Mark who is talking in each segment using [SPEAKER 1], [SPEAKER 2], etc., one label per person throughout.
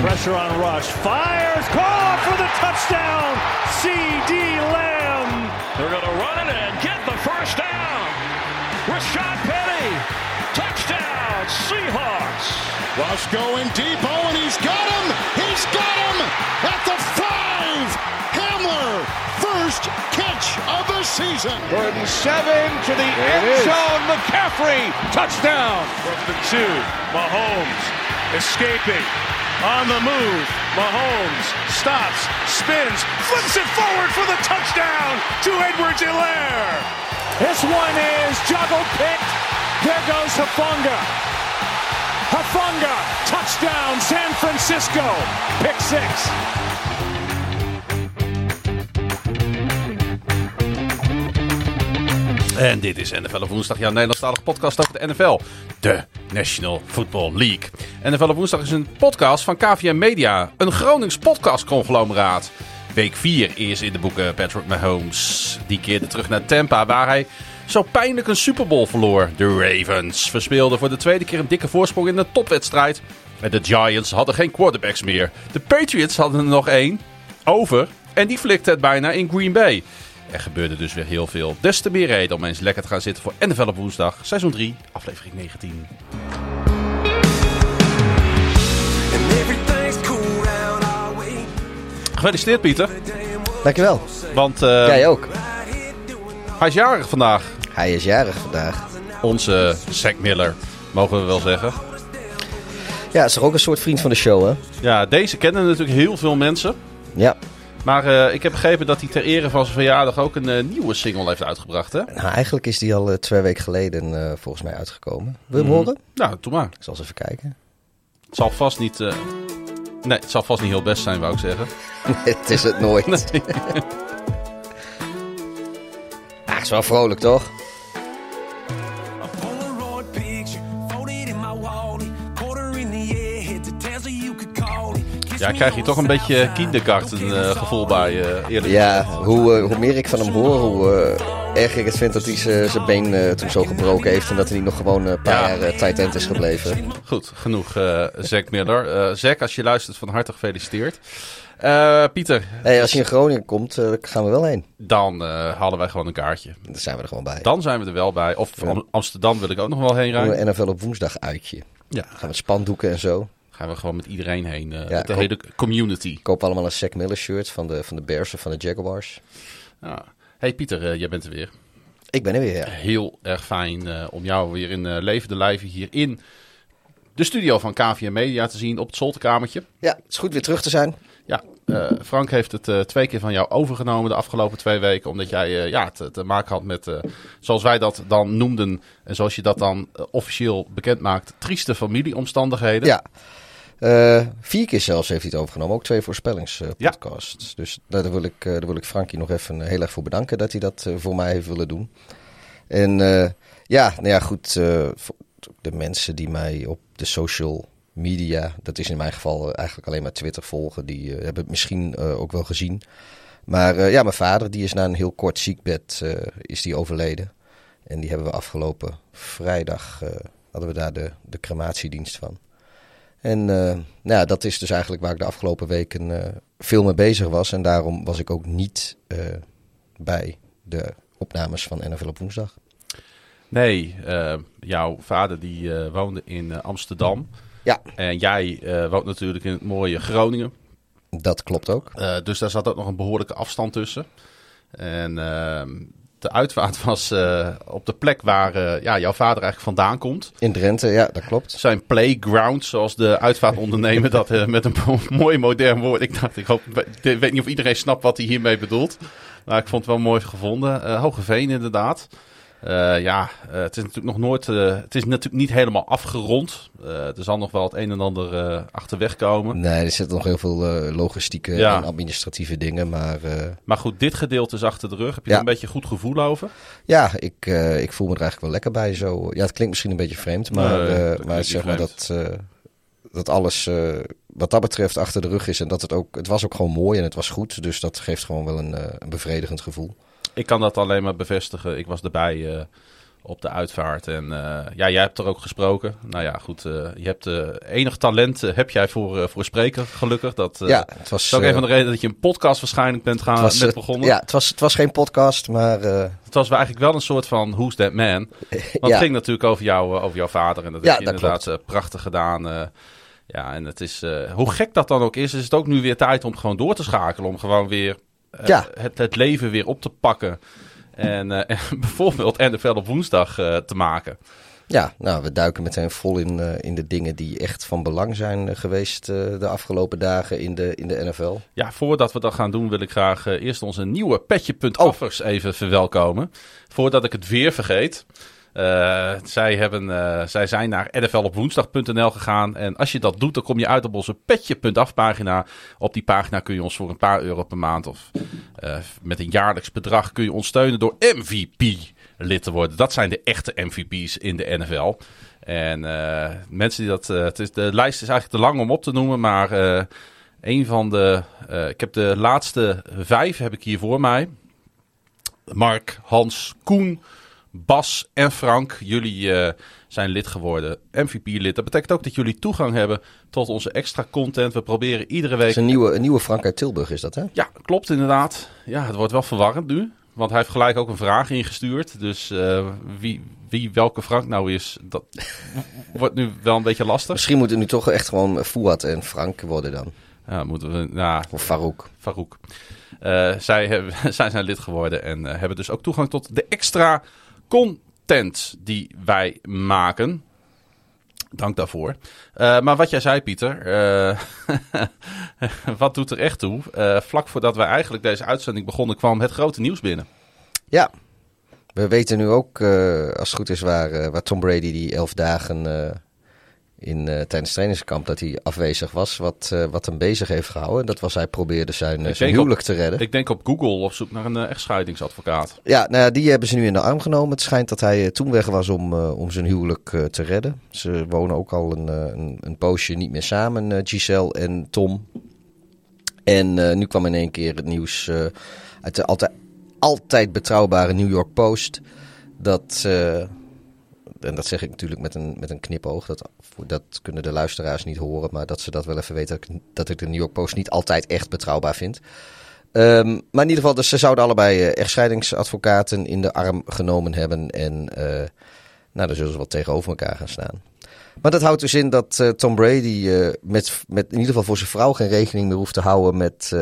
[SPEAKER 1] Pressure on Rush. Fires. Call for the touchdown. C.D. Lamb.
[SPEAKER 2] They're going to run it and get the first down. Rashad Penny. Touchdown, Seahawks.
[SPEAKER 3] Rush going deep. Oh, and he's got him. He's got him at the five. Hamler, first catch of the season.
[SPEAKER 1] Third and seven to the end zone. McCaffrey. Touchdown. From the two. Mahomes escaping. On the move. Mahomes stops, spins, flips it forward for the touchdown to Edwards Hilaire. This one is juggle picked. There goes Hafunga. Hafunga, touchdown, San Francisco. Pick six.
[SPEAKER 4] En dit is NFL op woensdag, jouw Nederlandstalige podcast over de NFL, de National Football League. NFL op woensdag is een podcast van KVM Media, een Gronings podcastconglomeraat. Week 4 is in de boeken Patrick Mahomes. Die keerde terug naar Tampa, waar hij zo pijnlijk een Super Bowl verloor. De Ravens verspeelden voor de tweede keer een dikke voorsprong in de topwedstrijd. En de Giants hadden geen quarterbacks meer. De Patriots hadden er nog één over en die flikte het bijna in Green Bay. Er gebeurde dus weer heel veel. Des te meer reden om eens lekker te gaan zitten voor NFL op woensdag, seizoen 3, aflevering 19. Gefeliciteerd Pieter,
[SPEAKER 5] Dankjewel.
[SPEAKER 4] want eh,
[SPEAKER 5] Jij ook.
[SPEAKER 4] hij is jarig vandaag.
[SPEAKER 5] Hij is jarig vandaag.
[SPEAKER 4] Onze Zack Miller, mogen we wel zeggen.
[SPEAKER 5] Ja, is toch ook een soort vriend van de show, hè?
[SPEAKER 4] Ja, deze kennen natuurlijk heel veel mensen.
[SPEAKER 5] Ja.
[SPEAKER 4] Maar eh, ik heb begrepen dat hij ter ere van zijn verjaardag ook een eh, nieuwe single heeft uitgebracht. Hè?
[SPEAKER 5] Nou, eigenlijk is die al eh, twee weken geleden volgens mij uitgekomen. Wil je
[SPEAKER 4] Mhm.
[SPEAKER 5] horen?
[SPEAKER 4] Nou, doe maar.
[SPEAKER 5] Ik zal eens even kijken.
[SPEAKER 4] Het zal vast niet... Nee, het zal vast niet heel best zijn, wou ik zeggen.
[SPEAKER 5] het is het nooit. ah, is wel vrolijk, toch?
[SPEAKER 4] Ja, ik krijg hier toch een beetje kindergarten gevoel bij, eh eerlijk
[SPEAKER 5] Ja, hoe, eh, hoe meer ik van hem hoor, hoe eh, erger ik het vind dat hij zijn been toen zo gebroken heeft. En dat hij nog gewoon een paar
[SPEAKER 4] Ja.
[SPEAKER 5] jaar tight end is gebleven.
[SPEAKER 4] Goed, genoeg eh Zack Miller. Zack, als je luistert, van harte gefeliciteerd. Pieter,
[SPEAKER 5] Hey, als hij in Groningen komt, gaan we wel heen.
[SPEAKER 4] dan halen wij gewoon een kaartje.
[SPEAKER 5] Dan zijn we er gewoon bij.
[SPEAKER 4] Dan zijn we er wel bij. Of Am- Amsterdam wil ik ook nog wel heen rijden.
[SPEAKER 5] NFL op woensdag uitje.
[SPEAKER 4] Ja,
[SPEAKER 5] Gaan we spandoeken en zo.
[SPEAKER 4] Gaan we gewoon met iedereen heen. eh,
[SPEAKER 5] Ja,
[SPEAKER 4] met de hele community.
[SPEAKER 5] Koop allemaal een Zack Miller shirt van de, van de Bears of van de Jaguars.
[SPEAKER 4] Ja. Hey Pieter, eh, jij bent er weer.
[SPEAKER 5] Ik ben er weer, ja.
[SPEAKER 4] Heel erg fijn eh, om jou weer in levende lijven hier in de studio van KVM Media te zien op het zolderkamertje.
[SPEAKER 5] Ja, het is goed weer terug te zijn.
[SPEAKER 4] Ja, Frank heeft het twee keer van jou overgenomen de afgelopen twee weken. Omdat jij eh, ja, te, te maken had met, zoals wij dat dan noemden. En zoals je dat dan officieel bekend maakt, trieste familieomstandigheden.
[SPEAKER 5] Ja. Eh, vier keer zelfs heeft hij het overgenomen. Ook twee voorspellingspodcasts. Dus daar wil, ik, eh, daar wil ik Frankie nog even eh, heel erg voor bedanken dat hij dat voor mij heeft willen doen. En ja, nou ja, goed. de mensen die mij op de social media, dat is in mijn geval eigenlijk alleen maar Twitter volgen, die hebben het misschien ook wel gezien. Maar ja, mijn vader die is na een heel kort ziekbed is die overleden. En die hebben we afgelopen vrijdag, hadden we daar de, de crematiedienst van. En eh, nou ja, dat is dus eigenlijk waar ik de afgelopen weken eh, veel mee bezig was. En daarom was ik ook niet eh, bij de opnames van NFL op woensdag.
[SPEAKER 4] Nee, jouw vader die woonde in Amsterdam.
[SPEAKER 5] Ja,
[SPEAKER 4] En jij woont natuurlijk in het mooie Groningen.
[SPEAKER 5] dat klopt ook.
[SPEAKER 4] Dus daar zat ook nog een behoorlijke afstand tussen. En ehm, de uitvaart was eh, op de plek waar eh, ja, jouw vader eigenlijk vandaan komt.
[SPEAKER 5] In Drenthe, ja, dat klopt.
[SPEAKER 4] Zijn playground, zoals de uitvaartondernemer dat eh, met een mo- mooi modern woord. Ik dacht, ik, hoop, ik weet niet of iedereen snapt wat hij hiermee bedoelt. Maar ik vond het wel mooi gevonden. Hogeveen inderdaad. Eh, ja, eh, het is natuurlijk nog nooit. eh, het is natuurlijk niet helemaal afgerond. Er zal nog wel het een en ander achterweg komen.
[SPEAKER 5] Nee, er zitten nog heel veel logistieke
[SPEAKER 4] Ja.
[SPEAKER 5] en administratieve dingen. Maar
[SPEAKER 4] Maar goed, dit gedeelte is achter de rug. Heb je
[SPEAKER 5] Ja.
[SPEAKER 4] er een beetje goed gevoel over?
[SPEAKER 5] ja, ik, ik voel me er eigenlijk wel lekker bij. Zo. Ja, het klinkt misschien een beetje vreemd. Maar,
[SPEAKER 4] Nee,
[SPEAKER 5] maar zeg maar dat, dat alles wat dat betreft achter de rug is. En dat het ook. Het was ook gewoon mooi en het was goed. Dus dat geeft gewoon wel een, een bevredigend gevoel.
[SPEAKER 4] Ik kan dat alleen maar bevestigen. Ik was erbij eh, op de uitvaart. En eh, ja, jij hebt er ook gesproken. Nou ja, goed. eh, je hebt enig talent heb jij voor, voor spreken, gelukkig. Dat,
[SPEAKER 5] ja, het was...
[SPEAKER 4] is ook een van de redenen dat je een podcast waarschijnlijk bent gaan
[SPEAKER 5] was, eh,
[SPEAKER 4] begonnen.
[SPEAKER 5] Ja, het was, het was geen podcast, maar...
[SPEAKER 4] Het was eigenlijk wel een soort van Who's That Man? Want
[SPEAKER 5] ja.
[SPEAKER 4] het ging natuurlijk over, jou, over jouw vader. En dat
[SPEAKER 5] Ja,
[SPEAKER 4] heb je
[SPEAKER 5] dat
[SPEAKER 4] inderdaad prachtig gedaan. ja, en het is, hoe gek dat dan ook is, is het ook nu weer tijd om gewoon door te schakelen. Om gewoon weer
[SPEAKER 5] Ja.
[SPEAKER 4] het, het leven weer op te pakken. En, eh, en bijvoorbeeld NFL op woensdag eh, te maken.
[SPEAKER 5] Ja, nou, we duiken meteen vol in, eh, in de dingen die echt van belang zijn eh, geweest eh, de afgelopen dagen in de, in de NFL.
[SPEAKER 4] Ja, voordat we dat gaan doen, wil ik graag eh, eerst onze nieuwe petje.affers even verwelkomen. Voordat ik het weer vergeet. Eh, zij, hebben, eh, zij zijn naar nflopwoensdag.nl gegaan. En als je dat doet, dan kom je uit op onze petje.af pagina. Op die pagina kun je ons voor een paar euro per maand of eh, met een jaarlijks bedrag kun je ons steunen door MVP lid te worden. Dat zijn de echte MVP's in de NFL. En mensen die dat. het is, de lijst is eigenlijk te lang om op te noemen, maar een van de. ik heb de laatste vijf heb ik hier voor mij. Mark, Hans, Koen, Bas en Frank. Jullie eh, zijn lid geworden, MVP-lid. Dat betekent ook dat jullie toegang hebben tot onze extra content. We proberen iedere
[SPEAKER 5] Het
[SPEAKER 4] week
[SPEAKER 5] is een nieuwe, een nieuwe Frank uit Tilburg, is dat hè?
[SPEAKER 4] ja, klopt inderdaad. Ja, het wordt wel verwarrend nu. Want hij heeft gelijk ook een vraag ingestuurd. Dus eh, wie, wie welke Frank nou is, dat wordt nu wel een beetje lastig.
[SPEAKER 5] Misschien moeten nu toch echt gewoon Fouad en Frank worden dan.
[SPEAKER 4] Ja, moeten we... Nou,
[SPEAKER 5] Of Farouk.
[SPEAKER 4] Farouk. Eh, zij, hebben, zij zijn lid geworden en hebben dus ook toegang tot de extra content die wij maken. Dank daarvoor. Eh, maar wat jij zei, Pieter. eh, wat doet er echt toe? Eh, vlak voordat wij eigenlijk deze uitzending begonnen, kwam het grote nieuws binnen.
[SPEAKER 5] Ja, we weten nu ook, als het goed is, waar, waar Tom Brady die elf dagen in, eh, tijdens het trainingskamp dat hij afwezig was, wat, eh, wat hem bezig heeft gehouden. Dat was hij probeerde zijn, eh, zijn huwelijk te redden.
[SPEAKER 4] Ik denk op Google op zoek naar een eh, echtscheidingsadvocaat.
[SPEAKER 5] Ja, nou ja, die hebben ze nu in de arm genomen. Het schijnt dat hij toen weg was om, om zijn huwelijk te redden. Ze wonen ook al een, een, een poosje niet meer samen, Giselle en Tom. En nu kwam in één keer het nieuws uit de altijd, altijd betrouwbare New York Post. Dat, en dat zeg ik natuurlijk met een, met een knipoog. Dat, dat kunnen de luisteraars niet horen. Maar dat ze dat wel even weten. Dat ik, de New York Post niet altijd echt betrouwbaar vind. Ehm, maar in ieder geval, dus ze zouden allebei eh, echtscheidingsadvocaten in de arm genomen hebben. En eh, nou, daar zullen ze wat tegenover elkaar gaan staan. Maar dat houdt dus in dat eh, Tom Brady met, met in ieder geval voor zijn vrouw geen rekening meer hoeft te houden met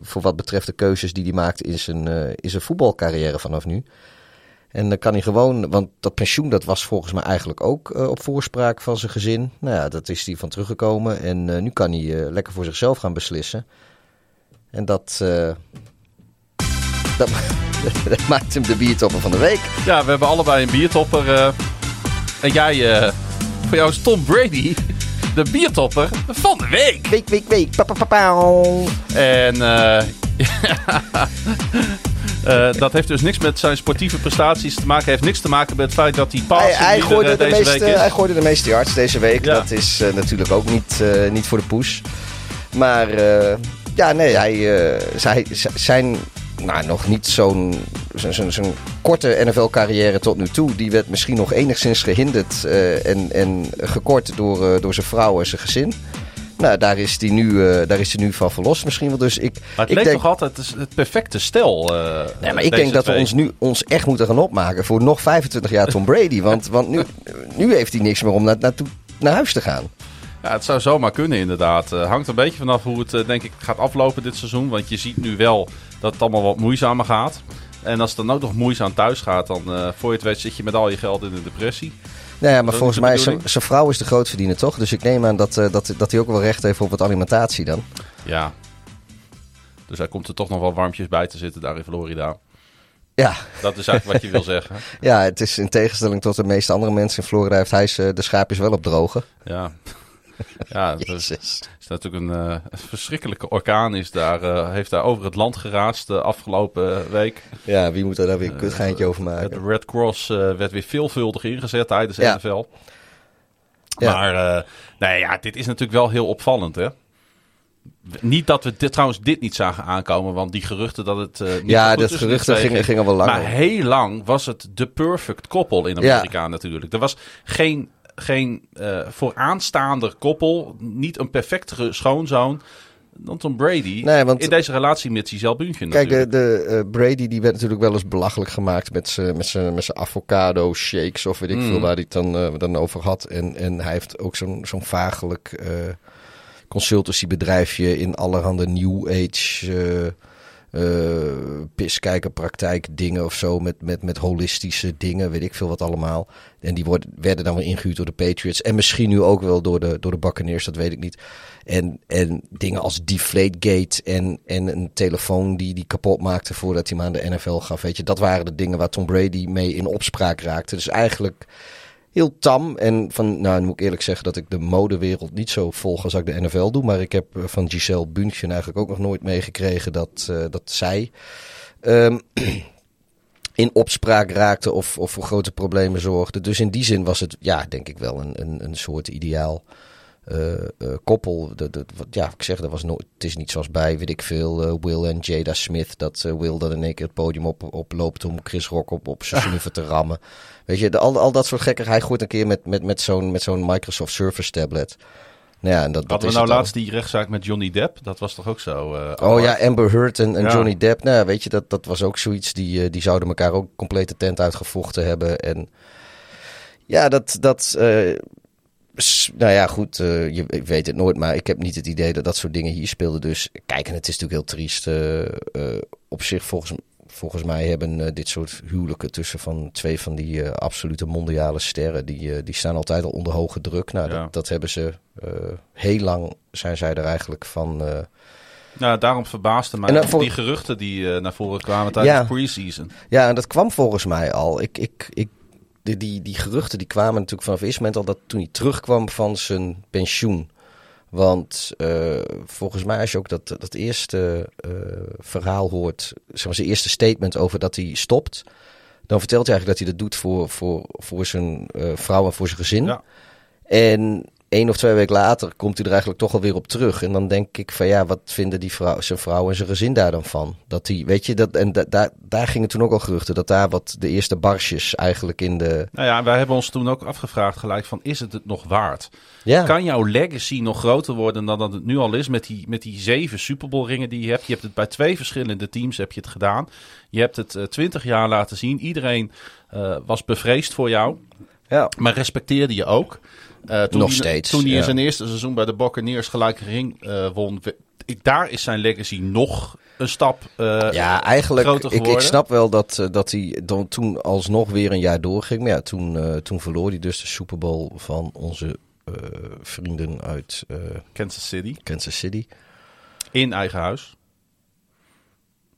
[SPEAKER 5] voor wat betreft de keuzes die hij maakt in zijn, in zijn voetbalcarrière vanaf nu. En dan kan hij gewoon, want dat pensioen dat was volgens mij eigenlijk ook eh, op voorspraak van zijn gezin. Nou ja, dat is hij van teruggekomen en eh, nu kan hij eh, lekker voor zichzelf gaan beslissen. En dat, eh, dat, dat maakt hem de biertopper van de week.
[SPEAKER 4] Ja, we hebben allebei een biertopper. en jij, eh, voor jou is Tom Brady de biertopper van de week.
[SPEAKER 5] Week, week, week. Pa, pa, pa.
[SPEAKER 4] En eh, dat heeft dus niks met zijn sportieve prestaties te maken. Heeft niks te maken met het feit dat hij
[SPEAKER 5] Hij,
[SPEAKER 4] passing
[SPEAKER 5] hij,
[SPEAKER 4] leader,
[SPEAKER 5] gooide de
[SPEAKER 4] deze
[SPEAKER 5] meeste,
[SPEAKER 4] week is.
[SPEAKER 5] hij gooide de meeste yards deze week.
[SPEAKER 4] Ja.
[SPEAKER 5] Dat is eh, natuurlijk ook niet, eh, niet voor de poes. Maar ja, nee, hij, zij, zijn nou, nog niet zo'n zo'n- korte NFL-carrière tot nu toe. Die werd misschien nog enigszins gehinderd eh, en, en gekort door, door zijn vrouw en zijn gezin. Nou, daar is hij nu, eh, daar is hij nu van verlost misschien wel. Dus ik,
[SPEAKER 4] Maar het
[SPEAKER 5] ik
[SPEAKER 4] leek
[SPEAKER 5] denk,
[SPEAKER 4] toch altijd het, het perfecte stel. eh,
[SPEAKER 5] Nee, maar ik denk dat we ons nu ons echt moeten gaan opmaken voor nog 25 jaar Tom Brady. Want, want nu, nu heeft hij niks meer om naar, naartoe, naar huis te gaan.
[SPEAKER 4] Ja, het zou zomaar kunnen inderdaad. Eh, hangt een beetje vanaf hoe het denk ik gaat aflopen dit seizoen. Want je ziet nu wel dat het allemaal wat moeizamer gaat. En als het dan ook nog moeizaam thuis gaat, dan voor je het weet zit je met al je geld in de depressie.
[SPEAKER 5] Nou ja, maar volgens mij is zijn, vrouw is de grootverdiener toch? Dus ik neem aan dat, eh, dat, dat hij ook wel recht heeft op wat alimentatie dan.
[SPEAKER 4] Ja. Dus hij komt er toch nog wel warmpjes bij te zitten daar in Florida.
[SPEAKER 5] Ja,
[SPEAKER 4] Dat is eigenlijk wat je wil zeggen.
[SPEAKER 5] ja, het is in tegenstelling tot de meeste andere mensen in Florida heeft hij de schaapjes wel op drogen.
[SPEAKER 4] Ja. Ja, dat is, is natuurlijk een, eh, een verschrikkelijke orkaan is daar, eh, heeft daar over het land geraast de afgelopen week.
[SPEAKER 5] Ja, wie moet er daar weer een kutgeintje over
[SPEAKER 4] De
[SPEAKER 5] maken?
[SPEAKER 4] Red Cross eh, werd weer veelvuldig ingezet tijdens de
[SPEAKER 5] Ja.
[SPEAKER 4] NFL.
[SPEAKER 5] Ja.
[SPEAKER 4] Maar eh, nee, ja, dit is natuurlijk wel heel opvallend, hè? Niet dat we dit, trouwens dit niet zagen aankomen, want die geruchten dat het. eh, niet
[SPEAKER 5] Ja, dat geruchten gingen-
[SPEAKER 4] ging.
[SPEAKER 5] gingen wel langer.
[SPEAKER 4] Maar heel lang was het de perfect koppel in Amerika natuurlijk. Er was geen, geen eh, vooraanstaander koppel, niet een perfectere schoonzoon dan Tom Brady.
[SPEAKER 5] Nee, want-
[SPEAKER 4] in deze relatie met Giselle Bündchen
[SPEAKER 5] Kijk, de,
[SPEAKER 4] natuurlijk.
[SPEAKER 5] de, eh, Brady die werd natuurlijk wel eens belachelijk gemaakt met zijn met zijn- met zijn avocado shakes of weet ik
[SPEAKER 4] Mm.
[SPEAKER 5] veel waar hij het dan, eh, dan over had. En, en hij heeft ook zo'n zo'n vagelijk eh consultancybedrijfje in allerhande new age piskijkerpraktijk dingen of zo met, met, met holistische dingen, weet ik veel wat allemaal. En die worden, werden dan weer ingehuurd door de Patriots en misschien nu ook wel door de, door de Buccaneers, dat weet ik niet. En, en dingen als Deflategate en, en een telefoon die die kapot maakte voordat hij hem aan de NFL gaf. Weet je, dat waren de dingen waar Tom Brady mee in opspraak raakte. Dus eigenlijk heel tam. En van, nou, moet ik eerlijk zeggen dat ik de modewereld niet zo volg als ik de NFL doe. Maar ik heb eh, van Giselle Bündchen eigenlijk ook nog nooit meegekregen dat, eh, dat zij ehm, in opspraak raakte of, of voor grote problemen zorgde. Dus in die zin was het, ja, denk ik wel een, een, een soort ideaal eh, eh, koppel. De, de, wat, ja, ik zeg, dat was nooit, het is niet zoals bij, weet ik veel, eh, Will en Jada Smith. Dat Will dan in één keer het podium op, oploopt om Chris Rock op, op te rammen. Weet je, de, al, al dat soort gekker. Hij gooit een keer met, met, met zo'n met zo'n Microsoft Surface tablet. Nou ja, en dat, dat
[SPEAKER 4] Hadden
[SPEAKER 5] is
[SPEAKER 4] we nou laatst die rechtszaak met Johnny Depp? Dat was toch ook zo?
[SPEAKER 5] Oh ja, Amber Heard en, en
[SPEAKER 4] Ja.
[SPEAKER 5] Johnny Depp. Nou, ja, weet je, dat, dat was ook zoiets. Die, die zouden elkaar ook compleet de tent uitgevochten hebben. En ja, dat. dat nou ja, goed, eh, je, ik weet het nooit, maar ik heb niet het idee dat dat soort dingen hier speelden. Dus kijk, en het is natuurlijk heel triest. eh, eh, op zich, volgens, volgens mij hebben dit soort huwelijken tussen van twee van die absolute mondiale sterren, die, die staan altijd al onder hoge druk. Nou,
[SPEAKER 4] Ja.
[SPEAKER 5] dat, dat hebben ze heel lang, zijn zij er eigenlijk van.
[SPEAKER 4] Nou, daarom verbaasde mij
[SPEAKER 5] dan
[SPEAKER 4] die geruchten die naar voren kwamen tijdens
[SPEAKER 5] Ja.
[SPEAKER 4] de preseason.
[SPEAKER 5] Ja, en dat kwam volgens mij al. Ik, ik, ik, die, die, die geruchten die kwamen natuurlijk vanaf het eerste moment al dat toen hij terugkwam van zijn pensioen. Want eh, volgens mij als je ook dat, dat eerste eh, verhaal hoort, zeg maar zijn eerste statement over dat hij stopt. Dan vertelt hij eigenlijk dat hij dat doet voor, voor, voor zijn eh, vrouw en voor zijn gezin.
[SPEAKER 4] Ja.
[SPEAKER 5] En één of twee weken later komt hij er eigenlijk toch alweer op terug. En dan denk ik van ja, wat vinden die vrouw, zijn vrouw en zijn gezin daar dan van? Dat die, weet je, dat, en da, daar, daar gingen toen ook al geruchten dat daar wat de eerste barsjes eigenlijk in de.
[SPEAKER 4] Nou ja, wij hebben ons toen ook afgevraagd gelijk van, is het het nog waard?
[SPEAKER 5] Ja,
[SPEAKER 4] Kan jouw legacy nog groter worden dan dat het nu al is met die, met die zeven Super Bowl ringen die je hebt? Je hebt het bij twee verschillende teams heb je het gedaan. Je hebt het twintig jaar laten zien. Iedereen eh, was bevreesd voor jou,
[SPEAKER 5] ja.
[SPEAKER 4] maar respecteerde je ook. Eh, toen
[SPEAKER 5] Nog
[SPEAKER 4] hij-
[SPEAKER 5] steeds,
[SPEAKER 4] Toen hij in zijn eerste seizoen bij de Buccaneers gelijk ring eh, won. Ik, daar is zijn legacy nog een stap eh,
[SPEAKER 5] Ja, eigenlijk, ik, snap wel dat, dat hij dan toen alsnog weer een jaar doorging. Maar ja, toen, toen verloor hij dus de Super Bowl van onze vrienden uit
[SPEAKER 4] Kansas City.
[SPEAKER 5] Kansas City.
[SPEAKER 4] In eigen huis.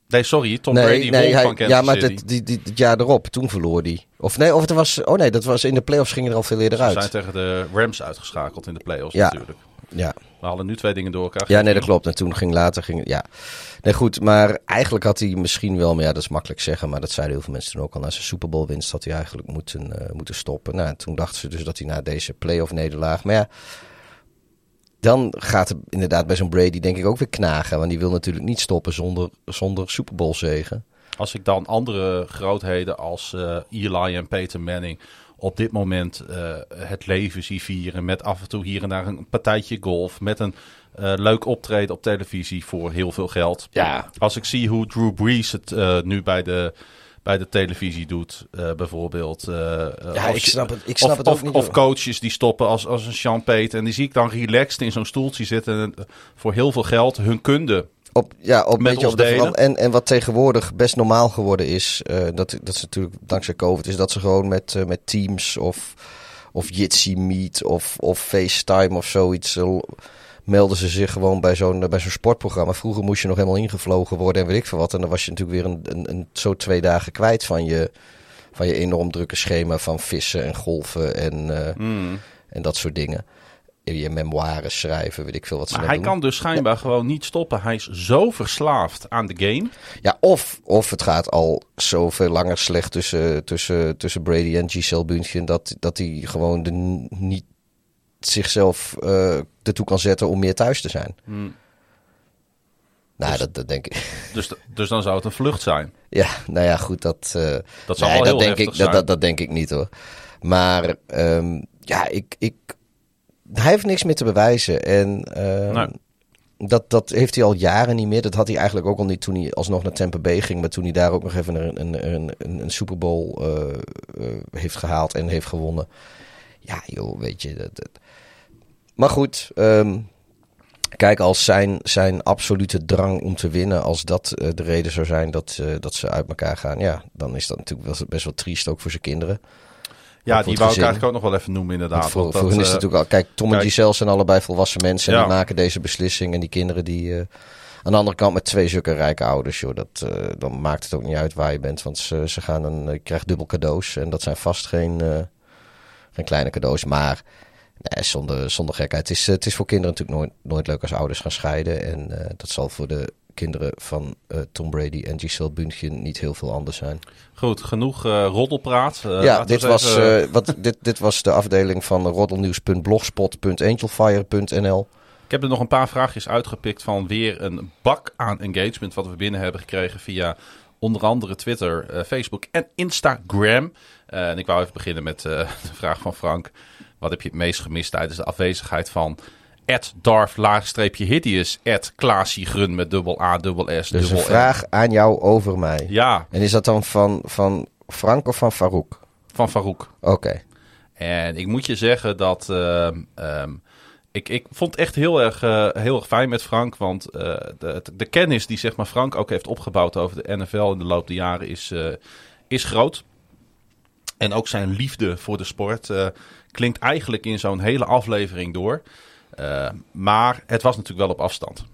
[SPEAKER 4] Nee, sorry. Tom Brady won
[SPEAKER 5] hij-
[SPEAKER 4] van Kansas
[SPEAKER 5] ja, maar dit, die, die, het jaar erop, toen verloor hij. Of nee, of het was, oh nee, dat was in de playoffs ging er al veel eerder
[SPEAKER 4] Ze zijn
[SPEAKER 5] uit.
[SPEAKER 4] tegen de Rams uitgeschakeld in de playoffs
[SPEAKER 5] Ja.
[SPEAKER 4] natuurlijk.
[SPEAKER 5] Ja.
[SPEAKER 4] We hadden nu twee dingen door elkaar.
[SPEAKER 5] ja, nee, dat klopt. En toen ging later, ging, ja. Nee, goed, maar eigenlijk had hij misschien wel, maar ja, dat is makkelijk zeggen, maar dat zeiden heel veel mensen toen ook al. Na zijn Super Bowl winst had hij eigenlijk moeten, eh, moeten stoppen. Nou, en toen dachten ze dus dat hij na deze playoff nederlaag, maar ja, dan gaat het inderdaad bij zo'n Brady denk ik ook weer knagen. Want die wil natuurlijk niet stoppen zonder, zonder Super Bowl zegen.
[SPEAKER 4] Als ik dan andere grootheden als eh, Eli en Peter Manning op dit moment eh, het leven zie vieren. Met af en toe hier en daar een partijtje golf. Met een eh, leuk optreden op televisie voor heel veel geld.
[SPEAKER 5] Ja.
[SPEAKER 4] Als ik zie hoe Drew Brees het nu bij de, bij de televisie doet, eh, bijvoorbeeld. eh,
[SPEAKER 5] Ja,
[SPEAKER 4] als
[SPEAKER 5] ik snap het- ik snap
[SPEAKER 4] of,
[SPEAKER 5] het ook
[SPEAKER 4] of,
[SPEAKER 5] niet,
[SPEAKER 4] Of coaches die stoppen als, als een Sean Payton. En die zie ik dan relaxed in zo'n stoeltje zitten. En, eh, voor heel veel geld hun kunde
[SPEAKER 5] Op, ja, op,
[SPEAKER 4] Met
[SPEAKER 5] beetje op de en, en wat tegenwoordig best normaal geworden is, eh, dat, dat is natuurlijk dankzij COVID, is dat ze gewoon met, eh, met Teams of, of Jitsi Meet of, of FaceTime of zoiets, eh, melden ze zich gewoon bij zo'n bij zo'n sportprogramma. Vroeger moest je nog helemaal ingevlogen worden en weet ik veel wat. En dan was je natuurlijk weer een, een, een, zo twee dagen kwijt van je, van je enorm drukke schema van vissen en golfen en, eh,
[SPEAKER 4] Mm.
[SPEAKER 5] en dat soort dingen. Je memoires schrijven, weet ik veel wat ze
[SPEAKER 4] Maar hij
[SPEAKER 5] doen.
[SPEAKER 4] kan dus schijnbaar gewoon niet stoppen. Hij is zo verslaafd aan de game.
[SPEAKER 5] Ja, of, of het gaat al zoveel langer slecht tussen, tussen, tussen Brady en Giselle Bündchen... dat, dat hij gewoon de, niet zichzelf eh ertoe kan zetten om meer thuis te zijn. Nou, dat, dat denk ik.
[SPEAKER 4] Dus, dus dan zou het een vlucht zijn.
[SPEAKER 5] Ja, nou ja, goed, dat... eh,
[SPEAKER 4] Dat zou
[SPEAKER 5] nee,
[SPEAKER 4] wel
[SPEAKER 5] dat
[SPEAKER 4] heel
[SPEAKER 5] denk ik,
[SPEAKER 4] zijn.
[SPEAKER 5] dat, dat, dat denk ik niet hoor. Maar ehm, ja, ik, ik, hij heeft niks meer te bewijzen. En ehm,
[SPEAKER 4] Nee.
[SPEAKER 5] dat, dat heeft hij al jaren niet meer. Dat had hij eigenlijk ook al niet toen hij alsnog naar Tampa Bay ging. Maar toen hij daar ook nog even een, een, een, een, een Super Bowl eh, heeft gehaald en heeft gewonnen. Ja, joh, weet je. Dat, dat- Maar goed, ehm, kijk, als zijn, zijn absolute drang om te winnen, als dat eh, de reden zou zijn dat, eh, dat ze uit elkaar gaan, ja, dan is dat natuurlijk wel, best wel triest ook voor zijn kinderen.
[SPEAKER 4] Ja, die wou ik eigenlijk ook nog wel even noemen inderdaad.
[SPEAKER 5] Want voor,
[SPEAKER 4] want
[SPEAKER 5] voor
[SPEAKER 4] dat,
[SPEAKER 5] is
[SPEAKER 4] eh,
[SPEAKER 5] het natuurlijk al. Kijk, Tom en Giselle zijn allebei volwassen mensen. En
[SPEAKER 4] Ja.
[SPEAKER 5] die maken deze beslissing. En die kinderen die. eh, aan de andere kant met twee zulke rijke ouders, joh. Dat, eh, dan maakt het ook niet uit waar je bent. Want ze, ze gaan een. Je krijgt dubbel cadeaus. En dat zijn vast geen, eh, geen kleine cadeaus. Maar. Nee, zonder, zonder gekheid. Het is, het is voor kinderen natuurlijk nooit, nooit leuk als ouders gaan scheiden. En eh, dat zal voor de kinderen van eh, Tom Brady en Giselle Bündchen niet heel veel anders zijn.
[SPEAKER 4] Goed, genoeg eh, roddelpraat. Eh,
[SPEAKER 5] ja, dit was,
[SPEAKER 4] even-
[SPEAKER 5] eh, wat, dit, dit was de afdeling van roddelnieuws.blogspot.angelfire.nl.
[SPEAKER 4] Ik heb er nog een paar vraagjes uitgepikt van weer een bak aan engagement wat we binnen hebben gekregen via onder andere Twitter, eh, Facebook en Instagram. Eh, en ik wou even beginnen met eh, de vraag van Frank. Wat heb je het meest gemist tijdens de afwezigheid van Darf laagstreepje Hideous, met dubbel A, dubbel S,
[SPEAKER 5] Dus een
[SPEAKER 4] dubbel
[SPEAKER 5] vraag aan jou over mij.
[SPEAKER 4] Ja,
[SPEAKER 5] En is dat dan van, van Frank of van Farouk?
[SPEAKER 4] van Farouk.
[SPEAKER 5] Oké.
[SPEAKER 4] En ik moet je zeggen dat ehm, ehm, ik, ik vond het echt heel erg, eh, heel erg fijn met Frank. Want eh, de, de kennis die zeg maar, Frank ook heeft opgebouwd over de NFL in de loop der jaren is, eh, is groot. En ook zijn liefde voor de sport eh, klinkt eigenlijk in zo'n hele aflevering door. Eh, maar het was natuurlijk wel op afstand.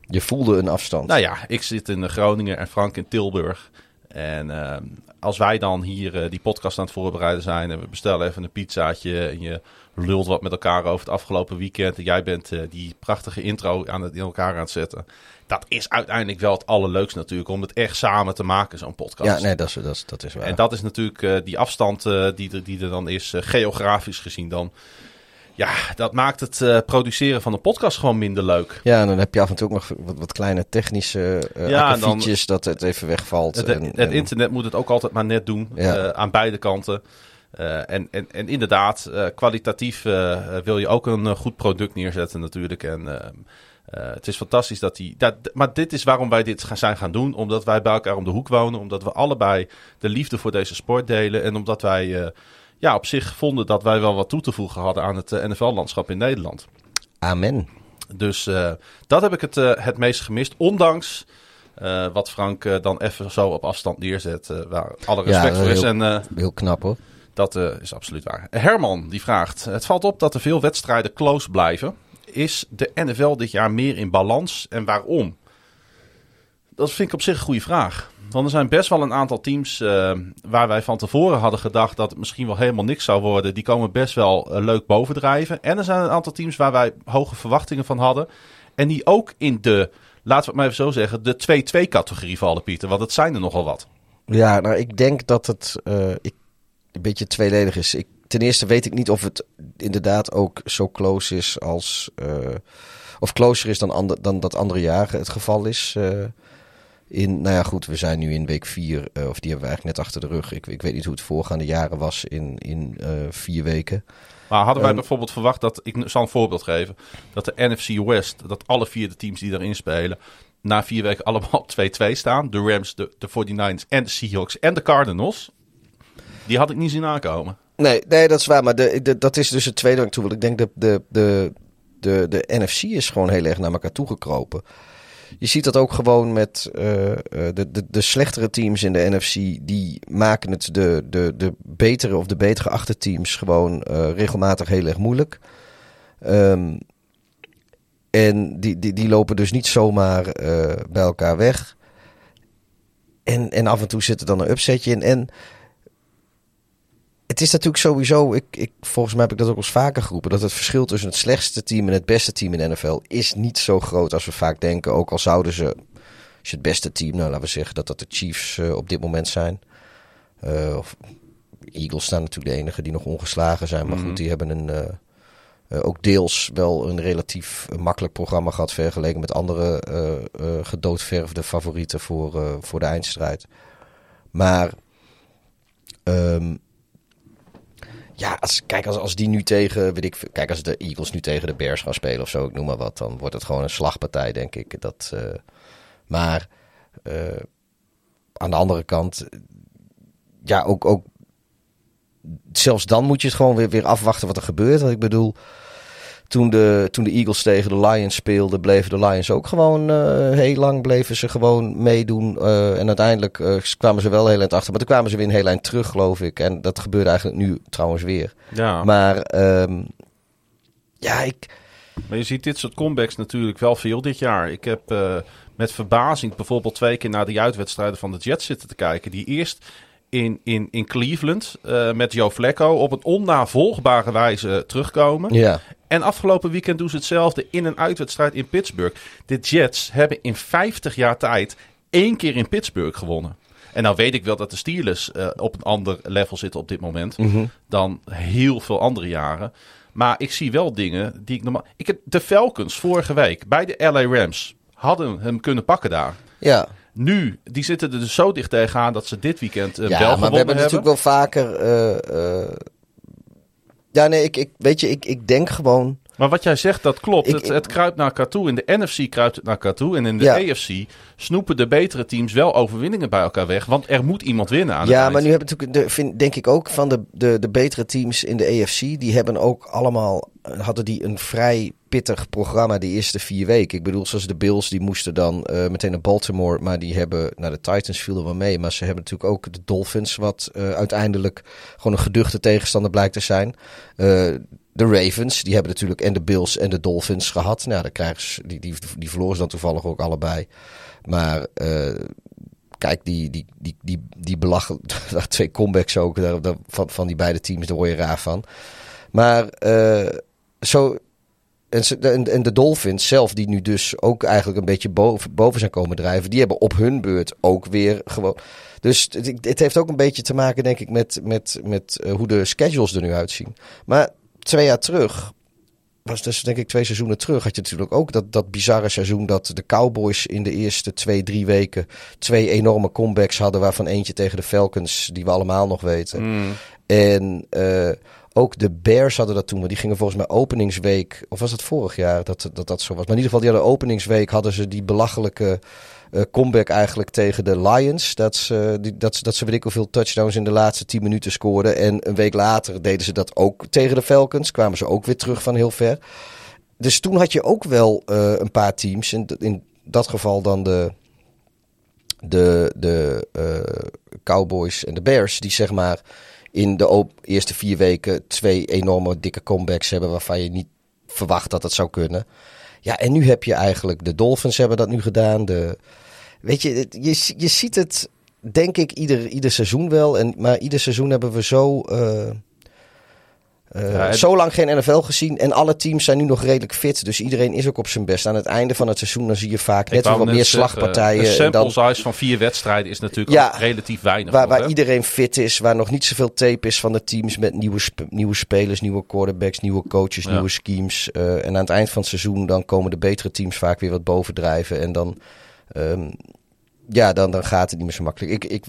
[SPEAKER 5] Je voelde een afstand.
[SPEAKER 4] Nou ja, ik zit in Groningen en Frank in Tilburg. En ehm, als wij dan hier eh, die podcast aan het voorbereiden zijn en we bestellen even een pizzaatje en je lult wat met elkaar over het afgelopen weekend en jij bent eh, die prachtige intro aan het in elkaar aan het zetten. Dat is uiteindelijk wel het allerleukste natuurlijk, om het echt samen te maken, zo'n podcast.
[SPEAKER 5] ja, nee, dat is, dat is, dat is waar.
[SPEAKER 4] En dat is natuurlijk eh, die afstand eh, die, er, die er dan is, eh, geografisch gezien dan. Ja, dat maakt het produceren van een podcast gewoon minder leuk.
[SPEAKER 5] Ja, en dan heb je af en toe ook nog wat, wat kleine technische uh,
[SPEAKER 4] Ja, dan-
[SPEAKER 5] dat het even wegvalt.
[SPEAKER 4] Het,
[SPEAKER 5] en,
[SPEAKER 4] het
[SPEAKER 5] en-
[SPEAKER 4] internet moet het ook altijd maar net doen.
[SPEAKER 5] Ja.
[SPEAKER 4] aan beide kanten. En, en, en inderdaad, kwalitatief wil je ook een goed product neerzetten natuurlijk. En eh, het is fantastisch dat die... Dat, maar dit is waarom wij dit zijn gaan doen. Omdat wij bij elkaar om de hoek wonen. Omdat we allebei de liefde voor deze sport delen. En omdat wij eh, ja, op zich vonden dat wij wel wat toe te voegen hadden aan het eh, NFL-landschap in Nederland.
[SPEAKER 5] Amen.
[SPEAKER 4] Dus dat heb ik het, het meest gemist. Ondanks wat Frank dan even zo op afstand neerzet. waar alle respect
[SPEAKER 5] Ja,
[SPEAKER 4] voor is.
[SPEAKER 5] heel-
[SPEAKER 4] En
[SPEAKER 5] Heel knap hoor.
[SPEAKER 4] dat is absoluut waar. Herman die vraagt: Het valt op dat er veel wedstrijden close blijven. Is de NFL dit jaar meer in balans en waarom? Dat vind ik op zich een goede vraag. Want er zijn best wel een aantal teams eh, waar wij van tevoren hadden gedacht dat het misschien wel helemaal niks zou worden. Die komen best wel eh, leuk bovendrijven. En er zijn een aantal teams waar wij hoge verwachtingen van hadden. En die ook in de, laten we het maar even zo zeggen, de 2-2 categorie vallen, Pieter. Want het zijn er nogal wat.
[SPEAKER 5] Ja, nou ik denk dat het eh, ik, een beetje tweeledig is. Ik, ten eerste weet ik niet of het inderdaad ook zo close is als... eh, of closer is dan, ander, dan dat andere jaren het geval is. eh, in, nou ja, goed, we zijn nu in week vier, eh, of die hebben we eigenlijk net achter de rug. Ik, ik weet niet hoe het voorgaande jaren was in, in vier weken.
[SPEAKER 4] Maar hadden wij
[SPEAKER 5] Ehm,
[SPEAKER 4] bijvoorbeeld verwacht dat, ik zal een voorbeeld geven, dat de NFC West, dat alle vier de teams die daarin spelen, na vier weken allemaal op 2-2 staan. De Rams, de, de 49ers en de Seahawks en de Cardinals. Die had ik niet zien aankomen.
[SPEAKER 5] Nee, nee, dat is waar. Maar de, dat is dus het tweede wat ik toe wil. Ik denk dat de, de, de, de NFC is gewoon heel erg naar elkaar toegekropen. Je ziet dat ook gewoon met eh, eh, de, de, de slechtere teams in de NFC. Die maken het de, de, de betere of de betere achterteams gewoon eh, regelmatig heel erg moeilijk. Ehm, en die, die, die lopen dus niet zomaar bij elkaar weg. En, en af en toe zit er dan een upsetje in. En het is natuurlijk sowieso, ik, ik, volgens mij heb ik dat ook al eens vaker geroepen, dat het verschil tussen het slechtste team en het beste team in de NFL is niet zo groot als we vaak denken. Ook al zouden ze, als je het beste team, nou laten we zeggen dat dat de Chiefs eh, op dit moment zijn. Eh, of Eagles staan natuurlijk de enige die nog ongeslagen zijn, maar goed, die hebben een, eh, ook deels wel een relatief makkelijk programma gehad vergeleken met andere gedoodverfde favorieten voor, voor de eindstrijd. Maar ehm, ja, als, kijk, als, als die nu tegen, weet ik, kijk, als de Eagles nu tegen de Bears gaan spelen of zo, ik noem maar wat, dan wordt het gewoon een slagpartij, denk ik. Dat, eh, maar eh, aan de andere kant, ja, ook, ook zelfs dan moet je het gewoon weer, weer afwachten wat er gebeurt. Want ik bedoel, toen de, toen de Eagles tegen de Lions speelden, bleven de Lions ook gewoon eh, heel lang bleven ze gewoon meedoen. eh, en uiteindelijk eh, kwamen ze wel heel eind achter. Maar toen kwamen ze weer een heel eind terug, geloof ik. En dat gebeurde eigenlijk nu trouwens weer.
[SPEAKER 4] Ja.
[SPEAKER 5] Maar ehm, ja, ik,
[SPEAKER 4] Maar je ziet dit soort comebacks natuurlijk wel veel dit jaar. Ik heb met verbazing bijvoorbeeld twee keer naar de uitwedstrijden van de Jets zitten te kijken. Die eerst in, in, in Cleveland eh, met Joe Flacco op een onnavolgbare wijze terugkomen.
[SPEAKER 5] ja.
[SPEAKER 4] En afgelopen weekend doen ze hetzelfde in een uitwedstrijd in Pittsburgh. De Jets hebben in 50 jaar tijd één keer in Pittsburgh gewonnen. En nou weet ik wel dat de Steelers eh, op een ander level zitten op dit moment dan heel veel andere jaren. Maar ik zie wel dingen die ik normaal... Ik heb de Falcons vorige week bij de LA Rams hadden hem kunnen pakken daar.
[SPEAKER 5] ja.
[SPEAKER 4] Nu, die zitten er dus zo dicht tegenaan dat ze dit weekend uh,
[SPEAKER 5] Ja,
[SPEAKER 4] wel
[SPEAKER 5] maar
[SPEAKER 4] gewonnen
[SPEAKER 5] we hebben
[SPEAKER 4] hebben.
[SPEAKER 5] natuurlijk wel vaker. eh, eh, ja, nee, ik, ik, weet je, ik, ik denk gewoon.
[SPEAKER 4] Maar wat jij zegt, dat klopt.
[SPEAKER 5] Ik-
[SPEAKER 4] het, het kruipt naar elkaar toe. In de NFC kruipt het naar elkaar toe. En in de
[SPEAKER 5] Ja.
[SPEAKER 4] AFC snoepen de betere teams wel overwinningen bij elkaar weg. Want er moet iemand winnen aan het
[SPEAKER 5] Ja, maar nu hebben natuurlijk, de, vind, denk ik ook van de, de, de betere teams in de AFC. Die hebben ook allemaal. hadden die een vrij pittig programma de eerste vier weken. Ik bedoel, zoals de Bills, die moesten dan eh, meteen naar Baltimore. Maar die hebben. Nou, de Titans vielen wel mee. Maar ze hebben natuurlijk ook de Dolphins. Wat eh, uiteindelijk gewoon een geduchte tegenstander blijkt te zijn. Eh, de Ravens, die hebben natuurlijk en de Bills en de Dolphins gehad. Nou, dan krijgen die, die, die verloren ze dan toevallig ook allebei. Maar eh, kijk, die, die, die, die, die belachen, twee comebacks ook daar, daar- van, van die beide teams, daar word je raar van. Maar eh, zo. En, en de Dolphins zelf, die nu dus ook eigenlijk een beetje boven, boven zijn komen drijven, die hebben op hun beurt ook weer gewoon. Dus het, het heeft ook een beetje te maken, denk ik, met, met, met eh, hoe de schedules er nu uitzien. Maar twee jaar terug, was dus denk ik twee seizoenen terug, had je natuurlijk ook dat, dat bizarre seizoen dat de Cowboys in de eerste twee, drie weken twee enorme comebacks hadden, waarvan eentje tegen de Falcons, die we allemaal nog weten.
[SPEAKER 4] Mm.
[SPEAKER 5] En eh, ook de Bears hadden dat toen, maar die gingen volgens mij openingsweek, of was het vorig jaar dat dat, dat zo was. Maar in ieder geval, die hadden openingsweek, hadden ze die belachelijke eh, comeback eigenlijk tegen de Lions. Dat ze, die, dat, dat ze weet ik hoeveel touchdowns in de laatste 10 minuten scoorden. En een week later deden ze dat ook tegen de Falcons. Kwamen ze ook weer terug van heel ver. Dus toen had je ook wel eh, een paar teams. In, dat geval dan de, de, de eh, Cowboys en de Bears. Die zeg maar in de eerste vier weken twee enorme dikke comebacks hebben. Waarvan je niet verwacht dat het zou kunnen. Ja, en nu heb je eigenlijk de Dolphins hebben dat nu gedaan. De, weet je, je, je ziet het denk ik ieder, ieder seizoen wel. En, maar ieder seizoen hebben we zo, eh,
[SPEAKER 4] Ja, en-
[SPEAKER 5] zo lang geen NFL gezien. En alle teams zijn nu nog redelijk fit. Dus iedereen is ook op zijn best. Aan het einde van het seizoen dan zie je vaak net wat meer
[SPEAKER 4] zeggen,
[SPEAKER 5] slagpartijen.
[SPEAKER 4] Een
[SPEAKER 5] en
[SPEAKER 4] sample
[SPEAKER 5] dan,
[SPEAKER 4] size van vier wedstrijden is natuurlijk
[SPEAKER 5] Ja,
[SPEAKER 4] relatief weinig.
[SPEAKER 5] waar
[SPEAKER 4] nog,
[SPEAKER 5] waar
[SPEAKER 4] hè?
[SPEAKER 5] iedereen fit is. Waar nog niet zoveel tape is van de teams. Met nieuwe, sp- nieuwe spelers, nieuwe quarterbacks, nieuwe coaches,
[SPEAKER 4] Ja.
[SPEAKER 5] nieuwe schemes. Eh, en aan het eind van het seizoen dan komen de betere teams vaak weer wat bovendrijven. En dan, ehm, ja, dan, dan gaat het niet meer zo makkelijk. Ik, ik,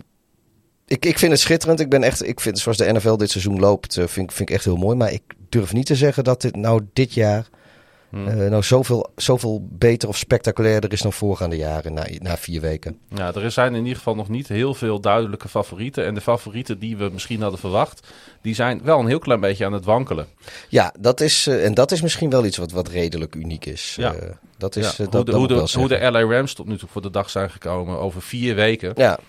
[SPEAKER 5] ik, ik vind het schitterend. Ik ben echt, ik vind zoals de NFL dit seizoen loopt, eh, vind, ik- vind ik echt heel mooi. Maar ik durf niet te zeggen dat dit nou dit jaar
[SPEAKER 4] Hmm.
[SPEAKER 5] eh, nou zoveel, zoveel beter of spectaculairder is dan voorgaande jaren na, na vier weken.
[SPEAKER 4] Ja, er zijn in ieder geval nog niet heel veel duidelijke favorieten. En de favorieten die we misschien hadden verwacht, die zijn wel een heel klein beetje aan het wankelen.
[SPEAKER 5] Ja, dat is, eh, en dat is misschien wel iets wat, wat redelijk uniek is.
[SPEAKER 4] Ja.
[SPEAKER 5] Dat is,
[SPEAKER 4] Ja, hoe,
[SPEAKER 5] dat,
[SPEAKER 4] de,
[SPEAKER 5] dat
[SPEAKER 4] hoe, de, hoe
[SPEAKER 5] zeggen.
[SPEAKER 4] de LA Rams tot nu toe voor de dag zijn gekomen over vier weken.
[SPEAKER 5] Ja,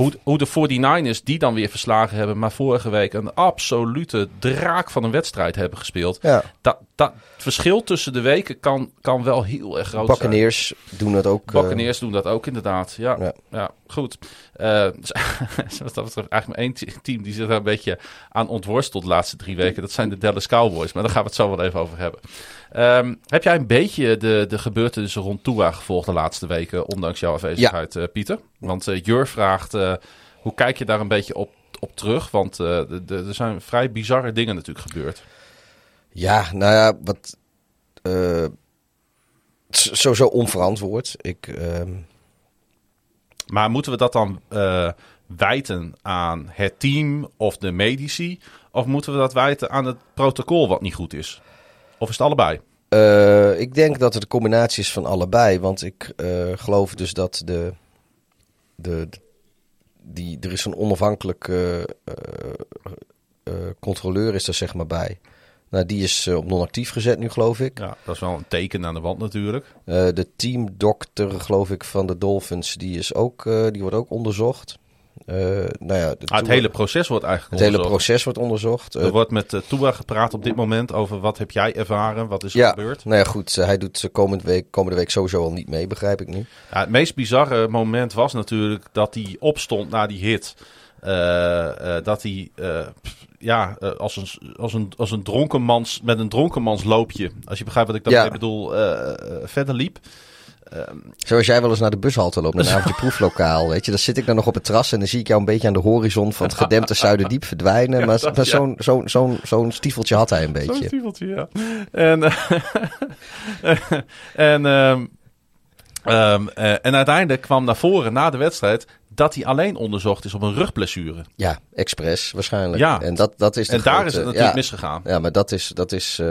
[SPEAKER 4] Hoe, hoe de 49ers die dan weer verslagen hebben, maar vorige week een absolute draak van een wedstrijd hebben gespeeld.
[SPEAKER 5] ja.
[SPEAKER 4] Dat, dat het verschil tussen de weken kan, kan wel heel erg groot zijn.
[SPEAKER 5] Buccaneers doen het ook. eh,
[SPEAKER 4] Buccaneers doen dat ook inderdaad. Ja, ja.
[SPEAKER 5] Ja.
[SPEAKER 4] goed. Dus wat dat betreft eigenlijk maar één te- team die zich daar een beetje aan ontworstelt de laatste drie weken. Dat zijn de Dallas Cowboys. Maar daar gaan we het zo wel even over hebben. Ehm, heb jij een beetje de, de gebeurtenissen rond Tua gevolgd de laatste weken, ondanks jouw afwezigheid, eh, Pieter? Want eh Jur vraagt, eh, hoe kijk je daar een beetje op, op terug? Want er zijn vrij bizarre dingen natuurlijk gebeurd.
[SPEAKER 5] Ja, nou ja, wat. sowieso onverantwoord. Ik. ehm,
[SPEAKER 4] Maar moeten we dat dan wijten aan het team of de medici? Of moeten we dat wijten aan het protocol wat niet goed is? Of is het allebei?
[SPEAKER 5] Eh, ik denk dat het een combinatie is van allebei. Want ik eh, geloof dus dat de, de, die, er is een onafhankelijke eh, controleur is er zeg maar bij. Nou, die is op non-actief gezet nu, geloof ik.
[SPEAKER 4] Ja, dat is wel een teken aan de wand natuurlijk.
[SPEAKER 5] De teamdokter, geloof ik, van de Dolphins, die, is ook, die wordt ook onderzocht. Eh, nou ja,
[SPEAKER 4] Ah, het hele proces wordt eigenlijk
[SPEAKER 5] het hele
[SPEAKER 4] onderzocht.
[SPEAKER 5] proces wordt onderzocht. Eh,
[SPEAKER 4] Er wordt met uh, Tua gepraat op dit moment over wat heb jij ervaren, wat is er
[SPEAKER 5] ja,
[SPEAKER 4] gebeurd.
[SPEAKER 5] nou ja, goed. eh, hij doet eh, komende week, komende week sowieso al niet mee, begrijp ik nu.
[SPEAKER 4] Ja, het meest bizarre moment was natuurlijk dat hij opstond na die hit. Eh, eh, dat hij eh, ja, eh, als, een, als, een, als een dronkenmans, met een dronkenmansloopje, als je begrijpt wat ik daarmee
[SPEAKER 5] Ja.
[SPEAKER 4] bedoel, eh, eh, verder liep.
[SPEAKER 5] Zoals jij wel eens naar de bushalte loopt, een avondje proeflokaal, weet je. Dan zit ik dan nog op het terras en dan zie ik jou een beetje aan de horizon van het gedempte Zuiderdiep verdwijnen. maar
[SPEAKER 4] ja.
[SPEAKER 5] zo'n zo'n zo'n zo'n stiefeltje had hij een
[SPEAKER 4] Zo'n
[SPEAKER 5] beetje.
[SPEAKER 4] stiefeltje, ja. En, en, ehm, ehm, eh, en uiteindelijk kwam naar voren na de wedstrijd dat hij alleen onderzocht is op een rugblessure.
[SPEAKER 5] Ja, expres waarschijnlijk.
[SPEAKER 4] Ja.
[SPEAKER 5] En dat, dat is de
[SPEAKER 4] En daar is het natuurlijk
[SPEAKER 5] ja,
[SPEAKER 4] misgegaan.
[SPEAKER 5] Ja, maar dat is, dat is eh,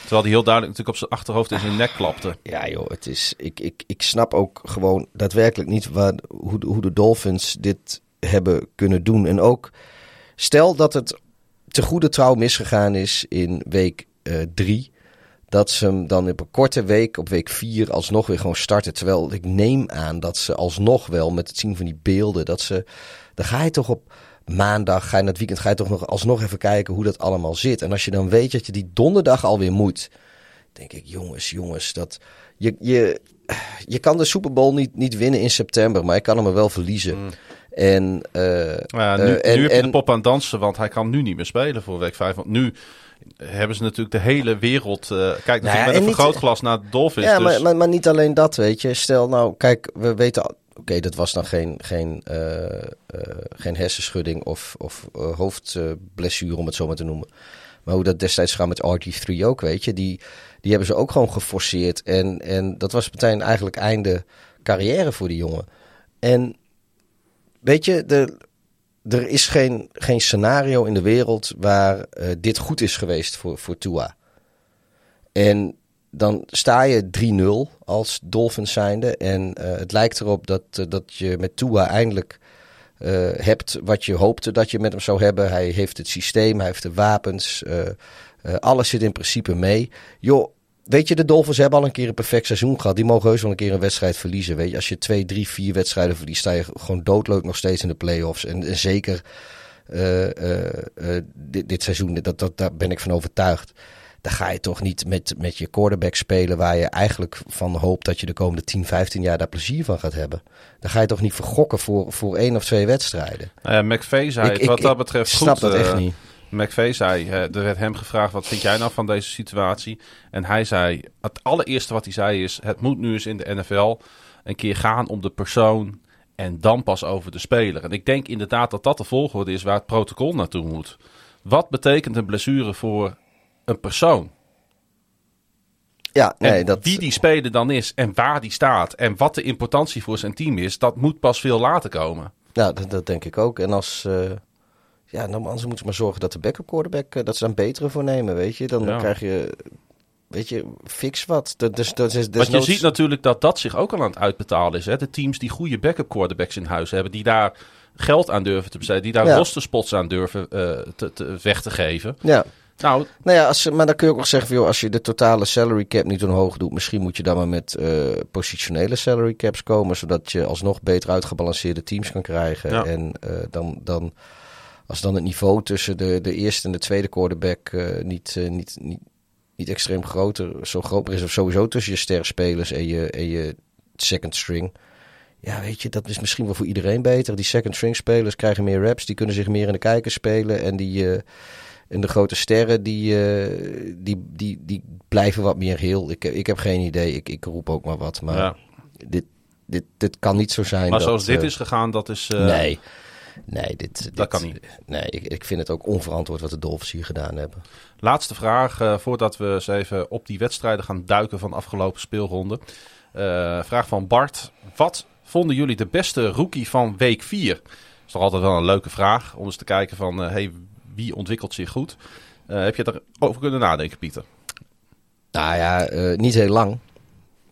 [SPEAKER 4] Terwijl hij heel duidelijk natuurlijk op zijn achterhoofd in zijn nek klapte.
[SPEAKER 5] Ja, joh, het is. Ik, ik, ik snap ook gewoon daadwerkelijk niet waar, hoe, de- hoe de Dolphins dit hebben kunnen doen. En ook stel dat het te goede trouw misgegaan is in week eh, drie. Dat ze hem dan op een korte week, op week vier, alsnog weer gewoon starten. Terwijl ik neem aan dat ze alsnog wel met het zien van die beelden. Dat ze. Dan ga je toch op maandag, ga je naar het weekend, ga je toch nog alsnog even kijken hoe dat allemaal zit. En als je dan weet dat je die donderdag alweer moet denk ik, jongens, jongens, dat je, je, je kan de Super Bowl niet, niet winnen in september, maar je kan hem er wel verliezen. En, eh,
[SPEAKER 4] Ja, nu,
[SPEAKER 5] en,
[SPEAKER 4] nu heb je de
[SPEAKER 5] en-
[SPEAKER 4] pop aan het dansen, want hij kan nu niet meer spelen voor week 5. Want nu hebben ze natuurlijk de hele wereld... eh kijk
[SPEAKER 5] Nou ja,
[SPEAKER 4] met
[SPEAKER 5] en
[SPEAKER 4] een vergrootglas naar de Dolphins.
[SPEAKER 5] ja,
[SPEAKER 4] dus,
[SPEAKER 5] maar, maar, maar niet alleen dat, weet je. Stel nou, kijk, we weten, oké, dat was dan geen, geen, eh, eh, geen hersenschudding of, of hoofdblessure, om het zo maar te noemen. Maar hoe dat destijds gaat met RG3 ook, weet je. Die, die hebben ze ook gewoon geforceerd. En, en dat was meteen eigenlijk einde carrière voor die jongen. En weet je, de, er is geen, geen scenario in de wereld waar eh, dit goed is geweest voor, voor Tua. En dan sta je 3-0 als Dolphins zijnde. En eh, het lijkt erop dat, eh, dat je met Tua eindelijk hebt wat je hoopte dat je met hem zou hebben. Hij heeft het systeem, hij heeft de wapens. alles zit in principe mee. Joh, weet je, de Dolphins hebben al een keer een perfect seizoen gehad. Die mogen heus wel een keer een wedstrijd verliezen. Weet je, als je twee, drie, vier wedstrijden verliest, sta je gewoon doodleuk nog steeds in de playoffs. En, en zeker eh, eh, eh, dit, dit seizoen, dat, dat, daar ben ik van overtuigd. Dan ga je toch niet met, met je quarterback spelen waar je eigenlijk van hoopt dat je de komende 10, 15 jaar daar plezier van gaat hebben. Dan ga je toch niet vergokken voor, voor één of twee wedstrijden.
[SPEAKER 4] Nou ja, McVeigh zei
[SPEAKER 5] Ik-
[SPEAKER 4] het
[SPEAKER 5] ik-
[SPEAKER 4] wat dat
[SPEAKER 5] ik
[SPEAKER 4] betreft
[SPEAKER 5] snap
[SPEAKER 4] goed.
[SPEAKER 5] dat echt niet.
[SPEAKER 4] McVeigh zei, eh, er werd hem gevraagd, wat vind jij nou van deze situatie? En hij zei, het allereerste wat hij zei is, het moet nu eens in de NFL een keer gaan om de persoon en dan pas over de speler. En ik denk inderdaad dat dat de volgorde is waar het protocol naartoe moet. Wat betekent een blessure voor een persoon?
[SPEAKER 5] Ja,
[SPEAKER 4] En
[SPEAKER 5] nee, dat,
[SPEAKER 4] wie die speler dan is en waar die staat en wat de importantie voor zijn team is, dat moet pas veel later komen.
[SPEAKER 5] Ja, dat, dat denk ik ook. En als. eh, ja, dan anders moeten ze maar zorgen dat de backup quarterback. eh, dat ze een betere voor nemen, weet je. Dan, dan krijg je. Weet je, fix wat. Dat, dus, dat is,
[SPEAKER 4] Want je ziet natuurlijk dat dat zich ook al aan het uitbetalen is. Hè? De teams die goede backup quarterbacks in huis hebben, die daar geld aan durven te besteden, die daar
[SPEAKER 5] Ja.
[SPEAKER 4] rosterspots aan durven eh, te, te, weg te geven.
[SPEAKER 5] Ja,
[SPEAKER 4] Nou,
[SPEAKER 5] nou ja, als, maar dan kun je ook nog zeggen: joh, als je de totale salary cap niet omhoog doet, misschien moet je dan maar met eh, positionele salary caps komen, zodat je alsnog beter uitgebalanceerde teams kan krijgen.
[SPEAKER 4] Ja.
[SPEAKER 5] En dan, dan, als dan het niveau tussen de, de eerste en de tweede quarterback eh, niet, eh, niet, niet, niet extreem groter, zo groot meer is, of sowieso tussen je sterspelers en je, en je second string. Ja, weet je, dat is misschien wel voor iedereen beter. Die second string spelers krijgen meer reps, die kunnen zich meer in de kijker spelen. En die, eh, en de grote sterren, die, die, die, die blijven wat meer heel. Ik, ik heb geen idee, ik, ik roep ook maar wat. Maar
[SPEAKER 4] ja.
[SPEAKER 5] dit, dit, dit kan niet zo zijn.
[SPEAKER 4] maar
[SPEAKER 5] dat,
[SPEAKER 4] zoals dit is gegaan, dat is...
[SPEAKER 5] Nee. Nee, dit, dit-
[SPEAKER 4] Dat kan niet.
[SPEAKER 5] Nee, ik, ik vind het ook onverantwoord wat de Dolphins hier gedaan hebben.
[SPEAKER 4] Laatste vraag, eh, voordat we eens even op die wedstrijden gaan duiken van de afgelopen speelronde. Eh, vraag van Bart. Wat vonden jullie de beste rookie van week 4? Dat is toch altijd wel een leuke vraag om eens te kijken van eh, hey, wie ontwikkelt zich goed. Heb je erover kunnen nadenken, Pieter?
[SPEAKER 5] Nou ja, niet heel lang.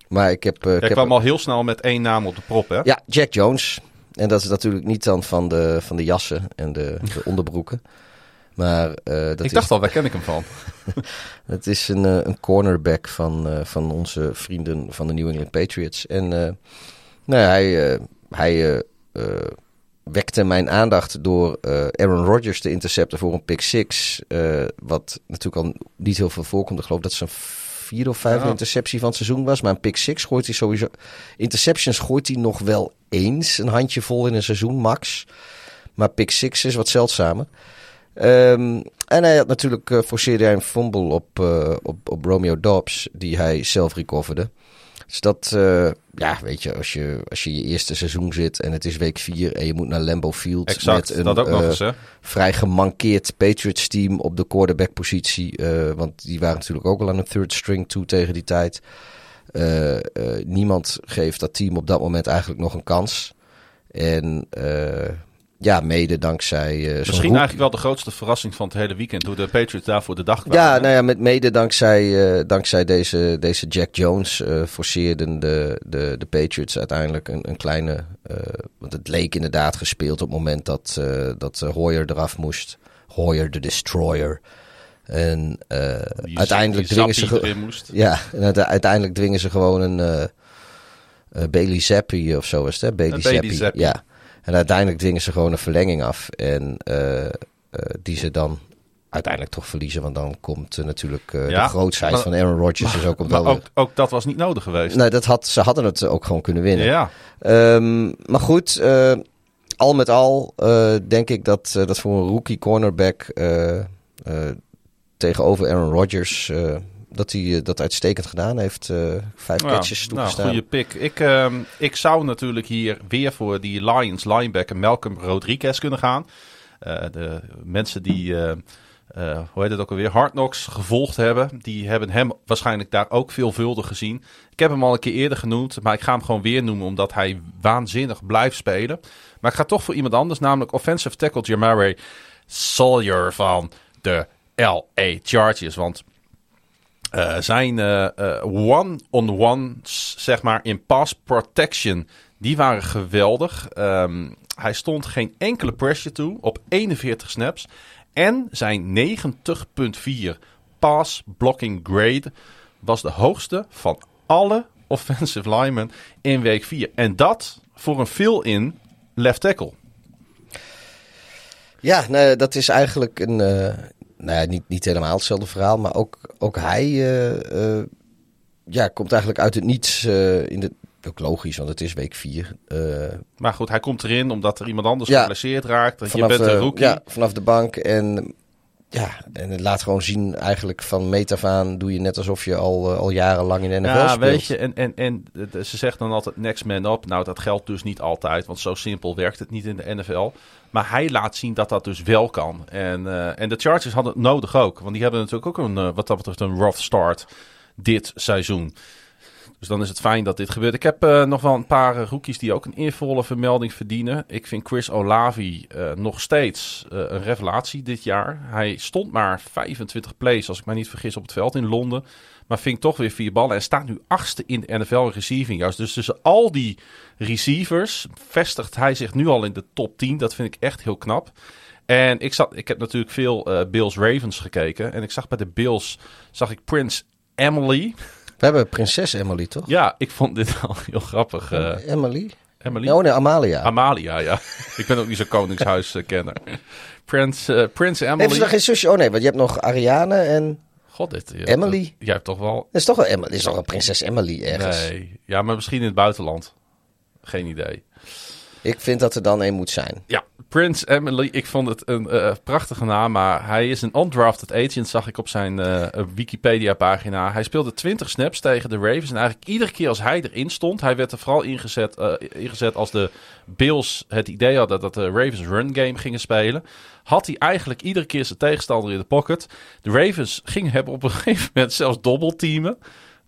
[SPEAKER 5] Maar ik heb... ik heb
[SPEAKER 4] kwam al heel snel met één naam op de prop, hè?
[SPEAKER 5] Ja, Jack Jones. En dat is natuurlijk niet dan van de, van de jassen en de, de onderbroeken. Maar eh, dat
[SPEAKER 4] ik
[SPEAKER 5] is,
[SPEAKER 4] dacht al, waar ken ik hem van?
[SPEAKER 5] het is een, eh, een cornerback van, eh, van onze vrienden van de New England Patriots. En nou, ja, hij, hij wekte mijn aandacht door Aaron Rodgers te intercepten voor een pick six. wat natuurlijk al niet heel veel voorkomt. Ik geloof dat zijn vierde of vijfde
[SPEAKER 4] Ja.
[SPEAKER 5] interceptie van het seizoen was. Maar een pick six gooit hij sowieso... Interceptions gooit hij nog wel eens. Een handje vol in een seizoen, max. Maar pick six is wat zeldzamer. Ehm, en hij had natuurlijk eh forceerde hij een fumble op, eh, op, op Romeo Dobbs, die hij zelf recoverde. Dus dat, eh, ja, weet je, als je, als je je eerste seizoen zit en het is week 4 en je moet naar Lambeau Field
[SPEAKER 4] Exact,
[SPEAKER 5] met een
[SPEAKER 4] dat ook nog
[SPEAKER 5] eh,
[SPEAKER 4] eens, hè?
[SPEAKER 5] vrij gemankeerd Patriots team op de quarterback positie. eh, want die waren natuurlijk ook al aan een third string toe tegen die tijd. Niemand geeft dat team op dat moment eigenlijk nog een kans. En ja, mede dankzij... eh,
[SPEAKER 4] Misschien eigenlijk wel de grootste verrassing van het hele weekend. Hoe de Patriots daar voor de dag kwamen.
[SPEAKER 5] Ja,
[SPEAKER 4] hè?
[SPEAKER 5] nou ja, met mede dankzij, eh, dankzij deze, deze Jack Jones eh, forceerden de, de, de Patriots uiteindelijk een, een kleine... want het leek inderdaad gespeeld op het moment dat, dat Hoyer eraf moest. Hoyer de Destroyer. En uiteindelijk dwingen ze...
[SPEAKER 4] Moest.
[SPEAKER 5] Ja, en uite- uiteindelijk dwingen ze gewoon een Bailey Zappi of zo is het, hè? Bailey. Zappi. Ja. En uiteindelijk dwingen ze gewoon een verlenging af. En eh, eh, die ze dan uiteindelijk toch verliezen. Want dan komt natuurlijk eh,
[SPEAKER 4] Ja,
[SPEAKER 5] de grootsheid
[SPEAKER 4] maar-
[SPEAKER 5] van Aaron Rodgers. is ook,
[SPEAKER 4] Maar ook, ook dat was niet nodig geweest.
[SPEAKER 5] Nee, dat had, ze hadden het ook gewoon kunnen winnen.
[SPEAKER 4] ja,
[SPEAKER 5] Ehm, maar goed, al met al denk ik dat, dat voor een rookie cornerback tegenover Aaron Rodgers... dat hij eh, dat uitstekend gedaan heeft. eh, vijf
[SPEAKER 4] Ja,
[SPEAKER 5] catches
[SPEAKER 4] nou,
[SPEAKER 5] toegestaan.
[SPEAKER 4] goede pick. Ik, ehm, ik zou natuurlijk hier weer voor die Lions linebacker Malcolm Rodriguez kunnen gaan. Eh, de mensen die, hoe heet het ook alweer, Hard Knocks gevolgd hebben, die hebben hem waarschijnlijk daar ook veelvuldig gezien. Ik heb hem al een keer eerder genoemd, maar ik ga hem gewoon weer noemen omdat hij waanzinnig blijft spelen. Maar ik ga toch voor iemand anders, namelijk offensive tackle Jamare Sawyer van de LA Chargers. Want eh, zijn eh, eh, one-on-ones, zeg maar, in pass protection, die waren geweldig. Ehm, hij stond geen enkele pressure toe op 41 snaps. En zijn 90.4 pass blocking grade was de hoogste van alle offensive linemen in week 4. En dat voor een fill-in left tackle.
[SPEAKER 5] Ja, dat is eigenlijk een. Nou ja, niet, niet helemaal hetzelfde verhaal. Maar ook, ook hij eh, eh, ja, komt eigenlijk uit het niets. eh, in de, ook logisch, want het is week 4.
[SPEAKER 4] Maar goed, hij komt erin omdat er iemand anders
[SPEAKER 5] Ja.
[SPEAKER 4] geblesseerd raakt. Je
[SPEAKER 5] vanaf,
[SPEAKER 4] bent een rookie.
[SPEAKER 5] ja, vanaf de bank. En ja, en het laat gewoon zien, eigenlijk van meet af aan doe je net alsof je al, eh, al jarenlang in de NFL
[SPEAKER 4] Ja,
[SPEAKER 5] speelt.
[SPEAKER 4] weet je, en, en, en de- ze zegt dan altijd next man up. Nou, dat geldt dus niet altijd, want zo simpel werkt het niet in de NFL. Maar hij laat zien dat dat dus wel kan. En, eh, en de Chargers hadden het nodig ook, want die hebben natuurlijk ook een, eh, wat dat betreft een rough start dit seizoen. Dus dan is het fijn dat dit gebeurt. Ik heb eh, nog wel een paar eh, rookies die ook een eervolle vermelding verdienen. Ik vind Chris Olavi eh, nog steeds een revelatie dit jaar. Hij stond maar 25 plays, als ik mij niet vergis, op het veld in Londen. Maar ving toch weer vier ballen en staat nu achtste in de NFL in receiving yards. Dus tussen al die receivers vestigt hij zich nu al in de top 10. Dat vind ik echt heel knap. En ik, zat, ik heb natuurlijk veel Bills Ravens gekeken. En ik zag bij de Bills zag ik Prince Emily.
[SPEAKER 5] We hebben prinses Emily, toch?
[SPEAKER 4] Ja, ik vond dit wel heel grappig. eh,
[SPEAKER 5] Emily?
[SPEAKER 4] Emily?
[SPEAKER 5] Oh nee, Amalia.
[SPEAKER 4] Amalia, ja. ik ben ook niet zo'n koningshuiskenner. Prince, eh, Prince
[SPEAKER 5] Heeft ze
[SPEAKER 4] Emily.
[SPEAKER 5] nog geen zusje? Oh nee, want je hebt nog Ariane en...
[SPEAKER 4] God, dit...
[SPEAKER 5] Emily?
[SPEAKER 4] dat- Jij hebt toch wel...
[SPEAKER 5] Dat is toch wel Emily? is toch een prinses Emily ergens?
[SPEAKER 4] Nee. Ja, maar misschien in het buitenland. Geen idee.
[SPEAKER 5] Ik vind dat er dan één moet zijn.
[SPEAKER 4] Ja, Prince Emily. Ik vond het een eh, prachtige naam, maar hij is een undrafted agent, zag ik op zijn eh, Wikipedia-pagina. Hij speelde 20 snaps tegen de Ravens. En eigenlijk iedere keer als hij erin stond, hij werd er vooral ingezet, eh, ingezet als de Bills het idee hadden dat de Ravens run game gingen spelen. Had hij eigenlijk iedere keer zijn tegenstander in de pocket. De Ravens gingen hebben op een gegeven moment zelfs dobbelteamen.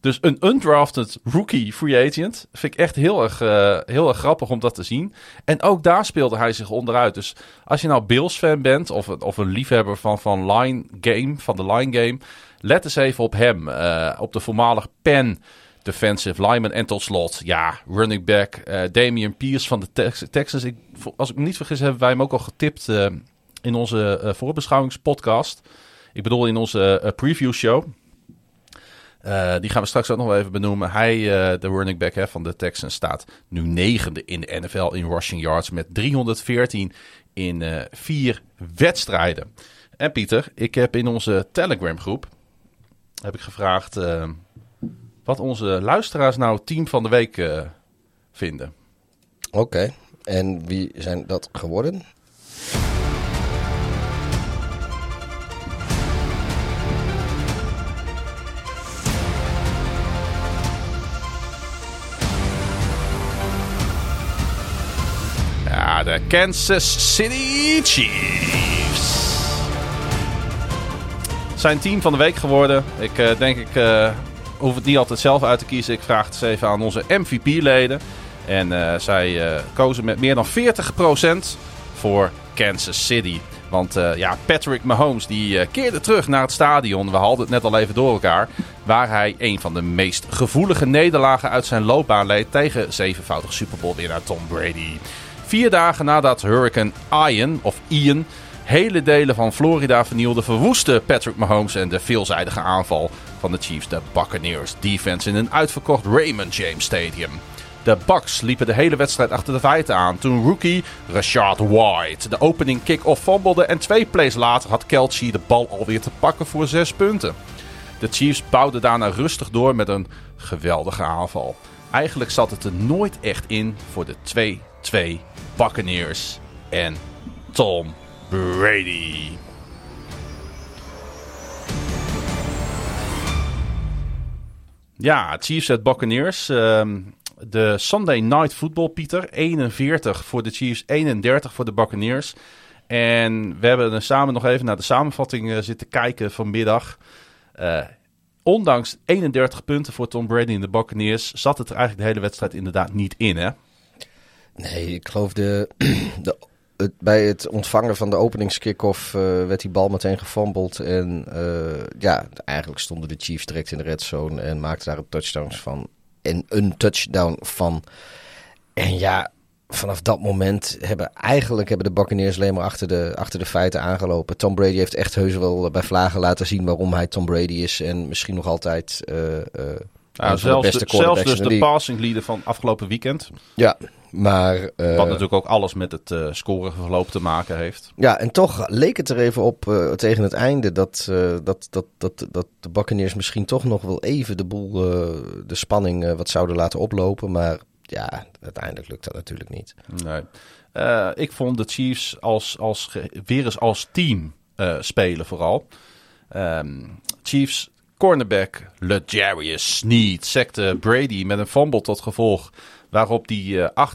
[SPEAKER 4] Dus een undrafted rookie free agent. Vind ik echt heel erg, uh, heel erg grappig om dat te zien. En ook daar speelde hij zich onderuit. Dus als je nou Bills fan bent of, of een liefhebber van, van line game, van de line game. Let eens even op hem. Uh, op de voormalige pen defensive lineman. En tot slot, ja, running back uh, Damian Pierce van de Tex Texans. Ik, als ik me niet vergis, hebben wij hem ook al getipt in onze voorbeschouwingspodcast. Ik bedoel in onze preview show. Uh, die gaan we straks ook nog even benoemen. Hij, uh, de running back hè, van de Texans, staat nu negende in de NFL in rushing yards met 314 in uh, vier wedstrijden. En Pieter, ik heb in onze Telegram groep heb ik gevraagd wat onze luisteraars nou team van de week vinden.
[SPEAKER 5] Oké, en wie zijn dat geworden?
[SPEAKER 4] De Kansas City Chiefs. Zijn team van de week geworden. Ik uh, denk ik uh, hoef het niet altijd zelf uit te kiezen. Ik vraag het eens even aan onze MVP-leden. En uh, zij kozen met meer dan 40% voor Kansas City. Want ja, Patrick Mahomes die keerde terug naar het stadion. We hadden het net al even door elkaar. Waar hij een van de meest gevoelige nederlagen uit zijn loopbaan leed tegen zevenvoudig Super Bowl winnaar Tom Brady. Vier dagen nadat Hurricane Ian, of Ian, hele delen van Florida vernielde, verwoestte Patrick Mahomes en de veelzijdige aanval van de Chiefs de Buccaneers defense in een uitverkocht Raymond James Stadium. De Bucks liepen de hele wedstrijd achter de feiten aan toen rookie Rashad White de opening kick-off en twee plays later had Kelce de bal alweer te pakken voor zes punten. De Chiefs bouwden daarna rustig door met een geweldige aanval. Eigenlijk zat het er nooit echt in voor de twee twee Buccaneers en Tom Brady. Ja, Chiefs at Buccaneers. Um, de Sunday Night Football, Pieter. 41 voor de Chiefs, 31 voor de Buccaneers. En we hebben er samen nog even naar de samenvatting uh, zitten kijken vanmiddag. Uh, ondanks 31 punten voor Tom Brady en de Buccaneers... zat het er eigenlijk de hele wedstrijd inderdaad niet in, hè?
[SPEAKER 5] Nee, ik geloof de, de het, bij het ontvangen van de openingskick-off uh, werd die bal meteen gefumbled. En uh, ja, eigenlijk stonden de Chiefs direct in de red zone en maakten daar een touchdown van. En een touchdown van. En ja, vanaf dat moment hebben eigenlijk hebben de Buccaneers alleen maar achter de, achter de feiten aangelopen. Tom Brady heeft echt heus wel bij vlagen laten zien waarom hij Tom Brady is. En misschien nog altijd uh,
[SPEAKER 4] ja, zelfs, de, zelfs dus de, de passing leader van afgelopen weekend.
[SPEAKER 5] Ja, maar... Uh,
[SPEAKER 4] Wat natuurlijk ook alles met het uh, scoreverloop te maken heeft.
[SPEAKER 5] Ja, en toch leek het er even op uh, tegen het einde dat, dat, dat, dat, dat de Buccaneers misschien toch nog wel even de boel, de spanning wat zouden laten oplopen. Maar ja, uiteindelijk lukt dat natuurlijk niet.
[SPEAKER 4] Nee. ik vond de Chiefs als, als, weer eens als team spelen vooral. Um, Chiefs cornerback LeJarius Sneed sekte Brady met een fumble tot gevolg. Waarop die uh, eh,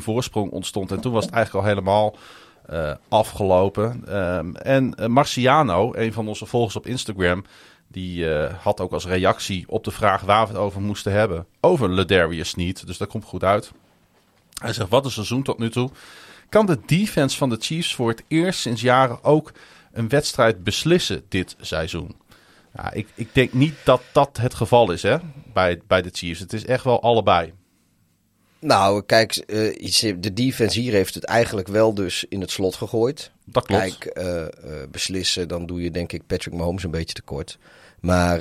[SPEAKER 4] 28-10 voorsprong ontstond. En toen was het eigenlijk al helemaal uh, afgelopen. Um, en uh, Marciano, een van onze volgers op Instagram... die had ook als reactie op de vraag waar we het over moesten hebben... over LeDarius Sneed. Dus dat komt goed uit. Hij zegt, wat een seizoen tot nu toe. Kan de defense van de Chiefs voor het eerst sinds jaren ook een wedstrijd beslissen dit seizoen? Ja, ik, ik denk niet dat dat het geval is hè, bij, bij de Chiefs. Het is echt wel allebei.
[SPEAKER 5] Nou, kijk, uh, de defense hier heeft het eigenlijk wel dus in het slot gegooid.
[SPEAKER 4] Dat klopt.
[SPEAKER 5] Kijk, uh, uh, beslissen, dan doe je denk ik Patrick Mahomes een beetje tekort. Maar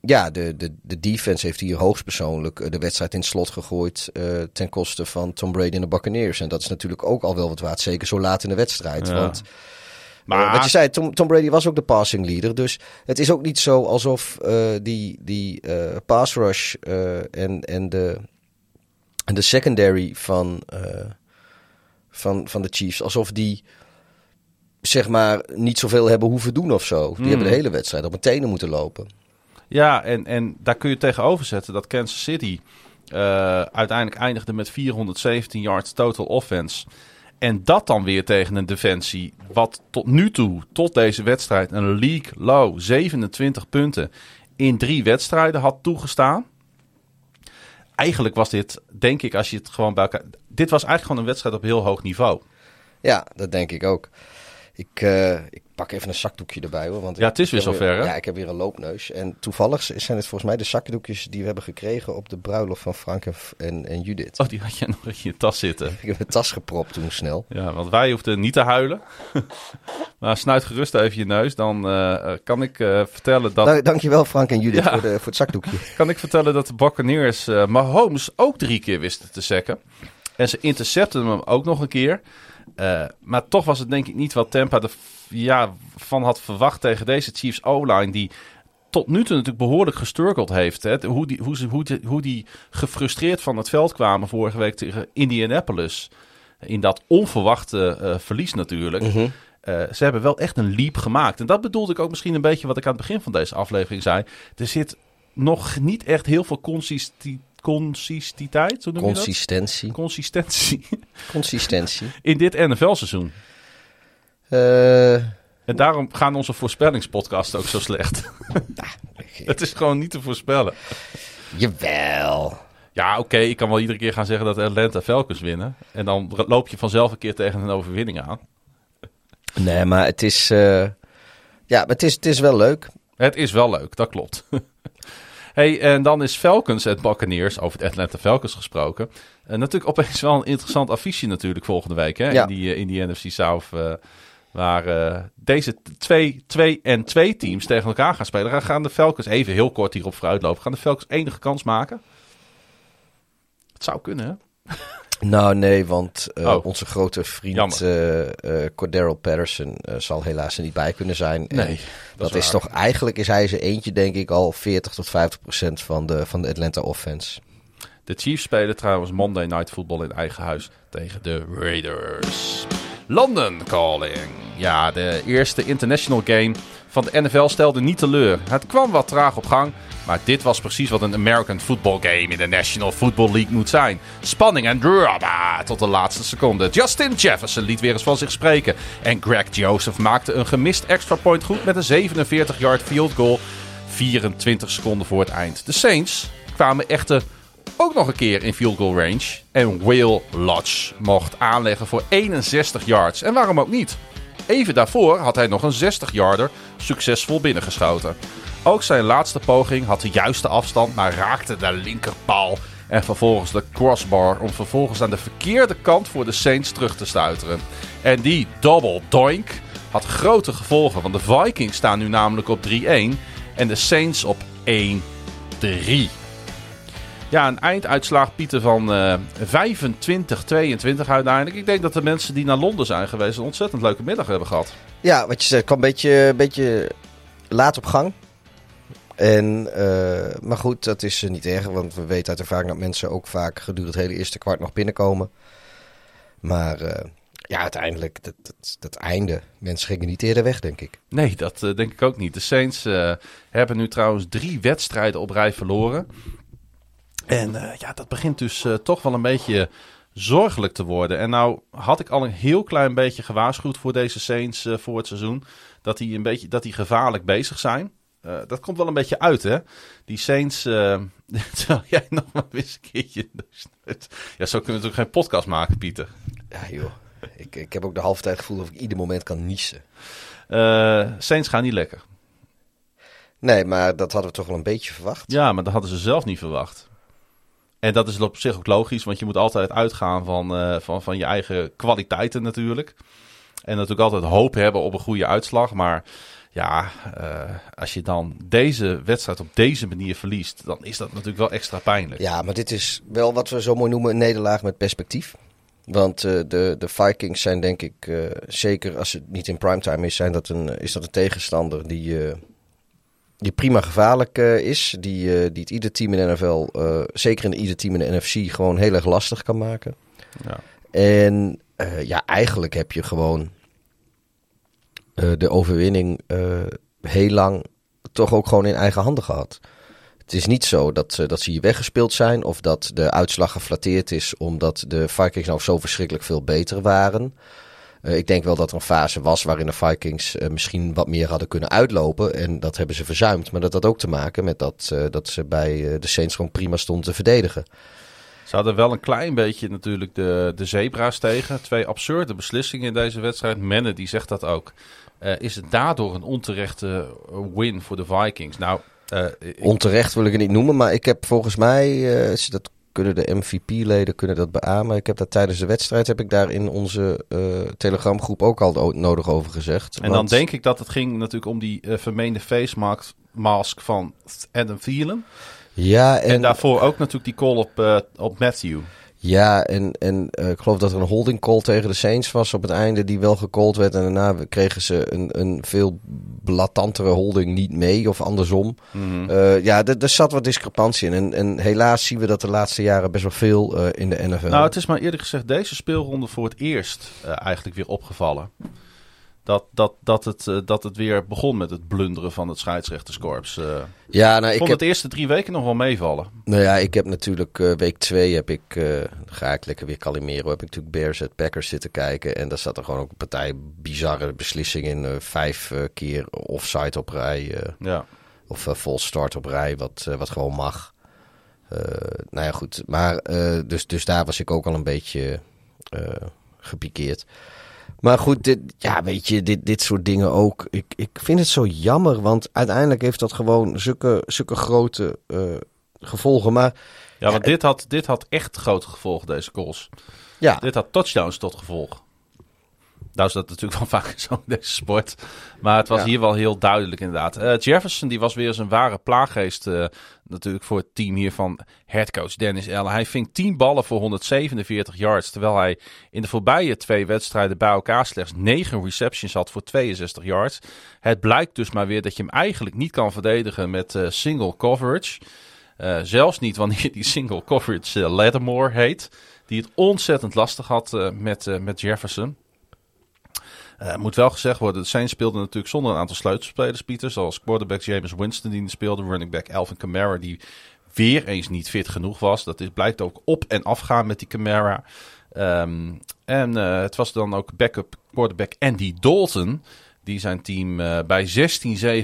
[SPEAKER 5] ja, de, de, de defense heeft hier hoogstpersoonlijk de wedstrijd in het slot gegooid ten koste van Tom Brady en de Buccaneers. En dat is natuurlijk ook al wel wat waard, zeker zo laat in de wedstrijd. Ja. Want maar... wat je zei, Tom, Tom, Brady was ook de passing leader. Dus het is ook niet zo alsof die, die pass rush en, en de de secondary van, eh, van, van de Chiefs, alsof die zeg maar niet zoveel hebben hoeven doen of zo. Die hebben de hele wedstrijd op hun tenen moeten lopen.
[SPEAKER 4] Ja, en, en daar kun je tegenover zetten dat Kansas City eh, uiteindelijk eindigde met 417 yards total offense. En dat dan weer tegen een defensie wat tot nu toe, tot deze wedstrijd, een league low 27 punten in drie wedstrijden had toegestaan. Eigenlijk was dit, denk ik, als je het gewoon bij elkaar... Dit was eigenlijk gewoon een wedstrijd op heel hoog niveau.
[SPEAKER 5] Ja, dat denk ik ook. Ik, eh, pak even een zakdoekje erbij hoor. Want
[SPEAKER 4] Ja, het is weer zover, hè?
[SPEAKER 5] Ja, ik heb weer een loopneus. En toevallig zijn het volgens mij de zakdoekjes die we hebben gekregen op de bruiloft van Frank en, en, en Judith.
[SPEAKER 4] Oh, die had je nog in je tas zitten.
[SPEAKER 5] Ik heb mijn tas gepropt toen snel.
[SPEAKER 4] Ja, want wij hoefden niet te huilen. maar snuit gerust even je neus. Dan eh, kan ik eh, vertellen dat...
[SPEAKER 5] Nou, dankjewel Frank en Judith
[SPEAKER 4] Ja.
[SPEAKER 5] voor, de, voor het zakdoekje.
[SPEAKER 4] kan ik vertellen dat de Buccaneers eh Mahomes ook drie keer wisten te sacken. En ze intercepten hem ook nog een keer. Eh, maar toch was het denk ik niet wat Tampa er ja, van had verwacht tegen deze Chiefs O-line die tot nu toe natuurlijk behoorlijk gesturkeld heeft. Hè. Hoe, die, hoe, ze, hoe, die, hoe die gefrustreerd van het veld kwamen vorige week tegen Indianapolis. In dat onverwachte eh, verlies natuurlijk.
[SPEAKER 5] Mhm.
[SPEAKER 4] Eh, ze hebben wel echt een leap gemaakt. En dat bedoelde ik ook misschien een beetje wat ik aan het begin van deze aflevering zei. Er zit nog niet echt heel veel consisti consistiteit, noem je dat?
[SPEAKER 5] Consistentie.
[SPEAKER 4] Consistentie
[SPEAKER 5] Consistentie.
[SPEAKER 4] in dit NFL-seizoen.
[SPEAKER 5] Eh,
[SPEAKER 4] En daarom gaan onze voorspellingspodcasts ook zo slecht. Het is gewoon niet te voorspellen.
[SPEAKER 5] jawel.
[SPEAKER 4] Ja, oké, ik kan wel iedere keer gaan zeggen dat Atlanta Falcons winnen. En dan loop je vanzelf een keer tegen een overwinning aan.
[SPEAKER 5] Nee, maar het is... eh, ja, het is, het is wel leuk.
[SPEAKER 4] Het is wel leuk, dat klopt. hey, en dan is Falcons en Buccaneers, over de Atlanta Falcons gesproken. En natuurlijk opeens wel een interessant affiche natuurlijk volgende week hè,
[SPEAKER 5] Ja.
[SPEAKER 4] in, die, eh, in die NFC South. Waar eh, deze twee, twee en twee teams tegen elkaar gaan spelen. Gaan- Gaan de Falcons, even heel kort hierop vooruitlopen, gaan de Falcons enige kans maken? Het zou kunnen, hè?
[SPEAKER 5] Nou, nee, want eh,
[SPEAKER 4] Oh.
[SPEAKER 5] onze grote vriend eh Cordero Patterson zal helaas er niet bij kunnen zijn. En
[SPEAKER 4] Nee,
[SPEAKER 5] dat,
[SPEAKER 4] is
[SPEAKER 5] toch eigenlijk is hij zijn eentje, denk ik, al 40 tot 50 procent van de, van de Atlanta offense.
[SPEAKER 4] De Chiefs spelen trouwens Monday Night Football in eigen huis tegen de Raiders. London calling. Ja, de eerste international game van de NFL stelde niet teleur. Het kwam wat traag op gang, maar dit was precies wat een American football game in de National Football League moet zijn. Spanning en drama tot de laatste seconde. Justin Jefferson liet weer eens van zich spreken. En Greg Joseph maakte een gemist extra point goed met een 47-yard field goal. 24 seconden voor het eind. De Saints kwamen echter ook nog een keer in field goal range. En Will Lodge mocht aanleggen voor 61 yards. En waarom ook niet? Even daarvoor had hij nog een 60-yarder succesvol binnengeschoten. Ook zijn laatste poging had de juiste afstand, maar raakte de linkerpaal. En vervolgens de crossbar om vervolgens aan de verkeerde kant voor de Saints terug te stuiteren. En die double doink had grote gevolgen, want de Vikings staan nu namelijk op 3-1 en de Saints op 1-3. Ja, een einduitslag, Pieter, van eh 25-22 uiteindelijk. Ik denk dat de mensen die naar Londen zijn geweest... een ontzettend leuke middag hebben gehad.
[SPEAKER 5] Ja, wat je zegt, kwam een beetje, een beetje laat op gang. En, eh, maar goed, dat is eh, niet erg, want we weten uit ervaring dat mensen ook vaak gedurende het hele eerste kwart nog binnenkomen. Maar ja, uiteindelijk, dat, dat, dat einde, mensen gingen niet eerder weg, denk ik.
[SPEAKER 4] Nee, dat denk ik ook niet. De Saints hebben nu trouwens drie wedstrijden op rij verloren. En eh, ja, dat begint dus eh, toch wel een beetje zorgelijk te worden. En nou had ik al een heel klein beetje gewaarschuwd voor deze Saints eh, voor het seizoen. Dat die, een beetje, dat die gevaarlijk bezig zijn. Dat komt wel een beetje uit, hè? Die Saints. terwijl jij nog maar eens een keertje. Ja, zo kunnen we natuurlijk geen podcast maken, Pieter.
[SPEAKER 5] Ja, joh. Ik, ik heb ook de halve tijd gevoel of ik ieder moment kan niezen.
[SPEAKER 4] Saints gaan niet lekker.
[SPEAKER 5] Nee, maar dat hadden we toch wel een beetje verwacht.
[SPEAKER 4] Ja, maar dat hadden ze zelf niet verwacht. En dat is op zich ook logisch, want je moet altijd uitgaan van, eh, van, van je eigen kwaliteiten natuurlijk. En natuurlijk altijd hoop hebben op een goede uitslag. Maar ja, eh, als je dan deze wedstrijd op deze manier verliest, dan is dat natuurlijk wel extra pijnlijk.
[SPEAKER 5] Ja, maar dit is wel wat we zo mooi noemen een nederlaag met perspectief. Want eh, de, de Vikings zijn denk ik, zeker als het niet in primetime is, zijn dat een, is dat een tegenstander die, die prima gevaarlijk eh, is. Die, eh, die het ieder team in de NFL, eh, zeker in ieder team in de NFC, gewoon heel erg lastig kan maken.
[SPEAKER 4] Ja.
[SPEAKER 5] En ja, eigenlijk heb je gewoon de overwinning heel lang toch ook gewoon in eigen handen gehad. Het is niet zo dat, ze- dat ze hier weggespeeld zijn of dat de uitslag geflatteerd is omdat de Vikings nou zo verschrikkelijk veel beter waren. Eh, ik denk wel dat er een fase was waarin de Vikings eh, misschien wat meer hadden kunnen uitlopen. En dat hebben ze verzuimd. Maar dat had ook te maken met dat, eh, dat ze bij de Saints gewoon prima stonden te verdedigen.
[SPEAKER 4] Ze hadden wel een klein beetje natuurlijk de, de zebra's tegen. Twee absurde beslissingen in deze wedstrijd. Menne die zegt dat ook. Is het daardoor een onterechte win voor de Vikings? Nou, ik-
[SPEAKER 5] Onterecht wil ik het niet noemen, maar ik heb volgens mij, ze- dat kunnen de MVP-leden kunnen dat beamen. Ik heb dat tijdens de wedstrijd, heb ik daar in onze eh telegramgroep ook al nodig over gezegd.
[SPEAKER 4] en dan denk ik dat het ging natuurlijk om die eh, vermeende face mask, mask van Adam Thielen.
[SPEAKER 5] Ja,
[SPEAKER 4] En,
[SPEAKER 5] en,
[SPEAKER 4] daarvoor ook natuurlijk die call op, eh, op Matthew.
[SPEAKER 5] Ja, en, en eh, ik geloof dat er een holding call tegen de Saints was op het einde, die wel gecalld werd. En daarna kregen ze een, een veel blatantere holding niet mee, of andersom. Eh, ja, er zat wat discrepantie in. En, en helaas zien we dat de laatste jaren best wel veel eh, in de NFL.
[SPEAKER 4] Nou, het is maar eerlijk gezegd deze speelronde voor het eerst eigenlijk weer opgevallen. Dat, dat, dat, het, eh, dat het weer begon met het blunderen van het scheidsrechterskorps. Eh,
[SPEAKER 5] ja, nou,
[SPEAKER 4] ik vond
[SPEAKER 5] heb...
[SPEAKER 4] het eerste drie weken nog wel meevallen.
[SPEAKER 5] Nou ja, ik heb natuurlijk eh, week twee heb ik, eh, ga ik lekker weer kalimeren. Heb ik natuurlijk Bears at Packers zitten kijken. En daar zat er gewoon ook een partij bizarre beslissingen in. vijf keer offside op rij.
[SPEAKER 4] Ja.
[SPEAKER 5] of full start op rij, wat, wat gewoon mag. Nou ja, goed. Maar dus, dus daar was ik ook al een beetje gepikeerd. Maar goed, dit, ja, weet je, dit, dit soort dingen ook. Ik, ik vind het zo jammer, want uiteindelijk heeft dat gewoon zulke, zulke grote eh, gevolgen. Maar
[SPEAKER 4] Ja, want dit had, dit had echt grote gevolgen, deze calls.
[SPEAKER 5] ja,
[SPEAKER 4] Dit had touchdowns tot gevolg. Nou is dat natuurlijk wel vaak zo in deze sport. Maar het was
[SPEAKER 5] Ja.
[SPEAKER 4] hier wel heel duidelijk inderdaad. Eh, Jefferson die was weer eens een ware plaaggeest eh, natuurlijk voor het team hier van headcoach Dennis Allen. Hij ving 10 ballen voor 147 yards. Terwijl hij in de voorbije twee wedstrijden bij elkaar slechts 9 receptions had voor 62 yards. Het blijkt dus maar weer dat je hem eigenlijk niet kan verdedigen met eh, single coverage. Zelfs niet wanneer die single coverage Lattimore heet. Die het ontzettend lastig had met, met Jefferson. Eh, moet wel gezegd worden, de Saints speelden natuurlijk zonder een aantal sleutelspelers, Pieter. Zoals quarterback James Winston die speelde, running back Alvin Kamara die weer eens niet fit genoeg was. Dat is, blijkt ook op en afgaan met die Kamara. Ehm, en eh, het was dan ook backup quarterback Andy Dalton. Die zijn team eh, bij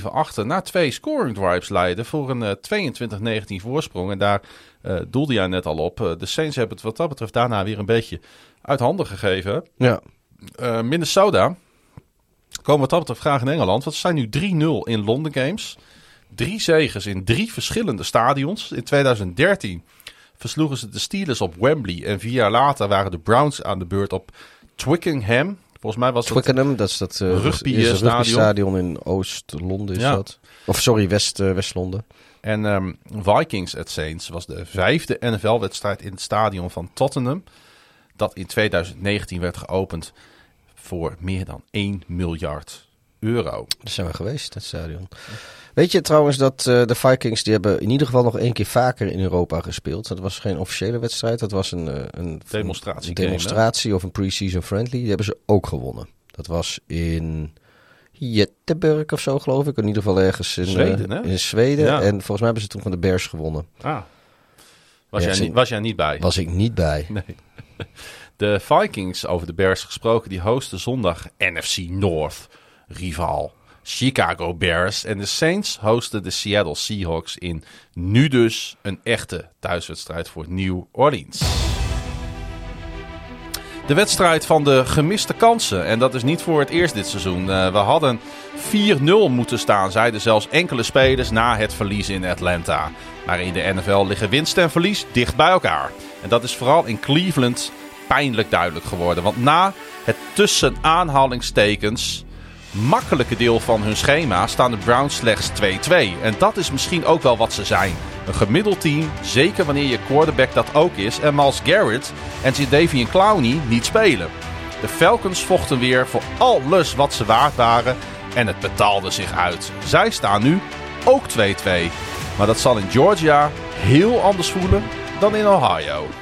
[SPEAKER 4] 16-7 achter na twee scoring drives leidde voor een eh, 22-19 voorsprong. En daar doelde jij net al op. De Saints hebben het wat dat betreft daarna weer een beetje uit handen gegeven.
[SPEAKER 5] ja.
[SPEAKER 4] Minnesota komen wat dat betreft graag in Engeland. Want ze zijn nu 3-0 in London Games. Drie zegens in drie verschillende stadions. In 2013 versloegen ze de Steelers op Wembley. En vier jaar later waren de Browns aan de beurt op Twickenham. Volgens mij was dat...
[SPEAKER 5] Twickenham, dat is dat eh, is een
[SPEAKER 4] eh, stadion.
[SPEAKER 5] rugbystadion in Oost-Londen is
[SPEAKER 4] Ja.
[SPEAKER 5] dat. Of sorry, West, eh, West-Londen.
[SPEAKER 4] En ehm, Vikings at Saints was de vijfde NFL-wedstrijd in het stadion van Tottenham. Dat in 2019 werd geopend voor meer dan 1 miljard euro.
[SPEAKER 5] Daar zijn we geweest, dat stadion. Weet je trouwens dat eh, de Vikings, die hebben in ieder geval nog één keer vaker in Europa gespeeld. Dat was geen officiële wedstrijd, dat was een, eh, een
[SPEAKER 4] Demonstratie
[SPEAKER 5] een
[SPEAKER 4] game,
[SPEAKER 5] demonstratie of een pre-season friendly. Die hebben ze ook gewonnen. Dat was in Jetteburg of zo, geloof ik. In ieder geval ergens in
[SPEAKER 4] Zweden,
[SPEAKER 5] eh,
[SPEAKER 4] hè?
[SPEAKER 5] in Zweden.
[SPEAKER 4] Ja.
[SPEAKER 5] En volgens mij hebben ze toen van de Bears gewonnen.
[SPEAKER 4] Ah. Was,
[SPEAKER 5] Ja,
[SPEAKER 4] jij, niet, was jij niet bij?
[SPEAKER 5] Was ik niet bij.
[SPEAKER 4] Nee. De Vikings, over de Bears gesproken, die hosten zondag NFC North rivaal Chicago Bears. En de Saints hosten de Seattle Seahawks in nu dus een echte thuiswedstrijd voor New Orleans. De wedstrijd van de gemiste kansen. En dat is niet voor het eerst dit seizoen. Eh, we hadden 4-0 moeten staan, zeiden zelfs enkele spelers na het verlies in Atlanta. Maar in de NFL liggen winst en verlies dicht bij elkaar. En dat is vooral in Cleveland pijnlijk duidelijk geworden. Want na het tussen aanhalingstekens makkelijke deel van hun schema staan de Browns slechts 2-2. En dat is misschien ook wel wat ze zijn. Een gemiddeld team, zeker wanneer je quarterback dat ook is. En Miles Garrett en Davian Clowney niet spelen. De Falcons vochten weer voor alles wat ze waard waren. En het betaalde zich uit. Zij staan nu ook 2-2. Maar dat zal in Georgia heel anders voelen dan in Ohio.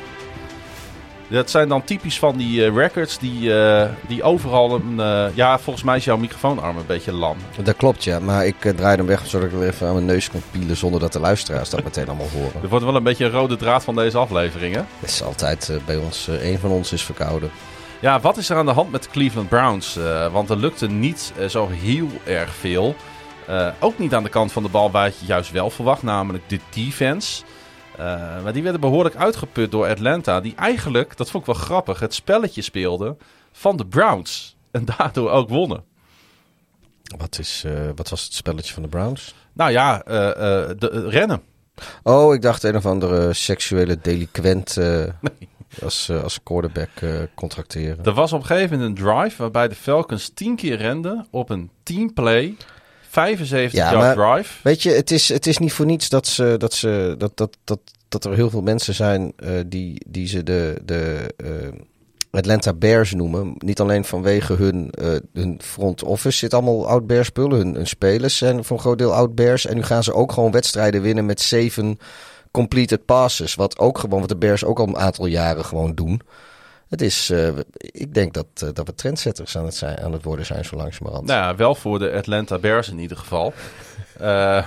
[SPEAKER 4] Dat zijn dan typisch van die eh, records die, eh, die overal een... eh, ja, volgens mij is jouw microfoonarm een beetje lam.
[SPEAKER 5] Dat klopt, ja. Maar ik draai hem weg zodat ik er even aan mijn neus kan pielen zonder dat de luisteraars dat meteen allemaal horen.
[SPEAKER 4] Er wordt wel een beetje een rode draad van deze aflevering, hè?
[SPEAKER 5] Dat is altijd bij ons, een van ons is verkouden.
[SPEAKER 4] Ja, wat is er aan de hand met de Cleveland Browns? Want er lukte niet zo heel erg veel. Ook niet aan de kant van de bal waar je juist wel verwacht, namelijk de defense. Eh, maar die werden behoorlijk uitgeput door Atlanta. Die eigenlijk, dat vond ik wel grappig, het spelletje speelde van de Browns. En daardoor ook wonnen.
[SPEAKER 5] Wat, is, eh, wat was het spelletje van de Browns?
[SPEAKER 4] Nou ja, eh, de, rennen.
[SPEAKER 5] Oh, ik dacht een of andere seksuele deliquent eh, als, als quarterback contracteren.
[SPEAKER 4] Er was op een gegeven moment een drive waarbij de Falcons 10 keer renden op een teamplay. 75
[SPEAKER 5] Ja,
[SPEAKER 4] yard
[SPEAKER 5] maar-
[SPEAKER 4] drive.
[SPEAKER 5] Weet je, het is, het is niet voor niets dat, ze, dat, ze, dat, dat, dat, dat er heel veel mensen zijn eh, die, die ze de, de eh, Atlanta Bears noemen. Niet alleen vanwege hun, eh, hun front office zit allemaal oud Bears spullen. Hun, hun spelers zijn voor een groot deel oud Bears. En nu gaan ze ook gewoon wedstrijden winnen met zeven completed passes. Wat ook gewoon, wat de Bears ook al een aantal jaren gewoon doen. Het is, eh, ik denk dat, eh, dat we trendsetters aan het, zijn, aan het worden zijn zo langzamerhand.
[SPEAKER 4] Nou ja, wel voor de Atlanta Bears in ieder geval. Eh,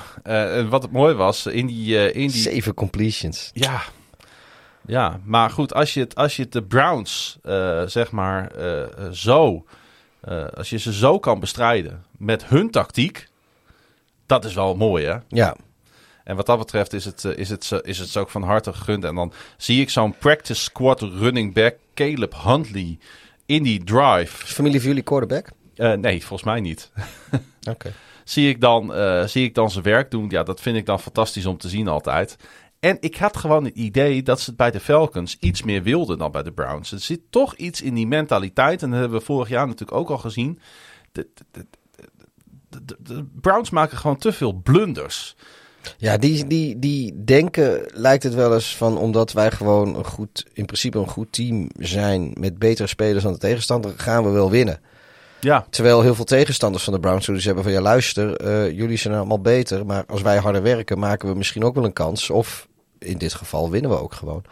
[SPEAKER 4] en wat het mooi was, in die... in die
[SPEAKER 5] Zeven completions.
[SPEAKER 4] ja, ja, maar goed, als je het, als je het de Browns, zeg maar, zo... als je ze zo kan bestrijden met hun tactiek... Dat is wel mooi, hè?
[SPEAKER 5] Ja,
[SPEAKER 4] En wat dat betreft is het, eh, is het, is het ook van harte gegund. En dan zie ik zo'n practice squad running back Caleb Huntley in die drive.
[SPEAKER 5] is familie van jullie quarterback?
[SPEAKER 4] Eh, nee, volgens mij niet.
[SPEAKER 5] Oké.
[SPEAKER 4] zie ik, dan, eh, zie ik dan zijn werk doen. Ja, dat vind ik dan fantastisch om te zien altijd. En ik had gewoon het idee dat ze het bij de Falcons iets meer wilden dan bij de Browns. Er zit toch iets in die mentaliteit. En dat hebben we vorig jaar natuurlijk ook al gezien. De- de- de Browns maken gewoon te veel blunders.
[SPEAKER 5] Ja, die, die, die denken lijkt het wel eens van omdat wij gewoon een goed, in principe een goed team zijn met betere spelers dan de tegenstander, gaan we wel winnen.
[SPEAKER 4] Ja,
[SPEAKER 5] Terwijl heel veel tegenstanders van de Browns zoiets hebben van ja luister, eh, jullie zijn allemaal beter, maar als wij harder werken maken we misschien ook wel een kans. Of in dit geval winnen we ook gewoon.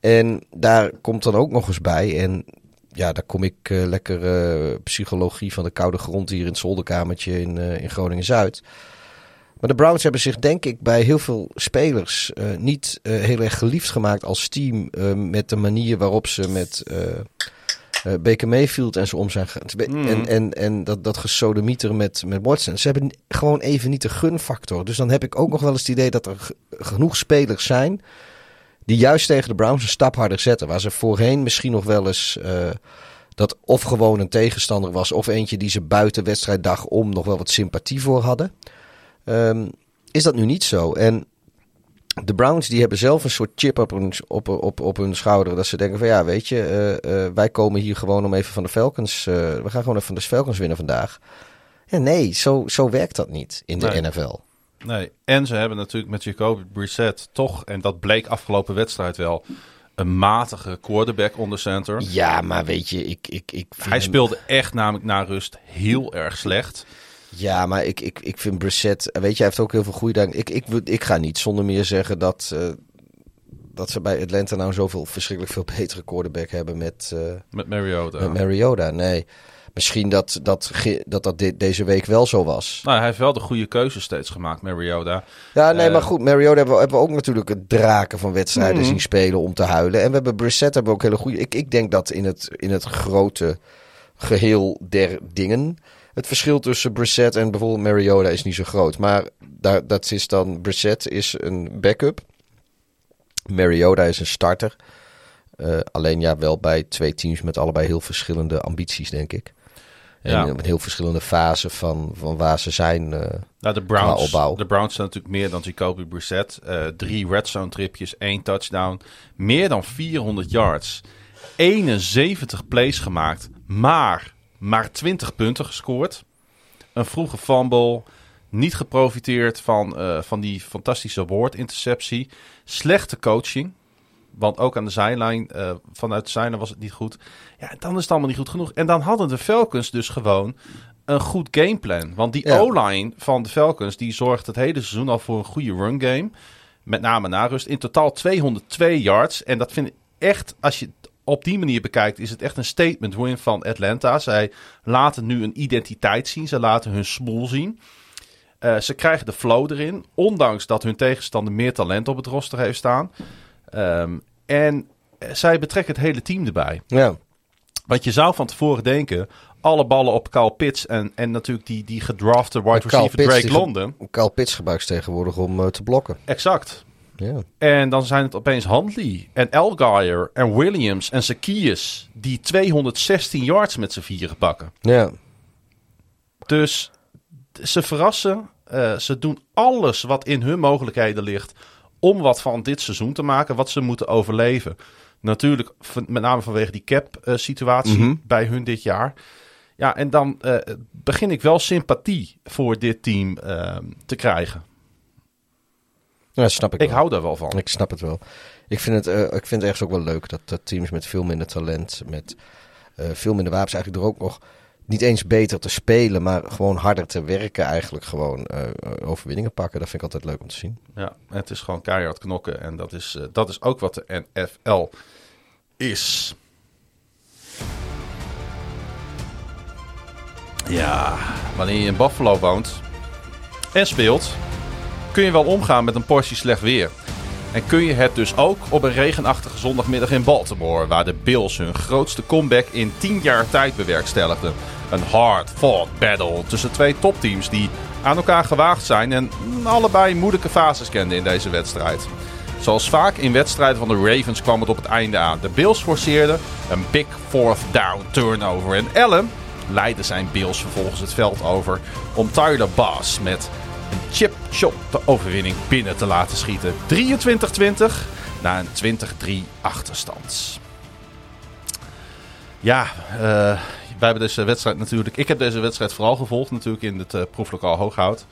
[SPEAKER 5] En daar komt dan ook nog eens bij en ja, daar kom ik eh, lekker eh, psychologie van de koude grond hier in het zolderkamertje in, in Groningen-Zuid. Maar de Browns hebben zich denk ik bij heel veel spelers eh, niet eh, heel erg geliefd gemaakt als team eh, met de manier waarop ze met Baker Mayfield en zo om zijn gegaan.
[SPEAKER 4] Mhm.
[SPEAKER 5] En, en, en dat, dat gesodemieter met, met Watson. Ze hebben gewoon even niet de gunfactor. Dus dan heb ik ook nog wel eens het idee dat er genoeg spelers zijn die juist tegen de Browns een stap harder zetten. Waar ze voorheen misschien nog wel eens dat of gewoon een tegenstander was... of eentje die ze buiten wedstrijddag om nog wel wat sympathie voor hadden. Ehm, is dat nu niet zo? En de Browns die hebben zelf een soort chip op hun, op, op, op hun schouder. Dat ze denken van ja, weet je, eh, eh, wij komen hier gewoon om even van de Falcons. eh, we gaan gewoon even van de Falcons winnen vandaag. Ja, nee, zo, zo werkt dat niet in de
[SPEAKER 4] Nee.
[SPEAKER 5] NFL.
[SPEAKER 4] nee. En ze hebben natuurlijk met Jacoby Brissett toch, en dat bleek afgelopen wedstrijd wel, een matige quarterback onder center.
[SPEAKER 5] Ja, maar weet je, ik, ik, ik vind
[SPEAKER 4] Hij
[SPEAKER 5] hem-
[SPEAKER 4] speelde echt namelijk na rust heel erg slecht.
[SPEAKER 5] Ja, maar ik, ik, ik vind Brissett... Weet je, hij heeft ook heel veel goede dingen. Ik, ik, ik ga niet zonder meer zeggen dat, eh, dat ze bij Atlanta nou zoveel verschrikkelijk veel betere quarterback hebben met, eh,
[SPEAKER 4] Met Mariota.
[SPEAKER 5] met Mariota. Nee, misschien dat dat, dat, dat de- deze week wel zo was.
[SPEAKER 4] Nou, hij heeft wel de goede keuze steeds gemaakt, Mariota.
[SPEAKER 5] Ja, nee,
[SPEAKER 4] Eh,
[SPEAKER 5] maar goed. Mariota hebben we, hebben we ook natuurlijk het draken van wedstrijden
[SPEAKER 4] Mhm.
[SPEAKER 5] zien spelen om te huilen. En we hebben Brissett hebben we ook hele goede... Ik, ik denk dat in het, in het grote geheel der dingen... Het verschil tussen Brissett en bijvoorbeeld Mariota is niet zo groot. Maar daar, dat is dan... Brissett is een backup. Mariota is een starter. Eh, alleen ja, wel bij twee teams met allebei heel verschillende ambities, denk ik. En
[SPEAKER 4] Ja.
[SPEAKER 5] een heel verschillende fase van, van waar ze zijn. eh,
[SPEAKER 4] Nou, de Browns,
[SPEAKER 5] opbouw.
[SPEAKER 4] de Browns zijn natuurlijk meer dan Jacoby Brissett. Eh, drie red zone tripjes, één touchdown. Meer dan 400 yards. 71 plays gemaakt, maar maar 20 punten gescoord. Een vroege fumble. Niet geprofiteerd van, eh, van die fantastische woordinterceptie. Slechte coaching. Want ook aan de zijlijn, eh, vanuit de zijlijn was het niet goed. Ja, dan is het allemaal niet goed genoeg. En dan hadden de Falcons dus gewoon een goed gameplan. Want die
[SPEAKER 5] Ja.
[SPEAKER 4] O-line van de Falcons die zorgt het hele seizoen al voor een goede run game. Met name na rust. In totaal 202 yards. En dat vind ik echt, als je op die manier bekijkt, is het echt een statement win van Atlanta. Zij laten nu een identiteit zien. Ze laten hun smoel zien. Eh, ze krijgen de flow erin. Ondanks dat hun tegenstander meer talent op het roster heeft staan. Ehm, en zij betrekken het hele team erbij.
[SPEAKER 5] Ja.
[SPEAKER 4] Want je zou van tevoren denken, alle ballen op Kyle Pitts en, en natuurlijk die, die gedrafte wide receiver Drake London.
[SPEAKER 5] Kyle Pitts gebruikt tegenwoordig om eh, te blokken.
[SPEAKER 4] Exact.
[SPEAKER 5] Ja.
[SPEAKER 4] En dan zijn het opeens Huntley en Elgire en Williams en Zacchaeus die 216 yards met z'n vieren pakken.
[SPEAKER 5] ja.
[SPEAKER 4] Dus ze verrassen. Eh, ze doen alles wat in hun mogelijkheden ligt om wat van dit seizoen te maken, wat ze moeten overleven. Natuurlijk, met name vanwege die cap-situatie
[SPEAKER 5] Mhm.
[SPEAKER 4] bij hun dit jaar. Ja, en dan eh, begin ik wel sympathie voor dit team eh, te krijgen.
[SPEAKER 5] Ja, snap ik
[SPEAKER 4] Ik
[SPEAKER 5] wel.
[SPEAKER 4] hou daar wel van.
[SPEAKER 5] Ik snap het wel. Ik vind het, eh, ik vind het ergens ook wel leuk dat, dat teams met veel minder talent, met eh, veel minder wapens, eigenlijk er ook nog niet eens beter te spelen, maar gewoon harder te werken, eigenlijk gewoon eh, overwinningen pakken. Dat vind ik altijd leuk om te zien.
[SPEAKER 4] Ja, het is gewoon keihard knokken. En dat is, dat is ook wat de NFL is. Ja, wanneer je in Buffalo woont en speelt, kun je wel omgaan met een portie slecht weer. En kun je het dus ook op een regenachtige zondagmiddag in Baltimore, waar de Bills hun grootste comeback in 10 jaar tijd bewerkstelligden. Een hard-fought battle tussen twee topteams die aan elkaar gewaagd zijn en allebei moeilijke fases kenden in deze wedstrijd. Zoals vaak in wedstrijden van de Ravens kwam het op het einde aan. De Bills forceerden een big fourth down turnover en Allen leidde zijn Bills vervolgens het veld over om Tyler Bass met een chip shot de overwinning binnen te laten schieten. 23-20 na een 20-3 achterstand. Ja, eh, wij hebben deze wedstrijd natuurlijk. Ik heb deze wedstrijd vooral gevolgd, natuurlijk in het eh, proeflokaal Hooghout.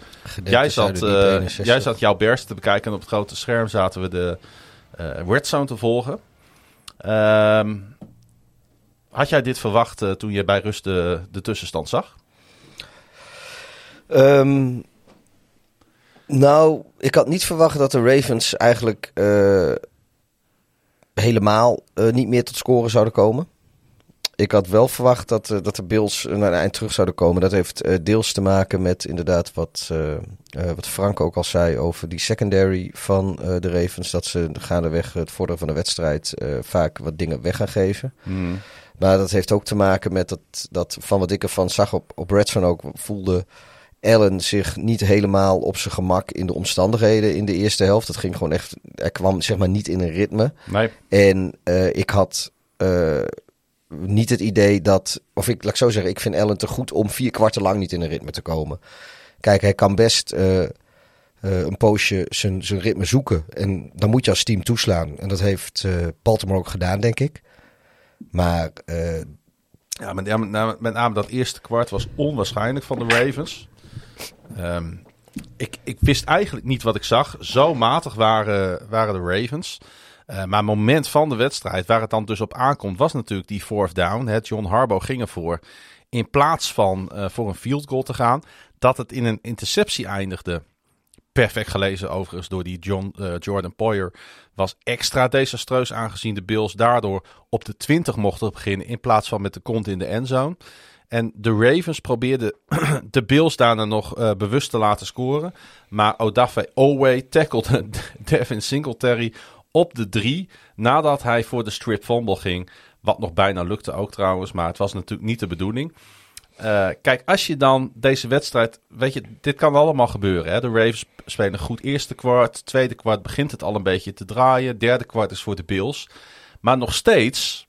[SPEAKER 4] Jij zat, eh,
[SPEAKER 5] 61.
[SPEAKER 4] jij zat jouw Bears te bekijken en op het grote scherm zaten we de eh Red Zone te volgen. Ehm, had jij dit verwacht toen je bij rust de, de tussenstand zag?
[SPEAKER 5] Ehm, nou, ik had niet verwacht dat de Ravens eigenlijk eh, helemaal eh, niet meer tot scoren zouden komen. Ik had wel verwacht dat, eh, dat de Bills naar een eind terug zouden komen. Dat heeft deels te maken met inderdaad wat, wat Frank ook al zei over die secondary van de Ravens. Dat ze gaandeweg het vorderen van de wedstrijd vaak wat dingen weg gaan geven. Maar dat heeft ook te maken met dat, dat van wat ik ervan zag op, op Redstone ook voelde Allen zich niet helemaal op zijn gemak in de omstandigheden in de eerste helft. Dat ging gewoon echt, hij kwam zeg maar niet in een ritme.
[SPEAKER 4] Nee.
[SPEAKER 5] En eh, ik had eh, niet het idee dat, of ik laat ik zo zeggen, ik vind Allen te goed om vier kwarten lang niet in een ritme te komen. Kijk, hij kan best eh, eh, een poosje zijn, zijn ritme zoeken. En dan moet je als team toeslaan. En dat heeft eh, Baltimore ook gedaan, denk ik. Maar eh,
[SPEAKER 4] Ja, met, ja, met, name- met name dat eerste kwart was onwaarschijnlijk van de Ravens. Ehm, ik, ik wist eigenlijk niet wat ik zag. Zo matig waren, waren de Ravens. Eh, maar moment van de wedstrijd, waar het dan dus op aankomt, was natuurlijk die fourth down. Hè. John Harbaugh ging ervoor. In plaats van eh, voor een field goal te gaan, dat het in een interceptie eindigde. Perfect gelezen overigens door die John, eh, Jordan Poyer. Was extra desastreus aangezien de Bills daardoor op de 20 mochten beginnen. In plaats van met de kont in de endzone. En de Ravens probeerden de Bills daarna nog eh, bewust te laten scoren. Maar Odafe Owe tacklede Devin Singletary op de drie. Nadat hij voor de strip fumble ging. Wat nog bijna lukte ook trouwens. Maar het was natuurlijk niet de bedoeling. Eh, kijk, als je dan deze wedstrijd. Weet je, dit kan allemaal gebeuren. Hè? De Ravens spelen goed eerste kwart. Tweede kwart begint het al een beetje te draaien. Derde kwart is voor de Bills. Maar nog steeds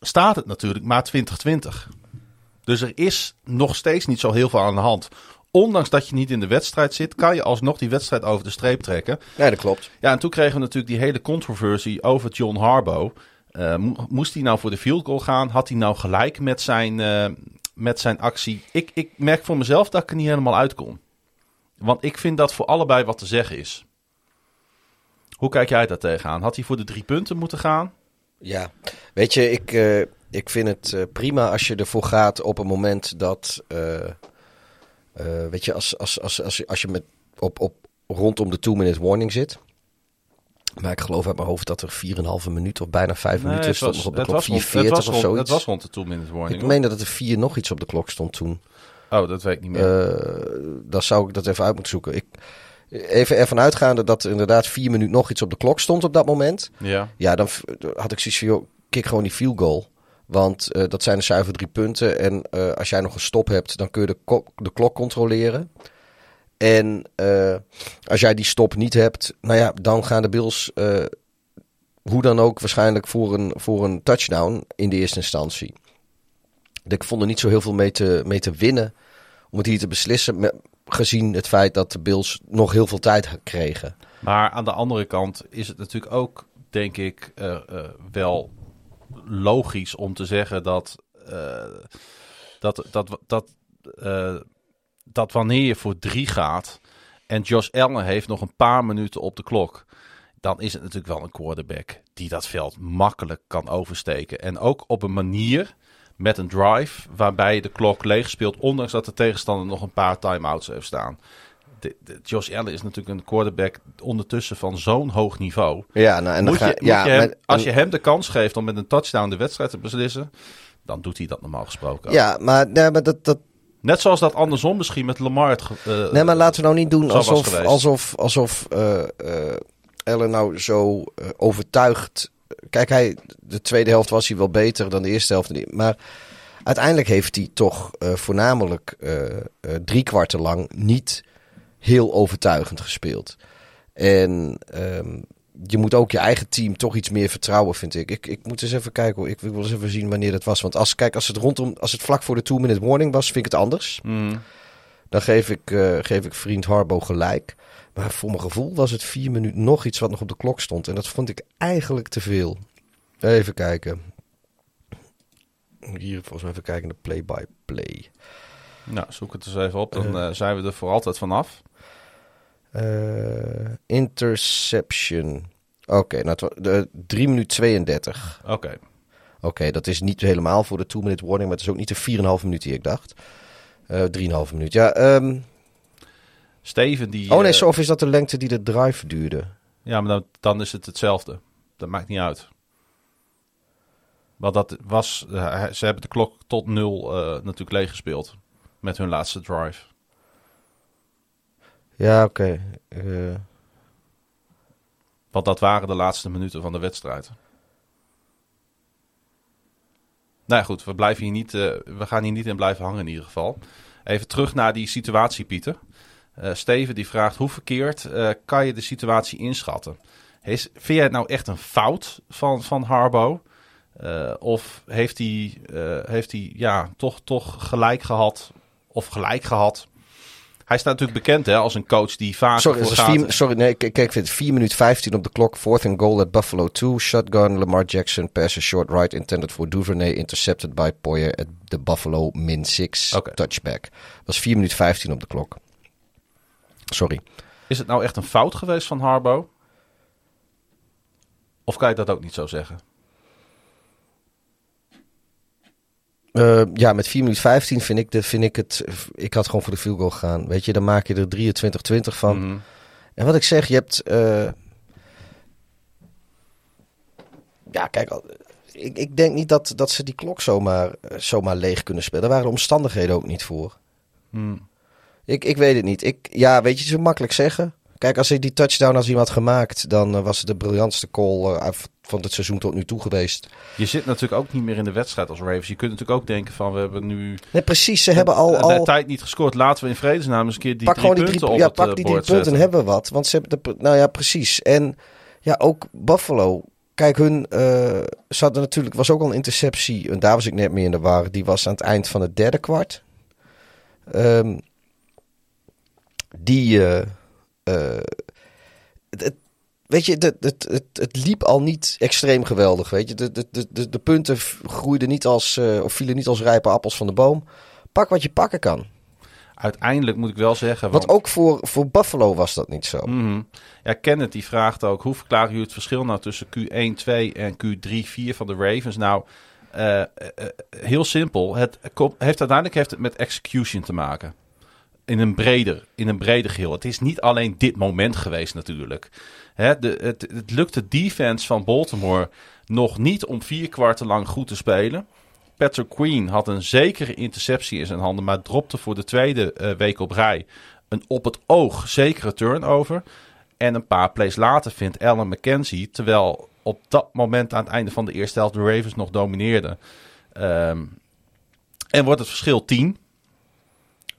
[SPEAKER 4] staat het natuurlijk maar 2020. Dus er is nog steeds niet zo heel veel aan de hand. Ondanks dat je niet in de wedstrijd zit, kan je alsnog die wedstrijd over de streep trekken.
[SPEAKER 5] ja, dat klopt.
[SPEAKER 4] Ja, en toen kregen we natuurlijk die hele controversie over John Harbaugh. Eh, mo- moest hij nou voor de field goal gaan? Had hij nou gelijk met zijn, eh, met zijn actie? Ik, ik merk voor mezelf dat ik er niet helemaal uitkom. Want ik vind dat voor allebei wat te zeggen is. Hoe kijk jij daar tegenaan? Had hij voor de drie punten moeten gaan?
[SPEAKER 5] Ja, weet je, ik, eh, ik vind het eh, prima als je ervoor gaat op een moment dat. eh, weet je, als, als, als, als, je, als je met, op, op, rondom de two-minute warning zit. Maar ik geloof uit mijn hoofd dat er 4,5 minuut of bijna 5 minuten stond
[SPEAKER 4] was,
[SPEAKER 5] op de klok.
[SPEAKER 4] was, rond,
[SPEAKER 5] 4,40
[SPEAKER 4] het, was
[SPEAKER 5] of
[SPEAKER 4] rond,
[SPEAKER 5] zoiets.
[SPEAKER 4] het was rond de two-minute warning.
[SPEAKER 5] ik meen dat er 4 nog iets op de klok stond toen.
[SPEAKER 4] Oh, dat weet ik niet meer.
[SPEAKER 5] Dan zou ik dat even uit moeten zoeken. Ik, even ervan uitgaande dat er inderdaad 4 minuten nog iets op de klok stond op dat moment.
[SPEAKER 4] ja.
[SPEAKER 5] Ja, dan had ik zoiets van, joh, kick gewoon die field goal. Want eh, dat zijn de zuiver drie punten. En eh, als jij nog een stop hebt, dan kun je de, de klok controleren. En eh, als jij die stop niet hebt, nou ja, dan gaan de Bills hoe dan ook waarschijnlijk voor een, voor een touchdown in de eerste instantie. Ik vond er niet zo heel veel mee te, mee te winnen om het hier te beslissen. Gezien het feit dat de Bills nog heel veel tijd kregen.
[SPEAKER 4] Maar aan de andere kant is het natuurlijk ook, denk ik, eh, eh, wel logisch om te zeggen dat, eh, dat, dat, dat, dat wanneer je voor drie gaat en Josh Allen heeft nog een paar minuten op de klok, dan is het natuurlijk wel een quarterback die dat veld makkelijk kan oversteken. En ook op een manier met een drive waarbij de klok leeg speelt, ondanks dat de tegenstander nog een paar timeouts heeft staan. De, de- Josh Allen is natuurlijk een quarterback ondertussen van zo'n hoog niveau.
[SPEAKER 5] Ja, nou, en dan
[SPEAKER 4] Moet je,
[SPEAKER 5] ga,
[SPEAKER 4] moet
[SPEAKER 5] ja,
[SPEAKER 4] je hem- als je hem de kans geeft om met een touchdown de wedstrijd te beslissen, dan doet hij dat normaal gesproken. ook.
[SPEAKER 5] Ja, maar, nee, maar dat, dat,
[SPEAKER 4] Net zoals dat andersom misschien met Lamar. Het, eh,
[SPEAKER 5] Nee, maar laten we nou niet doen alsof, alsof, alsof eh, eh, Ellen nou zo overtuigd. Kijk, hij, de tweede helft was hij wel beter dan de eerste helft. niet. Maar uiteindelijk heeft hij toch eh, voornamelijk eh, drie kwarten lang niet heel overtuigend gespeeld. En ehm, je moet ook je eigen team toch iets meer vertrouwen, vind ik. Ik, ik moet eens even kijken. hoor. Ik wil eens even zien wanneer dat was. Want als, kijk, als het rondom, als het vlak voor de two-minute warning was, vind ik het anders.
[SPEAKER 4] mm,
[SPEAKER 5] Dan geef ik, geef ik vriend Harbo gelijk. Maar voor mijn gevoel was het vier minuten nog iets wat nog op de klok stond. En dat vond ik eigenlijk te veel. Even kijken. Hier volgens mij even kijken naar play-by-play.
[SPEAKER 4] nou, zoek het eens even op. Dan
[SPEAKER 5] Eh.
[SPEAKER 4] eh, zijn we er voor altijd vanaf.
[SPEAKER 5] Eh, interception. Oké, nou, het de 3 minuten 32.
[SPEAKER 4] Oké.
[SPEAKER 5] Oké, dat is niet helemaal voor de 2-minute warning. Maar het is ook niet de 4,5 minuut die ik dacht. Eh 3,5 minuut. Ja, ehm,
[SPEAKER 4] Steven die...
[SPEAKER 5] oh nee,
[SPEAKER 4] eh,
[SPEAKER 5] zo, of is dat de lengte die de drive duurde?
[SPEAKER 4] Ja, maar dan, dan is het hetzelfde. Dat maakt niet uit. Want dat was... eh, ze hebben de klok tot nul eh, natuurlijk leeggespeeld. Met hun laatste drive.
[SPEAKER 5] Ja, oké.
[SPEAKER 4] Want dat waren de laatste minuten van de wedstrijd. Nou ja, goed, we, blijven hier niet, we gaan hier niet in blijven hangen in ieder geval. Even terug naar die situatie, Pieter. Eh, Steven die vraagt, hoe verkeerd eh, kan je de situatie inschatten? Is, vind jij het nou echt een fout van, van Harbo? Eh, of heeft hij, heeft hij ja, toch, toch gelijk gehad? Of gelijk gehad? Hij staat natuurlijk bekend hè, als een coach die vaak
[SPEAKER 5] sorry,
[SPEAKER 4] voor gaat.
[SPEAKER 5] vier, sorry, nee, kijk, ik vind het 4 minuten 15 op de klok. Fourth and goal at Buffalo 2. Shotgun, Lamar Jackson, passer short right intended for Duvernay. Intercepted by Poyer at the Buffalo min 6
[SPEAKER 4] Oké.
[SPEAKER 5] touchback. Dat was 4 minuten 15 op de klok. Sorry.
[SPEAKER 4] Is het nou echt een fout geweest van Harbo? Of kan je dat ook niet zo zeggen?
[SPEAKER 5] Eh, ja, met 4 minuten 15 vind ik, de, vind ik het... Ik had gewoon voor de field goal gegaan. Weet je, dan maak je er 23-20 van.
[SPEAKER 4] Mhm.
[SPEAKER 5] En wat ik zeg, je hebt. eh, Ja, kijk, ik, ik denk niet dat, dat ze die klok zomaar, zomaar leeg kunnen spelen. Daar waren de omstandigheden ook niet voor.
[SPEAKER 4] Hmm.
[SPEAKER 5] Ik, ik weet het niet. Ik, ja, weet je, zo makkelijk zeggen. Kijk, als hij die touchdown als iemand had gemaakt, dan eh, was het de briljantste call eh, van het seizoen tot nu toe geweest.
[SPEAKER 4] Je zit natuurlijk ook niet meer in de wedstrijd als Ravens. Je kunt natuurlijk ook denken van we hebben nu
[SPEAKER 5] Nee, precies. Ze hebben al.
[SPEAKER 4] de
[SPEAKER 5] al
[SPEAKER 4] tijd niet gescoord. Laten we in vredesnaam eens een keer die
[SPEAKER 5] pak
[SPEAKER 4] drie
[SPEAKER 5] gewoon die
[SPEAKER 4] punten
[SPEAKER 5] drie,
[SPEAKER 4] op
[SPEAKER 5] ja, pak
[SPEAKER 4] eh,
[SPEAKER 5] die drie punten en
[SPEAKER 4] zetten.
[SPEAKER 5] hebben we wat. Want ze hebben de, nou ja, precies. En ja, ook Buffalo. Kijk, hun hadden natuurlijk was ook al een interceptie. En daar was ik net mee in de war. Die was aan het eind van het derde kwart. Ehm, die, eh, eh, het, het- weet je, het, het, het, het liep al niet extreem geweldig. Weet je, de, de, de, de, punten groeiden niet als, eh, of vielen niet als rijpe appels van de boom. Pak wat je pakken kan.
[SPEAKER 4] Uiteindelijk moet ik wel zeggen.
[SPEAKER 5] Want
[SPEAKER 4] want-
[SPEAKER 5] ook voor, voor Buffalo was dat niet zo.
[SPEAKER 4] Mhm. Ja, Kenneth die vraagt ook, hoe verklaren jullie het verschil nou tussen Q1, 2 en Q3, 4 van de Ravens? Nou, heel simpel. Het heeft, uiteindelijk heeft het met execution te maken. In een breder, in een breder geheel. Het is niet alleen dit moment geweest natuurlijk. Hè, de, het, het lukt de defense van Baltimore nog niet om vier kwarten lang goed te spelen. Patrick Queen had een zekere interceptie in zijn handen, maar dropte voor de tweede eh, week op rij een op het oog zekere turnover. En een paar plays later vindt Allen McKenzie, terwijl op dat moment aan het einde van de eerste helft de Ravens nog domineerden. Ehm, en wordt het verschil 10.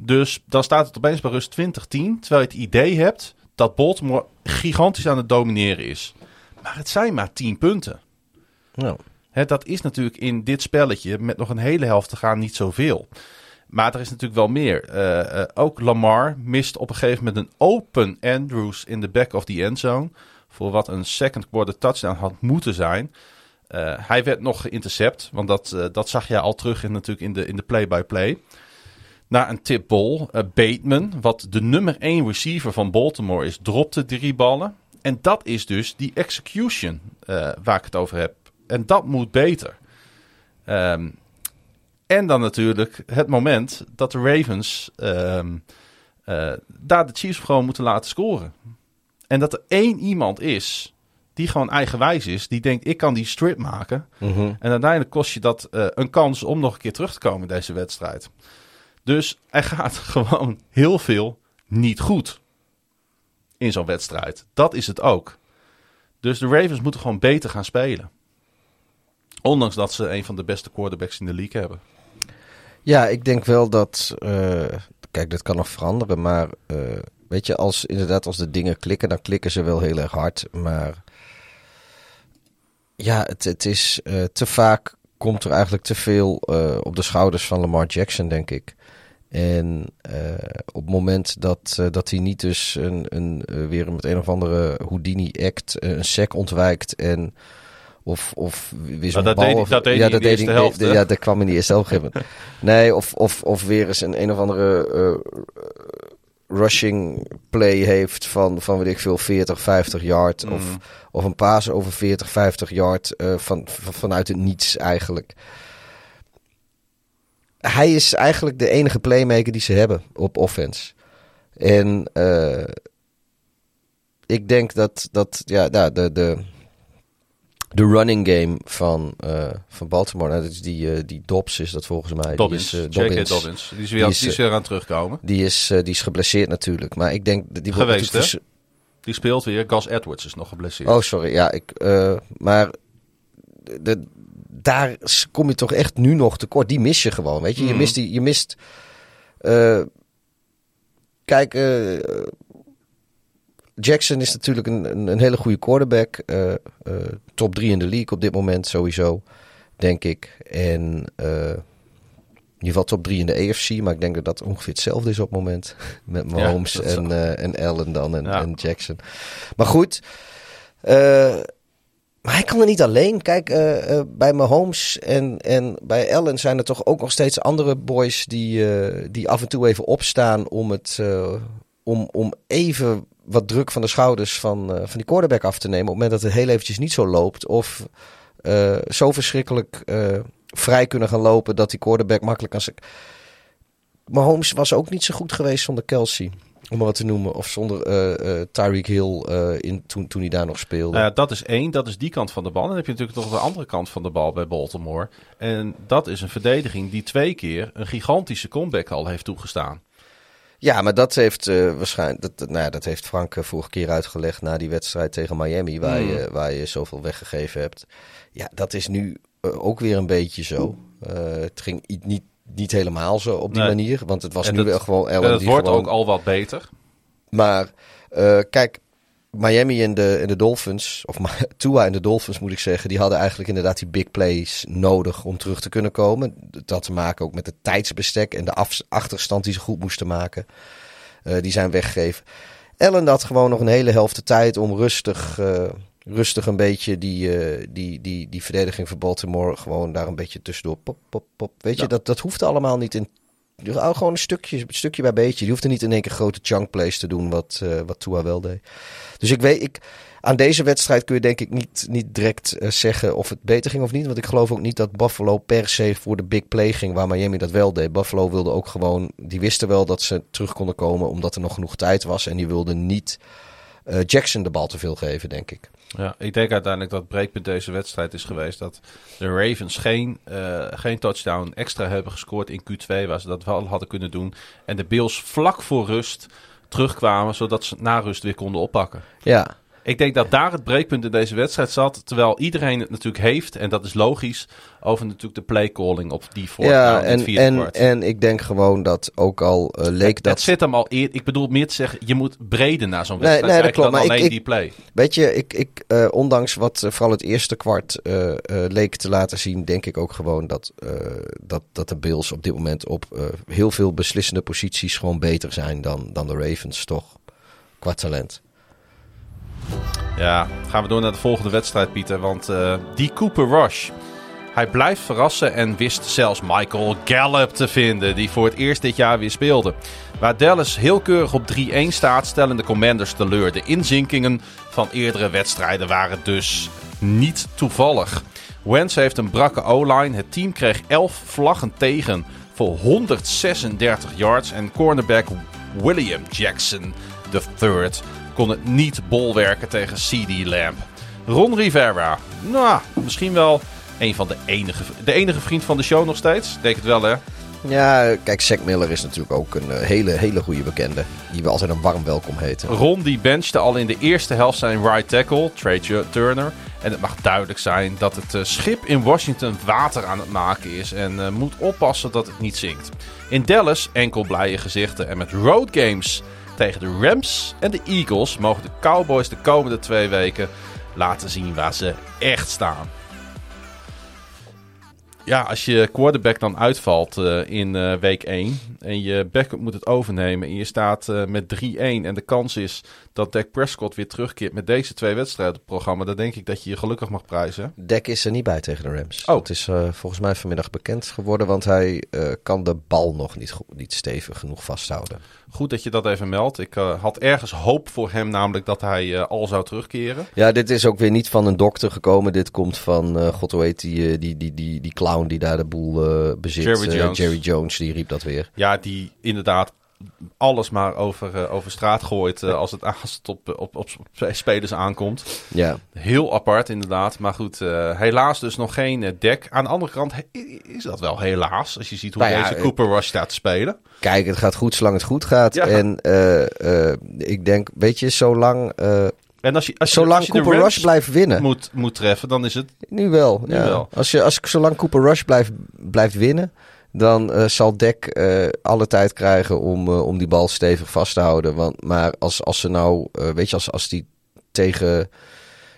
[SPEAKER 4] Dus dan staat het opeens bij rust 20-10, terwijl je het idee hebt dat Baltimore gigantisch aan het domineren is. Maar het zijn maar 10 punten.
[SPEAKER 5] Nou,
[SPEAKER 4] dat is natuurlijk in dit spelletje met nog een hele helft te gaan niet zoveel. Maar er is natuurlijk wel meer. Eh, eh, ook Lamar mist op een gegeven moment een open Andrews in de back of the end zone. Voor wat een second quarter touchdown had moeten zijn. Eh, hij werd nog geïntercept. Want dat, dat zag je al terug in, natuurlijk in de, in de play-by-play. Na een tip ball. eh, Bateman, wat de nummer 1 receiver van Baltimore is, dropte drie ballen. En dat is dus die execution eh, waar ik het over heb. En dat moet beter. Ehm, en dan natuurlijk het moment dat de Ravens ehm, eh, daar de Chiefs gewoon moeten laten scoren. En dat er één iemand is die gewoon eigenwijs is, die denkt ik kan die strip maken.
[SPEAKER 5] mhm.
[SPEAKER 4] En uiteindelijk kost je dat een kans om nog een keer terug te komen in deze wedstrijd. Dus er gaat gewoon heel veel niet goed in zo'n wedstrijd. Dat is het ook. Dus de Ravens moeten gewoon beter gaan spelen. Ondanks dat ze een van de beste quarterbacks in de league hebben.
[SPEAKER 5] Ja, ik denk wel dat. eh, kijk, dit kan nog veranderen. Maar eh, weet je, als inderdaad als de dingen klikken, dan klikken ze wel heel erg hard. Maar ja, het, is eh, te vaak komt er eigenlijk te veel op de schouders van Lamar Jackson, denk ik. En eh, op het moment dat, eh, dat hij niet dus een, een, eh, weer met een of andere Houdini-act een sec ontwijkt en of, of weer zo'n
[SPEAKER 4] dat
[SPEAKER 5] bal...
[SPEAKER 4] deed
[SPEAKER 5] of-
[SPEAKER 4] dat deed hij in de eerste
[SPEAKER 5] hij- de-? Ja, dat kwam in die eerste helft. Nee, of, of, of weer eens een een of andere rushing play heeft van, van weet ik veel, 40, 50 yard.
[SPEAKER 4] Mm.
[SPEAKER 5] Of, of een paas over 40, 50 yard van, van, vanuit het niets eigenlijk. Hij is eigenlijk de enige playmaker die ze hebben op offense. En eh, ik denk dat, dat ja, nou, de, de, de running game van, eh, van Baltimore, nou, dat is die, eh, die Dobbs is dat volgens mij.
[SPEAKER 4] Dobbins,
[SPEAKER 5] die is,
[SPEAKER 4] J.K. Dobbins. Die is weer,
[SPEAKER 5] Die is,
[SPEAKER 4] die is weer aan terugkomen.
[SPEAKER 5] Die is, die is geblesseerd natuurlijk. Maar ik denk dat die wordt
[SPEAKER 4] Geweest,
[SPEAKER 5] natuurlijk
[SPEAKER 4] Die speelt weer. Gus Edwards is nog geblesseerd.
[SPEAKER 5] Oh, sorry. Ja, ik, maar de, daar kom je toch echt nu nog tekort. Die mis je gewoon, weet je. Je
[SPEAKER 4] Mhm.
[SPEAKER 5] mist die, je mist. eh, kijk, eh, Jackson is natuurlijk een, een, hele goede quarterback. eh, top 3 in de league op dit moment sowieso, denk ik. En in ieder geval top 3 in de AFC. Maar ik denk dat dat ongeveer hetzelfde is op het moment. Met Mahomes
[SPEAKER 4] is
[SPEAKER 5] en, en Allen dan en,
[SPEAKER 4] Ja.
[SPEAKER 5] en Jackson. Maar goed. eh, maar hij kan er niet alleen. Kijk, eh, eh, bij Mahomes en, en bij Allen zijn er toch ook nog steeds andere boys die, eh, die af en toe even opstaan om, het, om, om even wat druk van de schouders van, van die quarterback af te nemen. Op het moment dat het heel eventjes niet zo loopt. Of zo verschrikkelijk vrij kunnen gaan lopen dat die quarterback makkelijk kan... Mahomes was ook niet zo goed geweest zonder Kelsey. Om maar wat te noemen. Of zonder eh, Tyreek Hill eh, in, toen, toen hij daar nog speelde.
[SPEAKER 4] Nou ja, dat is één, dat is die kant van de bal. En dan heb je natuurlijk nog de andere kant van de bal bij Baltimore. En dat is een verdediging die twee keer een gigantische comeback al heeft toegestaan.
[SPEAKER 5] Ja, maar dat heeft waarschijnlijk. Dat, nou ja, dat heeft Frank vorige keer uitgelegd na die wedstrijd tegen Miami, waar,
[SPEAKER 4] Mm.
[SPEAKER 5] je, waar je zoveel weggegeven hebt. Ja, dat is nu ook weer een beetje zo. Het ging niet, niet helemaal zo op die
[SPEAKER 4] Nee.
[SPEAKER 5] manier, want het was
[SPEAKER 4] En
[SPEAKER 5] nu
[SPEAKER 4] dat-
[SPEAKER 5] wel gewoon Allen
[SPEAKER 4] het wordt
[SPEAKER 5] gewoon.
[SPEAKER 4] ook al wat beter.
[SPEAKER 5] Maar eh, kijk, Miami en de, en de Dolphins, of Tua en de Dolphins moet ik zeggen, die hadden eigenlijk inderdaad die big plays nodig om terug te kunnen komen. Dat had te maken ook met het tijdsbestek en de af- achterstand die ze goed moesten maken. Eh, die zijn weggegeven. Allen had gewoon nog een hele helft de tijd om rustig, eh, rustig een beetje die, eh, die, die, die verdediging van Baltimore gewoon daar een beetje tussendoor. Pop, pop, pop. Weet je, dat, dat hoeft allemaal niet in oh, gewoon een stukje, stukje bij beetje. Die hoeft er niet in één keer grote chunk plays te doen, wat, uh, wat Tua wel deed. Dus ik weet, ik, aan deze wedstrijd kun je denk ik niet, niet direct uh, zeggen of het beter ging of niet. Want ik geloof ook niet dat Buffalo per se voor de big play ging, waar Miami dat wel deed. Buffalo wilde ook gewoon, die wisten wel dat ze terug konden komen, omdat er nog genoeg tijd was. En die wilden niet uh, Jackson de bal te veel geven, denk ik.
[SPEAKER 4] Ja, ik denk uiteindelijk dat het breekpunt deze wedstrijd is geweest dat de Ravens geen, uh, geen touchdown extra hebben gescoord in Q2, waar ze dat wel hadden kunnen doen. En de Bills vlak voor rust terugkwamen, zodat ze na rust weer konden oppakken.
[SPEAKER 5] Ja.
[SPEAKER 4] Ik denk dat daar het breekpunt in deze wedstrijd zat. Terwijl iedereen het natuurlijk heeft, en dat is logisch, over natuurlijk de playcalling op die voor
[SPEAKER 5] ja, en, en, en ik denk gewoon dat ook al uh, leek
[SPEAKER 4] het,
[SPEAKER 5] dat...
[SPEAKER 4] Het zit hem al eer, Ik bedoel meer te zeggen, je moet breder naar zo'n wedstrijd
[SPEAKER 5] nee, nee, dat klopt, maar
[SPEAKER 4] alleen
[SPEAKER 5] ik,
[SPEAKER 4] die play.
[SPEAKER 5] Weet je, ik, ik, uh, ondanks wat uh, vooral het eerste kwart leek te laten zien, denk ik ook gewoon dat, dat, dat de Bills op dit moment op heel veel beslissende posities gewoon beter zijn dan, dan de Ravens, toch? Qua talent.
[SPEAKER 4] Ja, gaan we door naar de volgende wedstrijd, Pieter. Want uh, die Cooper Rush, hij blijft verrassen en wist zelfs Michael Gallup te vinden, die voor het eerst dit jaar weer speelde. Waar Dallas heel keurig op 3-1 staat, stellen de Commanders teleur. De inzinkingen van eerdere wedstrijden waren dus niet toevallig. Wentz heeft een brakke O-line. Het team kreeg 11 vlaggen tegen voor 136 yards. En cornerback William Jackson III kon het niet bolwerken tegen CD Lamb. Ron Rivera, nou, misschien wel een van de enige, de enige vriend van de show nog steeds. Denk het wel, hè?
[SPEAKER 5] Ja, kijk, Zack Miller is natuurlijk ook een uh, hele, hele goede bekende. Die we altijd een warm welkom heten.
[SPEAKER 4] Ron die benchte al in de eerste helft zijn right tackle, Trey Turner. En het mag duidelijk zijn dat het uh, schip in Washington water aan het maken is. En uh, moet oppassen dat het niet zinkt. In Dallas enkel blije gezichten. En met road games tegen de Rams en de Eagles mogen de Cowboys de komende twee weken laten zien waar ze echt staan. Ja, als je quarterback dan uitvalt uh, in uh, week 1 en je backup moet het overnemen en je staat uh, met 3-1 en de kans is dat Dak Prescott weer terugkeert met deze twee wedstrijden op het programma, dan denk ik dat je je gelukkig mag prijzen.
[SPEAKER 5] Dak is er niet bij tegen de Rams.
[SPEAKER 4] Oh.
[SPEAKER 5] Het is volgens mij vanmiddag bekend geworden, want hij kan de bal nog niet, niet stevig genoeg vasthouden.
[SPEAKER 4] Goed dat je dat even meldt. Ik uh, had ergens hoop voor hem, namelijk dat hij uh, al zou terugkeren.
[SPEAKER 5] Ja, dit is ook weer niet van een dokter gekomen. Dit komt van, uh, god hoe heet die, die, die, die, die clown die daar de boel bezit.
[SPEAKER 4] Jerry Jones.
[SPEAKER 5] Jerry Jones, die riep dat weer.
[SPEAKER 4] Ja, die inderdaad alles maar over, uh, over straat gooit uh, als, het, als het op, op, op spelers aankomt.
[SPEAKER 5] Ja.
[SPEAKER 4] Heel apart inderdaad. Maar goed, uh, helaas dus nog geen dek. Aan de andere kant is dat wel helaas. Als je ziet hoe
[SPEAKER 5] Nou ja,
[SPEAKER 4] deze Cooper Rush staat te spelen.
[SPEAKER 5] Kijk, het gaat goed zolang het goed gaat.
[SPEAKER 4] Ja.
[SPEAKER 5] En ik denk, weet je, zolang,
[SPEAKER 4] En als je, als je,
[SPEAKER 5] zolang
[SPEAKER 4] als je de
[SPEAKER 5] Cooper Rush blijft winnen.
[SPEAKER 4] moet, moet treffen, dan is het...
[SPEAKER 5] Nu wel.
[SPEAKER 4] Nu
[SPEAKER 5] ja.
[SPEAKER 4] wel.
[SPEAKER 5] Als, je, als ik zolang Cooper Rush blijft, blijft winnen, dan uh, zal Dek uh, alle tijd krijgen om, uh, om die bal stevig vast te houden. Want, maar als, als ze nou, weet je, als, als die tegen,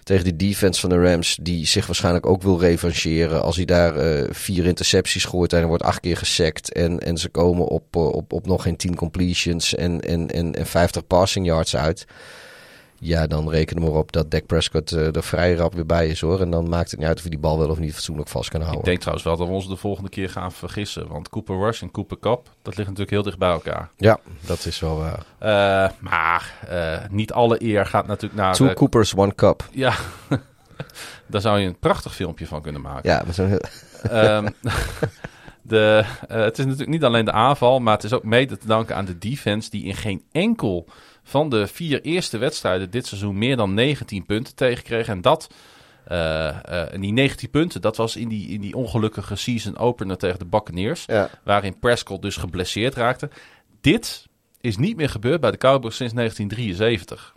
[SPEAKER 5] tegen die defense van de Rams, die zich waarschijnlijk ook wil revancheren, als hij daar vier intercepties gooit en er wordt acht keer gesackt en, en ze komen op, op, op nog geen tien completions en, en, en, en 50 passing yards uit. Ja, dan reken maar op dat Dak Prescott uh, er vrij rap weer bij is hoor. En dan maakt het niet uit of hij die bal wel of niet fatsoenlijk vast kan houden.
[SPEAKER 4] Ik denk trouwens wel dat we ons de volgende keer gaan vergissen. Want Cooper Rush en Cooper Cup, dat ligt natuurlijk heel dicht bij elkaar.
[SPEAKER 5] Ja, dat is wel waar.
[SPEAKER 4] Uh, maar uh, niet alle eer gaat natuurlijk naar...
[SPEAKER 5] Two Coopers, one cup.
[SPEAKER 4] Ja, daar zou je een prachtig filmpje van kunnen maken.
[SPEAKER 5] Ja, met zo'n...
[SPEAKER 4] um, de, het is natuurlijk niet alleen de aanval, maar het is ook mede te danken aan de defense die in geen enkel van de vier eerste wedstrijden dit seizoen meer dan 19 punten tegenkregen. En dat, uh, uh, en die 19 punten, dat was in die, in die ongelukkige season opener tegen de Buccaneers.
[SPEAKER 5] Ja.
[SPEAKER 4] Waarin Prescott dus geblesseerd raakte. Dit is niet meer gebeurd bij de Cowboys sinds 1973.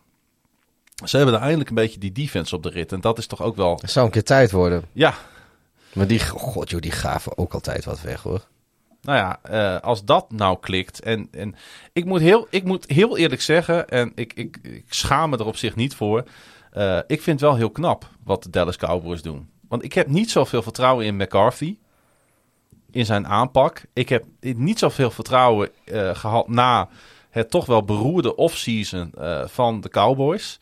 [SPEAKER 4] Ze hebben er eindelijk een beetje die defense op de rit. En dat is toch ook wel...
[SPEAKER 5] Het zou een keer tijd worden.
[SPEAKER 4] Ja.
[SPEAKER 5] Maar die, god joh, die gaven ook altijd wat weg hoor.
[SPEAKER 4] Nou ja, uh, als dat nou klikt. En, en ik, moet heel, ik moet heel eerlijk zeggen, en ik, ik, ik schaam me er op zich niet voor. Uh, ik vind het wel heel knap wat de Dallas Cowboys doen. Want ik heb niet zoveel vertrouwen in McCarthy. In zijn aanpak. Ik heb niet zoveel vertrouwen uh, gehad na het toch wel beroerde offseason van de Cowboys.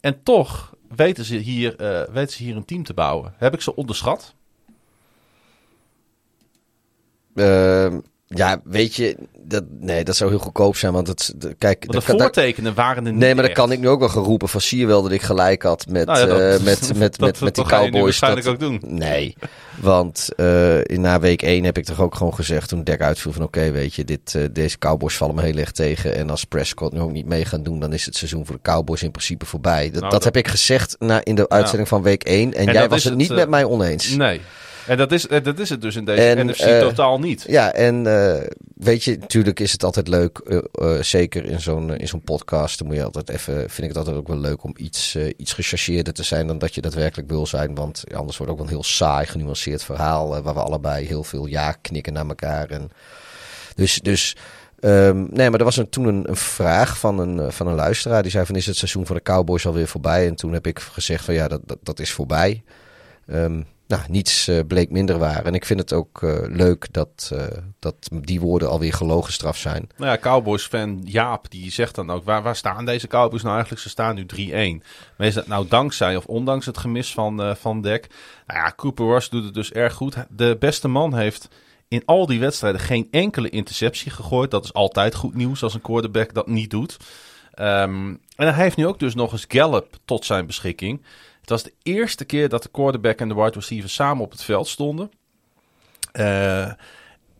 [SPEAKER 4] En toch weten ze, hier, weten ze hier een team te bouwen. Heb ik ze onderschat?
[SPEAKER 5] Uh, Ja, weet je, dat, nee, dat zou heel goedkoop zijn. Want het, de- kijk,
[SPEAKER 4] Want
[SPEAKER 5] dat
[SPEAKER 4] de
[SPEAKER 5] dat-
[SPEAKER 4] voortekenen waren er niet
[SPEAKER 5] nee, maar dan
[SPEAKER 4] echt.
[SPEAKER 5] kan ik nu ook wel gaan roepen van zie je wel dat ik gelijk had met,
[SPEAKER 4] Nou ja, dat-
[SPEAKER 5] eh, met, met,
[SPEAKER 4] dat-
[SPEAKER 5] met,
[SPEAKER 4] dat-
[SPEAKER 5] met die
[SPEAKER 4] dat
[SPEAKER 5] Cowboys.
[SPEAKER 4] waarschijnlijk
[SPEAKER 5] dat-
[SPEAKER 4] ook doen.
[SPEAKER 5] Nee, want in na week 1 heb ik toch ook gewoon gezegd toen Dek uitviel van oké, weet je, dit, eh, deze Cowboys vallen me heel erg tegen. En als Prescott nu ook niet mee gaan doen, dan is het seizoen voor de Cowboys in principe voorbij. Dat,
[SPEAKER 4] Nou,
[SPEAKER 5] dat
[SPEAKER 4] dat-
[SPEAKER 5] heb ik gezegd na, in de uitzending van week 1 en,
[SPEAKER 4] En
[SPEAKER 5] jij
[SPEAKER 4] dat
[SPEAKER 5] was het niet met mij oneens.
[SPEAKER 4] Nee. En dat is, eh, dat is het dus in deze
[SPEAKER 5] En,
[SPEAKER 4] NFC
[SPEAKER 5] eh,
[SPEAKER 4] totaal niet.
[SPEAKER 5] Ja, en eh, weet je, natuurlijk is het altijd leuk, zeker in zo'n in zo'n podcast, dan moet je altijd even, vind ik het altijd ook wel leuk om iets, iets gechargeerder te zijn dan dat je daadwerkelijk wil zijn. Want anders wordt het ook wel een heel saai, genuanceerd verhaal, waar we allebei heel veel ja knikken naar elkaar. En dus, dus ehm, nee, maar er was een, toen een, een vraag van een, van een luisteraar, die zei van is het seizoen van de Cowboys alweer voorbij? En toen heb ik gezegd van ja, dat, dat, dat is voorbij. Ehm, nou, niets eh, bleek minder waar. En ik vind het ook eh, leuk dat, eh, dat die woorden alweer gelogen straf zijn.
[SPEAKER 4] Nou ja, Cowboys-fan Jaap, die zegt dan ook... Waar, waar staan deze Cowboys nou eigenlijk? Ze staan nu 3-1. Maar is dat nou dankzij of ondanks het gemis van, eh van Dek? Nou ja, Cooper Rush doet het dus erg goed. De beste man heeft in al die wedstrijden geen enkele interceptie gegooid. Dat is altijd goed nieuws als een quarterback dat niet doet. Ehm, en hij heeft nu ook dus nog eens Gallup tot zijn beschikking. Het was de eerste keer dat de quarterback en de wide receiver samen op het veld stonden. Eh,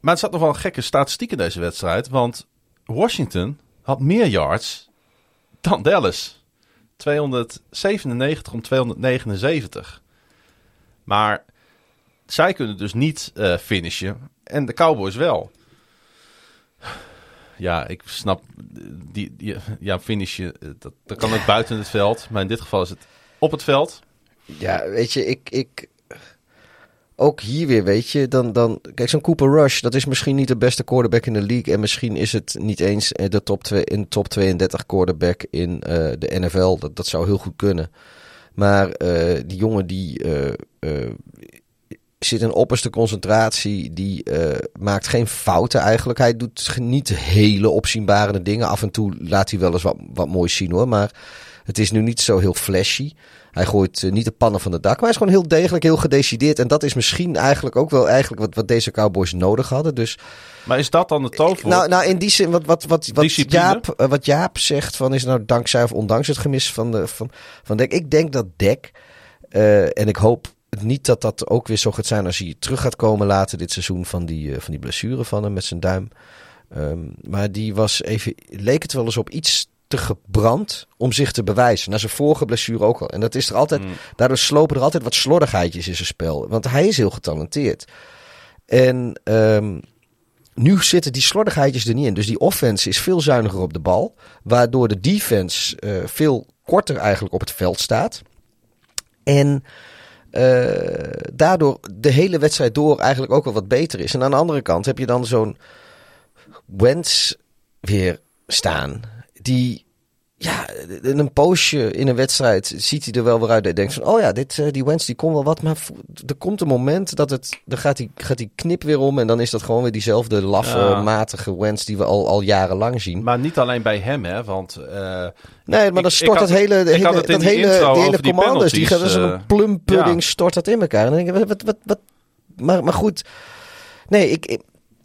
[SPEAKER 4] maar er zat nog wel een gekke statistiek in deze wedstrijd. Want Washington had meer yards dan Dallas. 297 om 279. Maar zij kunnen dus niet eh, finishen. En de Cowboys wel. Ja, ik snap. Die, die, ja, finishen. eh, Dat, dat kan ook buiten het veld. Maar in dit geval is het op het veld.
[SPEAKER 5] Ja, weet je, ik. ik ook hier weer, weet je, dan, dan kijk, zo'n Cooper Rush, dat is misschien niet de beste quarterback in de league. En misschien is het niet eens eh, de top, twee, in top 32 quarterback in eh, de NFL. Dat, dat zou heel goed kunnen. Maar eh, die jongen die eh, zit in opperste concentratie. Die maakt geen fouten eigenlijk. Hij doet niet hele opzienbarende dingen. Af en toe laat hij wel eens wat, wat moois zien hoor. Maar het is nu niet zo heel flashy. Hij gooit eh, niet de pannen van de dak. Maar hij is gewoon heel degelijk, heel gedecideerd. En dat is misschien eigenlijk ook wel eigenlijk wat, wat deze Cowboys nodig hadden. Dus
[SPEAKER 4] Maar is dat dan de toverwoord?
[SPEAKER 5] nou, nou, in die zin, wat, wat, wat, wat,
[SPEAKER 4] Discipline?
[SPEAKER 5] Jaap, eh, wat Jaap zegt, van is het nou dankzij of ondanks het gemis van, de, van, van Dek. Ik denk dat Dek, eh, en ik hoop niet dat dat ook weer zo gaat zijn als hij terug gaat komen later dit seizoen van die, van die blessure van hem met zijn duim. Ehm, maar die was even, leek het wel eens op iets te gebrand om zich te bewijzen. Na zijn vorige blessure ook al. En dat is er altijd,
[SPEAKER 4] Mm.
[SPEAKER 5] daardoor slopen er altijd wat slordigheidjes in zijn spel. Want hij is heel getalenteerd. En ehm, nu zitten die slordigheidjes er niet in. Dus die offense is veel zuiniger op de bal. Waardoor de defense eh, veel korter eigenlijk op het veld staat. En eh, daardoor de hele wedstrijd door eigenlijk ook wel wat beter is. En aan de andere kant heb je dan zo'n Wentz weer staan. Die, ja, in een poosje in een wedstrijd ziet hij er wel weer uit. Hij denkt van, oh ja, dit, eh, die Wentz die kon wel wat. Maar er komt een moment dat het, dan gaat die, gaat die knip weer om. En dan is dat gewoon weer diezelfde laffe,
[SPEAKER 4] Ja.
[SPEAKER 5] matige Wentz die we al, al jarenlang zien.
[SPEAKER 4] Maar niet alleen bij hem, hè? Want. eh,
[SPEAKER 5] Nee, maar dan stort dat hele, hele, dat hele, die hele
[SPEAKER 4] die
[SPEAKER 5] commanders, die gaan als een
[SPEAKER 4] eh,
[SPEAKER 5] plum pudding,
[SPEAKER 4] ja.
[SPEAKER 5] stort dat in elkaar. En dan denk ik, wat, wat, wat, maar, maar goed. Nee, ik, ik-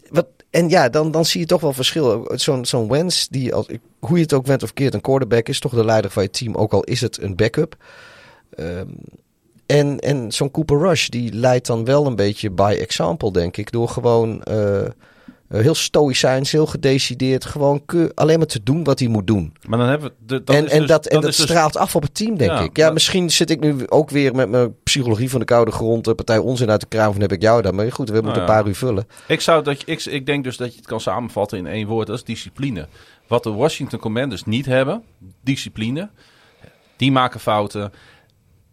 [SPEAKER 5] wat, en ja, dan, dan zie je toch wel verschil. Zo'n zo'n Wentz, die als, hoe je het ook went of keert, een quarterback is, toch de leider van je team, ook al is het een backup. Ehm, en en zo'n Cooper Rush, die leidt dan wel een beetje by example, denk ik, door gewoon eh, eh, heel stoïcijns, heel gedecideerd, gewoon alleen maar te doen wat hij moet doen
[SPEAKER 4] maar dan hebben we. De,
[SPEAKER 5] en, en
[SPEAKER 4] dus-
[SPEAKER 5] dat, en dat
[SPEAKER 4] dus-
[SPEAKER 5] straalt af op het team, denk
[SPEAKER 4] Ja,
[SPEAKER 5] ik. Ja,
[SPEAKER 4] maar-
[SPEAKER 5] misschien zit ik nu ook weer met mijn psychologie van de koude grond. De partij onzin uit de kraam van heb ik jou dan. Maar goed, we moeten
[SPEAKER 4] ja.
[SPEAKER 5] een paar uur vullen.
[SPEAKER 4] Ik, zou dat, ik, ik denk dus dat je het kan samenvatten in één woord. Dat is discipline. Wat de Washington Commanders niet hebben, discipline. Die maken fouten.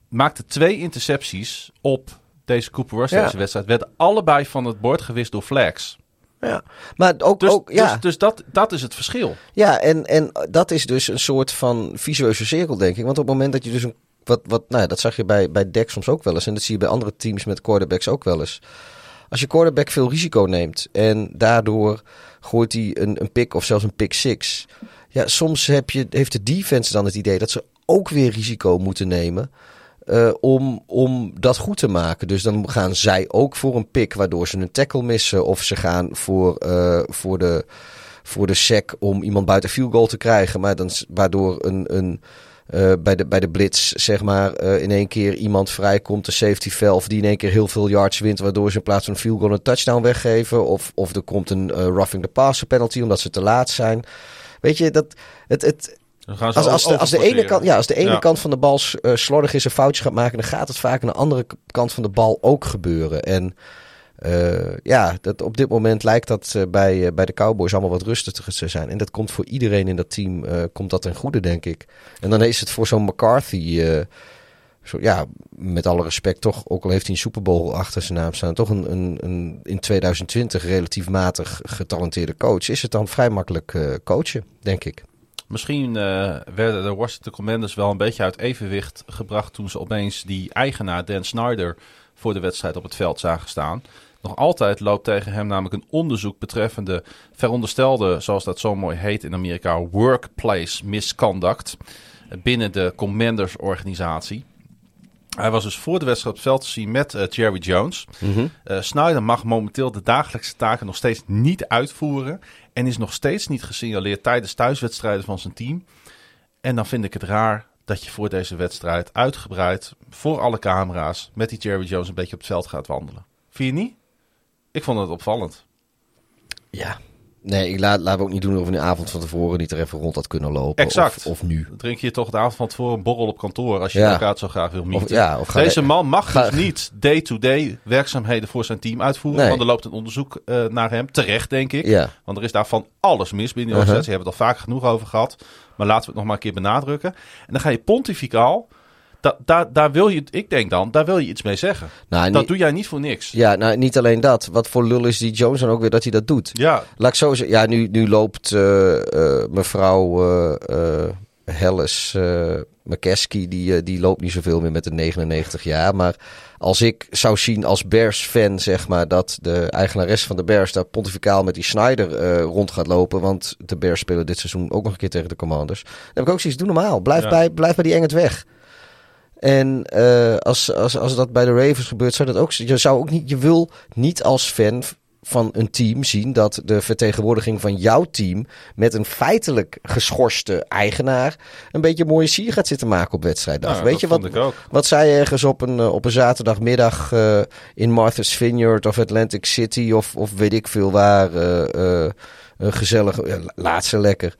[SPEAKER 4] Maakte twee intercepties op deze Cooper Rush
[SPEAKER 5] Ja.
[SPEAKER 4] deze wedstrijd. Werden allebei van het bord gewist door flags.
[SPEAKER 5] Ja. Maar ook,
[SPEAKER 4] Dus,
[SPEAKER 5] ook ja.
[SPEAKER 4] dus, dus dat, dat is het verschil.
[SPEAKER 5] ja en, en dat is dus een soort van visueuze cirkel, denk ik. Want op het moment dat je dus een. Wat, wat, nou ja, dat zag je bij, bij Dex soms ook wel eens. En dat zie je bij andere teams met quarterbacks ook wel eens. Als je quarterback veel risico neemt en daardoor gooit hij een, een pick of zelfs een pick six. Ja, soms heb je, heeft de defense dan het idee dat ze ook weer risico moeten nemen. Eh, om, om dat goed te maken. Dus dan gaan zij ook voor een pick waardoor ze een tackle missen. Of ze gaan voor, eh, voor, de, voor de sack om iemand buiten field goal te krijgen. Maar dan, waardoor een, een, eh, bij, de, bij de blitz zeg maar in één keer iemand vrijkomt. De safety valve die in één keer heel veel yards wint. Waardoor ze in plaats van een field goal een touchdown weggeven. Of, of er komt een roughing the passer penalty omdat ze te laat zijn. Weet je, dat, het, het,
[SPEAKER 4] Dan gaan ze
[SPEAKER 5] als, als, de, als, de ene kant, ja, als de ene
[SPEAKER 4] Ja.
[SPEAKER 5] kant van de bal eh, slordig is en foutjes gaat maken, dan gaat het vaak aan de andere kant van de bal ook gebeuren. En eh, ja, dat, op dit moment lijkt dat eh, bij, bij de Cowboys allemaal wat rustiger te zijn. En dat komt voor iedereen in dat team komt dat ten goede, denk ik. En dan is het voor zo'n McCarthy, zo, ja, met alle respect toch, ook al heeft hij een Super Bowl achter zijn naam staan, toch een, een, een in 2020 relatief matig getalenteerde coach. Is het dan vrij makkelijk coachen, denk ik.
[SPEAKER 4] Misschien eh, werden de Washington Commanders wel een beetje uit evenwicht gebracht toen ze opeens die eigenaar Dan Snyder voor de wedstrijd op het veld zagen staan. Nog altijd loopt tegen hem namelijk een onderzoek betreffende veronderstelde, zoals dat zo mooi heet in Amerika, workplace misconduct binnen de Commanders organisatie. Hij was dus voor de wedstrijd op het veld te zien met eh, Jerry Jones. Eh, Snyder mag momenteel de dagelijkse taken nog steeds niet uitvoeren. En is nog steeds niet gesignaleerd tijdens thuiswedstrijden van zijn team. En dan vind ik het raar dat je voor deze wedstrijd uitgebreid, voor alle camera's, met die Jerry Jones een beetje op het veld gaat wandelen. Vind je niet? Ik vond het opvallend.
[SPEAKER 5] Ja. Nee, ik laat, laten we ook niet doen of we de avond van tevoren niet er even rond had kunnen lopen.
[SPEAKER 4] Exact.
[SPEAKER 5] Of, of nu.
[SPEAKER 4] Dan drink je toch de avond van tevoren een borrel op kantoor als je
[SPEAKER 5] Ja.
[SPEAKER 4] elkaar zo graag wil mieten.
[SPEAKER 5] Of, ja, of
[SPEAKER 4] Deze man mag
[SPEAKER 5] ga-
[SPEAKER 4] dus niet day-to-day werkzaamheden voor zijn team uitvoeren.
[SPEAKER 5] Nee.
[SPEAKER 4] Want er loopt een onderzoek eh, naar hem. Terecht, denk ik.
[SPEAKER 5] Ja.
[SPEAKER 4] Want er is daar van alles mis binnen de
[SPEAKER 5] Uh-huh.
[SPEAKER 4] organisatie. We hebben het al vaak genoeg over gehad. Maar laten we het nog maar een keer benadrukken. En dan ga je pontificaal. Da, daar daar wil je, ik denk dan, daar wil je iets mee zeggen.
[SPEAKER 5] Nou,
[SPEAKER 4] Dat doe jij niet voor niks.
[SPEAKER 5] ja, nou, niet alleen dat. Wat voor lul is die Jones dan ook weer dat hij dat doet?
[SPEAKER 4] Ja,
[SPEAKER 5] Laat ik zo zeggen. Ja, nu, nu loopt eh, eh, mevrouw eh Helles McKesky, die, die loopt niet zoveel meer met de 99 jaar. Maar als ik zou zien als Bears-fan, zeg maar, dat de eigenares van de Bears daar pontificaal met die Snyder rond gaat lopen. Want de Bears spelen dit seizoen ook nog een keer tegen de Commanders. Dan heb ik ook zoiets, doe normaal. Blijf,
[SPEAKER 4] Ja.
[SPEAKER 5] bij, blijf bij die Engert weg. En eh, als, als, als dat bij de Ravens gebeurt, zou dat ook. Je zou ook niet. Je wil niet als fan van een team zien dat de vertegenwoordiging van jouw team met een feitelijk geschorste eigenaar een beetje mooie sier gaat zitten maken op wedstrijddag. Weet
[SPEAKER 4] dat
[SPEAKER 5] je
[SPEAKER 4] vond
[SPEAKER 5] wat?
[SPEAKER 4] ik ook.
[SPEAKER 5] Wat zij ergens op een, op een zaterdagmiddag eh, in Martha's Vineyard of Atlantic City of, of weet ik veel waar. eh, een gezellig, ja, laat ze lekker.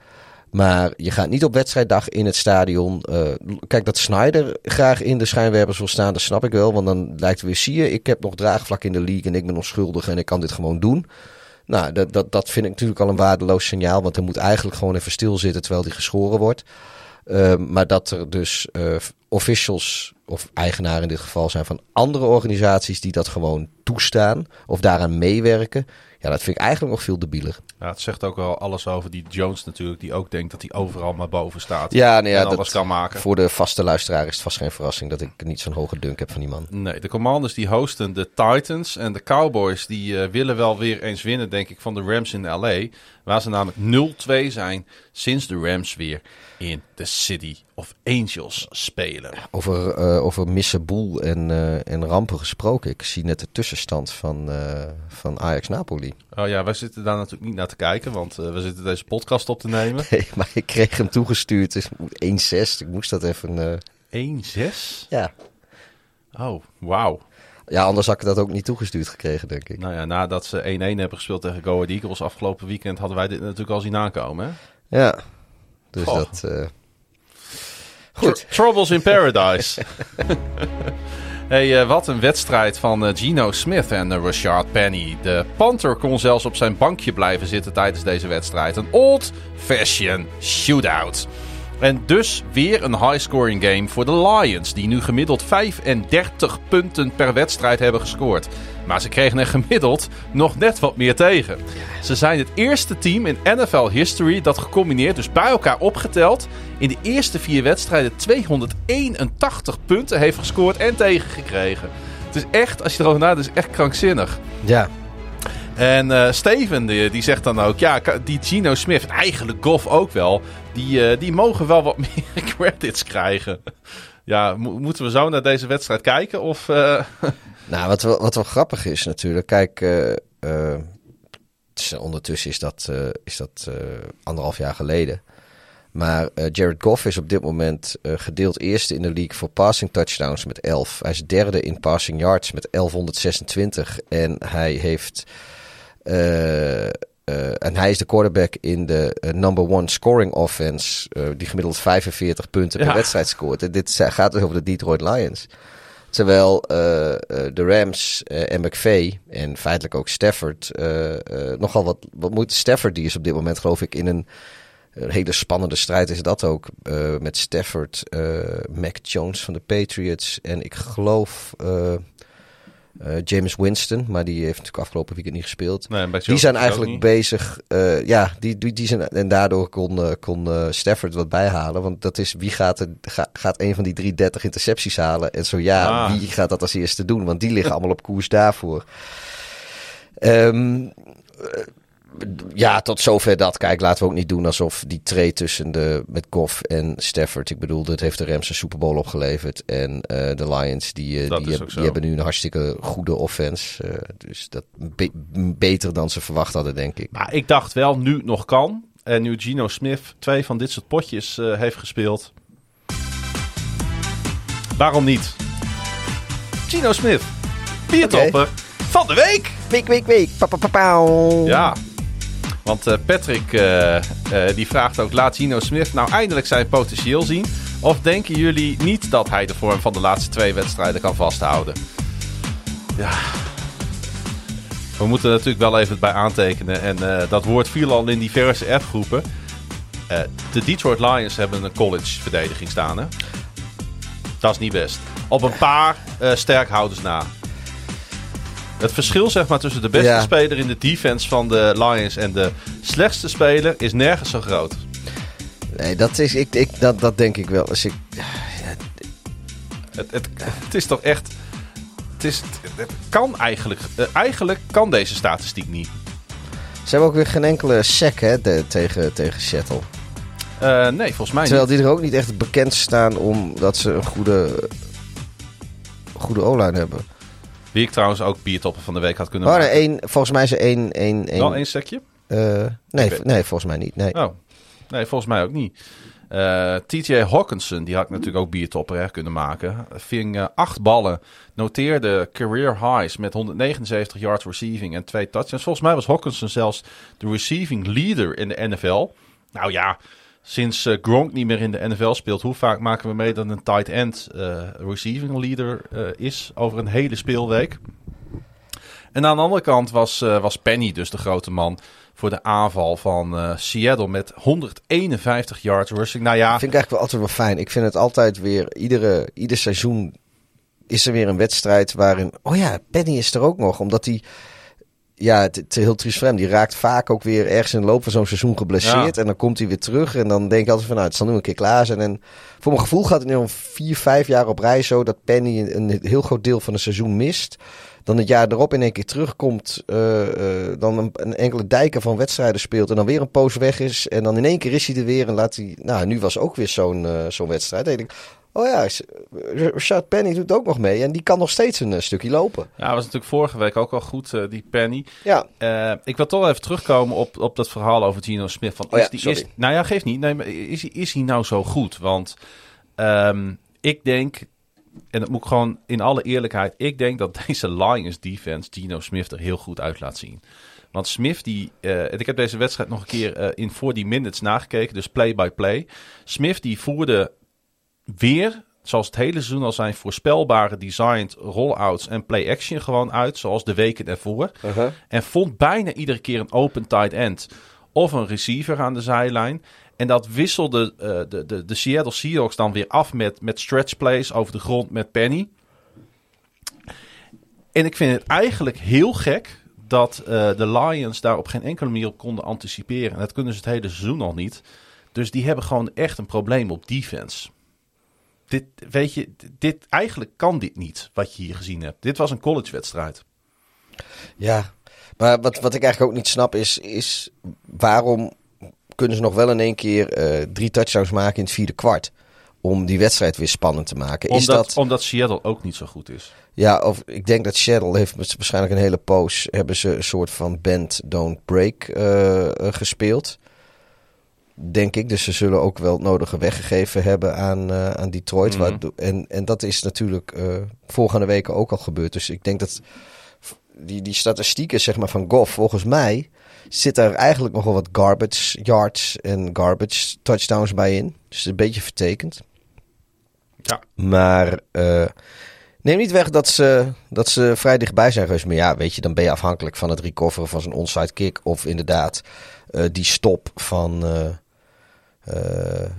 [SPEAKER 5] Maar je gaat niet op wedstrijddag in het stadion. eh, kijk, dat Snyder graag in de schijnwerpers wil staan, dat snap ik wel. Want dan lijkt het weer, zie je, ik heb nog draagvlak in de league en ik ben onschuldig en ik kan dit gewoon doen. Nou, dat, dat, dat vind ik natuurlijk al een waardeloos signaal. Want hij moet eigenlijk gewoon even stilzitten terwijl hij geschoren wordt. Uh, maar dat er dus uh, officials of eigenaren in dit geval zijn van andere organisaties die dat gewoon toestaan of daaraan meewerken. Ja, dat vind ik eigenlijk nog veel debieler.
[SPEAKER 4] Ja, het zegt ook wel alles over die Jones natuurlijk, die ook denkt dat hij overal maar boven staat.
[SPEAKER 5] Ja, nou ja,
[SPEAKER 4] en alles
[SPEAKER 5] dat,
[SPEAKER 4] kan maken.
[SPEAKER 5] Voor de vaste luisteraar is het vast geen verrassing dat ik niet zo'n hoge dunk heb van die man.
[SPEAKER 4] Nee, de Commanders die hosten de Titans en de Cowboys die uh, willen wel weer eens winnen, denk ik, van de Rams in LA. Waar ze namelijk 0-2 zijn sinds de Rams weer in de City of Angels spelen.
[SPEAKER 5] Over, uh, over missen boel en, uh, en rampen gesproken. Ik zie net de tussenstand van, uh, van Ajax Napoli.
[SPEAKER 4] Oh ja, wij zitten daar natuurlijk niet naar te kijken, want we zitten deze podcast op te nemen.
[SPEAKER 5] Nee, maar ik kreeg hem toegestuurd. Dus 1-6. Ik moest dat even.
[SPEAKER 4] Uh... 1-6?
[SPEAKER 5] Ja.
[SPEAKER 4] Oh, wauw.
[SPEAKER 5] Ja, anders had ik dat ook niet toegestuurd gekregen, denk ik.
[SPEAKER 4] Nou ja, nadat ze 1-1 hebben gespeeld tegen Go Ahead Eagles afgelopen weekend, hadden wij dit natuurlijk al zien aankomen, hè?
[SPEAKER 5] Ja. Dus Goh. dat... Uh...
[SPEAKER 4] Goed. Tr Troubles in Paradise. hey, uh, wat een wedstrijd van uh, Gino Smith en Rashard Penny. De Panther kon zelfs op zijn bankje blijven zitten tijdens deze wedstrijd. Een old-fashioned shootout. En dus weer een high-scoring game voor de Lions, die nu gemiddeld 35 punten per wedstrijd hebben gescoord. Maar ze kregen er gemiddeld nog net wat meer tegen. Ze zijn het eerste team in NFL history dat gecombineerd, dus bij elkaar opgeteld, in de eerste vier wedstrijden 281 punten heeft gescoord en tegengekregen. Het is echt, als je erover nadenkt, is echt krankzinnig.
[SPEAKER 5] Ja.
[SPEAKER 4] En uh, Steven die, die, zegt dan ook, ja, die Gino Smith, eigenlijk Goff ook wel, die, uh, die mogen wel wat meer credits krijgen. Ja, mo- moeten we zo naar deze wedstrijd kijken? Of, eh,
[SPEAKER 5] Nou, wat wel, wat wel grappig is natuurlijk. Kijk, eh, eh, ondertussen is dat, eh, is dat eh, anderhalf jaar geleden. Maar eh, Jared Goff is op dit moment eh, gedeeld eerste in de league voor passing touchdowns met 11. Hij is derde in passing yards met 1126. En hij heeft. Eh, en hij is de quarterback in de eh, number one scoring offense. eh, die gemiddeld 45 punten per
[SPEAKER 4] Ja.
[SPEAKER 5] wedstrijd scoort. En dit gaat dus over de Detroit Lions. Terwijl de Rams eh, en McVay en feitelijk ook Stafford nogal wat, wat moet. Stafford die is op dit moment geloof ik in een, een hele spannende strijd is dat ook. met Stafford, Mac Jones van de Patriots en ik geloof eh, James Winston. Maar die heeft natuurlijk afgelopen weekend niet gespeeld.
[SPEAKER 4] nee,
[SPEAKER 5] Die zijn
[SPEAKER 4] ook
[SPEAKER 5] eigenlijk bezig. eh, ja, die, die, die zijn, en daardoor kon, eh, kon Stafford wat bijhalen. Want dat is wie gaat, er, ga- gaat een van die 330 intercepties halen? En zo ja,
[SPEAKER 4] Ah.
[SPEAKER 5] wie gaat dat als eerste doen? Want die liggen allemaal op koers daarvoor. Ehm, eh, ja, tot zover dat. Kijk, laten we ook niet doen alsof die trade tussen de, met Goff en Stafford. Ik bedoel, dat heeft de Rams een Super Bowl opgeleverd. En eh, de Lions, die, eh, die, heb- hebben nu een hartstikke goede offense. Eh, dus dat be- beter dan ze verwacht hadden, denk ik.
[SPEAKER 4] Maar ik dacht wel, nu het nog kan. En nu Gino Smith twee van dit soort potjes heeft gespeeld. Waarom niet? Gino Smith, biertopper van de week.
[SPEAKER 5] Week, week, week. Pa, pa.
[SPEAKER 4] Ja, want eh, Patrick eh, eh, die vraagt ook, laat Gino Smith nou eindelijk zijn potentieel zien? Of denken jullie niet dat hij de vorm van de laatste twee wedstrijden kan vasthouden? Ja, we moeten natuurlijk wel even bij aantekenen. En dat woord viel al in diverse appgroepen. Eh, de Detroit Lions hebben een college verdediging staan, hè? Dat is niet best. Op een paar sterkhouders na. Het verschil zeg maar, tussen de beste
[SPEAKER 5] Ja.
[SPEAKER 4] speler in de defense van de Lions en de slechtste speler is nergens zo groot.
[SPEAKER 5] Nee, dat, is, ik, ik, dat, dat denk ik wel. Als ik,
[SPEAKER 4] Het, het, het is toch echt. Het, is, het kan eigenlijk. eh, eigenlijk kan deze statistiek niet.
[SPEAKER 5] ze hebben ook weer geen enkele sack hè, de- tegen, tegen Seattle.
[SPEAKER 4] Eh, nee, volgens mij
[SPEAKER 5] Terwijl
[SPEAKER 4] niet.
[SPEAKER 5] die er ook niet echt bekend staan omdat ze een goede, goede O-line hebben.
[SPEAKER 4] Wie ik trouwens ook biertopper van de week had kunnen
[SPEAKER 5] Oh,
[SPEAKER 4] maken.
[SPEAKER 5] één, volgens mij is er één... één, één
[SPEAKER 4] Wel één stekje?
[SPEAKER 5] eh, nee, nee, volgens mij niet. Nee.
[SPEAKER 4] Oh, nee, volgens mij ook niet. Eh TJ Hawkinson, die had ik natuurlijk ook biertopper hè, kunnen maken. Ving eh, acht ballen, noteerde career highs met 179 yards receiving en twee touchdowns. Volgens mij was Hawkinson zelfs de receiving leader in de NFL. Nou ja, sinds eh, Gronk niet meer in de NFL speelt, hoe vaak maken we mee dat een tight end eh, receiving leader eh, is over een hele speelweek? En aan de andere kant was, was Penny dus de grote man voor de aanval van Seattle met 151 yards rushing. Nou ja,
[SPEAKER 5] vind ik eigenlijk wel altijd wel fijn. Ik vind het altijd weer, iedere, ieder seizoen is er weer een wedstrijd waarin... Oh ja, Penny is er ook nog, omdat hij... Ja, het, het is heel triest. Die raakt vaak ook weer ergens in de loop van zo'n seizoen geblesseerd.
[SPEAKER 4] Ja.
[SPEAKER 5] En dan komt hij weer terug. En dan denk ik altijd van, nou, het zal nu een keer klaar zijn. En voor mijn gevoel gaat het nu al vier, vijf jaar op rij zo... dat Penny een, een heel groot deel van het seizoen mist. Dan het jaar erop in één keer terugkomt. eh, eh, dan een, een enkele dijken van wedstrijden speelt. En dan weer een poos weg is. En dan in één keer is hij er weer. En laat hij... Nou, nu was ook weer zo'n eh, zo'n wedstrijd. Dan denk ik, oh ja, Rashad Penny doet ook nog mee. En die kan nog steeds een eh, stukje lopen.
[SPEAKER 4] ja, was natuurlijk vorige week ook al goed, eh, die Penny.
[SPEAKER 5] Ja,
[SPEAKER 4] Eh, ik wil toch even terugkomen op, op dat verhaal over Gino Smith. Van,
[SPEAKER 5] Oh ja,
[SPEAKER 4] is die,
[SPEAKER 5] sorry.
[SPEAKER 4] is, nou ja, geeft niet. Nee, maar is, hij- is hij nou zo goed? Want ehm, ik denk, en dat moet ik gewoon in alle eerlijkheid, ik denk dat deze Lions defense Gino Smith er heel goed uit laat zien. Want Smith, die, ik heb deze wedstrijd nog een keer eh, in 40 minutes nagekeken, dus play by play. Smith die voerde weer, zoals het hele seizoen al zijn, voorspelbare designed rollouts en play action gewoon uit, zoals de weken ervoor. En vond bijna iedere keer een open tight end of een receiver aan de zijlijn. En dat wisselde eh, de, de, de Seattle Seahawks dan weer af met, met stretch plays over de grond met Penny. En ik vind het eigenlijk heel gek dat eh, de Lions daar op geen enkele manier op konden anticiperen. En dat kunnen ze het hele seizoen al niet. Dus die hebben gewoon echt een probleem op defense. Dit, weet je, dit, eigenlijk kan dit niet, wat je hier gezien hebt. Dit was een collegewedstrijd.
[SPEAKER 5] Ja, maar wat, wat ik eigenlijk ook niet snap is, is waarom kunnen ze nog wel in één keer eh, drie touchdowns maken in het vierde kwart? om die wedstrijd weer spannend te maken. is
[SPEAKER 4] Omdat,
[SPEAKER 5] dat,
[SPEAKER 4] omdat Seattle ook niet zo goed is.
[SPEAKER 5] ja, of ik denk dat Seattle heeft waarschijnlijk een hele poos hebben ze een soort van bend don't break eh, eh, gespeeld. Denk ik. Dus ze zullen ook wel het nodige weggegeven hebben aan, eh, aan Detroit.
[SPEAKER 4] Mhm.
[SPEAKER 5] en, en dat is natuurlijk eh voorgaande weken ook al gebeurd. Dus ik denk dat die, die statistieken zeg maar, van Goff, volgens mij zit er eigenlijk nog wel wat garbage yards en garbage touchdowns bij in. Dus een beetje vertekend.
[SPEAKER 4] Ja.
[SPEAKER 5] Maar eh, neem niet weg dat ze, dat ze vrij dichtbij zijn geweest. Maar ja, weet je, dan ben je afhankelijk van het recoveren van zijn onside kick. Of inderdaad die stop van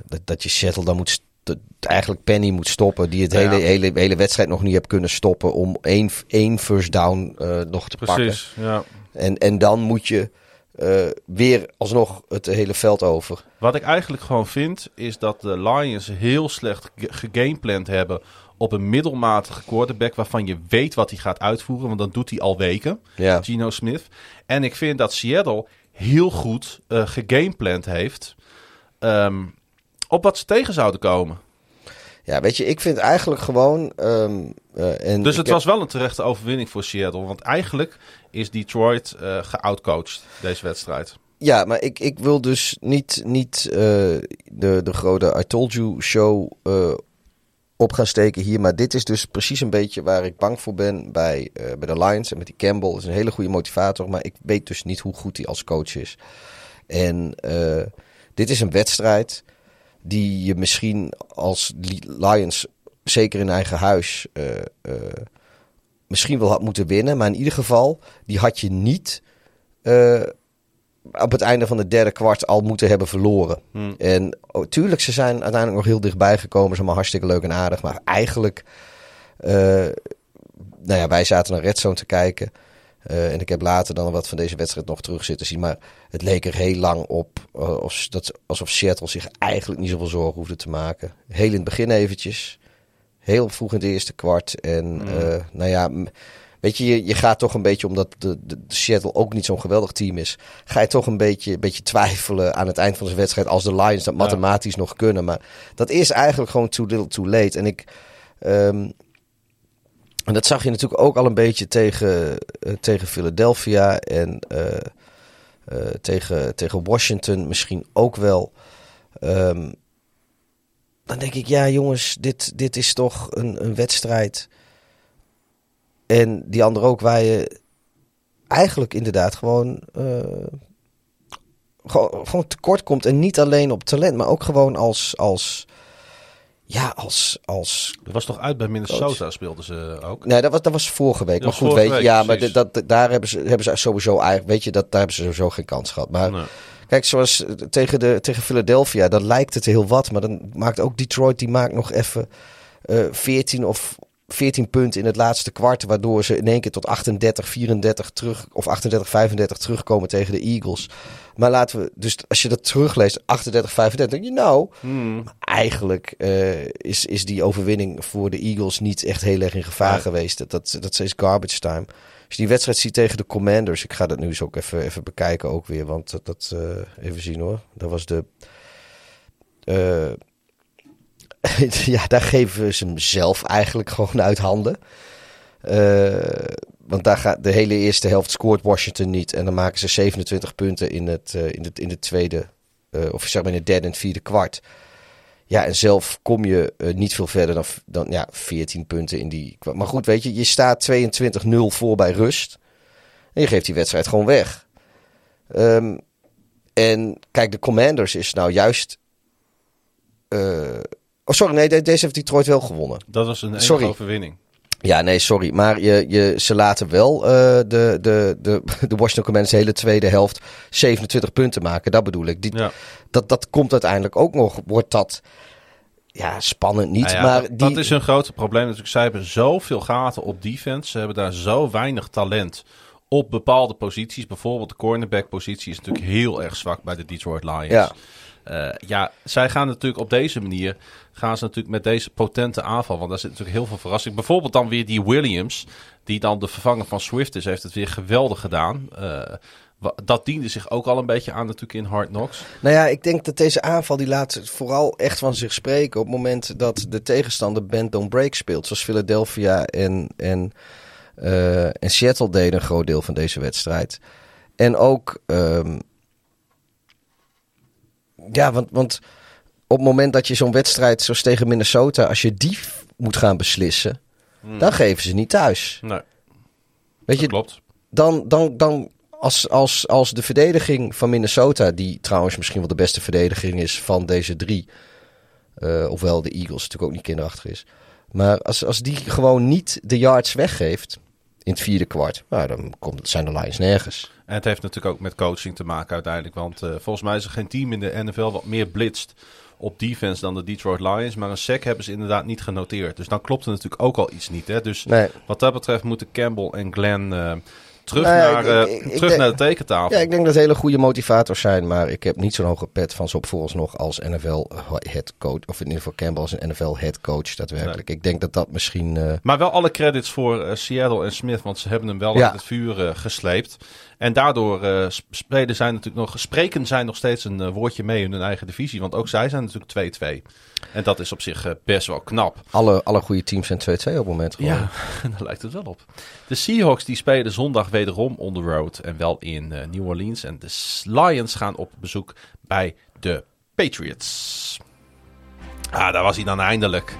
[SPEAKER 5] dat, dat je Shuttle dan moet... eigenlijk Penny moet stoppen. Die het
[SPEAKER 4] Ja.
[SPEAKER 5] hele, hele, hele wedstrijd nog niet heeft kunnen stoppen. Om één, één first down eh, nog te pakken.
[SPEAKER 4] Precies, ja.
[SPEAKER 5] En, en dan moet je eh, weer alsnog het hele veld over.
[SPEAKER 4] Wat ik eigenlijk gewoon vind, is dat de Lions heel slecht ge- gegamepland hebben op een middelmatige quarterback waarvan je weet wat hij gaat uitvoeren, want dan doet hij al weken,
[SPEAKER 5] Ja.
[SPEAKER 4] Geno Smith. En ik vind dat Seattle heel goed eh gegamepland heeft ehm, op wat ze tegen zouden komen.
[SPEAKER 5] Ja, weet je, ik vind eigenlijk gewoon. ehm, eh, en
[SPEAKER 4] Dus het
[SPEAKER 5] heb-
[SPEAKER 4] was wel een terechte overwinning voor Seattle, want eigenlijk is Detroit eh geoutcoached deze wedstrijd.
[SPEAKER 5] Ja, maar ik, ik wil dus niet, niet eh, de, de grote I Told You show op gaan steken hier. Maar dit is dus precies een beetje waar ik bang voor ben bij, bij de Lions. En met die Campbell is een hele goede motivator. Maar ik weet dus niet hoe goed hij als coach is. En dit is een wedstrijd die je misschien als Li- Lions, zeker in eigen huis, eh, eh, misschien wel had moeten winnen. Maar in ieder geval, die had je niet eh, op het einde van de derde kwart al moeten hebben verloren.
[SPEAKER 4] Hmm.
[SPEAKER 5] En oh, tuurlijk, ze zijn uiteindelijk nog heel dichtbij gekomen. Ze zijn allemaal hartstikke leuk en aardig. Maar eigenlijk, nou ja, wij zaten naar Red Zone te kijken. Eh, en ik heb later dan wat van deze wedstrijd nog terug zitten zien. Maar het leek er heel lang op eh, of, dat, alsof Seattle zich eigenlijk niet zoveel zorgen hoefde te maken. Heel in het begin eventjes. Heel vroeg in het eerste kwart. En eh, nou ja, weet je, je, je gaat toch een beetje, omdat de, de, de Seattle ook niet zo'n geweldig team is, ga je toch een beetje, een beetje twijfelen aan het eind van de wedstrijd als de Lions dat mathematisch nog kunnen. Maar dat is eigenlijk gewoon too little too late. En ik... ehm, en dat zag je natuurlijk ook al een beetje tegen, eh, tegen Philadelphia en eh, eh, tegen, tegen Washington misschien ook wel. Ehm, dan denk ik, ja jongens, dit, dit is toch een, een wedstrijd. En die andere ook, waar je eigenlijk inderdaad gewoon, gewoon, gewoon tekort komt. En niet alleen op talent, maar ook gewoon als, als ja, als, als
[SPEAKER 4] Dat was toch uit bij Minnesota speelden ze ook.
[SPEAKER 5] Nee, dat was, dat was vorige week.
[SPEAKER 4] Dat
[SPEAKER 5] maar goed, weet je, ja, maar
[SPEAKER 4] precies.
[SPEAKER 5] dat, dat- daar hebben ze, hebben ze sowieso eigenlijk, weet je, dat, daar hebben ze sowieso geen kans gehad. Maar
[SPEAKER 4] Nee.
[SPEAKER 5] kijk, zoals eh, tegen, de, tegen Philadelphia, dan lijkt het heel wat. Maar dan maakt ook Detroit, die maakt nog even eh 14 of 14 punten in het laatste kwart. Waardoor ze in één keer tot 38, 34 terug, of 38, 35 terugkomen tegen de Eagles. Maar laten we, dus als je dat terugleest, 38, 35, denk je nou,
[SPEAKER 4] Hmm.
[SPEAKER 5] eigenlijk eh, is, is die overwinning voor de Eagles niet echt heel erg in gevaar geweest. Dat, dat, dat is garbage time. Als je die wedstrijd ziet tegen de Commanders, ik ga dat nu eens ook even, even bekijken ook weer, want dat, dat eh, even zien hoor. Dat was de... eh, ja, daar geven ze hem zelf eigenlijk gewoon uit handen. Eh, want daar gaat de hele eerste helft scoort Washington niet. En dan maken ze 27 punten in het, eh, in het, in het tweede, eh, of zeg maar in het derde en vierde kwart. Ja, en zelf kom je niet veel verder dan, dan ja, 14 punten in die. Maar goed, weet je, je staat 22-0 voor bij rust. En je geeft die wedstrijd gewoon weg. Ehm, en kijk, de Commanders is nou juist. Oh, sorry, nee, de- deze heeft Detroit wel gewonnen.
[SPEAKER 4] Dat was een
[SPEAKER 5] Sorry.
[SPEAKER 4] overwinning.
[SPEAKER 5] Ja, nee, sorry. Maar je, je, ze laten wel eh, de, de, de, de Washington Commanders de hele tweede helft 27 punten maken. Dat bedoel ik. Die,
[SPEAKER 4] Ja.
[SPEAKER 5] dat, dat komt uiteindelijk ook nog. Wordt dat ja, spannend niet.
[SPEAKER 4] Nou ja,
[SPEAKER 5] maar
[SPEAKER 4] dat,
[SPEAKER 5] die,
[SPEAKER 4] dat is hun grote probleem natuurlijk. Zij hebben zoveel gaten op defense. Ze hebben daar zo weinig talent op bepaalde posities. Bijvoorbeeld de cornerback positie is natuurlijk heel erg zwak bij de Detroit Lions.
[SPEAKER 5] Ja.
[SPEAKER 4] Eh, ja, zij gaan natuurlijk op deze manier gaan ze natuurlijk met deze potente aanval. Want daar zit natuurlijk heel veel verrassing. Bijvoorbeeld dan weer die Williams, die dan de vervanger van Swift is, heeft het weer geweldig gedaan. Eh, Dat diende zich ook al een beetje aan natuurlijk in Hard Knocks.
[SPEAKER 5] Nou ja, ik denk dat deze aanval die laat vooral echt van zich spreken op het moment dat de tegenstander bend don't break speelt. Zoals Philadelphia en, en, eh, en Seattle deden een groot deel van deze wedstrijd. En ook, ehm, ja, want, want op het moment dat je zo'n wedstrijd zoals tegen Minnesota, als je die moet gaan beslissen, dan geven ze niet thuis.
[SPEAKER 4] Nee,
[SPEAKER 5] Weet je,
[SPEAKER 4] dat klopt.
[SPEAKER 5] dan, dan, dan als, als, als de verdediging van Minnesota, die trouwens misschien wel de beste verdediging is van deze drie, eh, ofwel de Eagles natuurlijk ook niet kinderachtig is, maar als, als die gewoon niet de yards weggeeft in het vierde kwart, nou, dan komt, zijn de Lions nergens.
[SPEAKER 4] En het heeft natuurlijk ook met coaching te maken uiteindelijk. Want eh, volgens mij is er geen team in de NFL wat meer blitst op defense dan de Detroit Lions. Maar een sack hebben ze inderdaad niet genoteerd. Dus dan klopt er natuurlijk ook al iets niet. Hè? Dus
[SPEAKER 5] Nee.
[SPEAKER 4] wat dat betreft moeten Campbell en Glenn eh, terug,
[SPEAKER 5] Nou ja,
[SPEAKER 4] naar,
[SPEAKER 5] ik-
[SPEAKER 4] eh,
[SPEAKER 5] ik-
[SPEAKER 4] terug naar de tekentafel.
[SPEAKER 5] Ja, ik denk dat het hele goede motivators zijn, maar ik heb niet zo'n hoge pet van ze op vooralsnog als NFL head coach, of in ieder geval Campbell als een NFL head coach daadwerkelijk. Ik denk dat dat misschien... eh,
[SPEAKER 4] Maar wel alle credits voor eh, Seattle en Smith, want ze hebben hem wel
[SPEAKER 5] Ja.
[SPEAKER 4] uit het vuur gesleept. En daardoor sp- spelen zij natuurlijk nog, spreken zij nog steeds een eh, woordje mee in hun eigen divisie. Want ook zij zijn natuurlijk 2-2. En dat is op zich eh, best wel knap.
[SPEAKER 5] alle, alle goede teams zijn 2-2 op het moment gewoon.
[SPEAKER 4] Ja, daar lijkt het wel op. De Seahawks die spelen zondag wederom on the road en wel in New Orleans. En de Lions gaan op bezoek bij de Patriots. Ah, daar was hij dan eindelijk.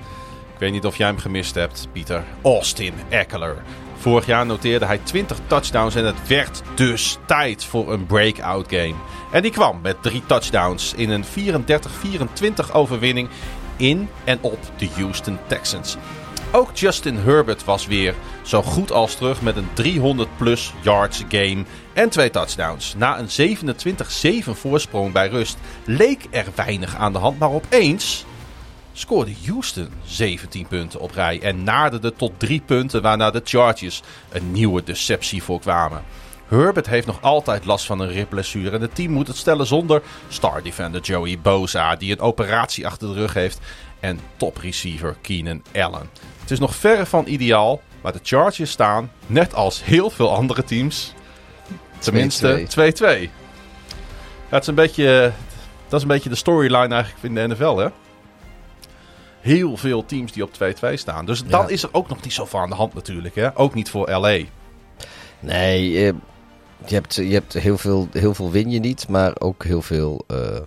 [SPEAKER 4] Ik weet niet of jij hem gemist hebt, Pieter. Austin Eckler. Vorig jaar noteerde hij 20 touchdowns en het werd dus tijd voor een breakout game. En die kwam met drie touchdowns in een 34-24 overwinning in en op de Houston Texans. Ook Justin Herbert was weer zo goed als terug met een 300 plus yards game en twee touchdowns. Na een 27-7 voorsprong bij rust leek er weinig aan de hand, maar opeens scoorde Houston 17 punten op rij en naderde tot 3 punten waarna de Chargers een nieuwe deceptie voorkwamen. Herbert heeft nog altijd last van een ribblessure en het team moet het stellen zonder star defender Joey Bosa die een operatie achter de rug heeft en top receiver Keenan Allen. Het is nog verre van ideaal, maar de Chargers staan, net als heel veel andere teams, tenminste 2-2. Ja, het is een beetje, dat is een beetje de storyline eigenlijk in de NFL hè heel veel teams die op 2-2 staan. Dus dan
[SPEAKER 5] Ja.
[SPEAKER 4] is er ook nog niet zoveel aan de hand natuurlijk. Hè? Ook niet voor LA.
[SPEAKER 5] Nee, je, je hebt, je hebt heel, veel, heel veel win je niet, maar ook heel veel eh,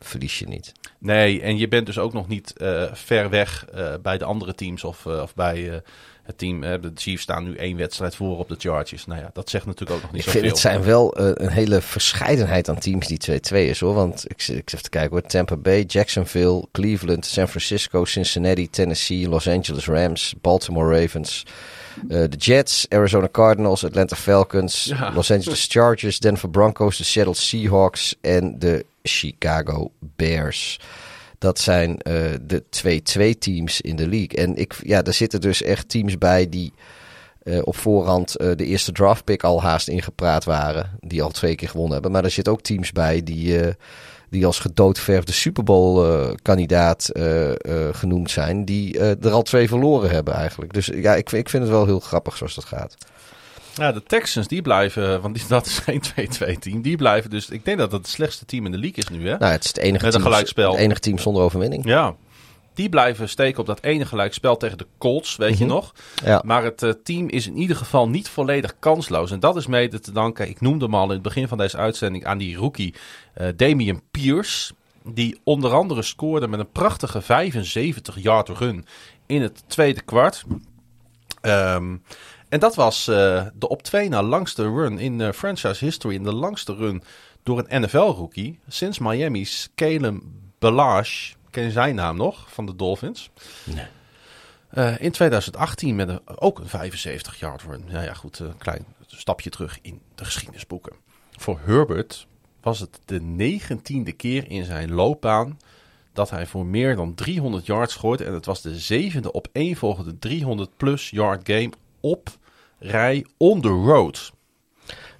[SPEAKER 5] verlies je niet.
[SPEAKER 4] Nee, en je bent dus ook nog niet eh, ver weg eh, bij de andere teams of, of bij het team. hè. de Chiefs staan nu één wedstrijd voor op de Chargers. Nou ja, dat zegt natuurlijk ook nog niet
[SPEAKER 5] Ik vind
[SPEAKER 4] zoveel.
[SPEAKER 5] het zijn wel eh, een hele verscheidenheid aan teams die 2-2 is hoor. Want ik, zit- ik even te kijken hoor. Tampa Bay, Jacksonville, Cleveland, San Francisco, Cincinnati, Tennessee, Los Angeles Rams, Baltimore Ravens. eh, de Jets, Arizona Cardinals, Atlanta Falcons,
[SPEAKER 4] Ja.
[SPEAKER 5] Los Angeles Chargers, Denver Broncos, de Seattle Seahawks en de Chicago Bears. Dat zijn eh, de 2-2 teams in de league. En ik, ja, daar zitten dus echt teams bij die eh, op voorhand eh, de eerste draftpick al haast ingepraat waren. Die al twee keer gewonnen hebben. Maar er zitten ook teams bij die, die als gedoodverfde Super Bowl kandidaat genoemd zijn. Die er al twee verloren hebben eigenlijk. Dus ja, ik, ik vind het wel heel grappig zoals dat gaat.
[SPEAKER 4] Ja, de Texans die blijven, want die, dat is geen 2-2 team. Die blijven dus, ik denk dat dat het slechtste team in de league is nu hè.
[SPEAKER 5] Nou, het is het enige,
[SPEAKER 4] Met een
[SPEAKER 5] team,
[SPEAKER 4] gelijkspel.
[SPEAKER 5] het enige team zonder overwinning.
[SPEAKER 4] Ja. Die blijven steken op dat ene gelijkspel tegen de Colts, weet je nog.
[SPEAKER 5] Ja.
[SPEAKER 4] Maar het eh, team is in ieder geval niet volledig kansloos. En dat is mede te danken, ik noemde hem al in het begin van deze uitzending, aan die rookie eh Damian Pierce. Die onder andere scoorde met een prachtige 75-yard run in het tweede kwart. Ehm, en dat was eh, de op twee na langste run in franchise history. En de langste run door een NFL-rookie sinds Miami's Caleb Balazs. Ken je zijn naam nog van de Dolphins? Eh, in 2018 met een, ook een 75-yard run. Nou ja, goed, een klein stapje terug in de geschiedenisboeken. Voor Herbert was het de negentiende keer in zijn loopbaan dat hij voor meer dan 300 yards gooide. En het was de zevende op volgende 300 plus yard game op rij on the road.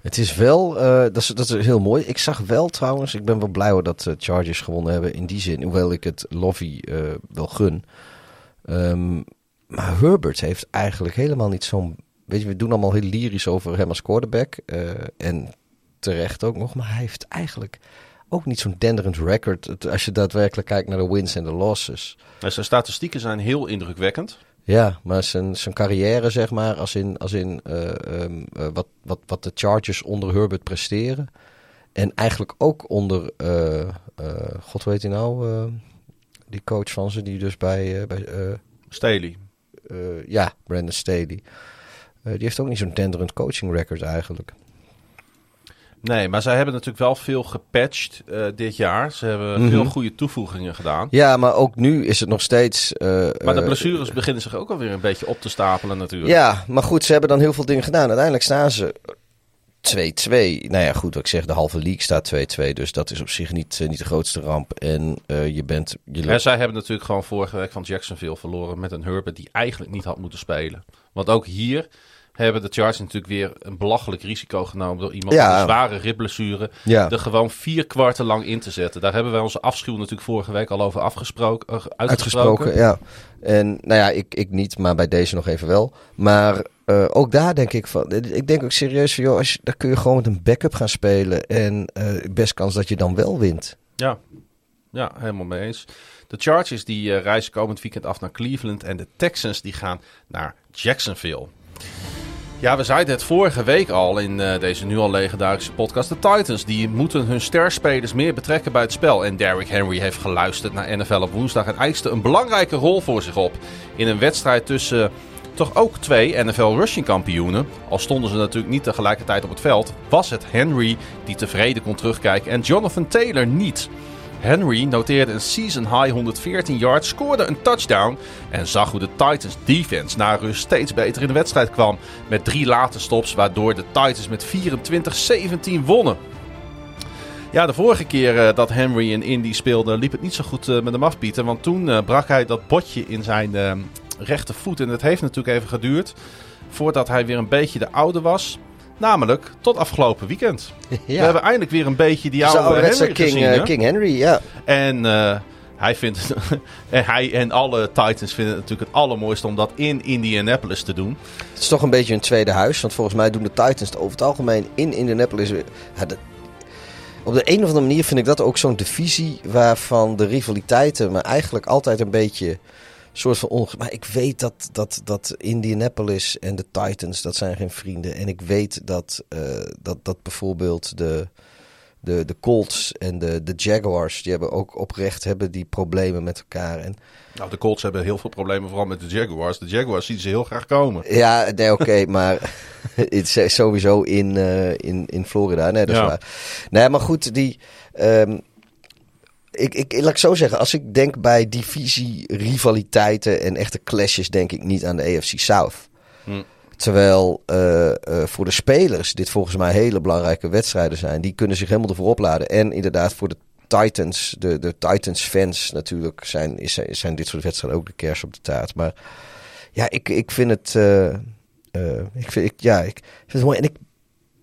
[SPEAKER 5] Het is wel, eh, dat, is, dat is heel mooi. Ik zag wel trouwens, ik ben wel blij hoor dat de Chargers gewonnen hebben in die zin. Hoewel ik het Lovie eh, wel gun. Ehm, maar Herbert heeft eigenlijk helemaal niet zo'n... Weet je, we doen allemaal heel lyrisch over hem als quarterback. eh, en terecht ook nog. Maar hij heeft eigenlijk ook niet zo'n denderend record. Als je daadwerkelijk kijkt naar de wins en de losses.
[SPEAKER 4] En zijn statistieken zijn heel indrukwekkend.
[SPEAKER 5] Ja, maar zijn, zijn carrière, zeg maar, als in, als in eh, ehm, eh, wat, wat, wat de Chargers onder Herbert presteren. En eigenlijk ook onder, eh, god weet hij nou, die coach van ze, die dus bij, bij
[SPEAKER 4] Staley.
[SPEAKER 5] ja, Brandon Staley. Die heeft ook niet zo'n tenderend coaching record eigenlijk.
[SPEAKER 4] Nee, maar zij hebben natuurlijk wel veel gepatcht eh, dit jaar. Ze hebben
[SPEAKER 5] Mhm.
[SPEAKER 4] veel goede toevoegingen gedaan.
[SPEAKER 5] Ja, maar ook nu is het nog steeds... eh,
[SPEAKER 4] Maar de
[SPEAKER 5] eh,
[SPEAKER 4] blessures beginnen zich ook alweer een beetje op te stapelen natuurlijk.
[SPEAKER 5] Ja, maar goed, ze hebben dan heel veel dingen gedaan. Uiteindelijk staan ze 2-2. Nou ja, goed, wat ik zeg, de halve league staat 2-2. Dus dat is op zich niet, niet de grootste ramp. En je bent... Je
[SPEAKER 4] En zij hebben natuurlijk gewoon vorige week van Jacksonville verloren met een Herbert die eigenlijk niet had moeten spelen. Want ook hier hebben de Chargers natuurlijk weer een belachelijk risico genomen door iemand
[SPEAKER 5] Ja.
[SPEAKER 4] met een zware ribblessure
[SPEAKER 5] Ja.
[SPEAKER 4] er gewoon vier kwarten lang in te zetten. Daar hebben wij onze afschuw natuurlijk vorige week al over afgesproken, eh, uitgesproken.
[SPEAKER 5] uitgesproken, ja. En nou ja, ik, ik niet, maar bij deze nog even wel. Maar eh, ook daar denk ik van... Ik denk ook serieus van, joh, als je, daar kun je gewoon met een backup gaan spelen. En eh, best kans dat je dan wel wint.
[SPEAKER 4] Ja. ja, helemaal mee eens. De Chargers die eh, reizen komend weekend af naar Cleveland en de Texans die gaan naar Jacksonville. Ja, we zeiden het vorige week al in eh, deze nu al legendarische podcast. De Titans die moeten hun sterspelers meer betrekken bij het spel. En Derrick Henry heeft geluisterd naar NFL op woensdag en eiste een belangrijke rol voor zich op. In een wedstrijd tussen eh, toch ook twee NFL rushing kampioenen. Al stonden ze natuurlijk niet tegelijkertijd op het veld, was het Henry die tevreden kon terugkijken en Jonathan Taylor niet. Henry noteerde een season-high 114 yards, scoorde een touchdown en zag hoe de Titans defense na rust steeds beter in de wedstrijd kwam. Met drie late stops, waardoor de Titans met 24-17 wonnen. Ja, de vorige keer eh, dat Henry in Indy speelde, liep het niet zo goed eh, met hem afbieten. Want toen eh, brak hij dat botje in zijn eh, rechtervoet. En het heeft natuurlijk even geduurd voordat hij weer een beetje de oude was. Namelijk tot afgelopen weekend. We hebben eindelijk weer een beetje die
[SPEAKER 5] de
[SPEAKER 4] oude Henry
[SPEAKER 5] King,
[SPEAKER 4] gezien.
[SPEAKER 5] eh,
[SPEAKER 4] hè?
[SPEAKER 5] King Henry, ja.
[SPEAKER 4] En eh, hij vindt en hij en alle Titans vinden het natuurlijk het allermooiste om dat in Indianapolis te doen.
[SPEAKER 5] Het is toch een beetje een tweede huis. Want volgens mij doen de Titans het over het algemeen in Indianapolis. Ja, de- op de een of andere manier vind ik dat ook zo'n divisie waarvan de rivaliteiten me eigenlijk altijd een beetje soort van onge... Maar ik weet dat, dat, dat Indianapolis en de Titans, dat zijn geen vrienden. En ik weet dat, eh, dat, dat bijvoorbeeld de, de, de Colts en de, de Jaguars, die hebben ook oprecht hebben die problemen met elkaar. En
[SPEAKER 4] Nou, de Colts hebben heel veel problemen, vooral met de Jaguars. De Jaguars zien ze heel graag komen.
[SPEAKER 5] Ja, nee, oké, maar het is sowieso in, eh, in, in Florida. Nee, dat is
[SPEAKER 4] Ja.
[SPEAKER 5] waar. Nee, maar goed, die. ehm, ik, ik, laat ik zo zeggen, als ik denk bij divisie, rivaliteiten en echte clashes, denk ik niet aan de AFC South.
[SPEAKER 4] Hm.
[SPEAKER 5] Terwijl eh, eh, voor de spelers dit volgens mij hele belangrijke wedstrijden zijn. Die kunnen zich helemaal ervoor opladen. En inderdaad voor de Titans, de, de Titans fans natuurlijk, zijn, is, zijn dit soort wedstrijden ook de kers op de taart. Maar ja, ik, ik vind het... eh, ik vind, ik, ja, ik vind het mooi. En ik,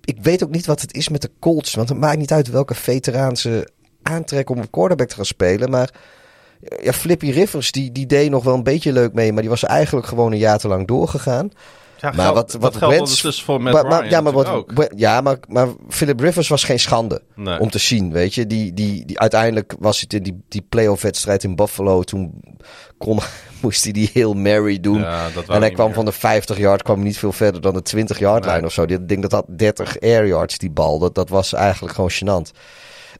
[SPEAKER 5] ik weet ook niet wat het is met de Colts. Want het maakt niet uit welke veteraan ze aantrekken om op quarterback te gaan spelen. Maar ja, Flippy Rivers, die, die deed nog wel een beetje leuk mee. Maar die was eigenlijk gewoon een jaar te lang doorgegaan.
[SPEAKER 4] Ja,
[SPEAKER 5] Maar
[SPEAKER 4] geld-
[SPEAKER 5] wat-
[SPEAKER 4] dat
[SPEAKER 5] wat Wentz-
[SPEAKER 4] dus voor Matt
[SPEAKER 5] Maar, maar-
[SPEAKER 4] Ryan
[SPEAKER 5] ja, maar, wat,
[SPEAKER 4] ook.
[SPEAKER 5] ja maar, maar Philip Rivers was geen schande
[SPEAKER 4] Nee.
[SPEAKER 5] om te zien, weet je. Die, die, die, uiteindelijk was het in die, die playoff wedstrijd in Buffalo. Toen kon, moest hij die heel Mary doen.
[SPEAKER 4] Ja, dat
[SPEAKER 5] en hij kwam
[SPEAKER 4] meer.
[SPEAKER 5] van de 50 yard, kwam niet veel verder dan de 20 yard
[SPEAKER 4] Nee.
[SPEAKER 5] lijn of zo. Ik denk dat dat 30 air yards, die bal, dat, dat was eigenlijk gewoon gênant.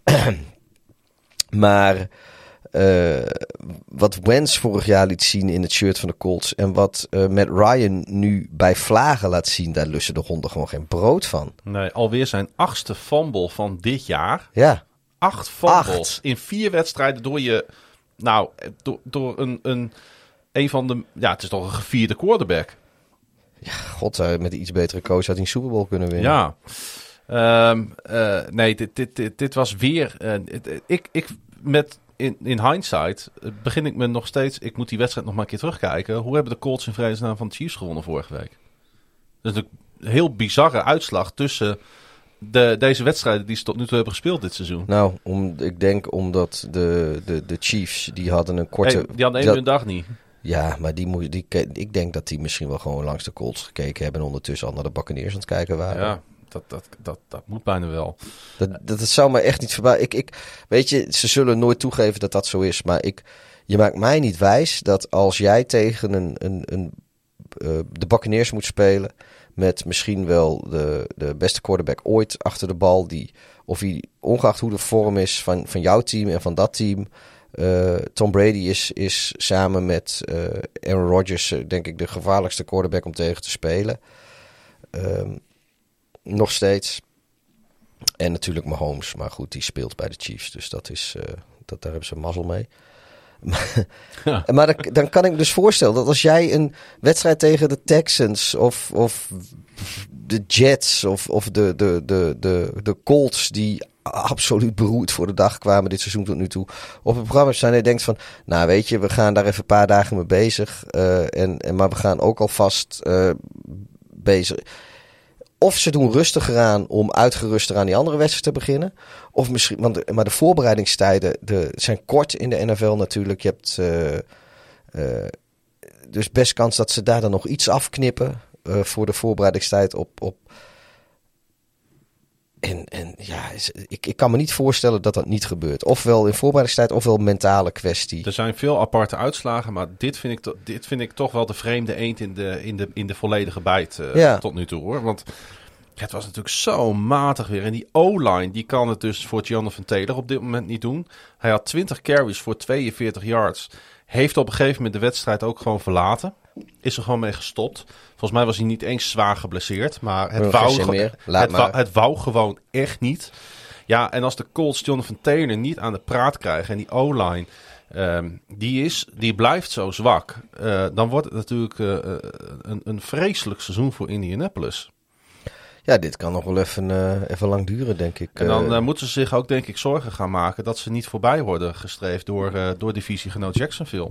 [SPEAKER 5] maar eh, wat Wentz vorig jaar liet zien in het shirt van de Colts... en wat eh Matt Ryan nu bij Vlagen laat zien... daar lussen de honden gewoon geen brood van.
[SPEAKER 4] Nee, alweer zijn achtste fumble van dit jaar.
[SPEAKER 5] Ja,
[SPEAKER 4] Acht fumbles
[SPEAKER 5] Acht.
[SPEAKER 4] in vier wedstrijden door je... Nou, door, door een, een, een van de... Ja, het is toch een gevierde quarterback.
[SPEAKER 5] god, eh, met een iets betere coach had hij een Super Bowl kunnen winnen.
[SPEAKER 4] Ja. Ehm, eh, nee, dit, dit, dit, dit was weer... eh, het- ik, ik, met, in, in hindsight eh, begin ik me nog steeds... Ik moet die wedstrijd nog maar een keer terugkijken. Hoe hebben de Colts in vredesnaam van de Chiefs gewonnen vorige week? Dat is een heel bizarre uitslag tussen de, deze wedstrijden die ze tot nu toe hebben gespeeld dit seizoen.
[SPEAKER 5] Nou, om, ik denk omdat de, de, de Chiefs, die hadden een korte...
[SPEAKER 4] Hey, die hadden één een dag niet.
[SPEAKER 5] Ja, maar die moest, die, ik denk dat die misschien wel gewoon langs de Colts gekeken hebben... en ondertussen al naar de Buccaneers aan het kijken waren.
[SPEAKER 4] Ja, dat, dat, dat, dat moet bijna wel.
[SPEAKER 5] Dat, dat, zou me echt niet verbazen. Ik, ik, weet je, ze zullen nooit toegeven dat dat zo is. Maar ik, je maakt mij niet wijs dat als jij tegen een, een, een, eh, de Buccaneers moet spelen... met misschien wel de, de beste quarterback ooit achter de bal... Die, of hij, ongeacht hoe de vorm is van, van jouw team en van dat team... eh, Tom Brady is, is samen met eh, Aaron Rodgers, denk ik, de gevaarlijkste quarterback om tegen te spelen. Ehm, nog steeds. En natuurlijk Mahomes. Maar goed, die speelt bij de Chiefs. Dus dat is, eh, dat, daar hebben ze mazzel mee.
[SPEAKER 4] Ja.
[SPEAKER 5] Maar dan, dan kan ik me dus voorstellen dat als jij een wedstrijd tegen de Texans of, of de Jets of, of de, de, de, de, de Colts die absoluut beroerd voor de dag kwamen dit seizoen tot nu toe op het programma staan en je denkt van nou weet je we gaan daar even een paar dagen mee bezig eh, en, en maar we gaan ook alvast eh bezig of ze doen rustiger aan om uitgeruster aan die andere wedstrijd te beginnen. Of misschien, want maar de voorbereidingstijden de, zijn kort in de NFL natuurlijk. Je hebt eh, eh, dus best kans dat ze daar dan nog iets afknippen eh, voor de voorbereidingstijd op. op en, en ja, ik, ik kan me niet voorstellen dat dat niet gebeurt. Ofwel in voorbereidingstijd, ofwel mentale kwestie.
[SPEAKER 4] Er zijn veel aparte uitslagen, maar dit vind ik, dit vind ik toch wel de vreemde eend in de, in de, in de volledige bijt eh,
[SPEAKER 5] Ja.
[SPEAKER 4] tot nu toe hoor. Want het was natuurlijk zo matig weer. En die O-line, die kan het dus voor Jonathan Taylor op dit moment niet doen. Hij had 20 carries voor 42 yards. Heeft op een gegeven moment de wedstrijd ook gewoon verlaten. Is er gewoon mee gestopt. Volgens mij was hij niet eens zwaar geblesseerd. Maar het, wou,
[SPEAKER 5] geen zin meer. Laat
[SPEAKER 4] het,
[SPEAKER 5] maar.
[SPEAKER 4] wou, het wou gewoon echt niet. Ja, en als de Colts Jonathan Taylor niet aan de praat krijgen en die O-line, ehm, die, is, die blijft zo zwak, eh, dan wordt het natuurlijk eh, eh, een, een vreselijk seizoen voor Indianapolis.
[SPEAKER 5] Ja, dit kan nog wel even, eh, even lang duren, denk ik.
[SPEAKER 4] En dan
[SPEAKER 5] Eh,
[SPEAKER 4] eh, moeten ze zich ook, denk ik, zorgen gaan maken dat ze niet voorbij worden gestreefd door, eh door divisiegenoot Jacksonville.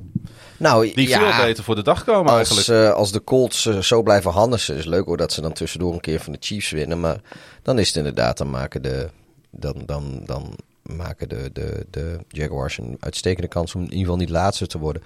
[SPEAKER 5] nou,
[SPEAKER 4] Die
[SPEAKER 5] ja,
[SPEAKER 4] veel beter voor de dag komen
[SPEAKER 5] Als,
[SPEAKER 4] eigenlijk.
[SPEAKER 5] als de Colts zo blijven hannissen, is leuk hoor dat ze dan tussendoor een keer van de Chiefs winnen. Maar dan is het inderdaad, dan maken de, dan, dan, dan maken de, de, de Jaguars een uitstekende kans om in ieder geval niet laatste te worden.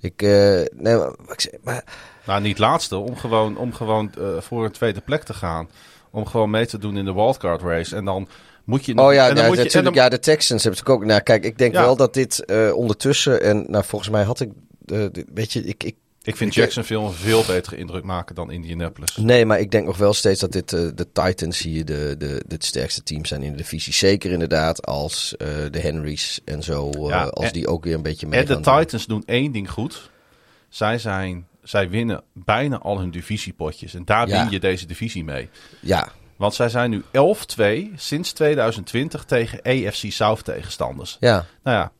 [SPEAKER 5] Ik, nee, maar, ik maar
[SPEAKER 4] Nou, niet laatste, om gewoon, om gewoon voor een tweede plek te gaan. Om gewoon mee te doen in de wildcard race. En dan moet je...
[SPEAKER 5] Oh ja,
[SPEAKER 4] en dan
[SPEAKER 5] ja,
[SPEAKER 4] moet je- en
[SPEAKER 5] natuurlijk.
[SPEAKER 4] dan-
[SPEAKER 5] Ja, de Texans hebben natuurlijk ook. Nou, kijk, ik denk
[SPEAKER 4] Ja.
[SPEAKER 5] wel dat dit eh, ondertussen. En nou, volgens mij had ik. dit- weet je, ik, ik.
[SPEAKER 4] Ik vind Jacksonville een veel betere indruk maken dan Indianapolis.
[SPEAKER 5] Nee, maar ik denk nog wel steeds dat dit eh, de Titans hier de, de, de sterkste team zijn in de divisie. Zeker inderdaad als de Henrys en zo.
[SPEAKER 4] Ja,
[SPEAKER 5] als
[SPEAKER 4] en-
[SPEAKER 5] die ook weer een beetje mee
[SPEAKER 4] En de
[SPEAKER 5] doen.
[SPEAKER 4] Titans doen één ding goed. Zij, zijn, zij winnen bijna al hun divisiepotjes. En daar
[SPEAKER 5] Ja.
[SPEAKER 4] win je deze divisie mee.
[SPEAKER 5] Ja,
[SPEAKER 4] Want zij zijn nu 11-2 sinds 2020 tegen AFC South tegenstanders.
[SPEAKER 5] ja.
[SPEAKER 4] Nou ja.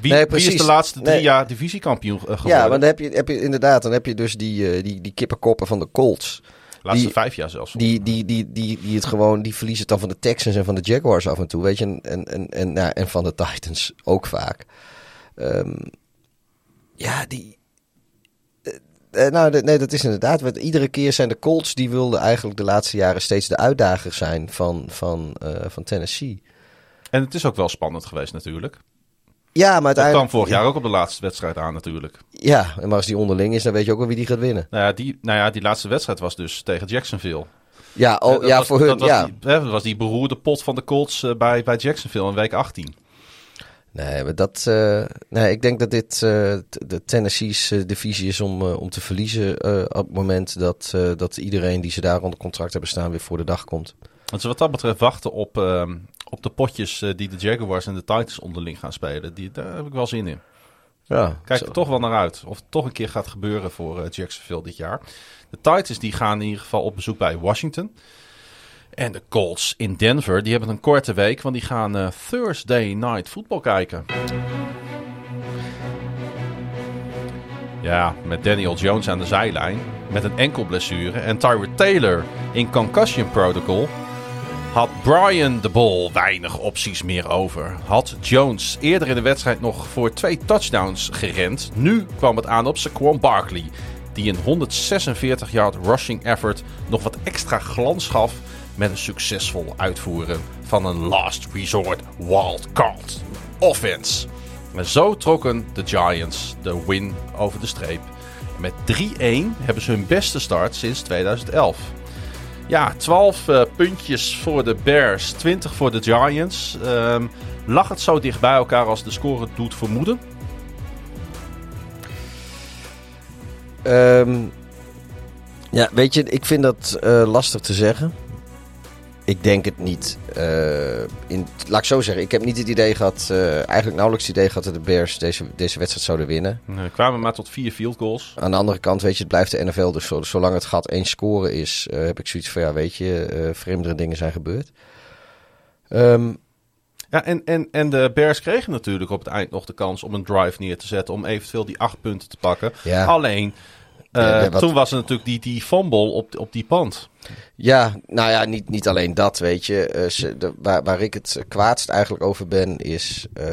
[SPEAKER 4] Wie,
[SPEAKER 5] Nee,
[SPEAKER 4] wie is de laatste drie
[SPEAKER 5] Nee.
[SPEAKER 4] jaar divisiekampioen eh, geworden?
[SPEAKER 5] ja, maar dan heb je, heb je inderdaad, dan heb je dus die, eh, die, die kippenkoppen van de Colts.
[SPEAKER 4] Laatste
[SPEAKER 5] die-
[SPEAKER 4] vijf jaar zelfs.
[SPEAKER 5] Die, die, die, die, die het gewoon, die verliezen het dan van de Texans en van de Jaguars af en toe, weet je. En, en, en, en, nou, en van de Titans ook vaak. Ehm, ja, die... eh, eh, nou, nee, dat is inderdaad. Want iedere keer zijn de Colts, die wilden eigenlijk de laatste jaren steeds de uitdager zijn van, van, eh, van Tennessee.
[SPEAKER 4] En het is ook wel spannend geweest natuurlijk.
[SPEAKER 5] Ja, maar
[SPEAKER 4] Dat
[SPEAKER 5] uiteindelijk...
[SPEAKER 4] kwam vorig jaar ook op de laatste wedstrijd aan natuurlijk.
[SPEAKER 5] Ja, maar als die onderling is, dan weet je ook wel wie die gaat winnen.
[SPEAKER 4] Nou ja, die, nou ja, die laatste wedstrijd was dus tegen Jacksonville.
[SPEAKER 5] Ja,
[SPEAKER 4] Eh,
[SPEAKER 5] oh,
[SPEAKER 4] dat
[SPEAKER 5] ja
[SPEAKER 4] was-
[SPEAKER 5] voor
[SPEAKER 4] dat
[SPEAKER 5] hun,
[SPEAKER 4] was
[SPEAKER 5] ja.
[SPEAKER 4] Die, hè, dat was die beroerde pot van de Colts eh, bij, bij Jacksonville in week 18.
[SPEAKER 5] Nee, maar dat, eh, nee, ik denk dat dit eh, de Tennessee's eh, divisie is om, om te verliezen op het moment dat, dat iedereen die ze daar onder contract hebben staan weer voor de dag komt.
[SPEAKER 4] Want ze wat dat betreft wachten op, ehm, op de potjes die de Jaguars en de Titans onderling gaan spelen. Die, daar heb ik wel zin in.
[SPEAKER 5] Ja,
[SPEAKER 4] Kijk er toch wel naar uit. Of het toch een keer gaat gebeuren voor Jacksonville dit jaar. De Titans die gaan in ieder geval op bezoek bij Washington. En de Colts in Denver, die hebben een korte week. Want die gaan eh, Thursday Night Football kijken. Ja, met Daniel Jones aan de zijlijn. Met een enkel blessure. En Tyrod Taylor in concussion protocol. Had Brian de Bol weinig opties meer over. Had Jones eerder in de wedstrijd nog voor twee touchdowns gerend. Nu kwam het aan op Saquon Barkley. Die een 146-yard rushing effort nog wat extra glans gaf met een succesvol uitvoeren van een last resort wildcard offense. En zo trokken de Giants de win over de streep. Met 3-1 hebben ze hun beste start sinds 2011. Ja, 12 eh, puntjes voor de Bears, 20 voor de Giants. Ehm, lag het zo dicht bij elkaar als de score het doet vermoeden?
[SPEAKER 5] Ehm, ja, weet je, ik vind dat eh, lastig te zeggen. Ik denk het niet. Eh, in, laat ik zo zeggen, ik heb niet het idee gehad, eh, eigenlijk nauwelijks het idee gehad dat de Bears deze, deze wedstrijd zouden winnen.
[SPEAKER 4] We kwamen maar tot vier field goals.
[SPEAKER 5] Aan de andere kant, weet je, het blijft de NFL, dus zo- zolang het gat één score is, eh, heb ik zoiets van, ja, weet je, vreemdere dingen zijn gebeurd. Ehm,
[SPEAKER 4] Ja, en, en, en de Bears kregen natuurlijk op het eind nog de kans om een drive neer te zetten. Om eventueel die acht punten te pakken.
[SPEAKER 5] Ja.
[SPEAKER 4] Alleen, eh,
[SPEAKER 5] wat-
[SPEAKER 4] toen was er natuurlijk die, die fumble op, op die pand.
[SPEAKER 5] Ja, nou ja, niet, niet alleen dat, weet je. Eh, ze, de, waar, waar ik het kwaadst eigenlijk over ben, is eh,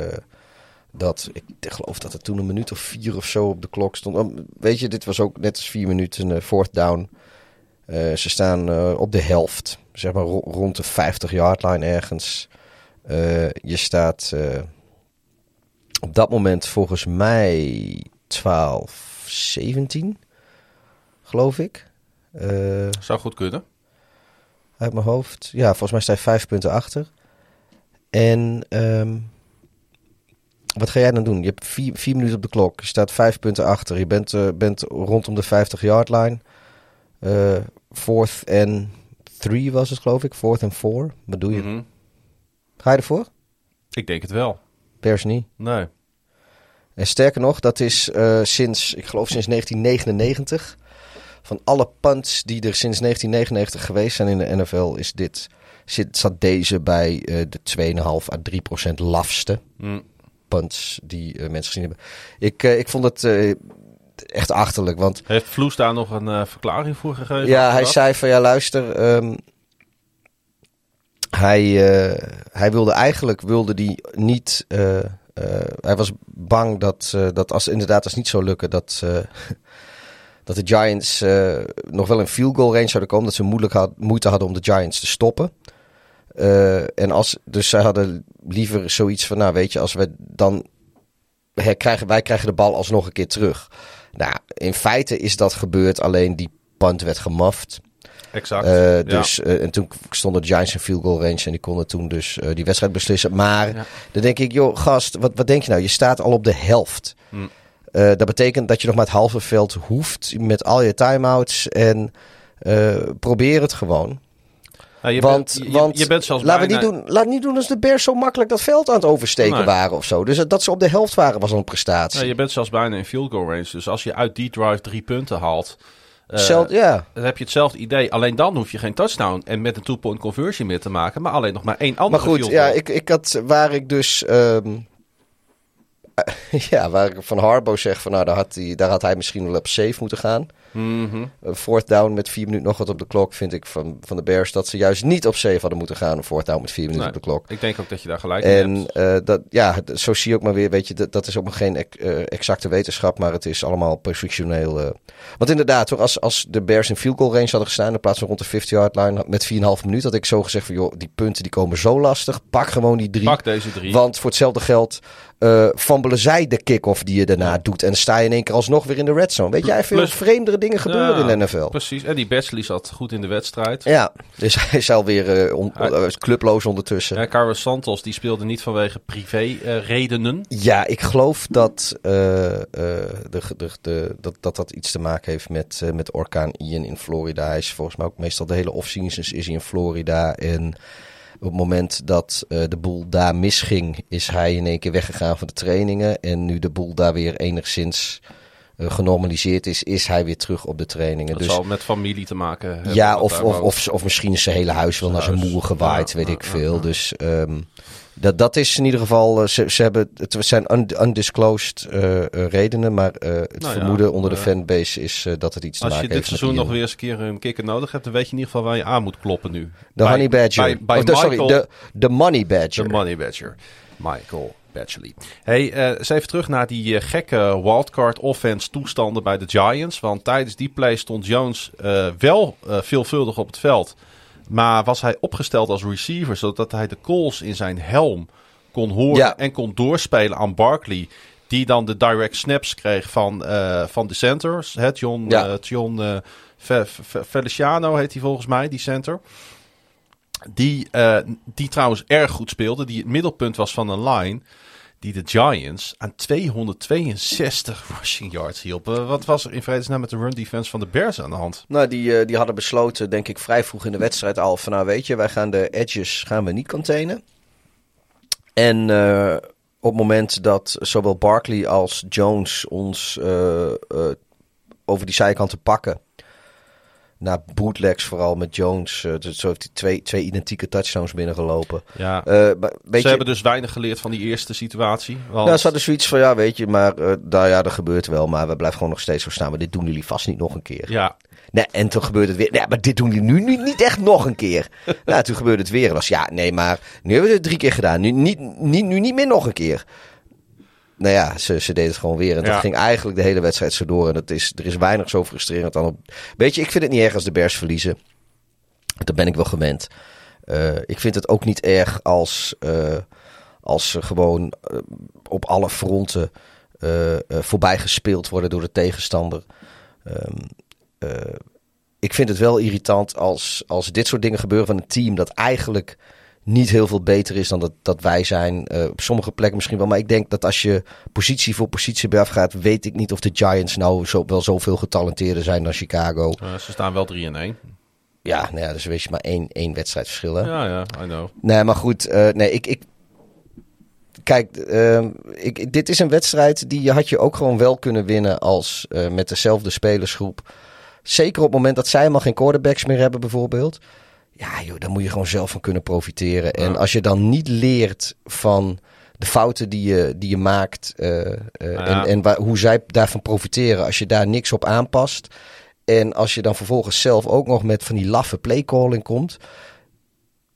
[SPEAKER 5] dat... Ik geloof dat er toen een minuut of vier of zo op de klok stond. Weet je, dit was ook net als vier minuten, fourth down. Ze staan op de helft, zeg maar ro- rond de 50-yard line ergens. Je staat op dat moment volgens mij 12, 17, geloof ik. Eh
[SPEAKER 4] Zou goed kunnen.
[SPEAKER 5] uit mijn hoofd. Ja, volgens mij sta je vijf punten achter. En ehm, wat ga jij dan doen? Je hebt vier, vier minuten op de klok. Je staat vijf punten achter. Je bent, eh, bent rondom de 50-yard line. Eh fourth en three was het, geloof ik. Fourth en four. Wat doe je?
[SPEAKER 4] Mhm.
[SPEAKER 5] Ga je ervoor?
[SPEAKER 4] Ik denk het wel.
[SPEAKER 5] Bears niet.
[SPEAKER 4] Nee.
[SPEAKER 5] En sterker nog, dat is sinds, ik geloof sinds 1999. Van alle punts die er sinds 1999 geweest zijn in de NFL, is dit, zit, zat deze bij eh, de 2,5 à 3 procent lafste
[SPEAKER 4] Mm.
[SPEAKER 5] punts die eh, mensen gezien hebben. Ik, eh, ik vond het echt achterlijk, want
[SPEAKER 4] Heeft Vloes daar nog een verklaring voor gegeven?
[SPEAKER 5] ja, hij zei van ja, luister. ehm, hij, hij wilde eigenlijk wilde die niet. hij was bang dat, dat als inderdaad als niet zou lukken, dat, dat de Giants eh, nog wel in field goal range zouden komen. Dat ze moeilijk had, moeite hadden om de Giants te stoppen. Eh, en als, dus zij hadden liever zoiets van, nou weet je, als we dan herkrijgen, wij krijgen de bal alsnog een keer terug. Nou, in feite is dat gebeurd, alleen die punt werd gemuffed.
[SPEAKER 4] Exact.
[SPEAKER 5] Eh,
[SPEAKER 4] Ja.
[SPEAKER 5] dus, en toen stonden de Giants in field goal range en die konden toen dus die wedstrijd beslissen. Maar
[SPEAKER 4] Ja.
[SPEAKER 5] dan denk ik, joh, gast, wat, wat denk je nou? Je staat al op de helft.
[SPEAKER 4] Hm.
[SPEAKER 5] Eh, dat betekent dat je nog maar het halve veld hoeft met al je timeouts en eh, probeer het gewoon.
[SPEAKER 4] Ja, je
[SPEAKER 5] want
[SPEAKER 4] bent, je,
[SPEAKER 5] want
[SPEAKER 4] je bent zelfs
[SPEAKER 5] laten
[SPEAKER 4] bijna...
[SPEAKER 5] we niet doen, laat niet doen als de Bears zo makkelijk dat veld aan het oversteken
[SPEAKER 4] Nee.
[SPEAKER 5] waren of zo. Dus dat ze op de helft waren was een prestatie.
[SPEAKER 4] Je bent zelfs bijna in field goal range. Dus als je uit die drive drie punten haalt... eh,
[SPEAKER 5] Zelf- ja.
[SPEAKER 4] Dan heb je hetzelfde idee. Alleen dan hoef je geen touchdown en met een two-point conversion meer te maken. Maar alleen nog maar één andere
[SPEAKER 5] Maar goed, ja, ik, ik had waar ik dus. ehm, ja, waar ik van Harbo zeg van nou, daar had, hij, daar had hij misschien wel op safe moeten gaan. Een fourth down met vier minuten nog wat op de klok vind ik van, van de Bears dat ze juist niet op safe hadden moeten gaan. Een fourth down met vier minuten
[SPEAKER 4] Nee,
[SPEAKER 5] op de klok.
[SPEAKER 4] Ik denk ook dat je daar gelijk in
[SPEAKER 5] En
[SPEAKER 4] hebt.
[SPEAKER 5] eh, dat, ja, zo zie je ook maar weer, weet je, dat, dat is ook nog geen eh, exacte wetenschap, maar het is allemaal eh. Want inderdaad, hoor, als, als de Bears in field goal range hadden gestaan in plaats van rond de 50-yard line met 4,5 minuten, had ik zo gezegd van, joh, die punten die komen zo lastig, pak gewoon die drie.
[SPEAKER 4] Pak deze drie.
[SPEAKER 5] Want voor hetzelfde geld eh fambelen zij de kick-off die je daarna doet. En sta je in één keer alsnog weer in de red zone. Weet jij veel vreemdere dingen gebeuren
[SPEAKER 4] Ja,
[SPEAKER 5] in de NFL?
[SPEAKER 4] Precies. En die Batchley zat goed in de wedstrijd.
[SPEAKER 5] Ja, dus hij is alweer on- eh, clubloos ondertussen.
[SPEAKER 4] Ja, Carlos Santos die speelde niet vanwege privé eh, redenen.
[SPEAKER 5] Ja, ik geloof dat, de, de, de, dat, dat dat iets te maken heeft met, met orkaan Ian in Florida. Hij is volgens mij ook meestal de hele offseasons is hij in Florida. En op het moment dat de boel daar misging, is hij in één keer weggegaan van de trainingen. En nu de boel daar weer enigszins genormaliseerd is, is hij weer terug op de trainingen.
[SPEAKER 4] Dat
[SPEAKER 5] dus
[SPEAKER 4] zal met familie te maken hebben.
[SPEAKER 5] ja, of, of, of, of misschien is zijn hele huis wel naar zijn moer gewaaid,
[SPEAKER 4] Ja,
[SPEAKER 5] weet
[SPEAKER 4] ja,
[SPEAKER 5] ik veel. Dus ehm, dat, dat is in ieder geval, eh, ze, ze hebben, het zijn un- undisclosed eh, eh, redenen, maar eh, het
[SPEAKER 4] Nou ja,
[SPEAKER 5] vermoeden onder de
[SPEAKER 4] eh,
[SPEAKER 5] fanbase is eh, dat het iets te
[SPEAKER 4] Als je
[SPEAKER 5] maken
[SPEAKER 4] dit
[SPEAKER 5] heeft
[SPEAKER 4] seizoen nog weer eens een keer een kikker nodig hebt, dan weet je in ieder geval waar je aan moet kloppen nu.
[SPEAKER 5] De
[SPEAKER 4] Bij-
[SPEAKER 5] Honey Badger.
[SPEAKER 4] Bij,
[SPEAKER 5] sorry,
[SPEAKER 4] Michael-
[SPEAKER 5] de, de Money Badger.
[SPEAKER 4] De Money Badger. Michael Hey, eh, eens even terug naar die eh, gekke wildcard offense toestanden bij de Giants. Want tijdens die play stond Jones eh, wel veelvuldig op het veld. Maar was hij opgesteld als receiver, zodat hij de calls in zijn helm kon horen
[SPEAKER 5] Ja.
[SPEAKER 4] en kon doorspelen aan Barkley. Die dan de direct snaps kreeg van, van de centers. Hè, John,
[SPEAKER 5] Ja.
[SPEAKER 4] John Fe- Fe- Feliciano heet hij volgens mij, die center. Die, die trouwens erg goed speelde. Die het middelpunt was van een line. Die de Giants aan 262 rushing yards hielp. Eh, wat was er in vredesnaam met de run defense van de Bears aan de hand?
[SPEAKER 5] Nou, die, eh, die hadden besloten, denk ik, vrij vroeg in de wedstrijd al van, nou weet je, wij gaan de edges gaan we niet containen. En eh, op het moment dat zowel Barkley als Jones ons eh, over die zijkanten pakken, na bootlegs vooral met Jones, dus zo heeft hij twee, twee identieke touchdowns binnengelopen.
[SPEAKER 4] Ja,
[SPEAKER 5] Eh, maar weet
[SPEAKER 4] ze
[SPEAKER 5] je,
[SPEAKER 4] hebben dus weinig geleerd van die eerste situatie. Want,
[SPEAKER 5] Ja, ze hadden zoiets van, ja, weet je, maar eh nou ja, dat gebeurt wel. Maar we blijven gewoon nog steeds zo staan. Maar dit doen jullie vast niet nog een keer.
[SPEAKER 4] ja,
[SPEAKER 5] Nee, en toen gebeurde het weer. Nee, maar dit doen jullie nu, nu niet echt nog een keer. nou, toen gebeurde het weer. En was ja, nee, maar nu hebben we het drie keer gedaan. Nu niet, niet, nu niet meer nog een keer. Nou ja, ze, ze deden het gewoon weer. En
[SPEAKER 4] Ja.
[SPEAKER 5] dat ging eigenlijk de hele wedstrijd zo door. En dat is, er is weinig zo frustrerend dan op... Weet je, ik vind het niet erg als de Bears verliezen. Dat ben ik wel gewend. Eh, ik vind het ook niet erg als, eh, als ze gewoon eh, op alle fronten voorbij gespeeld worden door de tegenstander. Ehm, eh, ik vind het wel irritant als, als dit soort dingen gebeuren van een team dat eigenlijk niet heel veel beter is dan dat, dat wij zijn. Eh, op sommige plekken misschien wel. Maar ik denk dat als je positie voor positie bij afgaat, weet ik niet of de Giants nou zo, wel zoveel getalenteerder zijn dan Chicago.
[SPEAKER 4] ze staan wel 3 en 1.
[SPEAKER 5] Ja, nou ja, dus weet je maar één, één wedstrijd verschil. Hè?
[SPEAKER 4] Ja, ja, I know.
[SPEAKER 5] Nee, maar goed. eh, nee, ik, ik, kijk, ehm, ik, dit is een wedstrijd die had je ook gewoon wel kunnen winnen als eh, met dezelfde spelersgroep. Zeker op het moment dat zij helemaal geen quarterbacks meer hebben, bijvoorbeeld. Ja, joh, daar moet je gewoon zelf van kunnen profiteren. En als je dan niet leert van de fouten die je, die je maakt eh, eh,
[SPEAKER 4] Ja.
[SPEAKER 5] en, en waar, hoe zij daarvan profiteren, als je daar niks op aanpast. En als je dan vervolgens zelf ook nog met van die laffe playcalling komt,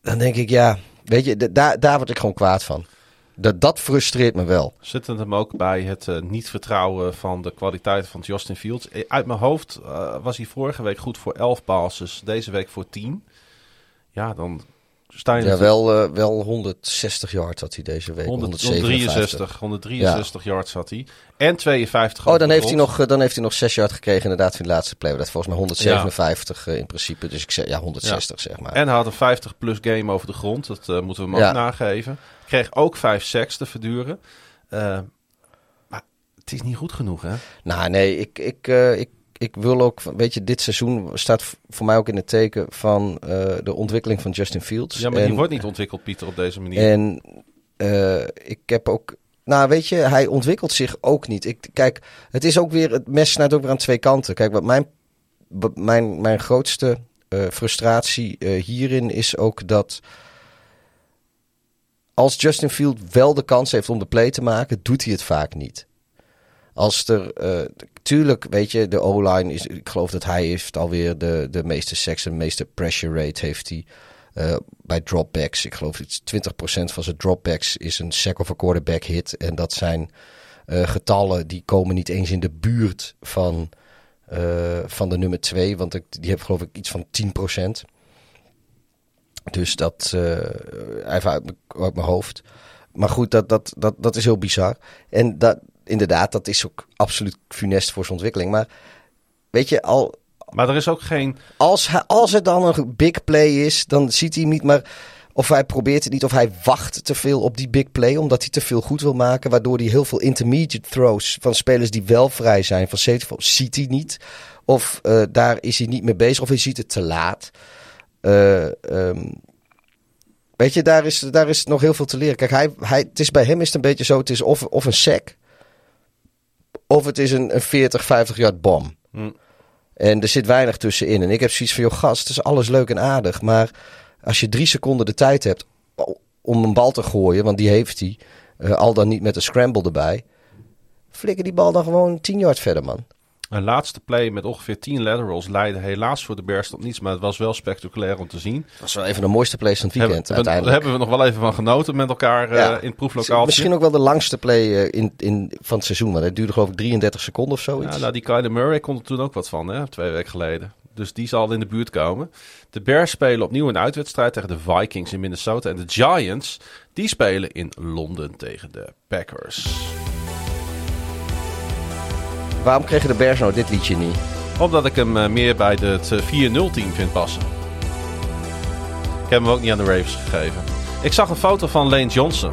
[SPEAKER 5] dan denk ik, ja, weet je, daar, daar word ik gewoon kwaad van. Dat, dat frustreert me wel.
[SPEAKER 4] Zit het hem ook bij het eh, niet vertrouwen van de kwaliteit van Justin Fields? Uit mijn hoofd was hij vorige week goed voor 11 passes, deze week voor 10. Ja, dan sta je
[SPEAKER 5] Ja, wel, eh, wel 160 yards had hij deze week.
[SPEAKER 4] 100
[SPEAKER 5] 157.
[SPEAKER 4] 163, 163 yards had hij. En 52
[SPEAKER 5] Oh,
[SPEAKER 4] over
[SPEAKER 5] dan heeft, hij nog, eh, dan heeft hij nog 6 yards gekregen inderdaad van de laatste play. Dat volgens mij 157 eh, in principe. Dus ik zeg ja, 160 zeg maar.
[SPEAKER 4] En hij had een 50 plus game over de grond. Dat eh, moeten we hem ook nageven. Kreeg ook 5 sacks te verduren. Eh, maar het is niet goed genoeg, hè?
[SPEAKER 5] Nou, nee, ik, ik, eh, ik, ik wil ook, weet je, dit seizoen staat voor mij ook in het teken van eh, de ontwikkeling van Justin Fields.
[SPEAKER 4] Ja, maar
[SPEAKER 5] En-
[SPEAKER 4] die wordt niet ontwikkeld, Pieter, op deze manier.
[SPEAKER 5] En eh, ik heb ook. Nou, weet je, hij ontwikkelt zich ook niet. Ik, kijk, het is ook weer. Het mes snijdt ook weer aan twee kanten. Kijk, wat mijn, wat mijn, mijn grootste eh, frustratie hierin is ook dat. Als Justin Field wel de kans heeft om de play te maken, doet hij het vaak niet. Als er. eh, tuurlijk, weet je, de O-line is. Ik geloof dat hij heeft alweer de, de meeste seks en de meeste pressure rate heeft hij. Eh, bij dropbacks. Ik geloof iets 20% van zijn dropbacks is een sack of a quarterback hit. En dat zijn eh, getallen die komen niet eens in de buurt van, van de nummer 2. Want ik, die heb geloof ik iets van 10%. Dus dat even uit, uit mijn hoofd. Maar goed, dat, dat, dat, dat is heel bizar. En dat, inderdaad, dat is ook absoluut funest voor zijn ontwikkeling. Maar weet je, al,
[SPEAKER 4] Maar er is ook geen...
[SPEAKER 5] als, hij, als het dan een big play is, dan ziet hij niet. Maar of hij probeert het niet, of hij wacht te veel op die big play. Omdat hij te veel goed wil maken. Waardoor hij heel veel intermediate throws van spelers die wel vrij zijn. Van safety ziet hij niet. Of eh, daar is hij niet mee bezig. Of hij ziet het te laat. Eh, ehm, weet je, daar is, daar is nog heel veel te leren. Kijk, hij, hij, het is bij hem is het een beetje zo. Het is of, of een sack. Of het is een, een 40, 50 yard bom.
[SPEAKER 4] Hm.
[SPEAKER 5] En er zit weinig tussenin. En ik heb zoiets van, joh gast, het is alles leuk en aardig. Maar als je drie seconden de tijd hebt om een bal te gooien, want die heeft hij. eh, al dan niet met een scramble erbij. Flikker die bal dan gewoon 10 yard verder, man.
[SPEAKER 4] Een laatste play met ongeveer 10 laterals leidde helaas voor de Bears tot niets. Maar het was wel spectaculair om te zien.
[SPEAKER 5] Dat was wel even de mooiste plays van het weekend,
[SPEAKER 4] hebben- daar
[SPEAKER 5] uiteindelijk.
[SPEAKER 4] hebben we nog wel even van genoten met elkaar eh, in het proeflokaaltje.
[SPEAKER 5] Misschien ook wel de langste play eh, in, in, van het seizoen. Want het duurde geloof ik 33 seconden of zoiets.
[SPEAKER 4] Ja, nou, die Kyler Murray kon er toen ook wat van, hè, twee weken geleden. Dus die zal in de buurt komen. De Bears spelen opnieuw een uitwedstrijd tegen de Vikings in Minnesota. En de Giants, die spelen in Londen tegen de Packers.
[SPEAKER 5] Waarom kregen de Bears nou dit liedje niet?
[SPEAKER 4] Omdat ik hem eh, meer bij het eh, 4-0 team vind passen. Ik heb hem ook niet aan de Ravens gegeven. Ik zag een foto van Lane Johnson.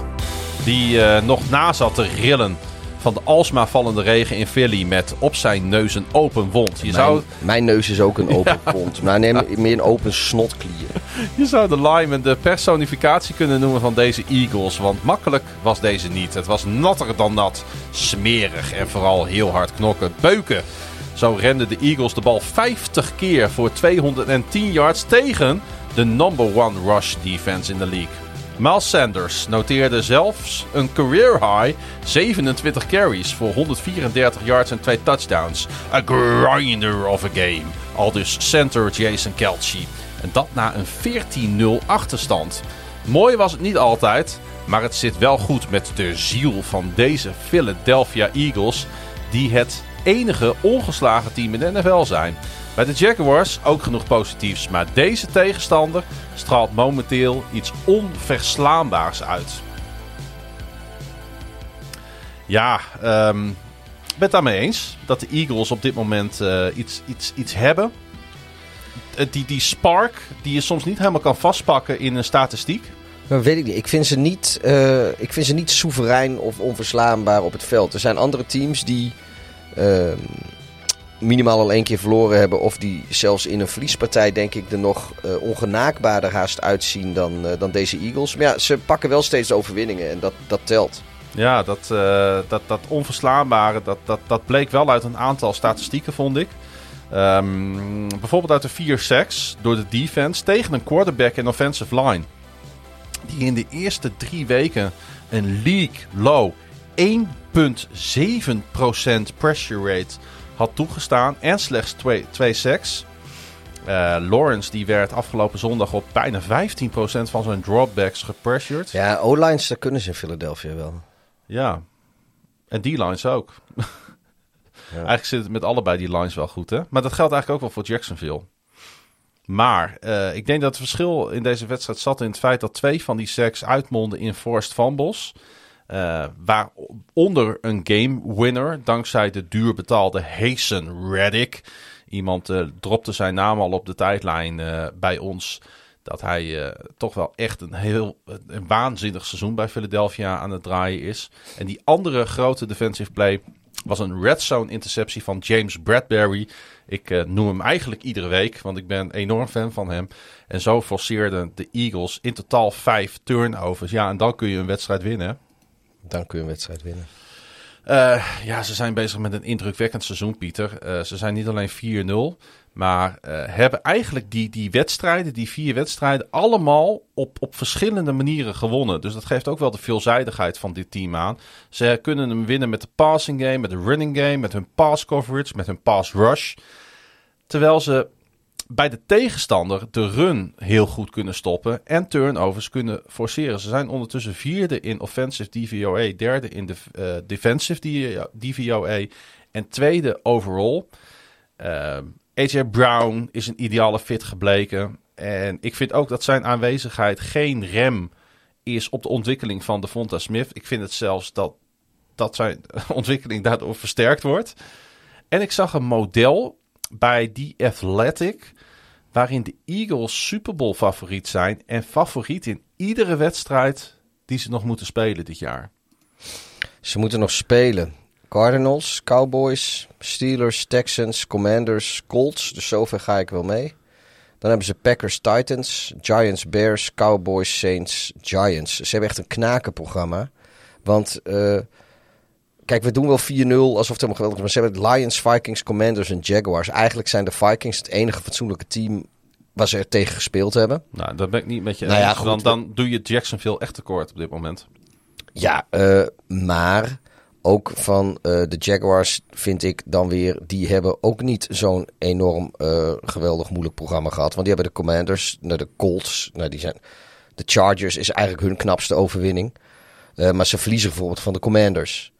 [SPEAKER 4] Die eh, nog na zat te rillen van de alsmaar vallende regen in Philly met op zijn neus een open wond. Je zou,
[SPEAKER 5] Mijn, mijn neus is ook een open kont. Maar neem meer een open snotklier.
[SPEAKER 4] je zou de lineman de personificatie kunnen noemen van deze Eagles. Want makkelijk was deze niet. Het was natter dan nat, smerig en vooral heel hard knokken. Beuken. Zo renden de Eagles de bal 50 keer voor 210 yards tegen de number one rush defense in de league. Miles Sanders noteerde zelfs een career high 27 carries voor 134 yards en 2 touchdowns. A grinder of a game. Al dus center Jason Kelce. En dat na een 14-0 achterstand. Mooi was het niet altijd, maar het zit wel goed met de ziel van deze Philadelphia Eagles, die het enige ongeslagen team in de NFL zijn. Bij de Jaguars ook genoeg positiefs, maar deze tegenstander straalt momenteel iets onverslaanbaars uit. Ja, ehm, ik ben het daarmee eens dat de Eagles op dit moment eh, iets, iets, iets hebben. Die, die spark die je soms niet helemaal kan vastpakken in een statistiek.
[SPEAKER 5] Maar weet ik niet. Ik vind, ze niet eh, ik vind ze niet soeverein of onverslaanbaar op het veld. Er zijn andere teams die ehm, minimaal al één keer verloren hebben. Of die zelfs in een verliespartij, denk ik, er nog eh, ongenaakbaarder haast uitzien dan, eh, dan deze Eagles. Maar ja, ze pakken wel steeds de overwinningen en dat, dat telt.
[SPEAKER 4] Ja, dat, eh, dat, dat onverslaanbare, dat, dat, dat bleek wel uit een aantal statistieken, vond ik. Ehm, bijvoorbeeld uit de vier sacks door de defense tegen een quarterback en offensive line. Die in de eerste drie weken een league low 1,7% pressure rate had toegestaan. En slechts twee, twee sacks. Eh, Lawrence die werd afgelopen zondag op bijna 15% van zijn dropbacks gepressured.
[SPEAKER 5] Ja, O-lines, dat kunnen ze in Philadelphia wel.
[SPEAKER 4] Ja. En die lines ook. Eigenlijk zit het met allebei die lines wel goed, hè? Maar dat geldt eigenlijk ook wel voor Jacksonville. Maar eh, ik denk dat het verschil in deze wedstrijd zat in het feit dat twee van die sacks uitmonden in forced fumbles. Eh, waaronder een game winner, dankzij de duur betaalde Hazen Reddick. Iemand eh, dropte zijn naam al op de tijdlijn eh, bij ons. Dat hij toch wel echt een heel een waanzinnig seizoen bij Philadelphia aan het draaien is. En die andere grote defensive play was een red zone interceptie van James Bradbury. Ik noem hem eigenlijk iedere week, want ik ben enorm fan van hem. En zo forceerden de Eagles in totaal vijf turnovers. Ja, en dan kun je een wedstrijd winnen.
[SPEAKER 5] Dan kun je een wedstrijd winnen.
[SPEAKER 4] Eh, ja, ze zijn bezig met een indrukwekkend seizoen, Pieter. Eh, ze zijn niet alleen 4-0, maar eh, hebben eigenlijk die, die wedstrijden, die vier wedstrijden, allemaal op, op verschillende manieren gewonnen. Dus dat geeft ook wel de veelzijdigheid van dit team aan. Ze kunnen hem winnen met de passing game, met de running game, met hun pass coverage, met hun pass rush. Terwijl ze bij de tegenstander de run heel goed kunnen stoppen en turnovers kunnen forceren. Ze zijn ondertussen vierde in offensive DVOA, derde in de eh, defensive DVOA en tweede overall. Eh, AJ Brown is een ideale fit gebleken. En ik vind ook dat zijn aanwezigheid geen rem is op de ontwikkeling van Devonta Smith. Ik vind het zelfs dat, dat zijn ontwikkeling daardoor versterkt wordt. En ik zag een model bij die Athletic waarin de Eagles Super Bowl favoriet zijn en favoriet in iedere wedstrijd die ze nog moeten spelen dit jaar.
[SPEAKER 5] Ze moeten nog spelen. Cardinals, Cowboys, Steelers, Texans, Commanders, Colts. Dus zover ga ik wel mee. Dan hebben ze Packers, Titans, Giants, Bears, Cowboys, Saints, Giants. Ze hebben echt een knakenprogramma. Want, eh, kijk, we doen wel 4-0 alsof het helemaal geweldig is. Maar ze hebben Lions, Vikings, Commanders en Jaguars. Eigenlijk zijn de Vikings het enige fatsoenlijke team waar ze er tegen gespeeld hebben.
[SPEAKER 4] Nou, dat ben ik niet met je
[SPEAKER 5] Nou ja,
[SPEAKER 4] eens.
[SPEAKER 5] goed,
[SPEAKER 4] dan, doe je Jacksonville echt tekort op dit moment.
[SPEAKER 5] Ja, eh, maar ook van eh, de Jaguars vind ik dan weer... die hebben ook niet zo'n enorm eh, geweldig moeilijk programma gehad. Want die hebben de Commanders, nou, de Colts... Nou, die zijn, de Chargers is eigenlijk hun knapste overwinning. Maar ze verliezen bijvoorbeeld van de Commanders.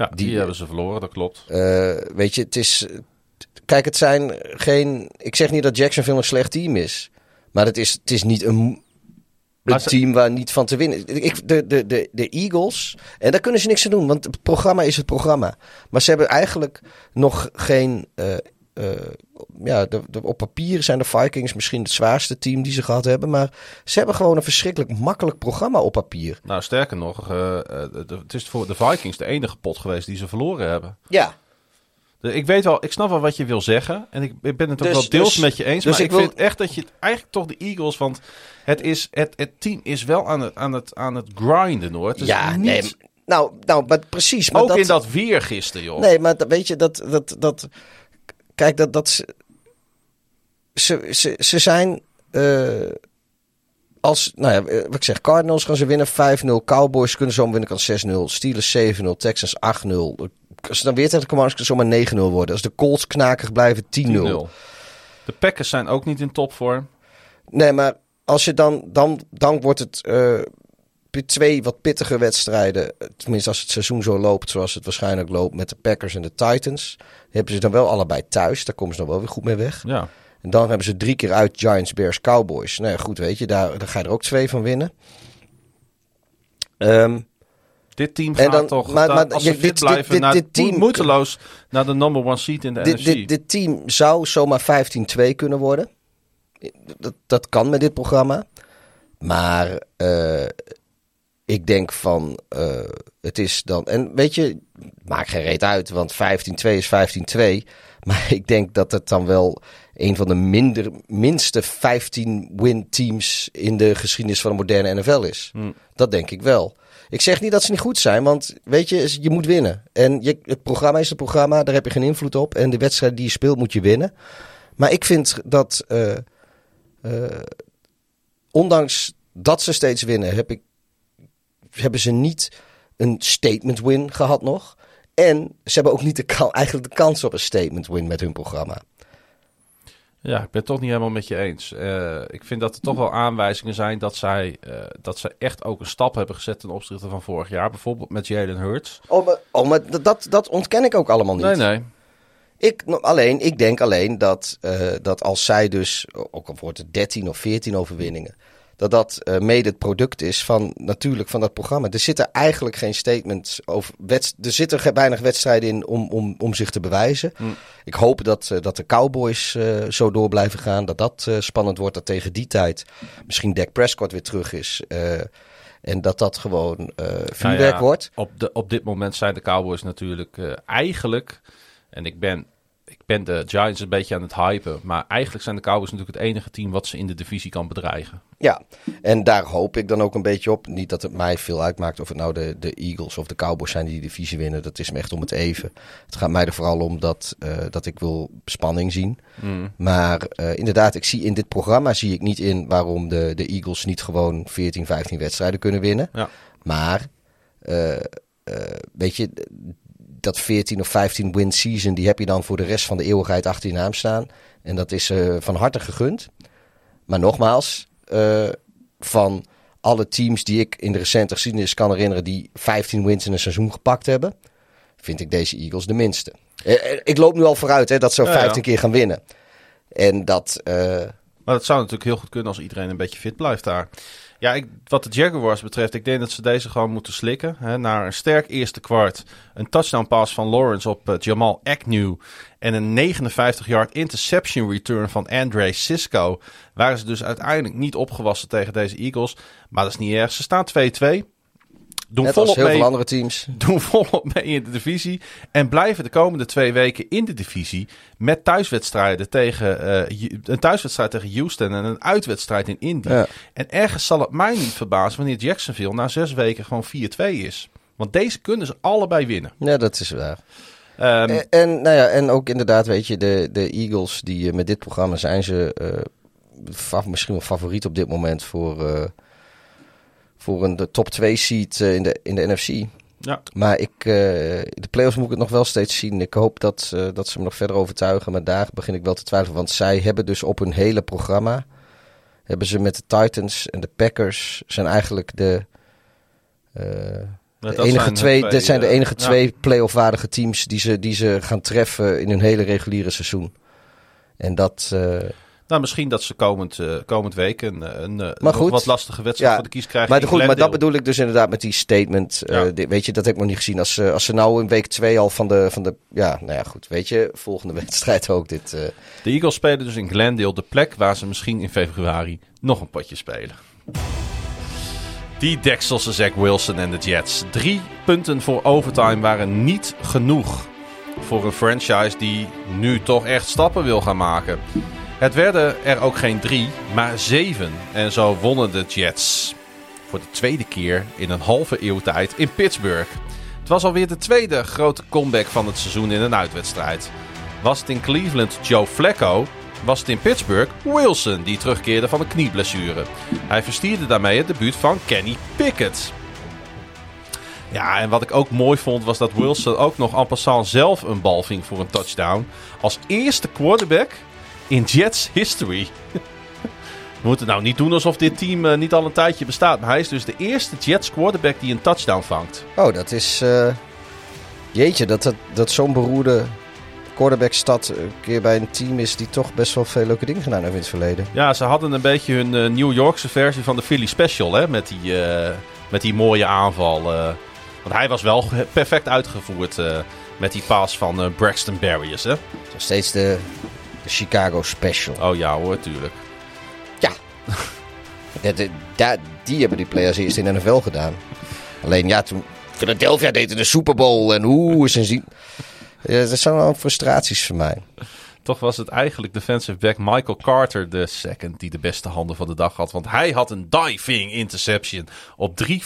[SPEAKER 4] Ja, die,
[SPEAKER 5] Die-
[SPEAKER 4] hebben ze verloren, dat klopt.
[SPEAKER 5] Eh, weet je, het is... Kijk, het zijn geen... Ik zeg niet dat Jacksonville een slecht team is. Maar het is, het is niet een, een team waar niet van te winnen. Ik, de, de, de, de Eagles... En daar kunnen ze niks aan doen, want het programma is het programma. Maar ze hebben eigenlijk nog geen... eh, eh, ja, de, de- op papier zijn de Vikings misschien het zwaarste team die ze gehad hebben. Maar ze hebben gewoon een verschrikkelijk makkelijk programma op papier.
[SPEAKER 4] Nou, sterker nog, eh, eh, de- het is voor de Vikings de enige pot geweest die ze verloren hebben.
[SPEAKER 5] Ja,
[SPEAKER 4] Ik weet wel, ik snap wel wat je wil zeggen. En ik, ik ben het ook
[SPEAKER 5] Dus-
[SPEAKER 4] wel deels
[SPEAKER 5] dus-
[SPEAKER 4] met je eens.
[SPEAKER 5] dus
[SPEAKER 4] maar ik,
[SPEAKER 5] ik wil-
[SPEAKER 4] vind echt dat je eigenlijk toch de Eagles. Want het, is, het, het team is wel aan het, aan het, aan het grinden hoor. Het
[SPEAKER 5] ja
[SPEAKER 4] niet,
[SPEAKER 5] nee. Nou, nou maar precies. Maar
[SPEAKER 4] ook
[SPEAKER 5] dat,
[SPEAKER 4] in dat weer gisteren, joh.
[SPEAKER 5] Nee, maar weet je, dat, dat, dat, kijk, dat, dat ze, ze, ze, ze zijn, eh, als, nou ja, eh, wat ik zeg, Cardinals gaan ze winnen 5-0, Cowboys kunnen zomaar winnen, kan 6-0, Steelers 7-0, Texans 8-0. Als ze dan weer tegen de Commanders kan zomaar 9-0 worden. Als de Colts knakig blijven 10-0.
[SPEAKER 4] 10-0. De Packers zijn ook niet in topvorm.
[SPEAKER 5] Nee, maar als je dan, dan, dan wordt het bij twee wat pittige wedstrijden. Tenminste, als het seizoen zo loopt zoals het waarschijnlijk loopt met de Packers en de Titans. Hebben ze dan wel allebei thuis. Daar komen ze dan wel weer goed mee weg.
[SPEAKER 4] Ja.
[SPEAKER 5] En dan hebben ze drie keer uit Giants, Bears, Cowboys. Nou ja, goed, weet je, daar, daar ga je er ook twee van winnen. Ehm,
[SPEAKER 4] Dit team
[SPEAKER 5] En
[SPEAKER 4] gaat
[SPEAKER 5] dan-
[SPEAKER 4] toch,
[SPEAKER 5] maar-
[SPEAKER 4] daar-
[SPEAKER 5] maar
[SPEAKER 4] als ze
[SPEAKER 5] dit-
[SPEAKER 4] fit
[SPEAKER 5] dit-
[SPEAKER 4] blijven,
[SPEAKER 5] dit-
[SPEAKER 4] naar,
[SPEAKER 5] dit team-
[SPEAKER 4] moeiteloos naar de number one seat in de
[SPEAKER 5] dit,
[SPEAKER 4] NFC.
[SPEAKER 5] dit, dit team zou zomaar 15-2 kunnen worden. Dat, dat kan met dit programma. Maar eh, ik denk van, eh, het is dan... En weet je, maakt geen reet uit, want 15-2 is 15-2. Maar ik denk dat het dan wel een van de minder, minste 15-win teams in de geschiedenis van de moderne NFL is. Dat denk ik wel. Ik zeg niet dat ze niet goed zijn, want weet je, je moet winnen. En je, het programma is het programma, daar heb je geen invloed op. En de wedstrijd die je speelt moet je winnen. Maar ik vind dat, eh, eh, ondanks dat ze steeds winnen, heb ik, hebben ze niet een statement win gehad nog. En ze hebben ook niet de, eigenlijk de kans op een statement win met hun programma.
[SPEAKER 4] Ja, ik ben het toch niet helemaal met je eens. Eh, ik vind dat er toch wel aanwijzingen zijn dat zij, eh, dat zij echt ook een stap hebben gezet ten opzichte van vorig jaar. Bijvoorbeeld met Jalen Hurts.
[SPEAKER 5] Oh, maar, oh, maar dat, dat ontken ik ook allemaal niet.
[SPEAKER 4] Nee, nee.
[SPEAKER 5] Ik, alleen, ik denk alleen dat, eh, dat als zij dus, ook al wordt het 13 of 14 overwinningen, dat dat eh, mede het product is van natuurlijk van dat programma. Er zitten eigenlijk geen statements over. Wedst er zitten weinig wedstrijden in om, om, om zich te bewijzen. Ik hoop dat, eh, dat de Cowboys eh, zo door blijven gaan. Dat dat spannend wordt. Dat tegen die tijd misschien Dak Prescott weer terug is. en dat dat gewoon vuurwerk
[SPEAKER 4] Nou ja,
[SPEAKER 5] wordt.
[SPEAKER 4] Op, de, op dit moment zijn de Cowboys natuurlijk eigenlijk... En ik ben, ben de Giants een beetje aan het hypen. Maar eigenlijk zijn de Cowboys natuurlijk het enige team wat ze in de divisie kan bedreigen.
[SPEAKER 5] Ja, en daar hoop ik dan ook een beetje op. Niet dat het mij veel uitmaakt of het nou de, de Eagles of de Cowboys zijn die die divisie winnen. Dat is me echt om het even. Het gaat mij er vooral om dat, eh, dat ik wil spanning zien. Maar eh, inderdaad, ik zie in dit programma zie ik niet in waarom de, de Eagles niet gewoon 14, 15 wedstrijden kunnen winnen.
[SPEAKER 4] Ja.
[SPEAKER 5] Maar, eh, weet je, dat 14 of 15 win season, die heb je dan voor de rest van de eeuwigheid achter je naam staan. En dat is eh, van harte gegund. Maar nogmaals, eh, van alle teams die ik in de recente geschiedenis kan herinneren die 15 wins in een seizoen gepakt hebben, vind ik deze Eagles de minste. Eh, ik loop nu al vooruit hè, dat ze
[SPEAKER 4] Ja, ja.
[SPEAKER 5] 15 keer gaan winnen. En dat,
[SPEAKER 4] Maar dat zou natuurlijk heel goed kunnen als iedereen een beetje fit blijft daar. Ja, ik, wat de Jaguars betreft, ik denk dat ze deze gewoon moeten slikken. Hè, na een sterk eerste kwart, een touchdown pass van Lawrence op eh, Jamal Agnew... en een 59-yard interception return van Andre Cisco... waren ze dus uiteindelijk niet opgewassen tegen deze Eagles. Maar dat is niet erg. Ze staan 2-2. Doen
[SPEAKER 5] net
[SPEAKER 4] volop
[SPEAKER 5] heel
[SPEAKER 4] mee
[SPEAKER 5] veel andere teams.
[SPEAKER 4] doen volop mee in de divisie. En blijven de komende twee weken in de divisie. Met thuiswedstrijden tegen. eh, een thuiswedstrijd tegen Houston en een uitwedstrijd in Indy.
[SPEAKER 5] Ja.
[SPEAKER 4] En ergens zal het mij niet verbazen wanneer Jacksonville na zes weken gewoon 4-2 is. Want deze kunnen ze allebei winnen.
[SPEAKER 5] Ja, dat is waar.
[SPEAKER 4] Ehm,
[SPEAKER 5] En, en, nou ja, en ook inderdaad, weet je, de, de Eagles die eh, met dit programma zijn ze eh, misschien wel favoriet op dit moment voor, voor een de top 2 seed eh, in, de, in de NFC.
[SPEAKER 4] ja.
[SPEAKER 5] Maar ik, eh, de playoffs moet ik het nog wel steeds zien. Ik hoop dat, eh, dat ze me nog verder overtuigen. Maar daar begin ik wel te twijfelen. Want zij hebben dus op hun hele programma... hebben ze met de Titans en de Packers... zijn eigenlijk de...
[SPEAKER 4] Dat
[SPEAKER 5] de enige
[SPEAKER 4] zijn
[SPEAKER 5] twee, dit zijn de enige
[SPEAKER 4] ja.
[SPEAKER 5] twee play-off waardige teams die ze, die ze gaan treffen in hun hele reguliere seizoen. En dat,
[SPEAKER 4] Nou, misschien dat ze komend, uh, komend week een, een, een
[SPEAKER 5] goed.
[SPEAKER 4] wat lastige wedstrijd
[SPEAKER 5] Ja,
[SPEAKER 4] voor de kies krijgen.
[SPEAKER 5] Maar, goed, maar dat bedoel ik dus inderdaad met die statement. eh, weet je, dat heb ik nog niet gezien. Als, ze als ze nou in week 2 al van de, van de. Ja, nou ja, goed. Weet je, volgende wedstrijd ook dit. eh,
[SPEAKER 4] De Eagles spelen dus in Glendale, de plek waar ze misschien in februari nog een potje spelen. Die dekselse Zach Wilson en de Jets. Drie punten voor overtime waren niet genoeg voor een franchise die nu toch echt stappen wil gaan maken. Het werden er ook geen drie, maar zeven. En zo wonnen de Jets voor de tweede keer in een halve eeuw tijd in Pittsburgh. Het was alweer de tweede grote comeback van het seizoen in een uitwedstrijd. Was het in Cleveland Joe Flacco, was het in Pittsburgh Wilson die terugkeerde van een knieblessure. Hij verstierde daarmee het debuut van Kenny Pickett. Ja, en wat ik ook mooi vond was dat Wilson ook nog en passant zelf een bal ving voor een touchdown. Als eerste quarterback in Jets history. We moeten nou niet doen alsof dit team eh, niet al een tijdje bestaat. Maar hij is dus de eerste Jets quarterback die een touchdown vangt.
[SPEAKER 5] Oh, dat is. eh, jeetje, dat, dat, dat zo'n beroerde quarterback-stad een keer bij een team is die toch best wel veel leuke dingen gedaan heeft in het verleden.
[SPEAKER 4] Ja, ze hadden een beetje hun eh, New Yorkse versie van de Philly Special. Hè? Met, die, eh, met die mooie aanval. eh. want hij was wel perfect uitgevoerd eh, met die pass van eh, Braxton Berrios. Hè?
[SPEAKER 5] Nog steeds de, de Chicago Special.
[SPEAKER 4] Oh ja hoor, tuurlijk.
[SPEAKER 5] Ja. Dat- dat- dat- die hebben die players eerst in de NFL gedaan. Alleen ja, toen Philadelphia deed in de Super Bowl en hoe is een zien. Ja, dat zijn wel frustraties voor mij.
[SPEAKER 4] Toch was het eigenlijk defensive back Michael Carter de second die de beste handen van de dag had. Want hij had een diving interception op 3.34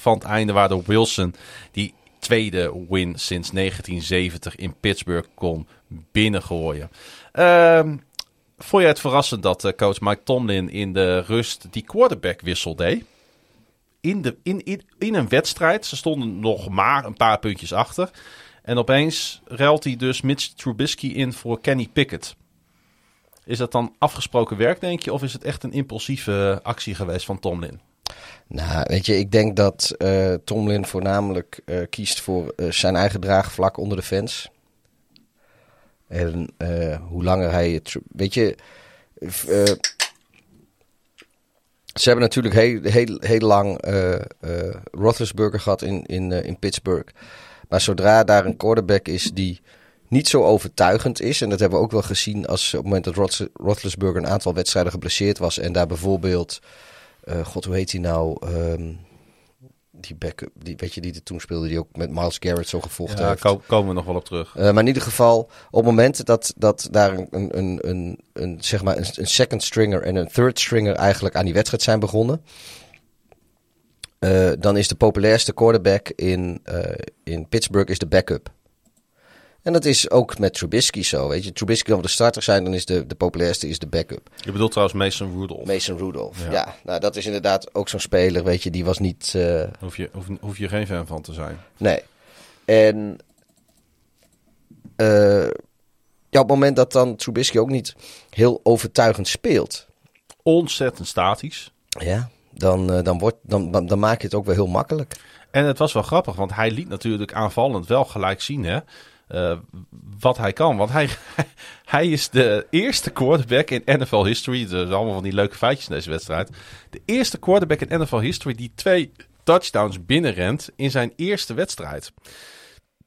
[SPEAKER 4] van het einde. Waardoor Wilson die tweede win sinds 1970 in Pittsburgh kon binnengooien. Ehm vond jij het verrassend dat eh, coach Mike Tomlin in de rust die quarterback wissel deed? In, de, in, in, een wedstrijd. Ze stonden nog maar een paar puntjes achter. En opeens ruilt hij dus Mitch Trubisky in voor Kenny Pickett. Is dat dan afgesproken werk, denk je? Of is het echt een impulsieve actie geweest van Tomlin?
[SPEAKER 5] Nou, weet je, ik denk dat eh, Tomlin voornamelijk eh, kiest voor eh, zijn eigen draagvlak onder de fans. En eh, hoe langer hij het. Weet je. eh, ze hebben natuurlijk heel, heel, heel lang Roethlisberger gehad in, in, in Pittsburgh. Maar zodra daar een quarterback is die niet zo overtuigend is. En dat hebben we ook wel gezien als op het moment dat Roth- een aantal wedstrijden geblesseerd was. En daar bijvoorbeeld. God, hoe heet hij nou? Ehm, die backup, die, weet je, die er toen speelde, die ook met Miles Garrett zo gevolgd
[SPEAKER 4] Ja,
[SPEAKER 5] heeft.
[SPEAKER 4] ko- komen we nog wel op terug.
[SPEAKER 5] Eh, maar in ieder geval, op het moment dat, dat daar een, een, een, een, een, zeg maar een, een second stringer en een third stringer eigenlijk aan die wedstrijd zijn begonnen. eh, dan is de populairste quarterback in, eh, in Pittsburgh is de backup. En dat is ook met Trubisky zo. Weet je, Trubisky kan de starter zijn, dan is de, de populairste is de backup.
[SPEAKER 4] Je bedoelt trouwens Mason Rudolph.
[SPEAKER 5] Mason Rudolph.
[SPEAKER 4] Ja.
[SPEAKER 5] Ja, nou dat is inderdaad ook zo'n speler, weet je, die was niet. eh,
[SPEAKER 4] Hoef je, hoef, hoef je geen fan van te zijn.
[SPEAKER 5] Nee. En eh, ja, op het moment dat dan Trubisky ook niet heel overtuigend speelt,
[SPEAKER 4] Ontzettend statisch.
[SPEAKER 5] ja, dan, eh, dan, wordt, dan, dan, dan maak je het ook wel heel makkelijk.
[SPEAKER 4] En het was wel grappig, want hij liet natuurlijk aanvallend wel gelijk zien hè, eh, wat hij kan. Want hij, hij is de eerste quarterback in NFL history. Zijn allemaal van die leuke feitjes in deze wedstrijd. De eerste quarterback in NFL history die twee touchdowns binnenrent in zijn eerste wedstrijd.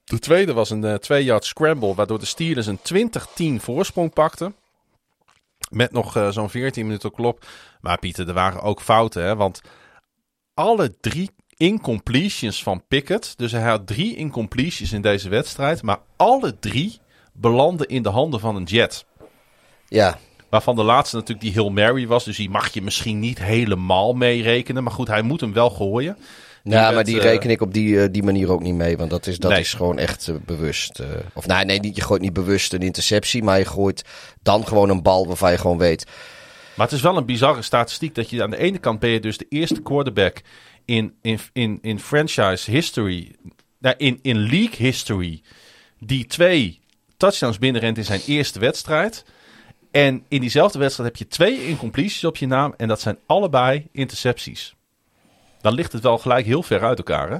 [SPEAKER 4] De tweede was een eh, twee-yard scramble, waardoor de Steelers een 20-10 voorsprong pakten. Met nog eh, zo'n 14 minuten op klop. Maar Pieter, er waren ook fouten, hè? Want alle drie incompletions van Pickett. Dus hij had drie incompletions in deze wedstrijd. Maar alle drie belanden in de handen van een Jet.
[SPEAKER 5] Ja,
[SPEAKER 4] Waarvan de laatste natuurlijk die Hill Mary was. Dus die mag je misschien niet helemaal meerekenen. Maar goed, hij moet hem wel gooien.
[SPEAKER 5] ja maar
[SPEAKER 4] werd,
[SPEAKER 5] die
[SPEAKER 4] eh,
[SPEAKER 5] reken ik op die, eh, die manier ook niet mee. Want dat is, dat
[SPEAKER 4] Nee.
[SPEAKER 5] is gewoon echt eh, bewust. of nee, nee, je gooit niet bewust een interceptie. Maar je gooit dan gewoon een bal waarvan je gewoon weet.
[SPEAKER 4] Maar het is wel een bizarre statistiek dat je aan de ene kant ben je dus de eerste quarterback in, in, in, in franchise history, nou, in, in league history, die twee touchdowns binnenrent in zijn eerste wedstrijd. En in diezelfde wedstrijd heb je twee incompleties op je naam en dat zijn allebei intercepties. Dan ligt het wel gelijk heel ver uit elkaar, hè?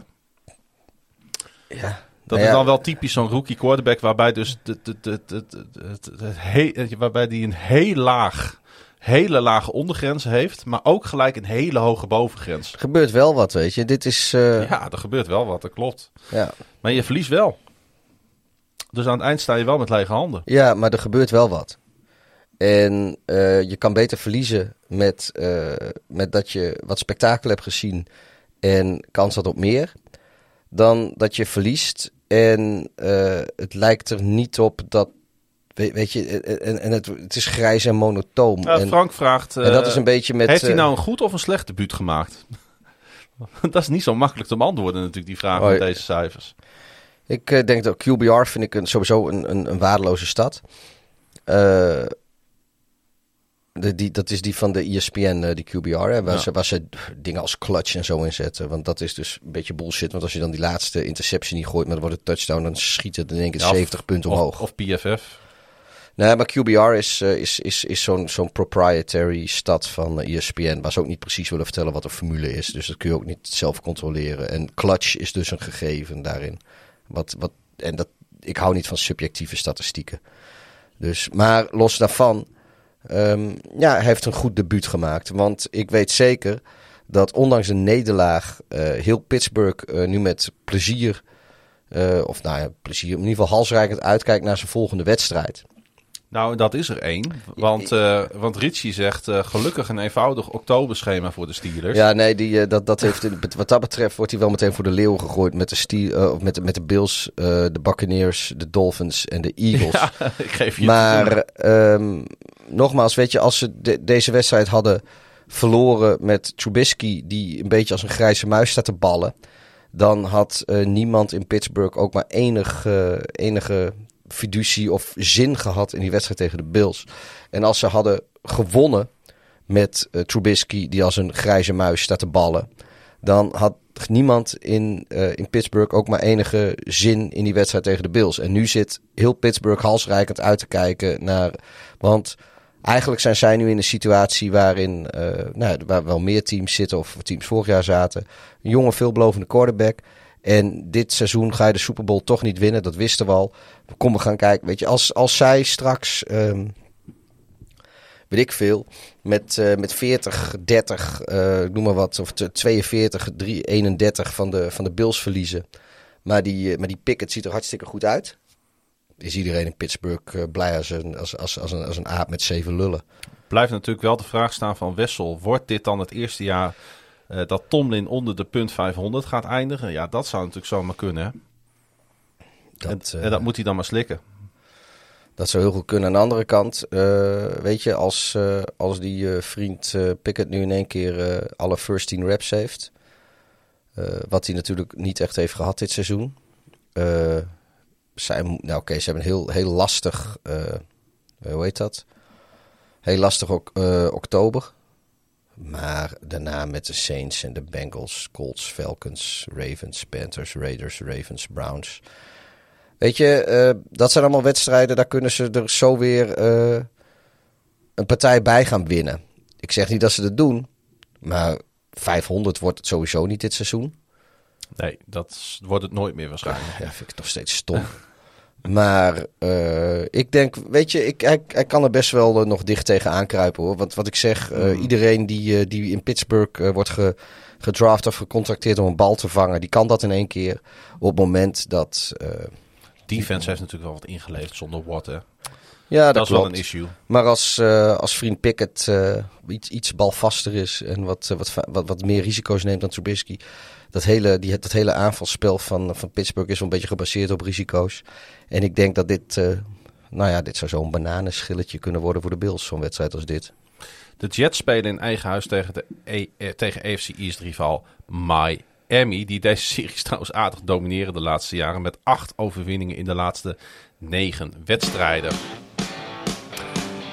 [SPEAKER 5] Ja,
[SPEAKER 4] Dat
[SPEAKER 5] Nou
[SPEAKER 4] is dan wel typisch zo'n rookie quarterback waarbij dus de, de, de, de, waarbij die een heel laag, hele lage ondergrens heeft, maar ook gelijk een hele hoge bovengrens.
[SPEAKER 5] Er gebeurt wel wat, weet je. Dit is... eh,
[SPEAKER 4] Ja, er gebeurt wel wat, dat klopt.
[SPEAKER 5] ja.
[SPEAKER 4] Maar je verliest wel. Dus aan het eind sta je wel met lege handen.
[SPEAKER 5] Ja, maar er gebeurt wel wat. En eh, je kan beter verliezen met, eh, met dat je wat spektakel hebt gezien en kans had op meer. Dan dat je verliest en het lijkt er niet op dat. Weet, weet je, en, en het, het is grijs en monotoom.
[SPEAKER 4] Ja,
[SPEAKER 5] en,
[SPEAKER 4] Frank vraagt,
[SPEAKER 5] en dat
[SPEAKER 4] eh,
[SPEAKER 5] is een beetje met.
[SPEAKER 4] heeft hij
[SPEAKER 5] eh,
[SPEAKER 4] nou een goed of een slecht debuut gemaakt? dat is niet zo makkelijk te beantwoorden natuurlijk, die vraag
[SPEAKER 5] Oh,
[SPEAKER 4] met deze cijfers.
[SPEAKER 5] Ik eh, denk dat QBR vind ik een, sowieso een, een, een waardeloze stad. Eh, de, die, dat is die van de ESPN, eh, die QBR, hè, waar,
[SPEAKER 4] Ja.
[SPEAKER 5] ze, waar ze dingen als clutch en zo inzetten. Want dat is dus een beetje bullshit. Want als je dan die laatste interceptie niet gooit, maar dan wordt het touchdown, dan schiet het in één keer
[SPEAKER 4] Ja, of-
[SPEAKER 5] 70 punten omhoog.
[SPEAKER 4] Of, of PFF.
[SPEAKER 5] Nee, maar QBR is, eh, is, is, is zo'n zo'n proprietary stad van ESPN. Waar ze ook niet precies willen vertellen wat de formule is. Dus dat kun je ook niet zelf controleren. En clutch is dus een gegeven daarin. Wat, wat, en dat, ik hou niet van subjectieve statistieken. Dus, maar los daarvan, ehm, ja, hij heeft een goed debuut gemaakt. Want ik weet zeker dat ondanks een nederlaag eh, heel Pittsburgh eh, nu met plezier, of nou ja, plezier, in ieder geval halsrijkend uitkijkt naar zijn volgende wedstrijd.
[SPEAKER 4] Nou, dat is er één. Want, eh, want Richie zegt eh, gelukkig een eenvoudig oktoberschema voor de Steelers.
[SPEAKER 5] Ja, nee, die, eh, dat, dat heeft, wat dat betreft wordt hij wel meteen voor de leeuw gegooid met de, Steel, of met, de- met de Bills, de Buccaneers, de Dolphins en de Eagles.
[SPEAKER 4] Ja, ik geef je
[SPEAKER 5] maar ehm, nogmaals, weet je, als ze de- deze wedstrijd hadden verloren met Trubisky, die een beetje als een grijze muis staat te ballen, dan had niemand in Pittsburgh ook maar enig, enige fiducie of zin gehad in die wedstrijd tegen de Bills. En als ze hadden gewonnen met eh, Trubisky, die als een grijze muis staat te ballen, dan had niemand in, eh, in Pittsburgh ook maar enige zin in die wedstrijd tegen de Bills. En nu zit heel Pittsburgh halsrijkend uit te kijken naar. Want eigenlijk zijn zij nu in een situatie waarin uh, nou, waar wel meer teams zitten, of teams vorig jaar zaten. Een jonge, veelbelovende quarterback. En dit seizoen ga je de Super Bowl toch niet winnen, dat wisten we al. Kom, we gaan kijken. Weet je, als, als zij straks. Um, weet ik veel, met, uh, met 40, 30, uh, noem maar wat, of 42, 3, 31 van de, van de Bills verliezen. Maar die, uh, maar die Pickett ziet er hartstikke goed uit. Is iedereen in Pittsburgh blij als een, als, als, als, een, als een aap met zeven lullen.
[SPEAKER 4] Blijft natuurlijk wel de vraag staan van Wessel. Wordt dit dan het eerste jaar dat Tomlin onder de punt 500 gaat eindigen? Ja, dat zou natuurlijk zomaar kunnen. Dat, en, en dat moet hij dan maar slikken.
[SPEAKER 5] Dat zou heel goed kunnen. Aan de andere kant, uh, weet je, als, uh, als die uh, vriend Pickett nu in één keer alle first team reps heeft. wat hij natuurlijk niet echt heeft gehad dit seizoen. zij, nou oké, okay, ze hebben een heel, heel lastig, hoe heet dat? Heel lastig ok oktober. Maar daarna met de Saints en de Bengals, Colts, Falcons, Ravens, Panthers, Raiders, Ravens, Browns. Weet je, uh, dat zijn allemaal wedstrijden, daar kunnen ze er zo weer uh, een partij bij gaan winnen. Ik zeg niet dat ze dat doen, maar 500 wordt het sowieso niet dit seizoen.
[SPEAKER 4] Nee, dat wordt het nooit meer waarschijnlijk.
[SPEAKER 5] Ja, vind ik nog steeds stom. maar uh, ik denk, weet je, ik, hij, hij kan er best wel nog dicht tegen aankruipen hoor. Want wat ik zeg, mm. iedereen die, die in Pittsburgh wordt ge, gedraft of gecontracteerd om een bal te vangen, die kan dat in één keer. Op het moment dat
[SPEAKER 4] defense heeft natuurlijk wel wat ingeleverd zonder Watt, hè?
[SPEAKER 5] Ja, dat,
[SPEAKER 4] dat is
[SPEAKER 5] klopt.
[SPEAKER 4] wel een issue.
[SPEAKER 5] Maar als, uh, als vriend Pickett uh, iets, iets balvaster is en wat, uh, wat, wat, wat meer risico's neemt dan Trubisky. Dat hele, die, dat hele aanvalspel van, van Pittsburgh is wel een beetje gebaseerd op risico's. En ik denk dat dit, nou ja, dit zou zo'n bananenschilletje kunnen worden voor de Bills, zo'n wedstrijd als dit.
[SPEAKER 4] De Jets spelen in eigen huis tegen, de e tegen AFC East rival Miami. Emmy, die deze series trouwens aardig domineren de laatste jaren. Met acht overwinningen in de laatste negen wedstrijden.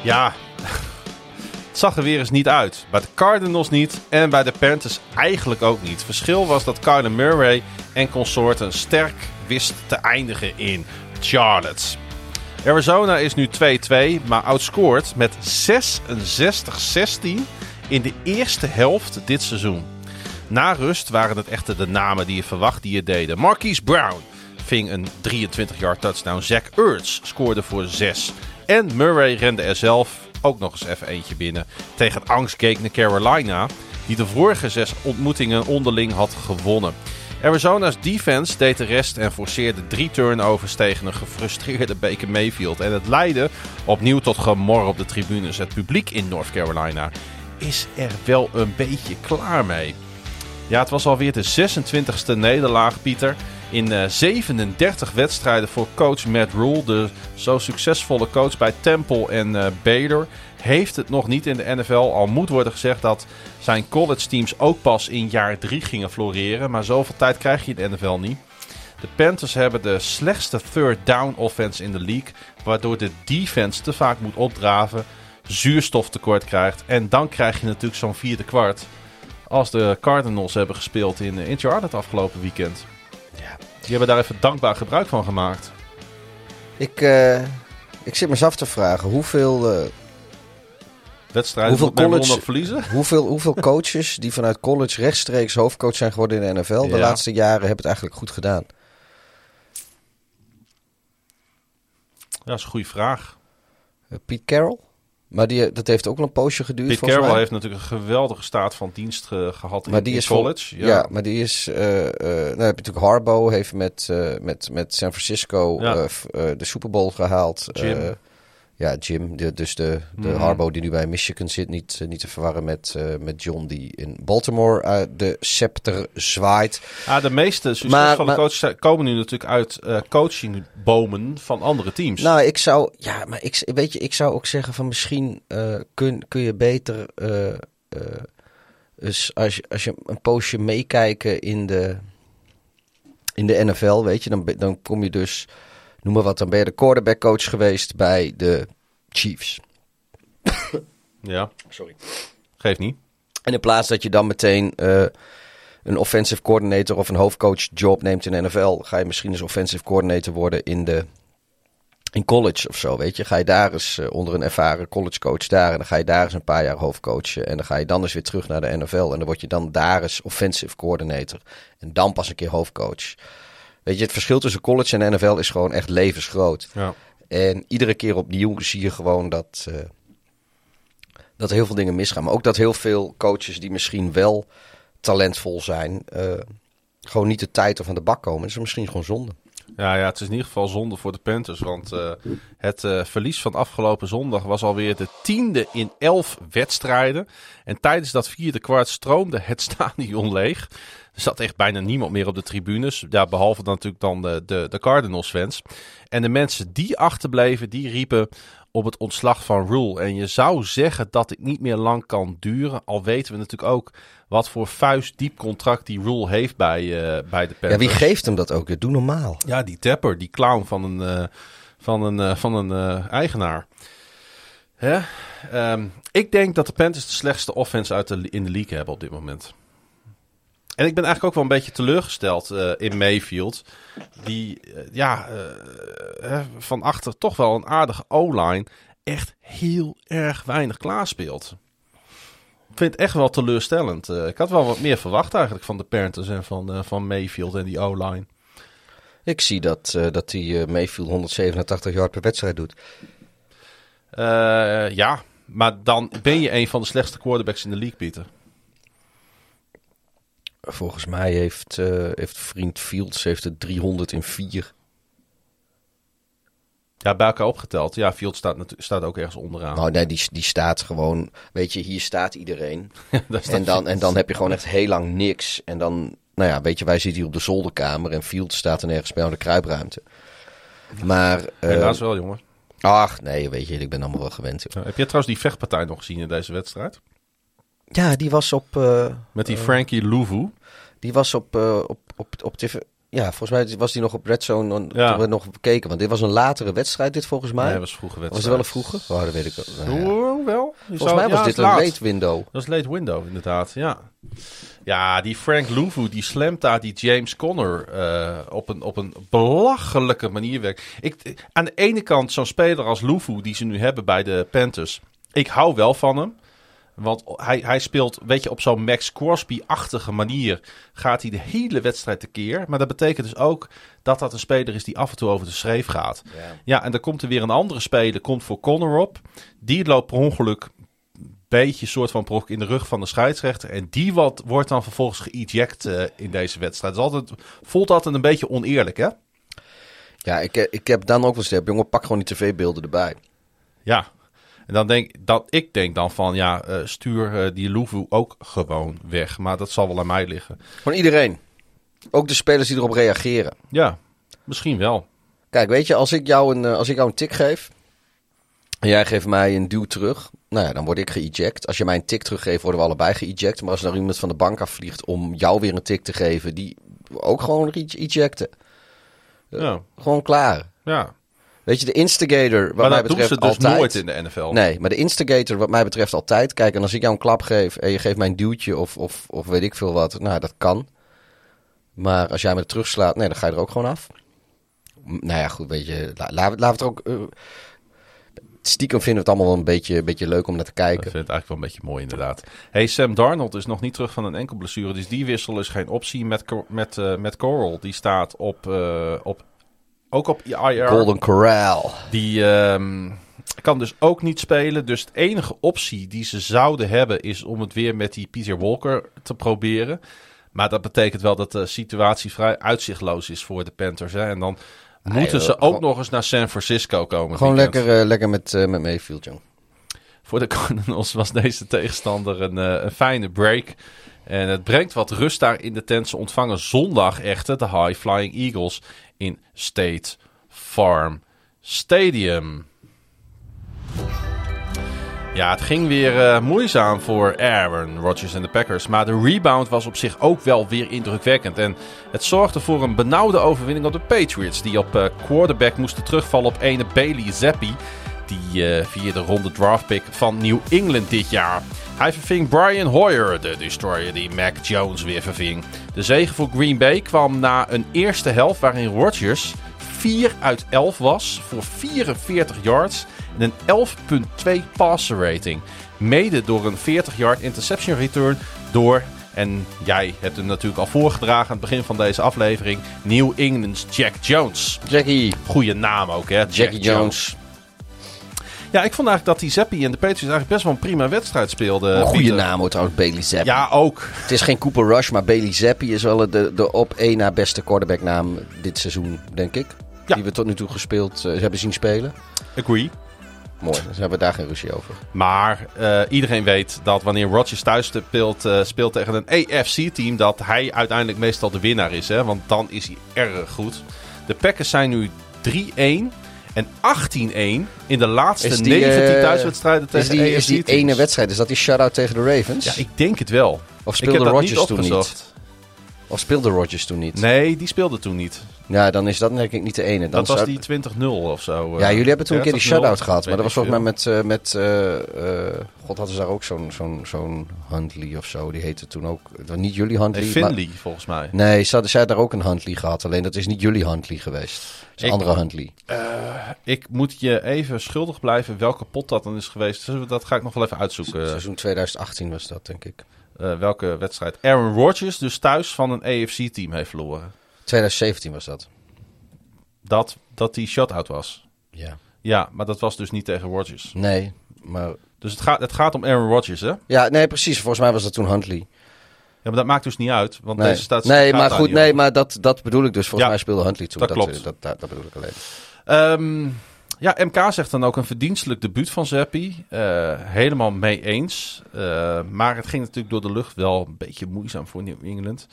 [SPEAKER 4] Ja, het zag er weer eens niet uit. Bij de Cardinals niet en bij de Panthers eigenlijk ook niet. Verschil was dat Kyler Murray en consorten sterk wist te eindigen in Charlotte. Arizona is nu 2-2, maar outscored met 66-16 in de eerste helft dit seizoen. Na rust waren het echter de namen die je verwacht die het deden. Marquise Brown, ving een 23-yard touchdown. Zach Ertz scoorde voor 6. En Murray rende er zelf ook nog eens even eentje binnen tegen het angstgekende Carolina, die de vorige zes ontmoetingen onderling had gewonnen. Arizona's defense deed de rest en forceerde drie turnovers tegen een gefrustreerde Baker Mayfield. En het leidde opnieuw tot gemor op de tribunes. Het publiek in North Carolina is er wel een beetje klaar mee. Ja, het was alweer de 26e nederlaag, Pieter. In eh, 37 wedstrijden voor coach Matt Rule, de zo succesvolle coach bij Temple en eh, Baylor, heeft het nog niet in de NFL. Al moet worden gezegd dat zijn college teams ook pas in jaar 3 gingen floreren. Maar zoveel tijd krijg je in de NFL niet. De Panthers hebben de slechtste third down offense in de league. Waardoor de defense te vaak moet opdraven. Zuurstoftekort krijgt. En dan krijg je natuurlijk zo'n vierde kwart. Als de Cardinals hebben gespeeld in, in Charlotte afgelopen weekend.
[SPEAKER 5] Ja.
[SPEAKER 4] Die hebben daar even dankbaar gebruik van gemaakt.
[SPEAKER 5] Ik, eh, ik zit me eens af te vragen, hoeveel, eh,
[SPEAKER 4] Wedstrijden
[SPEAKER 5] Hoeveel college-
[SPEAKER 4] nog verliezen.
[SPEAKER 5] hoeveel, hoeveel coaches die vanuit college rechtstreeks hoofdcoach zijn geworden in de NFL, de
[SPEAKER 4] Ja.
[SPEAKER 5] laatste jaren hebben het eigenlijk goed gedaan.
[SPEAKER 4] Ja, dat is een goede vraag.
[SPEAKER 5] Eh, Pete Carroll? Maar die, dat heeft ook wel een poosje geduurd
[SPEAKER 4] Pete Carroll
[SPEAKER 5] mij.
[SPEAKER 4] heeft natuurlijk een geweldige staat van dienst ge- gehad in,
[SPEAKER 5] die
[SPEAKER 4] in
[SPEAKER 5] is vol-
[SPEAKER 4] college.
[SPEAKER 5] Ja. maar die is. eh eh nou heb je natuurlijk Harbo heeft met, eh, met, met San Francisco
[SPEAKER 4] Ja.
[SPEAKER 5] eh, eh, de Super Bowl gehaald.
[SPEAKER 4] Jim.
[SPEAKER 5] Ja, Jim. De, dus de, de
[SPEAKER 4] Mhm.
[SPEAKER 5] Harbo die nu bij Michigan zit, niet, eh, niet te verwarren met, eh, met John die in Baltimore eh, de scepter zwaait.
[SPEAKER 4] Ah, de meeste succesvolle coaches komen nu natuurlijk uit eh, coachingbomen van andere teams.
[SPEAKER 5] Nou, ik zou, ja, maar ik, weet je, ik zou ook zeggen van misschien kun, kun je beter, dus als, je, als je een poosje meekijken in de, in de NFL, weet je, dan, dan kom je dus, noem maar wat, dan ben je de quarterback coach geweest bij de Chiefs.
[SPEAKER 4] ja,
[SPEAKER 5] Sorry.
[SPEAKER 4] geeft niet.
[SPEAKER 5] En in plaats dat je dan meteen eh, een offensive coordinator of een hoofdcoach job neemt in de NFL, ga je misschien eens offensive coordinator worden in de in college of zo, weet je. Ga je daar eens eh, onder een ervaren collegecoach daar en dan ga je daar eens een paar jaar hoofdcoachen en dan ga je dan eens weer terug naar de NFL en dan word je dan daar eens offensive coordinator en dan pas een keer hoofdcoach. Weet je, het verschil tussen college en NFL is gewoon echt levensgroot.
[SPEAKER 4] Ja.
[SPEAKER 5] En iedere keer opnieuw zie je gewoon dat, eh, dat heel veel dingen misgaan. Maar ook dat heel veel coaches die misschien wel talentvol zijn, eh, gewoon niet de tijd of aan de bak komen. Dat is misschien gewoon zonde.
[SPEAKER 4] Ja, ja, het is in ieder geval zonde voor de Panthers. Want eh, het verlies van afgelopen zondag was alweer de tiende in elf wedstrijden. En tijdens dat vierde kwart stroomde het stadion leeg. Er zat echt bijna niemand meer op de tribunes. Ja, behalve dan natuurlijk dan de, de, de Cardinals fans. En de mensen die achterbleven, die riepen op het ontslag van Rule. En je zou zeggen dat het niet meer lang kan duren. Al weten we natuurlijk ook wat voor vuistdiep contract die Rule heeft bij, eh, bij de Panthers.
[SPEAKER 5] Ja, wie geeft hem dat ook? Doe normaal.
[SPEAKER 4] Ja, die Tapper, die clown van een, eh, van een, eh, van een eigenaar. Hè? Ehm, ik denk dat de Panthers de slechtste offense uit de, in de league hebben op dit moment. En ik ben eigenlijk ook wel een beetje teleurgesteld eh, in Mayfield. Die, eh, ja, eh, van achter toch wel een aardige O-line echt heel erg weinig klaarspeelt. Ik vind het echt wel teleurstellend. Ik had wel wat meer verwacht eigenlijk van de Panthers en van, van Mayfield en die O-line.
[SPEAKER 5] Ik zie dat, dat hij eh, Mayfield 187 yard per wedstrijd doet.
[SPEAKER 4] Ja, maar dan ben je een van de slechtste quarterbacks in de league, Pieter.
[SPEAKER 5] Volgens mij heeft, eh, heeft vriend Fields heeft er 304.
[SPEAKER 4] Ja, bij elkaar opgeteld. Ja, Field staat, staat ook ergens onderaan.
[SPEAKER 5] Nou nee, die, die staat gewoon, weet je, hier staat iedereen.
[SPEAKER 4] Staat
[SPEAKER 5] En dan, en
[SPEAKER 4] Fields.
[SPEAKER 5] dan heb je gewoon echt heel lang niks. En dan, nou ja, weet je, wij zitten hier op de zolderkamer en Fields staat er nergens bij aan de kruipruimte. Maar, eh,
[SPEAKER 4] Helaas wel, jongen.
[SPEAKER 5] ach nee, weet je, ik ben allemaal wel gewend.
[SPEAKER 4] Ja, heb je trouwens die vechtpartij nog gezien in deze wedstrijd?
[SPEAKER 5] Ja, die was op, eh,
[SPEAKER 4] Met die Frankie Louvu.
[SPEAKER 5] die was op, eh, op, op, op tv. Ja, volgens mij was die nog op Red Zone toen
[SPEAKER 4] Ja.
[SPEAKER 5] we nog bekeken. Want dit was een latere wedstrijd, dit volgens mij.
[SPEAKER 4] Nee, was vroege
[SPEAKER 5] was
[SPEAKER 4] wedstrijd.
[SPEAKER 5] het wel een vroege? Oh, dat weet ik wel. Nou ja.
[SPEAKER 4] Hoewel. Je
[SPEAKER 5] Volgens
[SPEAKER 4] zou-
[SPEAKER 5] mij was
[SPEAKER 4] ja,
[SPEAKER 5] dit een
[SPEAKER 4] laat.
[SPEAKER 5] late window.
[SPEAKER 4] Dat is late window, inderdaad. Ja, ja die Frank Louvu, die slamt daar die James Conner eh, op, een, op een belachelijke manier weg. Ik, aan de ene kant zo'n speler als Louvu, die ze nu hebben bij de Panthers. Ik hou wel van hem. Want hij, hij speelt, weet je, op zo'n Max Crosby-achtige manier gaat hij de hele wedstrijd tekeer. Maar dat betekent dus ook dat dat een speler is die af en toe over de schreef gaat.
[SPEAKER 5] Ja.
[SPEAKER 4] Ja, en dan komt er weer een andere speler, komt voor Connor op. Die loopt per ongeluk een beetje soort van ongeluk in de rug van de scheidsrechter. En die wat, wordt dan vervolgens geëject eh, in deze wedstrijd. Is altijd, voelt altijd een beetje oneerlijk, hè?
[SPEAKER 5] Ja, ik, eh, ik heb dan ook wel gezegd, jongen, pak gewoon die tv-beelden erbij.
[SPEAKER 4] Ja. En dan denk dat ik denk dan van ja, eh, stuur eh, die Louvu ook gewoon weg. Maar dat zal wel aan mij liggen.
[SPEAKER 5] Gewoon iedereen. Ook de spelers die erop reageren.
[SPEAKER 4] Ja, misschien wel.
[SPEAKER 5] Kijk, weet je, als ik jou een, eh, als ik jou een tik geef en jij geeft mij een duw terug, nou ja, dan word ik geëject. Als je mij een tik teruggeeft, worden we allebei geëject. Maar als er iemand van de bank afvliegt om jou weer een tik te geven, die ook gewoon ejecten.
[SPEAKER 4] Ja,
[SPEAKER 5] Gewoon klaar.
[SPEAKER 4] ja.
[SPEAKER 5] Weet je, de instigator, wat
[SPEAKER 4] Maar
[SPEAKER 5] mij betreft
[SPEAKER 4] ze dus
[SPEAKER 5] altijd.
[SPEAKER 4] nooit in de NFL.
[SPEAKER 5] Nee, maar de instigator, wat mij betreft altijd. Kijk, en als ik jou een klap geef en je geeft mij een duwtje of, of, of weet ik veel wat, nou, dat kan. Maar als jij me terugslaat, nee, dan ga je er ook gewoon af. Nou ja, goed, weet je, la, laten we het ook... eh, stiekem vinden we het allemaal wel een beetje, een beetje leuk om naar te
[SPEAKER 4] Ik
[SPEAKER 5] kijken.
[SPEAKER 4] vind het eigenlijk wel een beetje mooi inderdaad. Hey, Sam Darnold is nog niet terug van een enkel blessure. Dus die wissel is geen optie. Met, met, eh, met Coral, die staat op, eh, op, ook op IR.
[SPEAKER 5] Golden Corral.
[SPEAKER 4] Die ehm, kan dus ook niet spelen. Dus de enige optie die ze zouden hebben is om het weer met die Peter Walker te proberen. Maar dat betekent wel dat de situatie vrij uitzichtloos is voor de Panthers. Hè? En dan moeten
[SPEAKER 5] joh,
[SPEAKER 4] ze ook
[SPEAKER 5] gewoon-
[SPEAKER 4] nog eens naar San Francisco komen.
[SPEAKER 5] Gewoon lekker, eh, lekker met, eh, met Mayfield, jong.
[SPEAKER 4] Voor de Cardinals was deze tegenstander een, eh, een fijne break. En het brengt wat rust daar in de tent. Ze ontvangen zondag echter de High Flying Eagles in State Farm Stadium. Ja, het ging weer eh, moeizaam voor Aaron Rodgers en de Packers. Maar de rebound was op zich ook wel weer indrukwekkend. En het zorgde voor een benauwde overwinning op de Patriots. Die op eh, quarterback moesten terugvallen op ene Bailey Zappi. Die eh via de ronde draftpick van New England dit jaar. Hij verving Brian Hoyer, de destroyer die Mac Jones weer verving. De zege voor Green Bay kwam na een eerste helft waarin Rodgers 4 uit 11 was voor 44 yards en een 11.2 passer rating. Mede door een 40-yard interception return door, en jij hebt hem natuurlijk al voorgedragen aan het begin van deze aflevering, New England's Jack Jones.
[SPEAKER 5] Jackie.
[SPEAKER 4] Goeie naam ook, hè? Jack
[SPEAKER 5] Jackie Jones.
[SPEAKER 4] Ja, ik vond eigenlijk dat die Zappi en de Patriots eigenlijk best wel een prima wedstrijd speelden.
[SPEAKER 5] Een goede naam hoor trouwens, Bailey Zappi.
[SPEAKER 4] Ja, ook.
[SPEAKER 5] Het is geen Cooper Rush, maar Bailey Zappi is wel de, de op één na beste quarterbacknaam dit seizoen, denk ik.
[SPEAKER 4] Ja.
[SPEAKER 5] Die we tot nu toe gespeeld eh, hebben zien spelen.
[SPEAKER 4] Agree.
[SPEAKER 5] Mooi, dus hebben we daar geen ruzie over.
[SPEAKER 4] Maar eh, iedereen weet dat wanneer Rodgers thuis speelt, eh, speelt tegen een AFC-team, dat hij uiteindelijk meestal de winnaar is. Hè? Want dan is hij erg goed. De Packers zijn nu 3-1 en 18-1 in de laatste
[SPEAKER 5] Is die,
[SPEAKER 4] 19
[SPEAKER 5] eh,
[SPEAKER 4] thuiswedstrijden
[SPEAKER 5] Is
[SPEAKER 4] tegen
[SPEAKER 5] die, is
[SPEAKER 4] AFC-teams.
[SPEAKER 5] die ene wedstrijd, is dat die shutout tegen de Ravens?
[SPEAKER 4] Ja, ik denk het wel.
[SPEAKER 5] Of speelde Rodgers toen niet? Of speelde Rodgers toen niet?
[SPEAKER 4] Nee, die speelde toen niet.
[SPEAKER 5] Ja, dan is dat denk ik niet de ene. Dan
[SPEAKER 4] Dat was
[SPEAKER 5] zou-
[SPEAKER 4] die 20-0 of zo.
[SPEAKER 5] Ja,
[SPEAKER 4] eh,
[SPEAKER 5] jullie hebben toen een keer die
[SPEAKER 4] 30-0,
[SPEAKER 5] shutout gehad. Maar dat was volgens mij met... eh, met eh, God, hadden ze daar ook zo'n zo'n zo'n Huntley of zo. Die heette toen ook... Niet jullie Huntley.
[SPEAKER 4] Nee,
[SPEAKER 5] maar-
[SPEAKER 4] Finley, volgens mij.
[SPEAKER 5] Nee, ze hadden, zij daar ook een Huntley gehad. Alleen dat is niet jullie Huntley geweest. Een andere Huntley.
[SPEAKER 4] Ik moet je even schuldig blijven welke pot dat dan is geweest. Dus Dat ga ik nog wel even uitzoeken.
[SPEAKER 5] Seizoen 2018 was dat, denk ik.
[SPEAKER 4] welke wedstrijd Aaron Rodgers dus thuis van een AFC-team heeft verloren.
[SPEAKER 5] 2017 was dat.
[SPEAKER 4] Dat, dat die shutout was.
[SPEAKER 5] Ja.
[SPEAKER 4] Ja, maar dat was dus niet tegen Rodgers.
[SPEAKER 5] Nee, maar...
[SPEAKER 4] Dus het gaat, het gaat om Aaron Rodgers, hè?
[SPEAKER 5] Ja, nee, precies. Volgens mij was dat toen Huntley.
[SPEAKER 4] Ja, maar dat maakt dus niet uit. Want
[SPEAKER 5] Nee,
[SPEAKER 4] deze staat
[SPEAKER 5] nee maar goed, nee, maar dat, dat bedoel ik dus. Volgens
[SPEAKER 4] Ja,
[SPEAKER 5] mij speelde Huntley toen.
[SPEAKER 4] dat
[SPEAKER 5] Dat,
[SPEAKER 4] klopt.
[SPEAKER 5] Dat, dat, dat bedoel ik alleen.
[SPEAKER 4] Ehm, ja, MK zegt dan ook een verdienstelijk debuut van Zappi. Eh, helemaal mee eens. Eh, maar het ging natuurlijk door de lucht wel een beetje moeizaam voor New England.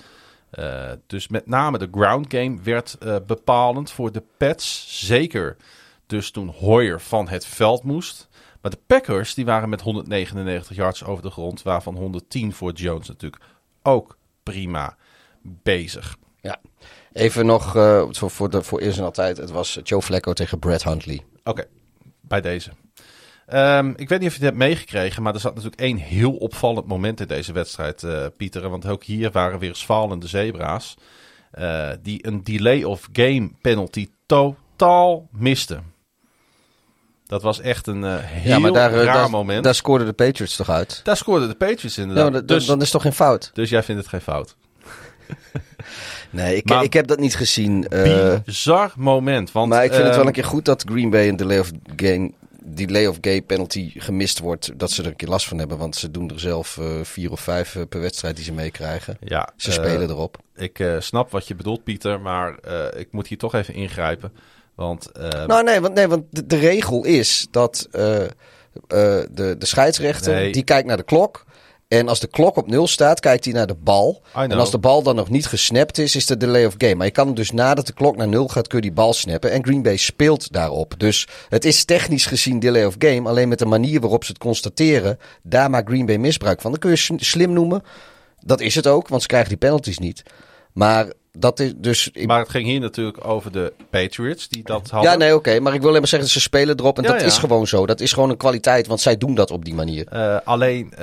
[SPEAKER 4] Eh, dus met name de ground game werd eh, bepalend voor de Pets. Zeker dus toen Hoyer van het veld moest. Maar de Packers die waren met 199 yards over de grond. Waarvan 110 voor Jones natuurlijk ook prima bezig.
[SPEAKER 5] Ja. Even nog eh, voor, voor, de, voor eerst en altijd. Het was Joe Flacco tegen Brad Huntley.
[SPEAKER 4] Oké, bij deze. Ehm, ik weet niet of je het hebt meegekregen, maar er zat natuurlijk één heel opvallend moment in deze wedstrijd, eh, Pieter. Want ook hier waren weer zwalende zebra's. eh, die een delay of game penalty totaal misten. Dat was echt een eh, heel
[SPEAKER 5] ja, maar daar,
[SPEAKER 4] raar
[SPEAKER 5] daar,
[SPEAKER 4] moment.
[SPEAKER 5] daar scoorden de Patriots toch uit?
[SPEAKER 4] Daar scoorden de Patriots
[SPEAKER 5] Ja,
[SPEAKER 4] inderdaad.
[SPEAKER 5] dat-
[SPEAKER 4] dus,
[SPEAKER 5] dan is het toch geen fout?
[SPEAKER 4] dus jij vindt het geen fout.
[SPEAKER 5] Nee, ik,
[SPEAKER 4] Maar-
[SPEAKER 5] ik heb dat niet gezien.
[SPEAKER 4] Bizar moment. Want,
[SPEAKER 5] maar ik vind het wel
[SPEAKER 4] ehm,
[SPEAKER 5] een keer goed dat Green Bay een delay of game, delay of game penalty gemist wordt. Dat ze er een keer last van hebben. Want ze doen er zelf eh, vier of vijf eh, per wedstrijd die ze meekrijgen.
[SPEAKER 4] Ja,
[SPEAKER 5] Ze
[SPEAKER 4] eh,
[SPEAKER 5] spelen erop.
[SPEAKER 4] Ik snap wat je bedoelt, Pieter. Maar ik moet hier toch even ingrijpen. Want
[SPEAKER 5] Nou, nee, want, nee, want de, de regel is dat de, de scheidsrechter
[SPEAKER 4] Nee.
[SPEAKER 5] die kijkt naar de klok. En als de klok op nul staat, kijkt hij naar de bal. En als de bal dan nog niet gesnapt is, is de delay of game. Maar je kan dus nadat de klok naar nul gaat, kun je die bal snappen. En Green Bay speelt daarop. Dus het is technisch gezien delay of game. Alleen met de manier waarop ze het constateren, daar maakt Green Bay misbruik van. Dat kun je slim noemen. Dat is het ook, want ze krijgen die penalties niet. Maar dat is dus...
[SPEAKER 4] maar het ging hier natuurlijk over de Patriots die dat hadden.
[SPEAKER 5] ja, nee, oké. Maar ik wil alleen maar zeggen, ze spelen erop. En
[SPEAKER 4] Ja,
[SPEAKER 5] dat
[SPEAKER 4] ja.
[SPEAKER 5] is gewoon zo. Dat is gewoon een kwaliteit, want zij doen dat op die manier.
[SPEAKER 4] Eh, alleen eh,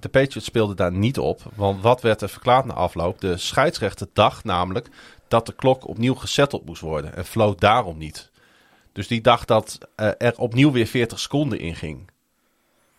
[SPEAKER 4] de Patriots speelden daar niet op. Want wat werd er verklaard na afloop? De scheidsrechter dacht namelijk dat de klok opnieuw gesetteld moest worden. En floot daarom niet. Dus die dacht dat eh, er opnieuw weer 40 seconden in ging.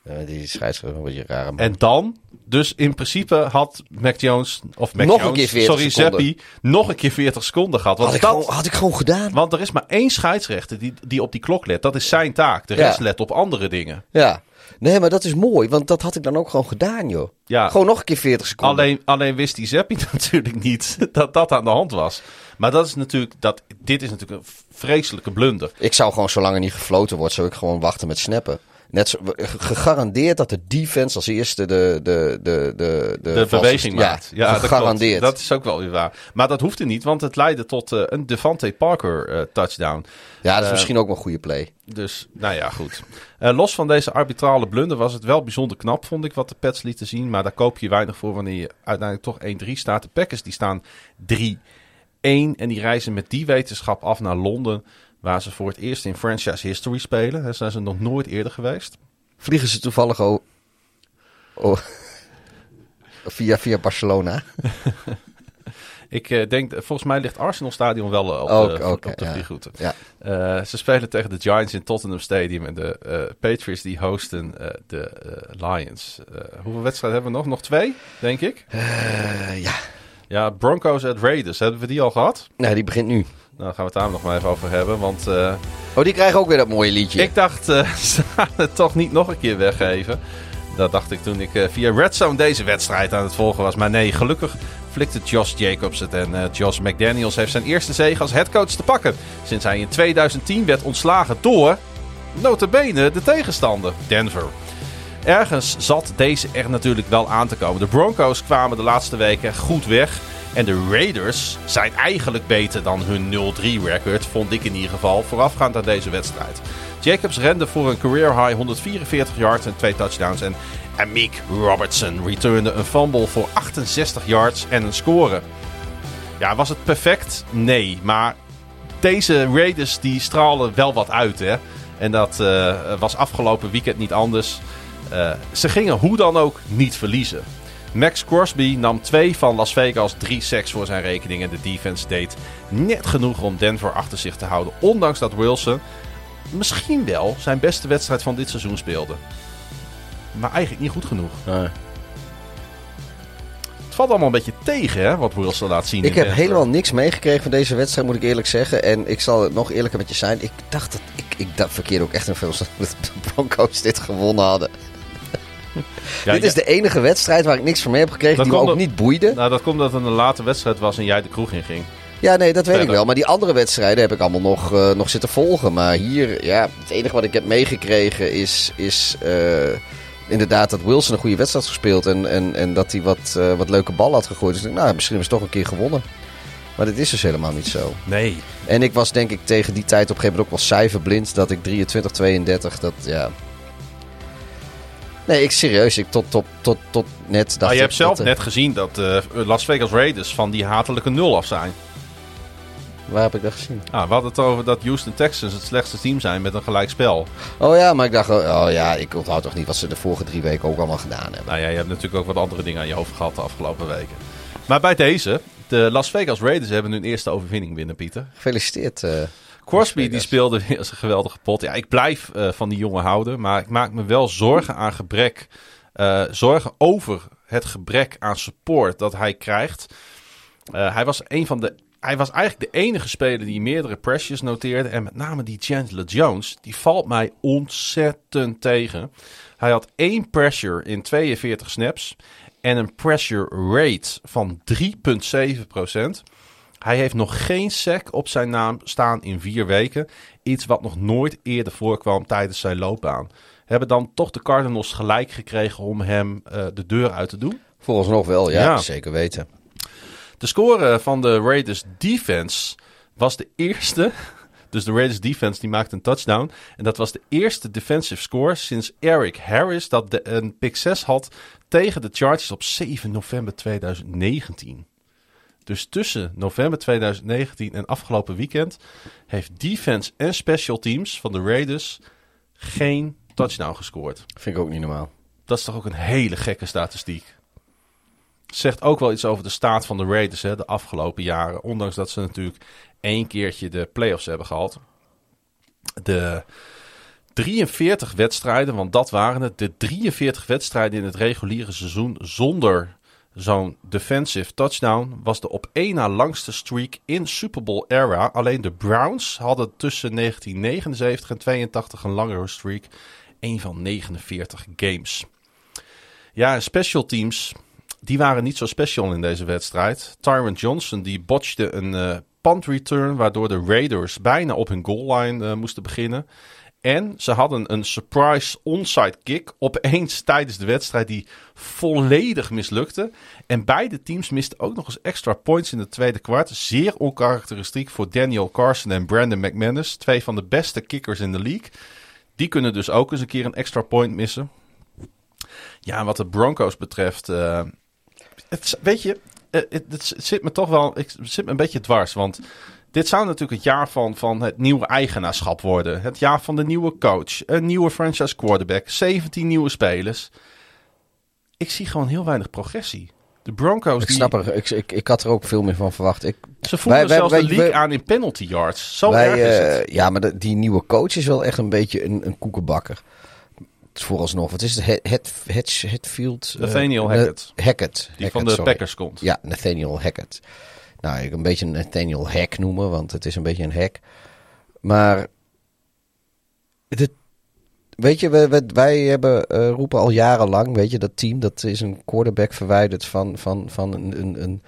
[SPEAKER 5] Eh, die scheidsrechter, een beetje raar. man.
[SPEAKER 4] En dan, dus in principe had Mac Jones, of Mac
[SPEAKER 5] Nog een
[SPEAKER 4] Jones,
[SPEAKER 5] keer 40
[SPEAKER 4] sorry,
[SPEAKER 5] seconden.
[SPEAKER 4] Zeppi, nog een keer 40 seconden gehad. Want,
[SPEAKER 5] had, ik
[SPEAKER 4] dat,
[SPEAKER 5] gewoon, had ik gewoon gedaan.
[SPEAKER 4] want er is maar één scheidsrechter die, die op die klok let. Dat is zijn taak. De
[SPEAKER 5] Ja.
[SPEAKER 4] rest let op andere dingen.
[SPEAKER 5] Ja. Nee, maar dat is mooi, want dat had ik dan ook gewoon gedaan, joh.
[SPEAKER 4] Ja.
[SPEAKER 5] Gewoon nog een keer 40 seconden.
[SPEAKER 4] Alleen, alleen wist die Zeppi natuurlijk niet dat dat aan de hand was. Maar dat is natuurlijk, dat, dit is natuurlijk een vreselijke blunder.
[SPEAKER 5] Ik zou gewoon, zolang er niet gefloten wordt, zou ik gewoon wachten met snappen. Net zo, gegarandeerd dat de defense als eerste de, de, de, de, de,
[SPEAKER 4] beweging maakt. Ja,
[SPEAKER 5] gegarandeerd.
[SPEAKER 4] Dat is ook wel weer waar. Maar dat hoefde niet, want het leidde tot eh, een Devante Parker eh, touchdown.
[SPEAKER 5] ja, dat is
[SPEAKER 4] eh,
[SPEAKER 5] misschien ook wel een goede play.
[SPEAKER 4] Dus, nou ja, goed. Los van deze arbitrale blunder was het wel bijzonder knap, vond ik, wat de Pets lieten zien. Maar daar koop je weinig voor wanneer je uiteindelijk toch 1-3 staat. De Packers die staan 3-1 en die reizen met die wetenschap af naar Londen. Waar ze voor het eerst in franchise history spelen. Daar zijn ze nog nooit eerder geweest.
[SPEAKER 5] Vliegen ze toevallig o- o- via, via Barcelona?
[SPEAKER 4] Ik eh, denk, volgens mij ligt Arsenal Stadion wel eh, op, de, op de vliegroute.
[SPEAKER 5] Ja.
[SPEAKER 4] Eh, ze spelen tegen de Giants in Tottenham Stadium en de Patriots die hosten de Lions. Hoeveel wedstrijden hebben we nog? Nog twee, denk ik.
[SPEAKER 5] Ja.
[SPEAKER 4] Ja, Broncos at Raiders. Hebben we die al gehad?
[SPEAKER 5] Nee, die begint nu.
[SPEAKER 4] Nou, daar gaan we het daar nog maar even over hebben. Want eh,
[SPEAKER 5] Oh, die krijgen ook weer dat mooie liedje.
[SPEAKER 4] ik dacht, eh, ze gaan het toch niet nog een keer weggeven. Dat dacht ik toen ik eh, via Red Zone deze wedstrijd aan het volgen was. Maar nee, gelukkig flikte Josh Jacobs het. En Josh McDaniels heeft zijn eerste zege als headcoach te pakken. Sinds hij in 2010 werd ontslagen door, notabene, de tegenstander, Denver. Ergens zat deze er natuurlijk wel aan te komen. De Broncos kwamen de laatste weken goed weg. En de Raiders zijn eigenlijk beter dan hun 0-3 record, vond ik in ieder geval, voorafgaand aan deze wedstrijd. Jacobs rende voor een career high 144 yards en twee touchdowns. En Amik Robertson returnde een fumble voor 68 yards en een score. Ja, was het perfect? Nee, maar deze Raiders die stralen wel wat uit, hè. En dat eh, was afgelopen weekend niet anders. Eh, ze gingen hoe dan ook niet verliezen. Max Crosby nam twee van Las Vegas drie sacks voor zijn rekening. En de defense deed net genoeg om Denver achter zich te houden. Ondanks dat Wilson misschien wel zijn beste wedstrijd van dit seizoen speelde. Maar eigenlijk niet goed genoeg.
[SPEAKER 5] Nee.
[SPEAKER 4] Het valt allemaal een beetje tegen, hè, wat Wilson laat zien.
[SPEAKER 5] Ik heb
[SPEAKER 4] Denver.
[SPEAKER 5] helemaal niks meegekregen van deze wedstrijd, moet ik eerlijk zeggen. En ik zal het nog eerlijker met je zijn. Ik dacht dat ik, ik dacht verkeerde ook echt een veel dat de Broncos dit gewonnen hadden.
[SPEAKER 4] Ja,
[SPEAKER 5] dit
[SPEAKER 4] ja.
[SPEAKER 5] is de enige wedstrijd waar ik niks van mee heb gekregen,
[SPEAKER 4] Dat
[SPEAKER 5] die me ook niet boeide.
[SPEAKER 4] Nou, dat komt omdat het een late wedstrijd was en jij de kroeg in ging.
[SPEAKER 5] Ja, nee, dat weet ik wel. Maar die andere wedstrijden heb ik allemaal nog, eh, nog zitten volgen. Maar hier, ja, het enige wat ik heb meegekregen is, is eh, inderdaad dat Wilson een goede wedstrijd had gespeeld. En, en, en dat hij wat, eh, wat leuke ballen had gegooid. Dus ik denk, nou, misschien is het toch een keer gewonnen. Maar dit is dus helemaal niet zo.
[SPEAKER 4] Nee.
[SPEAKER 5] En ik was denk ik tegen die tijd op een gegeven moment ook wel cijferblind. Dat ik 23, 32, dat ja... Nee, ik serieus. Ik tot, tot, tot, tot net dacht
[SPEAKER 4] Maar je
[SPEAKER 5] ik
[SPEAKER 4] hebt zelf
[SPEAKER 5] dat, eh,
[SPEAKER 4] net gezien dat eh, Las Vegas Raiders van die hatelijke nul af zijn.
[SPEAKER 5] Waar heb ik dat gezien?
[SPEAKER 4] Ah, we hadden het over dat Houston Texans het slechtste team zijn met een gelijk spel.
[SPEAKER 5] Oh ja, maar ik dacht... Oh ja, ik onthoud toch niet wat ze de vorige drie weken ook allemaal gedaan hebben.
[SPEAKER 4] Nou ja, je hebt natuurlijk ook wat andere dingen aan je hoofd gehad de afgelopen weken. Maar bij deze, de Las Vegas Raiders hebben hun eerste overwinning binnen, Pieter.
[SPEAKER 5] Gefeliciteerd. eh.
[SPEAKER 4] Crosby die speelde weer eens een geweldige pot. Ja, ik blijf eh, van die jongen houden. Maar ik maak me wel zorgen aan gebrek. eh, zorgen over het gebrek aan support dat hij krijgt. Eh, hij was een van de. Hij was eigenlijk de enige speler die meerdere pressures noteerde. En met name die Chandler Jones. Die valt mij ontzettend tegen. Hij had één pressure in 42 snaps. En een pressure rate van 3,7%. Hij heeft nog geen sack op zijn naam staan in vier weken. Iets wat nog nooit eerder voorkwam tijdens zijn loopbaan. Hebben dan toch de Cardinals gelijk gekregen om hem eh, de deur uit te doen?
[SPEAKER 5] Vooralsnog wel, ja,
[SPEAKER 4] Ja.
[SPEAKER 5] zeker weten.
[SPEAKER 4] De score van de Raiders defense was de eerste. Dus de Raiders defense die maakte een touchdown. En dat was de eerste defensive score sinds Eric Harris dat de, een pick 6 had tegen de Chargers op 7 november 2019. Dus tussen november 2019 en afgelopen weekend heeft defense en special teams van de Raiders geen touchdown gescoord.
[SPEAKER 5] Vind ik ook niet normaal.
[SPEAKER 4] Dat is toch ook een hele gekke statistiek. Zegt ook wel iets over de staat van de Raiders hè, de afgelopen jaren. Ondanks dat ze natuurlijk één keertje de playoffs hebben gehad. De 43 wedstrijden, want dat waren het. De 43 wedstrijden in het reguliere seizoen zonder zo'n defensive touchdown was de op één na langste streak in Super Bowl era. Alleen de Browns hadden tussen 1979 en 82 een langere streak. Een van 49 games. Ja, special teams, die waren niet zo special in deze wedstrijd. Tyron Johnson, die botchte een eh punt return, waardoor de Raiders bijna op hun goal line eh, moesten beginnen. En ze hadden een surprise onside kick opeens tijdens de wedstrijd die volledig mislukte. En beide teams misten ook nog eens extra points in het tweede kwart. Zeer onkarakteristiek voor Daniel Carson en Brandon McManus. Twee van de beste kickers in de league. Die kunnen dus ook eens een keer een extra point missen. Ja, wat de Broncos betreft. eh, het, weet je, eh, het, het zit me toch wel. Ik, het zit me een beetje dwars. Want dit zou natuurlijk het jaar van, van het nieuwe eigenaarschap worden. Het jaar van de nieuwe coach. Een nieuwe franchise quarterback. 17 nieuwe spelers. Ik zie gewoon heel weinig progressie. De Broncos.
[SPEAKER 5] Ik
[SPEAKER 4] die,
[SPEAKER 5] snap er, ik, ik, ik had er ook veel meer van verwacht. Ik,
[SPEAKER 4] Ze voelen
[SPEAKER 5] Wij-
[SPEAKER 4] zelfs
[SPEAKER 5] wij-
[SPEAKER 4] de league
[SPEAKER 5] wij-
[SPEAKER 4] aan in penalty yards. Zo erg is het.
[SPEAKER 5] eh, ja, maar de- die nieuwe coach is wel echt een beetje een, een koekenbakker. Het vooralsnog. Wat is het? Het, het, het, Hetfield? eh,
[SPEAKER 4] Nathaniel
[SPEAKER 5] Na-
[SPEAKER 4] Hackett.
[SPEAKER 5] Hackett.
[SPEAKER 4] Die
[SPEAKER 5] Hackett,
[SPEAKER 4] van de
[SPEAKER 5] sorry.
[SPEAKER 4] Packers komt.
[SPEAKER 5] Ja, Nathaniel Hackett. Nou, ik een beetje een Nathaniel Hack noemen, want het is een beetje een hack. Maar, dit, weet je, wij, wij, wij hebben, eh, roepen al jarenlang, weet je, dat team, dat is een quarterback verwijderd van, van, van een, een, een,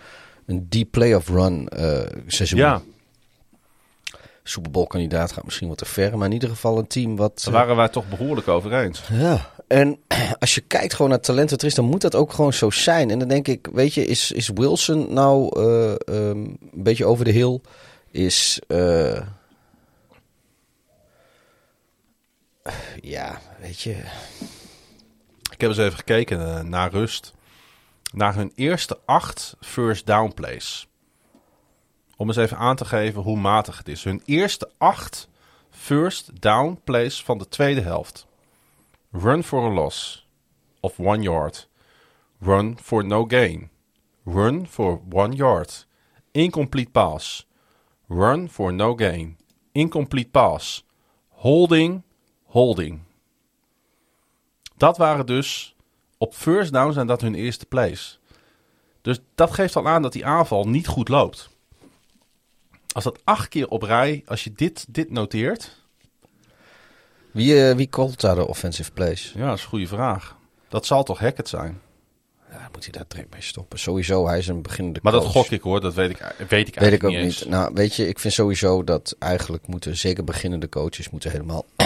[SPEAKER 5] een deep playoff run eh, seizoen.
[SPEAKER 4] Ja,
[SPEAKER 5] Super Bowl kandidaat gaat misschien wat te ver, maar in ieder geval een team wat...
[SPEAKER 4] daar
[SPEAKER 5] eh,
[SPEAKER 4] waren wij toch behoorlijk over eens.
[SPEAKER 5] ja, en als je kijkt gewoon naar talent er is, dan moet dat ook gewoon zo zijn. En dan denk ik, weet je, is, is Wilson nou eh, ehm, een beetje over de hill? Is, eh, ja, weet je,
[SPEAKER 4] Ik heb eens even gekeken naar rust. Naar hun eerste acht first down plays. Om eens even aan te geven hoe matig het is. Hun eerste acht first down plays van de tweede helft. Run for a loss of one yard. Run for no gain. Run for one yard. Incomplete pass. Run for no gain. Incomplete pass. Holding. Holding. Dat waren dus op first down zijn dat hun eerste plays. Dus dat geeft al aan dat die aanval niet goed loopt. Als dat acht keer op rij, als je dit, dit noteert.
[SPEAKER 5] wie, eh, wie called daar de offensive plays?
[SPEAKER 4] Ja, dat is een goede vraag. Dat zal toch Hackett zijn.
[SPEAKER 5] Ja, moet hij daar direct mee stoppen? Sowieso, hij is een beginnende
[SPEAKER 4] Maar dat gok ik hoor, dat weet ik, weet ik eigenlijk
[SPEAKER 5] Weet ik ook
[SPEAKER 4] niet eens.
[SPEAKER 5] Nou, weet je, ik vind sowieso dat eigenlijk moeten, zeker beginnende coaches, moeten helemaal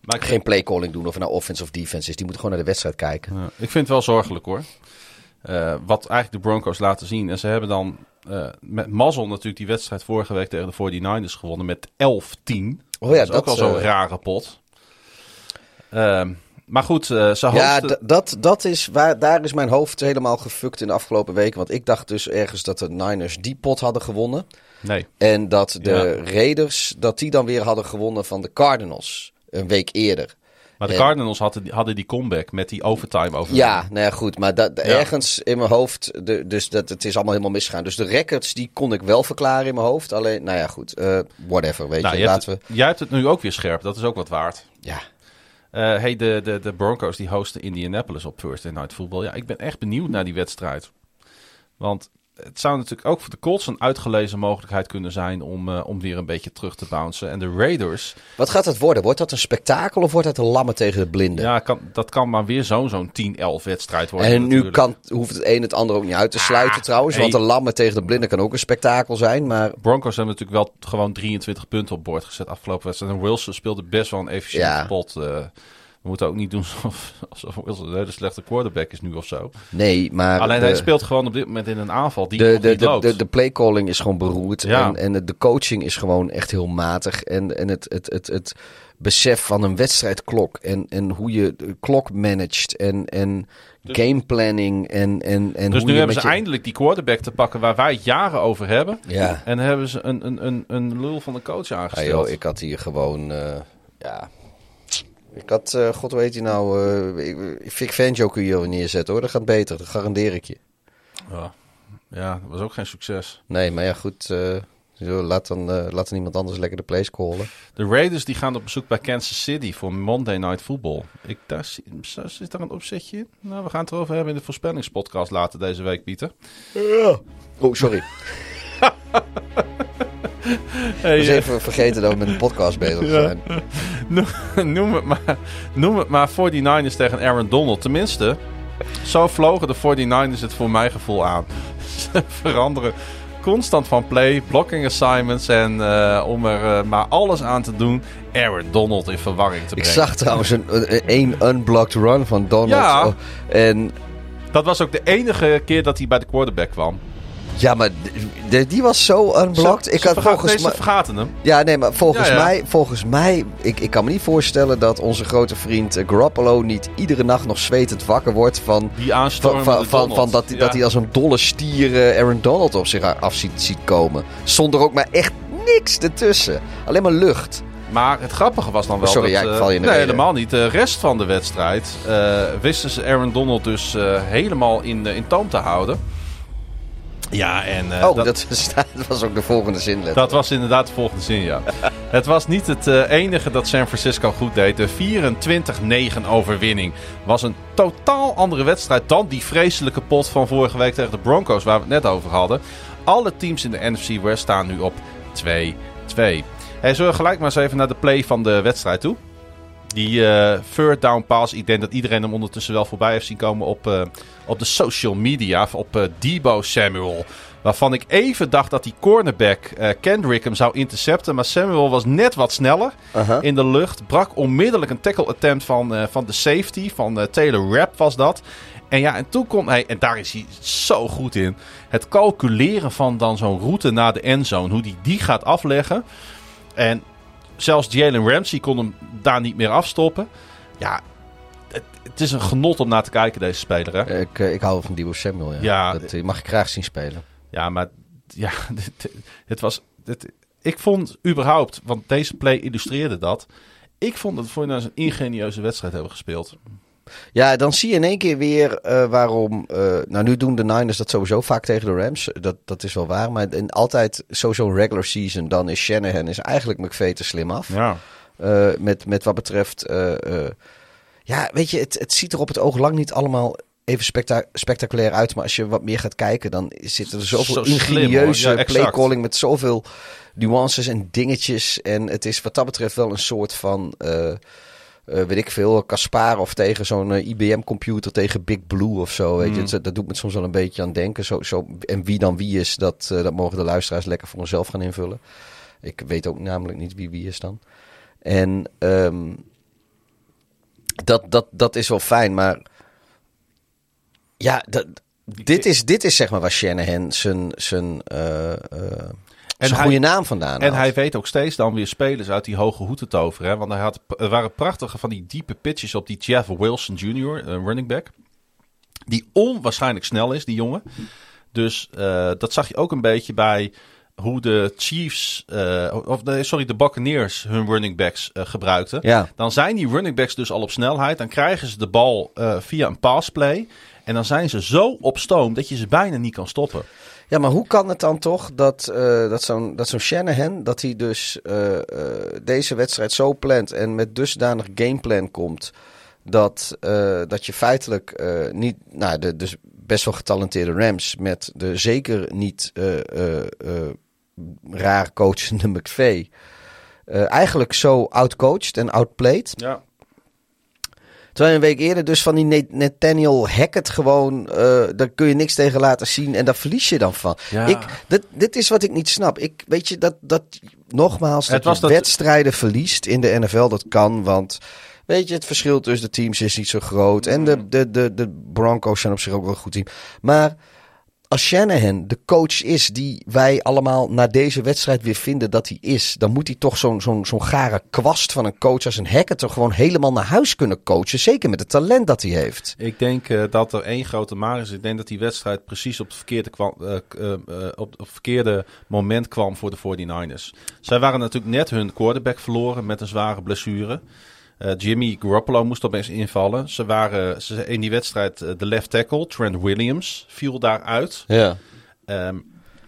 [SPEAKER 4] Maar
[SPEAKER 5] geen playcalling doen of nou offense of defense is. Die moeten gewoon naar de wedstrijd kijken.
[SPEAKER 4] Ja, ik vind het wel zorgelijk hoor. Eh, wat eigenlijk de Broncos laten zien. En ze hebben dan eh, met mazzel natuurlijk die wedstrijd vorige week tegen de 49ers gewonnen met 11-10.
[SPEAKER 5] Oh ja,
[SPEAKER 4] dat is ook wel zo'n
[SPEAKER 5] eh,
[SPEAKER 4] rare pot. Ehm, maar goed, ze
[SPEAKER 5] Ja, dat, dat is waar, daar is mijn hoofd helemaal gefukt in de afgelopen weken. Want ik dacht dus ergens dat de Niners die pot hadden gewonnen.
[SPEAKER 4] Nee,
[SPEAKER 5] En dat de
[SPEAKER 4] Ja.
[SPEAKER 5] Raiders, dat die dan weer hadden gewonnen van de Cardinals. Een week eerder.
[SPEAKER 4] Maar de Cardinals hadden, die- hadden die comeback met die overtime over.
[SPEAKER 5] Ja, nou ja, goed. Maar dat, ergens in mijn hoofd, de, dus dat, het is allemaal helemaal misgegaan. Dus de records, die kon ik wel verklaren in mijn hoofd. Alleen, nou ja, goed. eh, whatever, weet
[SPEAKER 4] Nou,
[SPEAKER 5] je.
[SPEAKER 4] jij, hebt,
[SPEAKER 5] Laten we...
[SPEAKER 4] jij hebt het nu ook weer scherp. Dat is ook wat waard.
[SPEAKER 5] Ja,
[SPEAKER 4] Eh, hey, de, de, de Broncos die hosten Indianapolis op Thursday Night Football. Ja, ik ben echt benieuwd naar die wedstrijd. Want het zou natuurlijk ook voor de Colts een uitgelezen mogelijkheid kunnen zijn om, eh, om weer een beetje terug te bouncen. En de Raiders,
[SPEAKER 5] Wat gaat het worden? Wordt dat een spektakel of wordt dat een lammen tegen de blinden?
[SPEAKER 4] ja, kan, dat kan maar weer zo'n zo'n 10-11 wedstrijd worden.
[SPEAKER 5] en nu kan, hoeft het een het ander ook niet uit te sluiten trouwens.
[SPEAKER 4] hey.
[SPEAKER 5] Want een lammen tegen de blinden kan ook een spektakel zijn. Maar
[SPEAKER 4] Broncos hebben natuurlijk wel gewoon 23 punten op boord gezet afgelopen wedstrijd. En Wilson speelde best wel een efficiënte
[SPEAKER 5] Ja.
[SPEAKER 4] pot. eh. We moeten ook niet doen alsof, alsof Wilson een hele slechte quarterback is nu of zo.
[SPEAKER 5] nee, maar...
[SPEAKER 4] Alleen
[SPEAKER 5] de-
[SPEAKER 4] hij speelt gewoon op dit moment in een aanval die
[SPEAKER 5] de, de,
[SPEAKER 4] niet
[SPEAKER 5] de,
[SPEAKER 4] loopt.
[SPEAKER 5] de, de playcalling is gewoon beroerd.
[SPEAKER 4] Ja.
[SPEAKER 5] En, en de coaching is gewoon echt heel matig. En, en het, het, het, het besef van een wedstrijdklok. En, en hoe je de klok managt. En, en gameplanning. En, en, en
[SPEAKER 4] dus
[SPEAKER 5] hoe
[SPEAKER 4] nu
[SPEAKER 5] je
[SPEAKER 4] hebben ze
[SPEAKER 5] je-
[SPEAKER 4] eindelijk die quarterback te pakken waar wij het jaren over hebben.
[SPEAKER 5] Ja.
[SPEAKER 4] En hebben ze een, een, een, een lul van de coach
[SPEAKER 5] Ja,
[SPEAKER 4] aangesteld.
[SPEAKER 5] joh, ik had hier gewoon... eh, ja... Ik had, eh, god weet je nou, eh Vic Fangio kun je hier neerzetten hoor. Dat gaat beter, dat garandeer ik je.
[SPEAKER 4] ja. ja, dat was ook geen succes.
[SPEAKER 5] Nee, maar ja goed, eh, zo, laat, dan, eh, laat dan iemand anders lekker de plays callen.
[SPEAKER 4] De Raiders die gaan op bezoek bij Kansas City voor Monday Night Football. Ik, daar, zit daar een opzetje in? Nou, we gaan het erover hebben in de voorspellingspodcast later deze week, Pieter.
[SPEAKER 5] Oh, sorry.
[SPEAKER 4] Hey,
[SPEAKER 5] Ik
[SPEAKER 4] eh,
[SPEAKER 5] even vergeten dat we met een podcast bezig zijn.
[SPEAKER 4] noem, noem het maar, noem het maar 49ers tegen Aaron Donald. Tenminste, zo vlogen de 49ers het voor mijn gevoel aan. Ze veranderen constant van play, blocking assignments en eh, om er eh, maar alles aan te doen, Aaron Donald in verwarring te
[SPEAKER 5] Ik
[SPEAKER 4] brengen.
[SPEAKER 5] zag trouwens een, een, een unblocked run van Donald.
[SPEAKER 4] Ja.
[SPEAKER 5] Oh, en
[SPEAKER 4] Dat was ook de enige keer dat hij bij de quarterback kwam.
[SPEAKER 5] Ja, maar die was zo unblocked.
[SPEAKER 4] Ze-
[SPEAKER 5] ik had volgens mij...
[SPEAKER 4] vergaten hem.
[SPEAKER 5] Ja, nee, maar volgens
[SPEAKER 4] Ja, ja.
[SPEAKER 5] mij, volgens mij ik, ik kan me niet voorstellen dat onze grote vriend eh, Garoppolo niet iedere nacht nog zwetend wakker wordt van,
[SPEAKER 4] Die
[SPEAKER 5] van, van, van, dat,
[SPEAKER 4] Ja.
[SPEAKER 5] dat hij als een dolle stier eh, Aaron Donald op zich af ziet, ziet komen. Zonder ook maar echt niks ertussen. Alleen maar lucht.
[SPEAKER 4] Maar het grappige was dan wel
[SPEAKER 5] Sorry,
[SPEAKER 4] dat...
[SPEAKER 5] ja, ik
[SPEAKER 4] eh,
[SPEAKER 5] val je in de
[SPEAKER 4] Nee,
[SPEAKER 5] reden.
[SPEAKER 4] helemaal niet. De rest van de wedstrijd wisten ze Aaron Donald dus helemaal in, eh, in toom te houden. Ja, en eh,
[SPEAKER 5] oh, dat,
[SPEAKER 4] dat,
[SPEAKER 5] dat was ook de volgende zin.
[SPEAKER 4] dat was inderdaad de volgende zin, ja. het was niet het eh, enige dat San Francisco goed deed. De 24-9 overwinning was een totaal andere wedstrijd dan die vreselijke pot van vorige week tegen de Broncos, waar we het net over hadden. Alle teams in de NFC West staan nu op 2-2. Hey, zullen we gelijk maar eens even naar de play van de wedstrijd toe? Die eh third down pass, ik denk dat iedereen hem ondertussen wel voorbij heeft zien komen op, eh, op de social media. Op eh, Debo Samuel. Waarvan ik even dacht dat die cornerback Kendrick hem zou intercepten. Maar Samuel was net wat sneller in de lucht. Brak onmiddellijk een tackle attempt van, van de safety. Van Taylor Rapp was dat. En ja, en toen kon hij, en daar is hij zo goed in. Het calculeren van dan zo'n route naar de endzone. Hoe hij die gaat afleggen. En zelfs Jalen Ramsey kon hem daar niet meer afstoppen. Ja, het, het is een genot om naar te kijken, deze speler. Hè?
[SPEAKER 5] Ik, eh, ik hou van Debo Samuel. Ja.
[SPEAKER 4] Ja.
[SPEAKER 5] dat eh, mag ik graag zien spelen.
[SPEAKER 4] Ja, maar ja, dit- het was. dit- ik vond überhaupt, want deze play illustreerde dat. Ik vond dat voor een ingenieuze wedstrijd hebben gespeeld.
[SPEAKER 5] Ja, dan zie je in één keer weer eh, waarom. eh, nou, nu doen de Niners dat sowieso vaak tegen de Rams. Dat, dat is wel waar. Maar in, altijd sowieso regular season. Dan is Shanahan is eigenlijk McVay te slim af.
[SPEAKER 4] Ja.
[SPEAKER 5] Eh, met, met wat betreft. ja, weet je, het, het ziet er op het oog lang niet allemaal even specta- spectaculair uit. Maar als je wat meer gaat kijken, dan zitten er zoveel
[SPEAKER 4] Zo
[SPEAKER 5] ingenieuze.
[SPEAKER 4] Ja,
[SPEAKER 5] playcalling met zoveel nuances en dingetjes. En het is wat dat betreft wel een soort van. Eh, weet ik veel, Kasparov tegen zo'n eh, IBM-computer tegen Big Blue of zo. Weet je,
[SPEAKER 4] Mm.
[SPEAKER 5] Dat doet me soms wel een beetje aan denken. Zo, zo, en wie dan wie is, dat, eh, dat mogen de luisteraars lekker voor zichzelf gaan invullen. Ik weet ook namelijk niet wie wie is dan. En ehm, dat, dat, dat is wel fijn, maar ja, dat, dit, is, dit is zeg maar waar Shanahan zijn, zijn, eh, eh, zijn
[SPEAKER 4] hij-
[SPEAKER 5] goede naam vandaan
[SPEAKER 4] En hij weet ook steeds dan weer spelers uit die hoge hoed te toveren. Hè? Want hij had, er waren prachtige van die diepe pitches op die Jeff Wilson Jr., een running back. Die onwaarschijnlijk snel is, die jongen. Dus eh, dat zag je ook een beetje bij hoe de Chiefs, eh, of nee, sorry, de Buccaneers hun running backs eh, gebruikten.
[SPEAKER 5] Ja.
[SPEAKER 4] Dan zijn die running backs dus al op snelheid. Dan krijgen ze de bal eh, via een passplay. En dan zijn ze zo op stoom dat je ze bijna niet kan stoppen.
[SPEAKER 5] Ja, maar hoe kan het dan toch dat, eh, dat zo'n dat zo'n Shanahan, dat hij dus eh, eh, deze wedstrijd zo plant en met dusdanig gameplan komt, dat, dat je feitelijk niet, nou, de dus best wel getalenteerde Rams met de zeker niet raar coachende McVay, eh, eigenlijk zo outcoached en outplayed.
[SPEAKER 4] Ja.
[SPEAKER 5] Terwijl een week eerder dus van die Nat- Nathaniel Hackett gewoon, eh, daar kun je niks tegen laten zien en daar verlies je dan van.
[SPEAKER 4] Ja.
[SPEAKER 5] Ik, dit, dit is wat ik niet snap. Ik, weet je, dat, dat nogmaals,
[SPEAKER 4] Het
[SPEAKER 5] dat
[SPEAKER 4] was
[SPEAKER 5] je
[SPEAKER 4] dat-
[SPEAKER 5] wedstrijden verliest in de NFL, dat kan, want weet je, het verschil tussen de teams is niet zo groot. En de, de, de, de Broncos zijn op zich ook wel een goed team. Maar als Shanahan de coach is die wij allemaal na deze wedstrijd weer vinden dat hij is, dan moet hij toch zo'n zo'n zo'n gare kwast van een coach als een Hackett toch gewoon helemaal naar huis kunnen coachen. Zeker met het talent dat hij heeft.
[SPEAKER 4] Ik denk eh, dat er één grote maar is. Ik denk dat die wedstrijd precies op het verkeerde, eh, eh, op het verkeerde moment kwam voor de 49ers. Zij waren natuurlijk net hun quarterback verloren met een zware blessure. Eh, Jimmy Garoppolo moest opeens invallen. Ze waren ze, in die wedstrijd eh, de left tackle, Trent Williams, viel daaruit.
[SPEAKER 5] Ja.
[SPEAKER 4] Ehm,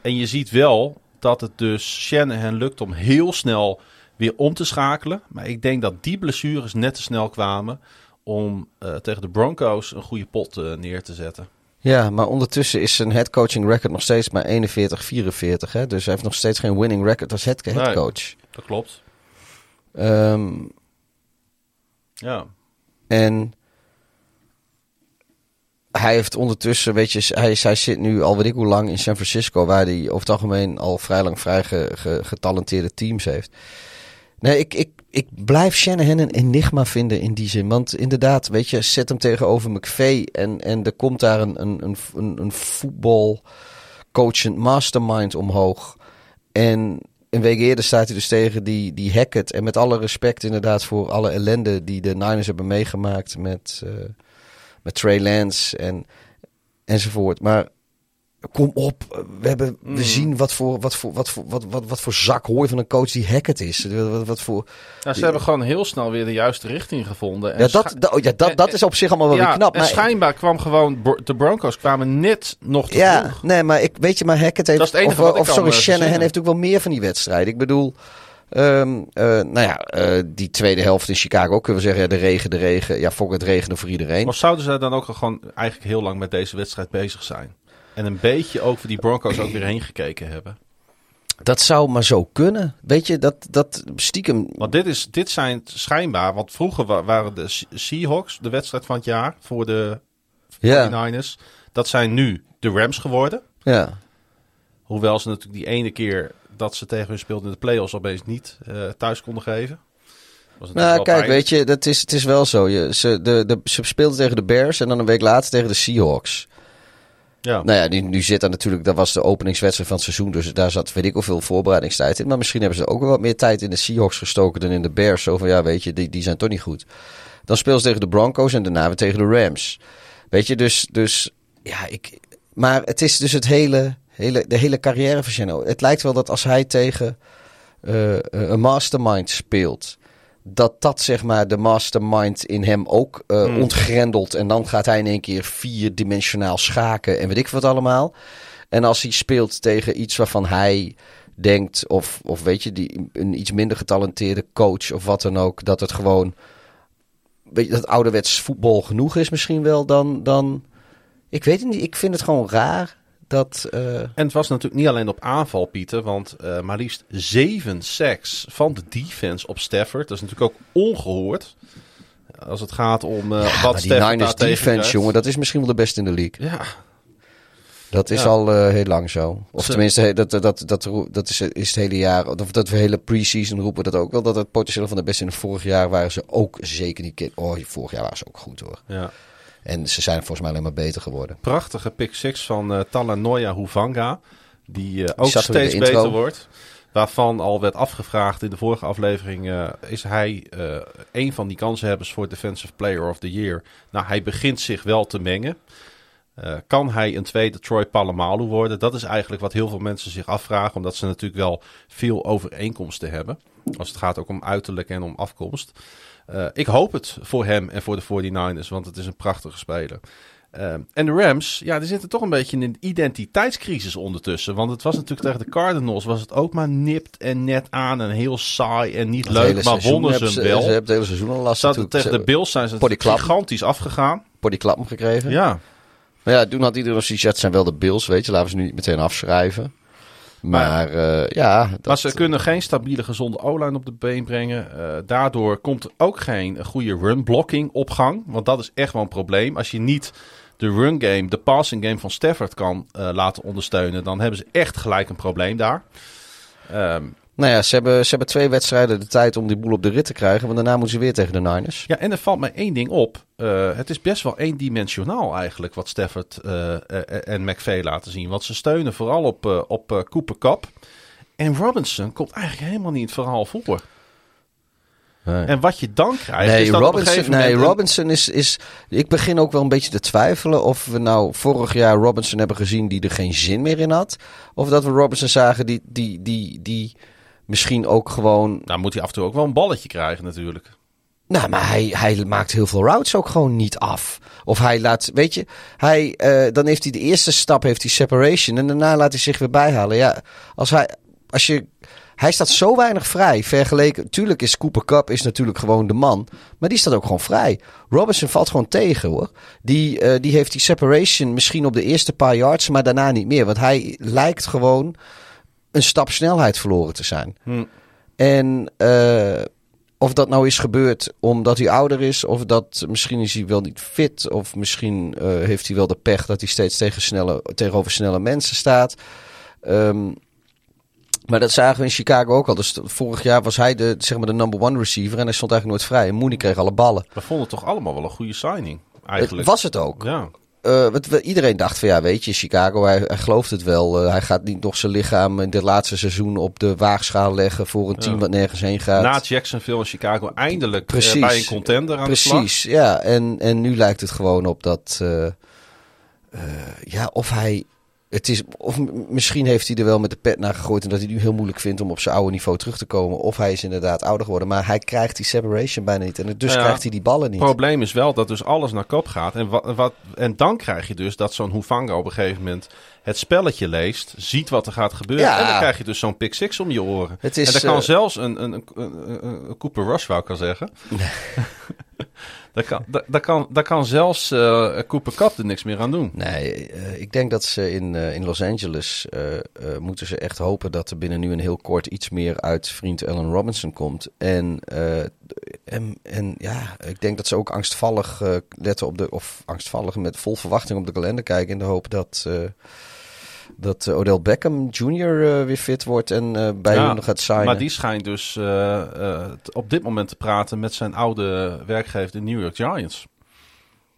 [SPEAKER 4] en je ziet wel dat het dus Shanahan lukt om heel snel weer om te schakelen. Maar ik denk dat die blessures net te snel kwamen om eh, tegen de Broncos een goede pot neer te zetten.
[SPEAKER 5] Ja, maar ondertussen is zijn headcoaching record nog steeds maar 41-44. Hè? Dus hij heeft nog steeds geen winning record als head- headcoach.
[SPEAKER 4] Dat klopt.
[SPEAKER 5] Ehm,
[SPEAKER 4] Ja.
[SPEAKER 5] en hij heeft ondertussen, weet je, hij, hij zit nu al weet ik hoe lang in San Francisco, waar hij over het algemeen al vrij lang vrij ge- ge- getalenteerde teams heeft. Nee, ik, ik, ik blijf Shanahan een enigma vinden in die zin. Want inderdaad, weet je, zet hem tegenover McVay en, en er komt daar een, een, een, een, een mastermind omhoog. En een week eerder staat hij dus tegen die, die Hackett. En met alle respect inderdaad voor alle ellende die de Niners hebben meegemaakt met, eh, met Trey Lance en, enzovoort. Maar kom op, we, hebben, we zien wat voor, wat, voor, wat, voor, wat, wat, wat voor zak hooi van een coach die Hackett is. Wat, wat voor,
[SPEAKER 4] Nou, ze hebben gewoon heel snel weer de juiste richting gevonden. En
[SPEAKER 5] ja, dat, oh ja, dat, dat is op zich allemaal wel
[SPEAKER 4] ja,
[SPEAKER 5] weer knap.
[SPEAKER 4] en
[SPEAKER 5] Maar,
[SPEAKER 4] schijnbaar kwam gewoon... De Broncos kwamen net nog te
[SPEAKER 5] ja,
[SPEAKER 4] vroeg.
[SPEAKER 5] nee, maar ik weet je, maar Hackett heeft.
[SPEAKER 4] Dat is
[SPEAKER 5] of, of sorry,
[SPEAKER 4] eh,
[SPEAKER 5] Shanahan
[SPEAKER 4] verzinnen.
[SPEAKER 5] heeft ook wel meer van die wedstrijden. Ik bedoel, ehm, eh, nou ja, eh, die tweede helft in Chicago ook kunnen we zeggen, ja, de regen, de regen. Ja, fok het regenen voor iedereen.
[SPEAKER 4] Maar zouden ze dan ook gewoon eigenlijk heel lang met deze wedstrijd bezig zijn? En een beetje over die Broncos ook weer heen gekeken hebben.
[SPEAKER 5] Dat zou maar zo kunnen. Weet je, dat, dat stiekem.
[SPEAKER 4] Want dit, is, dit zijn schijnbaar, want vroeger wa- waren de Se- Seahawks de wedstrijd van het jaar voor de
[SPEAKER 5] Ja,
[SPEAKER 4] 49ers. Dat zijn nu de Rams geworden.
[SPEAKER 5] ja.
[SPEAKER 4] Hoewel ze natuurlijk die ene keer dat ze tegen hun speelden in de playoffs opeens niet eh, thuis konden geven. Was
[SPEAKER 5] Nou, kijk, weet je, dat is, het is wel zo. Je, ze, de, de, ze speelden tegen de Bears en dan een week later tegen de Seahawks.
[SPEAKER 4] Ja.
[SPEAKER 5] Nou ja, nu, nu zit daar natuurlijk, dat was de openingswedstrijd van het seizoen, dus daar zat weet ik hoeveel voorbereidingstijd in. Maar misschien hebben ze ook wel wat meer tijd in de Seahawks gestoken dan in de Bears. Zo van, ja, weet je, die, die zijn toch niet goed. Dan speelden ze tegen de Broncos en daarna weer tegen de Rams. Weet je, dus, dus ja, ik... Maar het is dus het hele, hele, de hele carrière van Geno. Het lijkt wel dat als hij tegen eh, een mastermind speelt, dat dat zeg maar de mastermind in hem ook eh, ontgrendelt. En dan gaat hij in één keer vierdimensionaal schaken en weet ik wat allemaal. En als hij speelt tegen iets waarvan hij denkt, of, of weet je, die, een iets minder getalenteerde coach of wat dan ook, dat het gewoon, weet je, dat ouderwets voetbal genoeg is misschien wel, dan, dan ik weet het niet, ik vind het gewoon raar dat... eh,
[SPEAKER 4] En het was natuurlijk niet alleen op aanval, Pieter. Want eh, maar liefst zeven sacks van de defense op Stafford. Dat is natuurlijk ook ongehoord. Als het gaat om eh,
[SPEAKER 5] ja,
[SPEAKER 4] wat Stafford
[SPEAKER 5] Niners defense, jongen, dat is misschien wel de beste in de league.
[SPEAKER 4] Ja,
[SPEAKER 5] Dat is
[SPEAKER 4] Ja.
[SPEAKER 5] al heel lang zo. Of tenminste, dat, dat, dat, dat, is, is het hele jaar. Of dat we hele pre-season roepen dat ook wel. Dat het potentieel van de beste in het vorig jaar waren ze ook zeker niet. Oh, vorig jaar waren ze ook goed hoor.
[SPEAKER 4] ja.
[SPEAKER 5] En ze zijn volgens mij alleen maar beter geworden.
[SPEAKER 4] Prachtige pick six van eh Talanoia Huvanga. Die eh, ook steeds beter wordt. Waarvan al werd afgevraagd in de vorige aflevering. eh, is hij een van die kansenhebbers voor Defensive Player of the Year? Nou, hij begint zich wel te mengen. Kan hij een tweede Troy Polamalu worden? Dat is eigenlijk wat heel veel mensen zich afvragen. Omdat ze natuurlijk wel veel overeenkomsten hebben. Als het gaat ook om uiterlijk en om afkomst. Eh, ik hoop het voor hem en voor de 49ers. Want het is een prachtige speler. Uh, en de Rams, ja, die zitten toch een beetje in een identiteitscrisis ondertussen. Want het was natuurlijk tegen de Cardinals, was het ook maar nipt en net aan en heel saai en niet
[SPEAKER 5] Het
[SPEAKER 4] leuk. Maar wonnen ze hem wel.
[SPEAKER 5] Ze hebben het hele seizoen al last
[SPEAKER 4] Zaten tegen de Bills zijn ze gigantisch afgegaan.
[SPEAKER 5] Voor die klap gekregen.
[SPEAKER 4] Ja,
[SPEAKER 5] Maar ja, toen had iedereen nog zoiets, het zijn wel de Bills, weet je. Laten we ze nu niet meteen afschrijven. Maar eh, ja, dat,
[SPEAKER 4] maar ze kunnen geen stabiele, gezonde O-line op de been brengen. Eh, daardoor komt er ook geen goede run-blocking op gang. Want dat is echt wel een probleem. Als je niet de run game, de passing game van Stafford kan eh, laten ondersteunen, dan hebben ze echt gelijk een probleem daar. Ehm,
[SPEAKER 5] Nou ja, ze hebben, ze hebben twee wedstrijden de tijd om die boel op de rit te krijgen. Want daarna moeten ze weer tegen de Niners.
[SPEAKER 4] ja, en er valt mij één ding op. Eh, het is best wel eendimensionaal eigenlijk wat Stafford eh, eh, en McVay laten zien. Want ze steunen vooral op, op Cooper Cup. En Robinson komt eigenlijk helemaal niet het verhaal voor.
[SPEAKER 5] Nee.
[SPEAKER 4] En wat je dan krijgt,
[SPEAKER 5] Nee,
[SPEAKER 4] is dat
[SPEAKER 5] Robinson, nee
[SPEAKER 4] een-
[SPEAKER 5] Robinson is, is. Ik begin ook wel een beetje te twijfelen of we nou vorig jaar Robinson hebben gezien die er geen zin meer in had. Of dat we Robinson zagen die, die, die, die misschien ook gewoon.
[SPEAKER 4] Nou moet hij af en toe ook wel een balletje krijgen natuurlijk.
[SPEAKER 5] Nou, maar hij, hij maakt heel veel routes ook gewoon niet af. Of hij laat, weet je, hij, eh, dan heeft hij de eerste stap, heeft hij separation. En daarna laat hij zich weer bijhalen. Ja, als hij, als je, hij staat zo weinig vrij vergeleken. Tuurlijk is Cooper Cup is natuurlijk gewoon de man. Maar die staat ook gewoon vrij. Robinson valt gewoon tegen hoor. Die, eh, die heeft die separation misschien op de eerste paar yards, maar daarna niet meer. Want hij lijkt gewoon een stap snelheid verloren te zijn.
[SPEAKER 4] Hm.
[SPEAKER 5] En eh, of dat nou is gebeurd omdat hij ouder is, of dat misschien is hij wel niet fit, of misschien eh, heeft hij wel de pech dat hij steeds tegen snelle, tegenover snelle mensen staat. Ehm, maar dat zagen we in Chicago ook al. Dus vorig jaar was hij de, zeg maar de number one receiver en hij stond eigenlijk nooit vrij. En Mooney kreeg alle ballen.
[SPEAKER 4] We vonden het toch allemaal wel een goede signing, eigenlijk.
[SPEAKER 5] Het was het ook.
[SPEAKER 4] Ja.
[SPEAKER 5] Eh, wat iedereen dacht van ja, weet je, Chicago, hij, hij gelooft het wel. Eh, hij gaat niet nog zijn lichaam in dit laatste seizoen op de waagschaal leggen voor een team
[SPEAKER 4] Ja.
[SPEAKER 5] wat nergens heen gaat.
[SPEAKER 4] Na Jacksonville en Chicago eindelijk eh,
[SPEAKER 5] Precies.
[SPEAKER 4] bij een contender aan de slag.
[SPEAKER 5] Precies, ja. En, en nu lijkt het gewoon op dat. ja, of hij. Het is, of misschien heeft hij er wel met de pet naar gegooid. En dat hij nu heel moeilijk vindt om op zijn oude niveau terug te komen. Of hij is inderdaad ouder geworden. Maar hij krijgt die separation bijna niet. En dus
[SPEAKER 4] Ja,
[SPEAKER 5] krijgt hij die ballen
[SPEAKER 4] Het
[SPEAKER 5] niet.
[SPEAKER 4] probleem is wel dat dus alles naar kop gaat. En, wat, wat, en dan krijg je dus dat zo'n Hufanga op een gegeven moment het spelletje leest. Ziet wat er gaat gebeuren.
[SPEAKER 5] Ja.
[SPEAKER 4] En dan krijg je dus zo'n pick six om je oren.
[SPEAKER 5] Het is,
[SPEAKER 4] en dat kan
[SPEAKER 5] eh,
[SPEAKER 4] zelfs een, een, een, een, een- een Cooper Rush, wou ik al zeggen. dat, kan, dat, kan, dat kan zelfs eh, Cooper Cup er niks meer aan doen.
[SPEAKER 5] Nee, eh, ik denk dat ze in, eh, in Los Angeles moeten ze echt hopen dat er binnen nu een heel kort iets meer uit vriend Allen Robinson komt. En, en, en ja, ik denk dat ze ook angstvallig letten op de, of angstvallig met vol verwachting op de kalender kijken in de hoop dat, dat eh, Odell Beckham Jr. eh, weer fit wordt en eh, bij
[SPEAKER 4] Ja,
[SPEAKER 5] hun gaat signen.
[SPEAKER 4] Maar die schijnt dus op dit moment te praten met zijn oude werkgever, de New York Giants.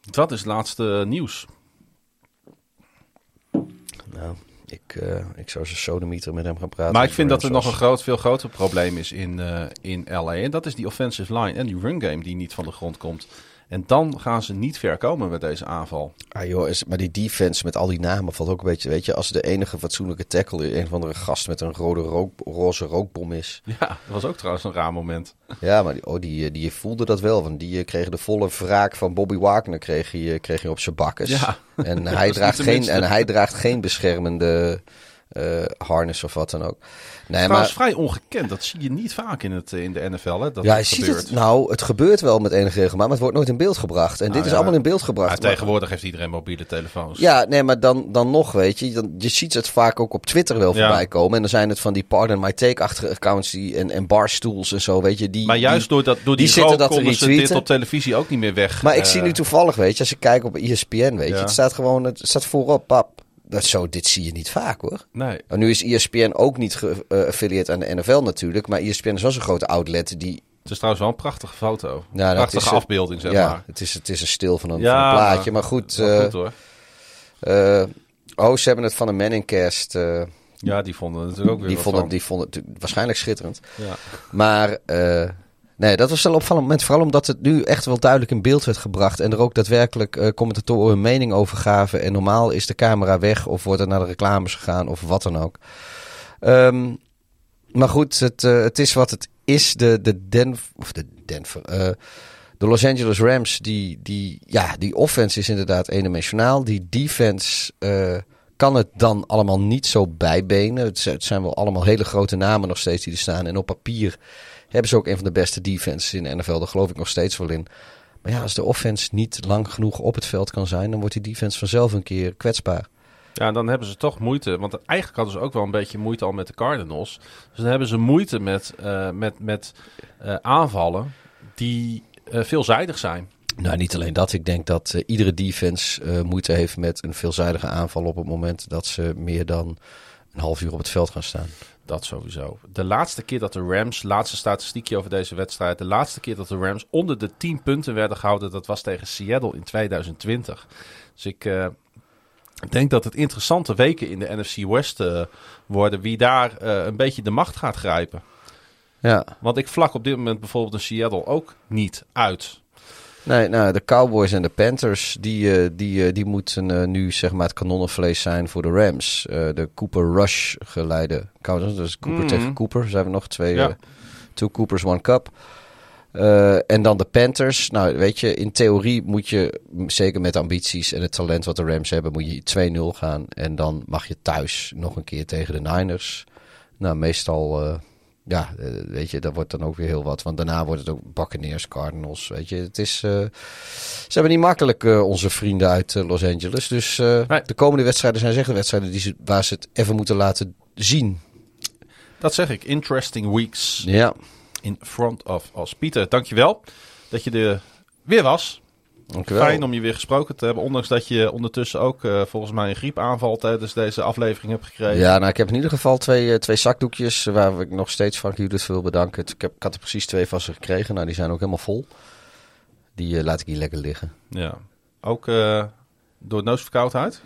[SPEAKER 4] Dat is het laatste nieuws.
[SPEAKER 5] Nou, ik, ik zou ze sodemieter met hem gaan praten.
[SPEAKER 4] Maar ik vind dat er
[SPEAKER 5] Zoals-
[SPEAKER 4] nog een groot, veel groter probleem is in, in LA. En dat is die offensive line en die run game die niet van de grond komt. En dan gaan ze niet ver komen met deze aanval.
[SPEAKER 5] Ah joh, is, maar die defense met al die namen valt ook een beetje, weet je, als de enige fatsoenlijke tackle een of andere gast met een rode rook, roze rookbom is.
[SPEAKER 4] Ja, dat was ook trouwens een raar moment.
[SPEAKER 5] Ja, maar die, oh, die, eh, die voelde dat wel, want die eh, kreeg de volle wraak van Bobby Wagner kreeg hij, eh, kreeg hij op zijn bakkes.
[SPEAKER 4] Ja,
[SPEAKER 5] En hij, draagt
[SPEAKER 4] de
[SPEAKER 5] geen, en hij draagt geen beschermende eh, harness of wat dan ook. Nee, maar
[SPEAKER 4] vrij ongekend. Dat zie je niet vaak in, het, eh, in de NFL. Hè, dat
[SPEAKER 5] ja, je ziet het, nou, het gebeurt wel met enige regelmaat, maar het wordt nooit in beeld gebracht. En dit
[SPEAKER 4] Nou
[SPEAKER 5] is
[SPEAKER 4] ja.
[SPEAKER 5] allemaal in beeld
[SPEAKER 4] Ja,
[SPEAKER 5] gebracht. Maar-
[SPEAKER 4] tegenwoordig heeft iedereen mobiele telefoons.
[SPEAKER 5] Ja, nee, maar dan, dan nog, weet je. Dan, je ziet het vaak ook op Twitter wel
[SPEAKER 4] Ja.
[SPEAKER 5] voorbij komen. En dan zijn het van die Pardon My Take-achtige accounts die, en, en barstools en zo, weet je. Die,
[SPEAKER 4] Maar juist
[SPEAKER 5] die-
[SPEAKER 4] door, dat, door die,
[SPEAKER 5] die zitten dat
[SPEAKER 4] ze dit op televisie ook niet meer weg.
[SPEAKER 5] Maar ik
[SPEAKER 4] eh,
[SPEAKER 5] zie nu toevallig, weet je, als ik kijk op ESPN, weet je. Het staat gewoon, het staat voorop, pap. Dat zo, dit zie je niet vaak hoor.
[SPEAKER 4] Nee.
[SPEAKER 5] En nu is ESPN ook niet geaffilieerd aan de NFL natuurlijk. Maar ESPN is wel zo'n grote outlet die...
[SPEAKER 4] Het is trouwens wel een prachtige foto.
[SPEAKER 5] Ja,
[SPEAKER 4] prachtige
[SPEAKER 5] is, eh,
[SPEAKER 4] afbeelding, zeg
[SPEAKER 5] ja,
[SPEAKER 4] maar.
[SPEAKER 5] Het is, het is een stil van een,
[SPEAKER 4] Ja,
[SPEAKER 5] van een plaatje. Maar goed, eh,
[SPEAKER 4] goed hoor.
[SPEAKER 5] eh, oh, ze hebben het van een Manningcast... eh
[SPEAKER 4] Ja, die vonden het natuurlijk ook weer
[SPEAKER 5] die, vonden,
[SPEAKER 4] van.
[SPEAKER 5] die vonden het waarschijnlijk schitterend.
[SPEAKER 4] Ja.
[SPEAKER 5] Maar, eh, Nee, dat was wel een opvallend moment. Vooral omdat het nu echt wel duidelijk in beeld werd gebracht. En er ook daadwerkelijk eh, commentatoren hun mening over gaven. En normaal is de camera weg of wordt er naar de reclames gegaan of wat dan ook. Ehm, maar goed, het, eh, het is wat het is. De, de, Denver, of de, Denver, eh, de Los Angeles Rams, die, die, ja, die offense is inderdaad eendimensionaal. Die defense kan het dan allemaal niet zo bijbenen. Het zijn wel allemaal hele grote namen nog steeds die er staan. En op papier hebben ze ook een van de beste defenses in de NFL. Daar geloof ik nog steeds wel in. Maar ja, als de offense niet lang genoeg op het veld kan zijn, dan wordt die defense vanzelf een keer kwetsbaar.
[SPEAKER 4] Ja, dan hebben ze toch moeite. Want eigenlijk hadden ze ook wel een beetje moeite al met de Cardinals. Dus dan hebben ze moeite met, eh, met, met eh, aanvallen die eh, veelzijdig zijn.
[SPEAKER 5] Nou, niet alleen dat. Ik denk dat iedere defense moeite heeft met een veelzijdige aanval op het moment dat ze meer dan een half uur op het veld gaan staan.
[SPEAKER 4] Dat sowieso. De laatste keer dat de Rams, laatste statistiekje over deze wedstrijd. De laatste keer dat de Rams onder de 10 punten werden gehouden, dat was tegen Seattle in 2020. Dus ik eh, denk dat het interessante weken in de NFC West eh, worden. Wie daar eh, een beetje de macht gaat grijpen.
[SPEAKER 5] Ja,
[SPEAKER 4] Want ik vlak op dit moment bijvoorbeeld een Seattle ook niet uit.
[SPEAKER 5] Nee, nou, de Cowboys en de Panthers, die, eh, die, eh, die moeten eh, nu zeg maar het kanonnenvlees zijn voor de Rams. De Cooper Rush geleide Cowboys, dus Cooper
[SPEAKER 4] Mhm.
[SPEAKER 5] tegen Cooper. Zijn we nog twee,
[SPEAKER 4] Ja.
[SPEAKER 5] two Coopers, one cup. En dan de Panthers. Nou, weet je, in theorie moet je, zeker met ambities en het talent wat de Rams hebben, moet je 2-0 gaan. En dan mag je thuis nog een keer tegen de Niners. Nou, meestal, ja, eh, weet je, dat wordt dan ook weer heel wat. Want daarna wordt het ook Buccaneers, Cardinals, weet je. Het is, eh, ze hebben niet makkelijk, eh, onze vrienden uit Los Angeles. Dus
[SPEAKER 4] Nee.
[SPEAKER 5] de komende wedstrijden zijn zeker wedstrijden die ze, waar ze het even moeten laten zien.
[SPEAKER 4] Dat zeg ik. Interesting weeks
[SPEAKER 5] Ja,
[SPEAKER 4] in front of us. Pieter, dankjewel dat je er weer was.
[SPEAKER 5] Dankjewel.
[SPEAKER 4] Fijn om je weer gesproken te hebben. Ondanks dat je ondertussen ook eh, volgens mij een griepaanval tijdens deze aflevering hebt gekregen.
[SPEAKER 5] Ja, nou, ik heb in ieder geval twee, eh, twee zakdoekjes waar ik nog steeds Frank Judith wil bedanken. Ik, heb, ik had er precies twee van ze gekregen. Nou, die zijn ook helemaal vol. Die eh, laat ik hier lekker liggen.
[SPEAKER 4] Ja. Ook door neusverkoudheid?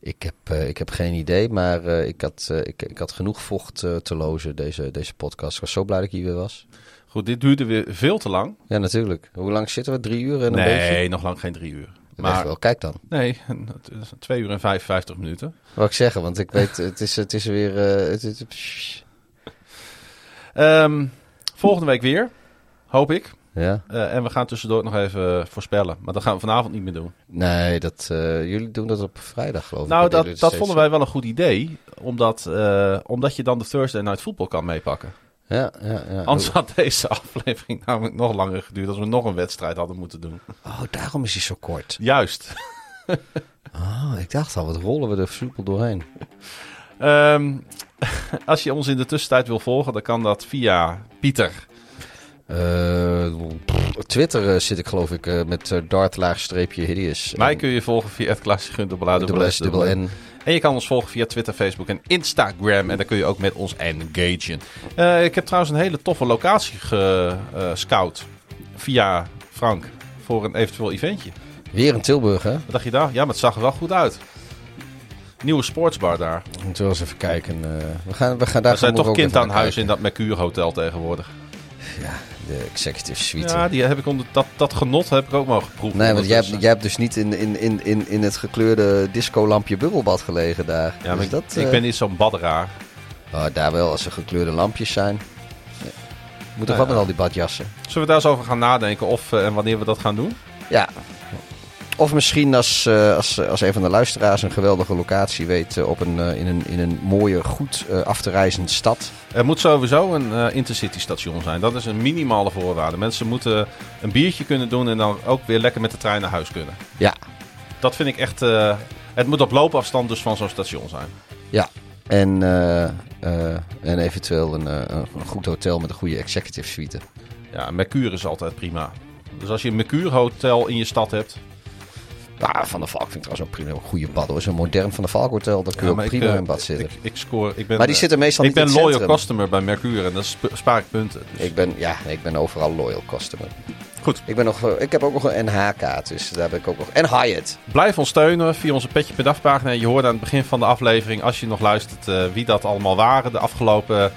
[SPEAKER 5] Ik heb, ik heb geen idee, maar ik, had, ik, ik had genoeg vocht te lozen, deze, deze podcast. Ik was zo blij dat ik hier weer was.
[SPEAKER 4] Goed, dit duurde weer veel te lang.
[SPEAKER 5] Ja, natuurlijk. Hoe lang zitten we? Drie uur en een
[SPEAKER 4] nee,
[SPEAKER 5] beetje?
[SPEAKER 4] nog lang geen drie uur.
[SPEAKER 5] Maar... Wel, kijk dan.
[SPEAKER 4] nee, twee uur en 55 minuten.
[SPEAKER 5] Wat ik zeggen, want ik weet, het is, het is weer... eh, het,
[SPEAKER 4] Ehm, volgende week weer, hoop ik.
[SPEAKER 5] ja,
[SPEAKER 4] Eh, en we gaan tussendoor nog even voorspellen. Maar dat gaan we vanavond niet meer doen.
[SPEAKER 5] nee, dat, eh, jullie doen dat op vrijdag, geloof ik.
[SPEAKER 4] Nou, dat, dat vonden wij wel een goed idee. Omdat, omdat je dan de Thursday Night Football kan meepakken.
[SPEAKER 5] Ja, ja, ja.
[SPEAKER 4] Anders had deze aflevering namelijk nog langer geduurd als we nog een wedstrijd hadden moeten doen.
[SPEAKER 5] Oh, daarom is hij zo kort.
[SPEAKER 4] Juist.
[SPEAKER 5] Oh, ik dacht al, wat rollen we er soepel doorheen.
[SPEAKER 4] Ehm, als je ons in de tussentijd wil volgen, dan kan dat via Pieter.
[SPEAKER 5] Pff, Twitter eh, zit ik geloof ik eh, met eh, dart laagstreepje hideous.
[SPEAKER 4] Mij kun je volgen via het En je kan ons volgen via Twitter, Facebook en Instagram. En daar kun je ook met ons engagen. Eh, ik heb trouwens een hele toffe locatie gescout. via Frank. Voor een eventueel eventje.
[SPEAKER 5] Weer in Tilburg, hè?
[SPEAKER 4] Wat dacht je daar? Ja, maar het zag er wel goed uit. Nieuwe sportsbar daar.
[SPEAKER 5] Moeten we eens even kijken. eh, we gaan, we gaan daar
[SPEAKER 4] Er zijn toch kind aan huis in dat Mercure Hotel tegenwoordig.
[SPEAKER 5] De executive suite.
[SPEAKER 4] Ja, die heb ik onder, dat, dat genot heb ik ook mogen proeven.
[SPEAKER 5] Nee, want jij hebt,
[SPEAKER 4] ondertussen.
[SPEAKER 5] jij hebt dus niet in, in, in, in, in het gekleurde disco-lampje bubbelbad gelegen daar.
[SPEAKER 4] Ja, maar
[SPEAKER 5] Dus
[SPEAKER 4] ik,
[SPEAKER 5] dat,
[SPEAKER 4] ik
[SPEAKER 5] eh,
[SPEAKER 4] ben niet zo'n badderaar.
[SPEAKER 5] oh, daar wel, als er gekleurde lampjes zijn. Ja. Moet toch
[SPEAKER 4] Nou
[SPEAKER 5] wel met al die badjassen?
[SPEAKER 4] Zullen we daar eens over gaan nadenken of eh, en wanneer we dat gaan doen?
[SPEAKER 5] Ja. Of misschien als, eh, als, als een van de luisteraars een geweldige locatie weet eh, op een, eh, in, een, in een mooie, goed af te reizende stad.
[SPEAKER 4] Er moet sowieso een intercity station zijn. Dat is een minimale voorwaarde. Mensen moeten een biertje kunnen doen en dan ook weer lekker met de trein naar huis kunnen.
[SPEAKER 5] Ja,
[SPEAKER 4] Dat vind ik echt... het moet op loopafstand dus van zo'n station zijn.
[SPEAKER 5] ja. En, en eventueel een, een goed hotel met een goede executive suite.
[SPEAKER 4] Ja, Mercure is altijd prima. Dus als je een Mercure hotel in je stad hebt...
[SPEAKER 5] Ja, Van der Valk vind ik trouwens ook prima. Een goede bad hoor. Zo'n modern Van der Valk hotel, daar kun je
[SPEAKER 4] Ja,
[SPEAKER 5] ook
[SPEAKER 4] maar ik,
[SPEAKER 5] prima
[SPEAKER 4] eh,
[SPEAKER 5] in bad zitten.
[SPEAKER 4] Ik, ik score... Ik ben,
[SPEAKER 5] maar die
[SPEAKER 4] eh,
[SPEAKER 5] zitten meestal
[SPEAKER 4] Ik
[SPEAKER 5] niet
[SPEAKER 4] ben loyal
[SPEAKER 5] centrum.
[SPEAKER 4] customer bij Mercure en dan sp- spaar ik punten. Dus.
[SPEAKER 5] Ik ben, ja, ik ben overal loyal customer.
[SPEAKER 4] Goed.
[SPEAKER 5] Ik, ben nog, eh, ik heb ook nog een NH-kaart, dus daar ben ik ook nog. En Hyatt.
[SPEAKER 4] Blijf ons steunen via onze Petje pagina. Je hoorde aan het begin van de aflevering, als je nog luistert, wie dat allemaal waren de afgelopen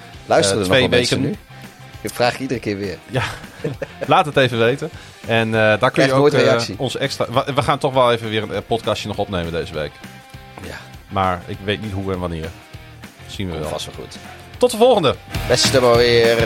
[SPEAKER 4] twee weken.
[SPEAKER 5] nu? Ik vraag iedere keer weer.
[SPEAKER 4] Ja, Laat het even weten. En eh, daar kun je ook
[SPEAKER 5] reactie.
[SPEAKER 4] ons extra... We, we gaan toch wel even weer een eh, podcastje nog opnemen deze week.
[SPEAKER 5] Ja,
[SPEAKER 4] Maar ik weet niet hoe en wanneer. Zien we wel.
[SPEAKER 5] vast wel goed.
[SPEAKER 4] Tot de volgende!
[SPEAKER 5] Beste maar weer.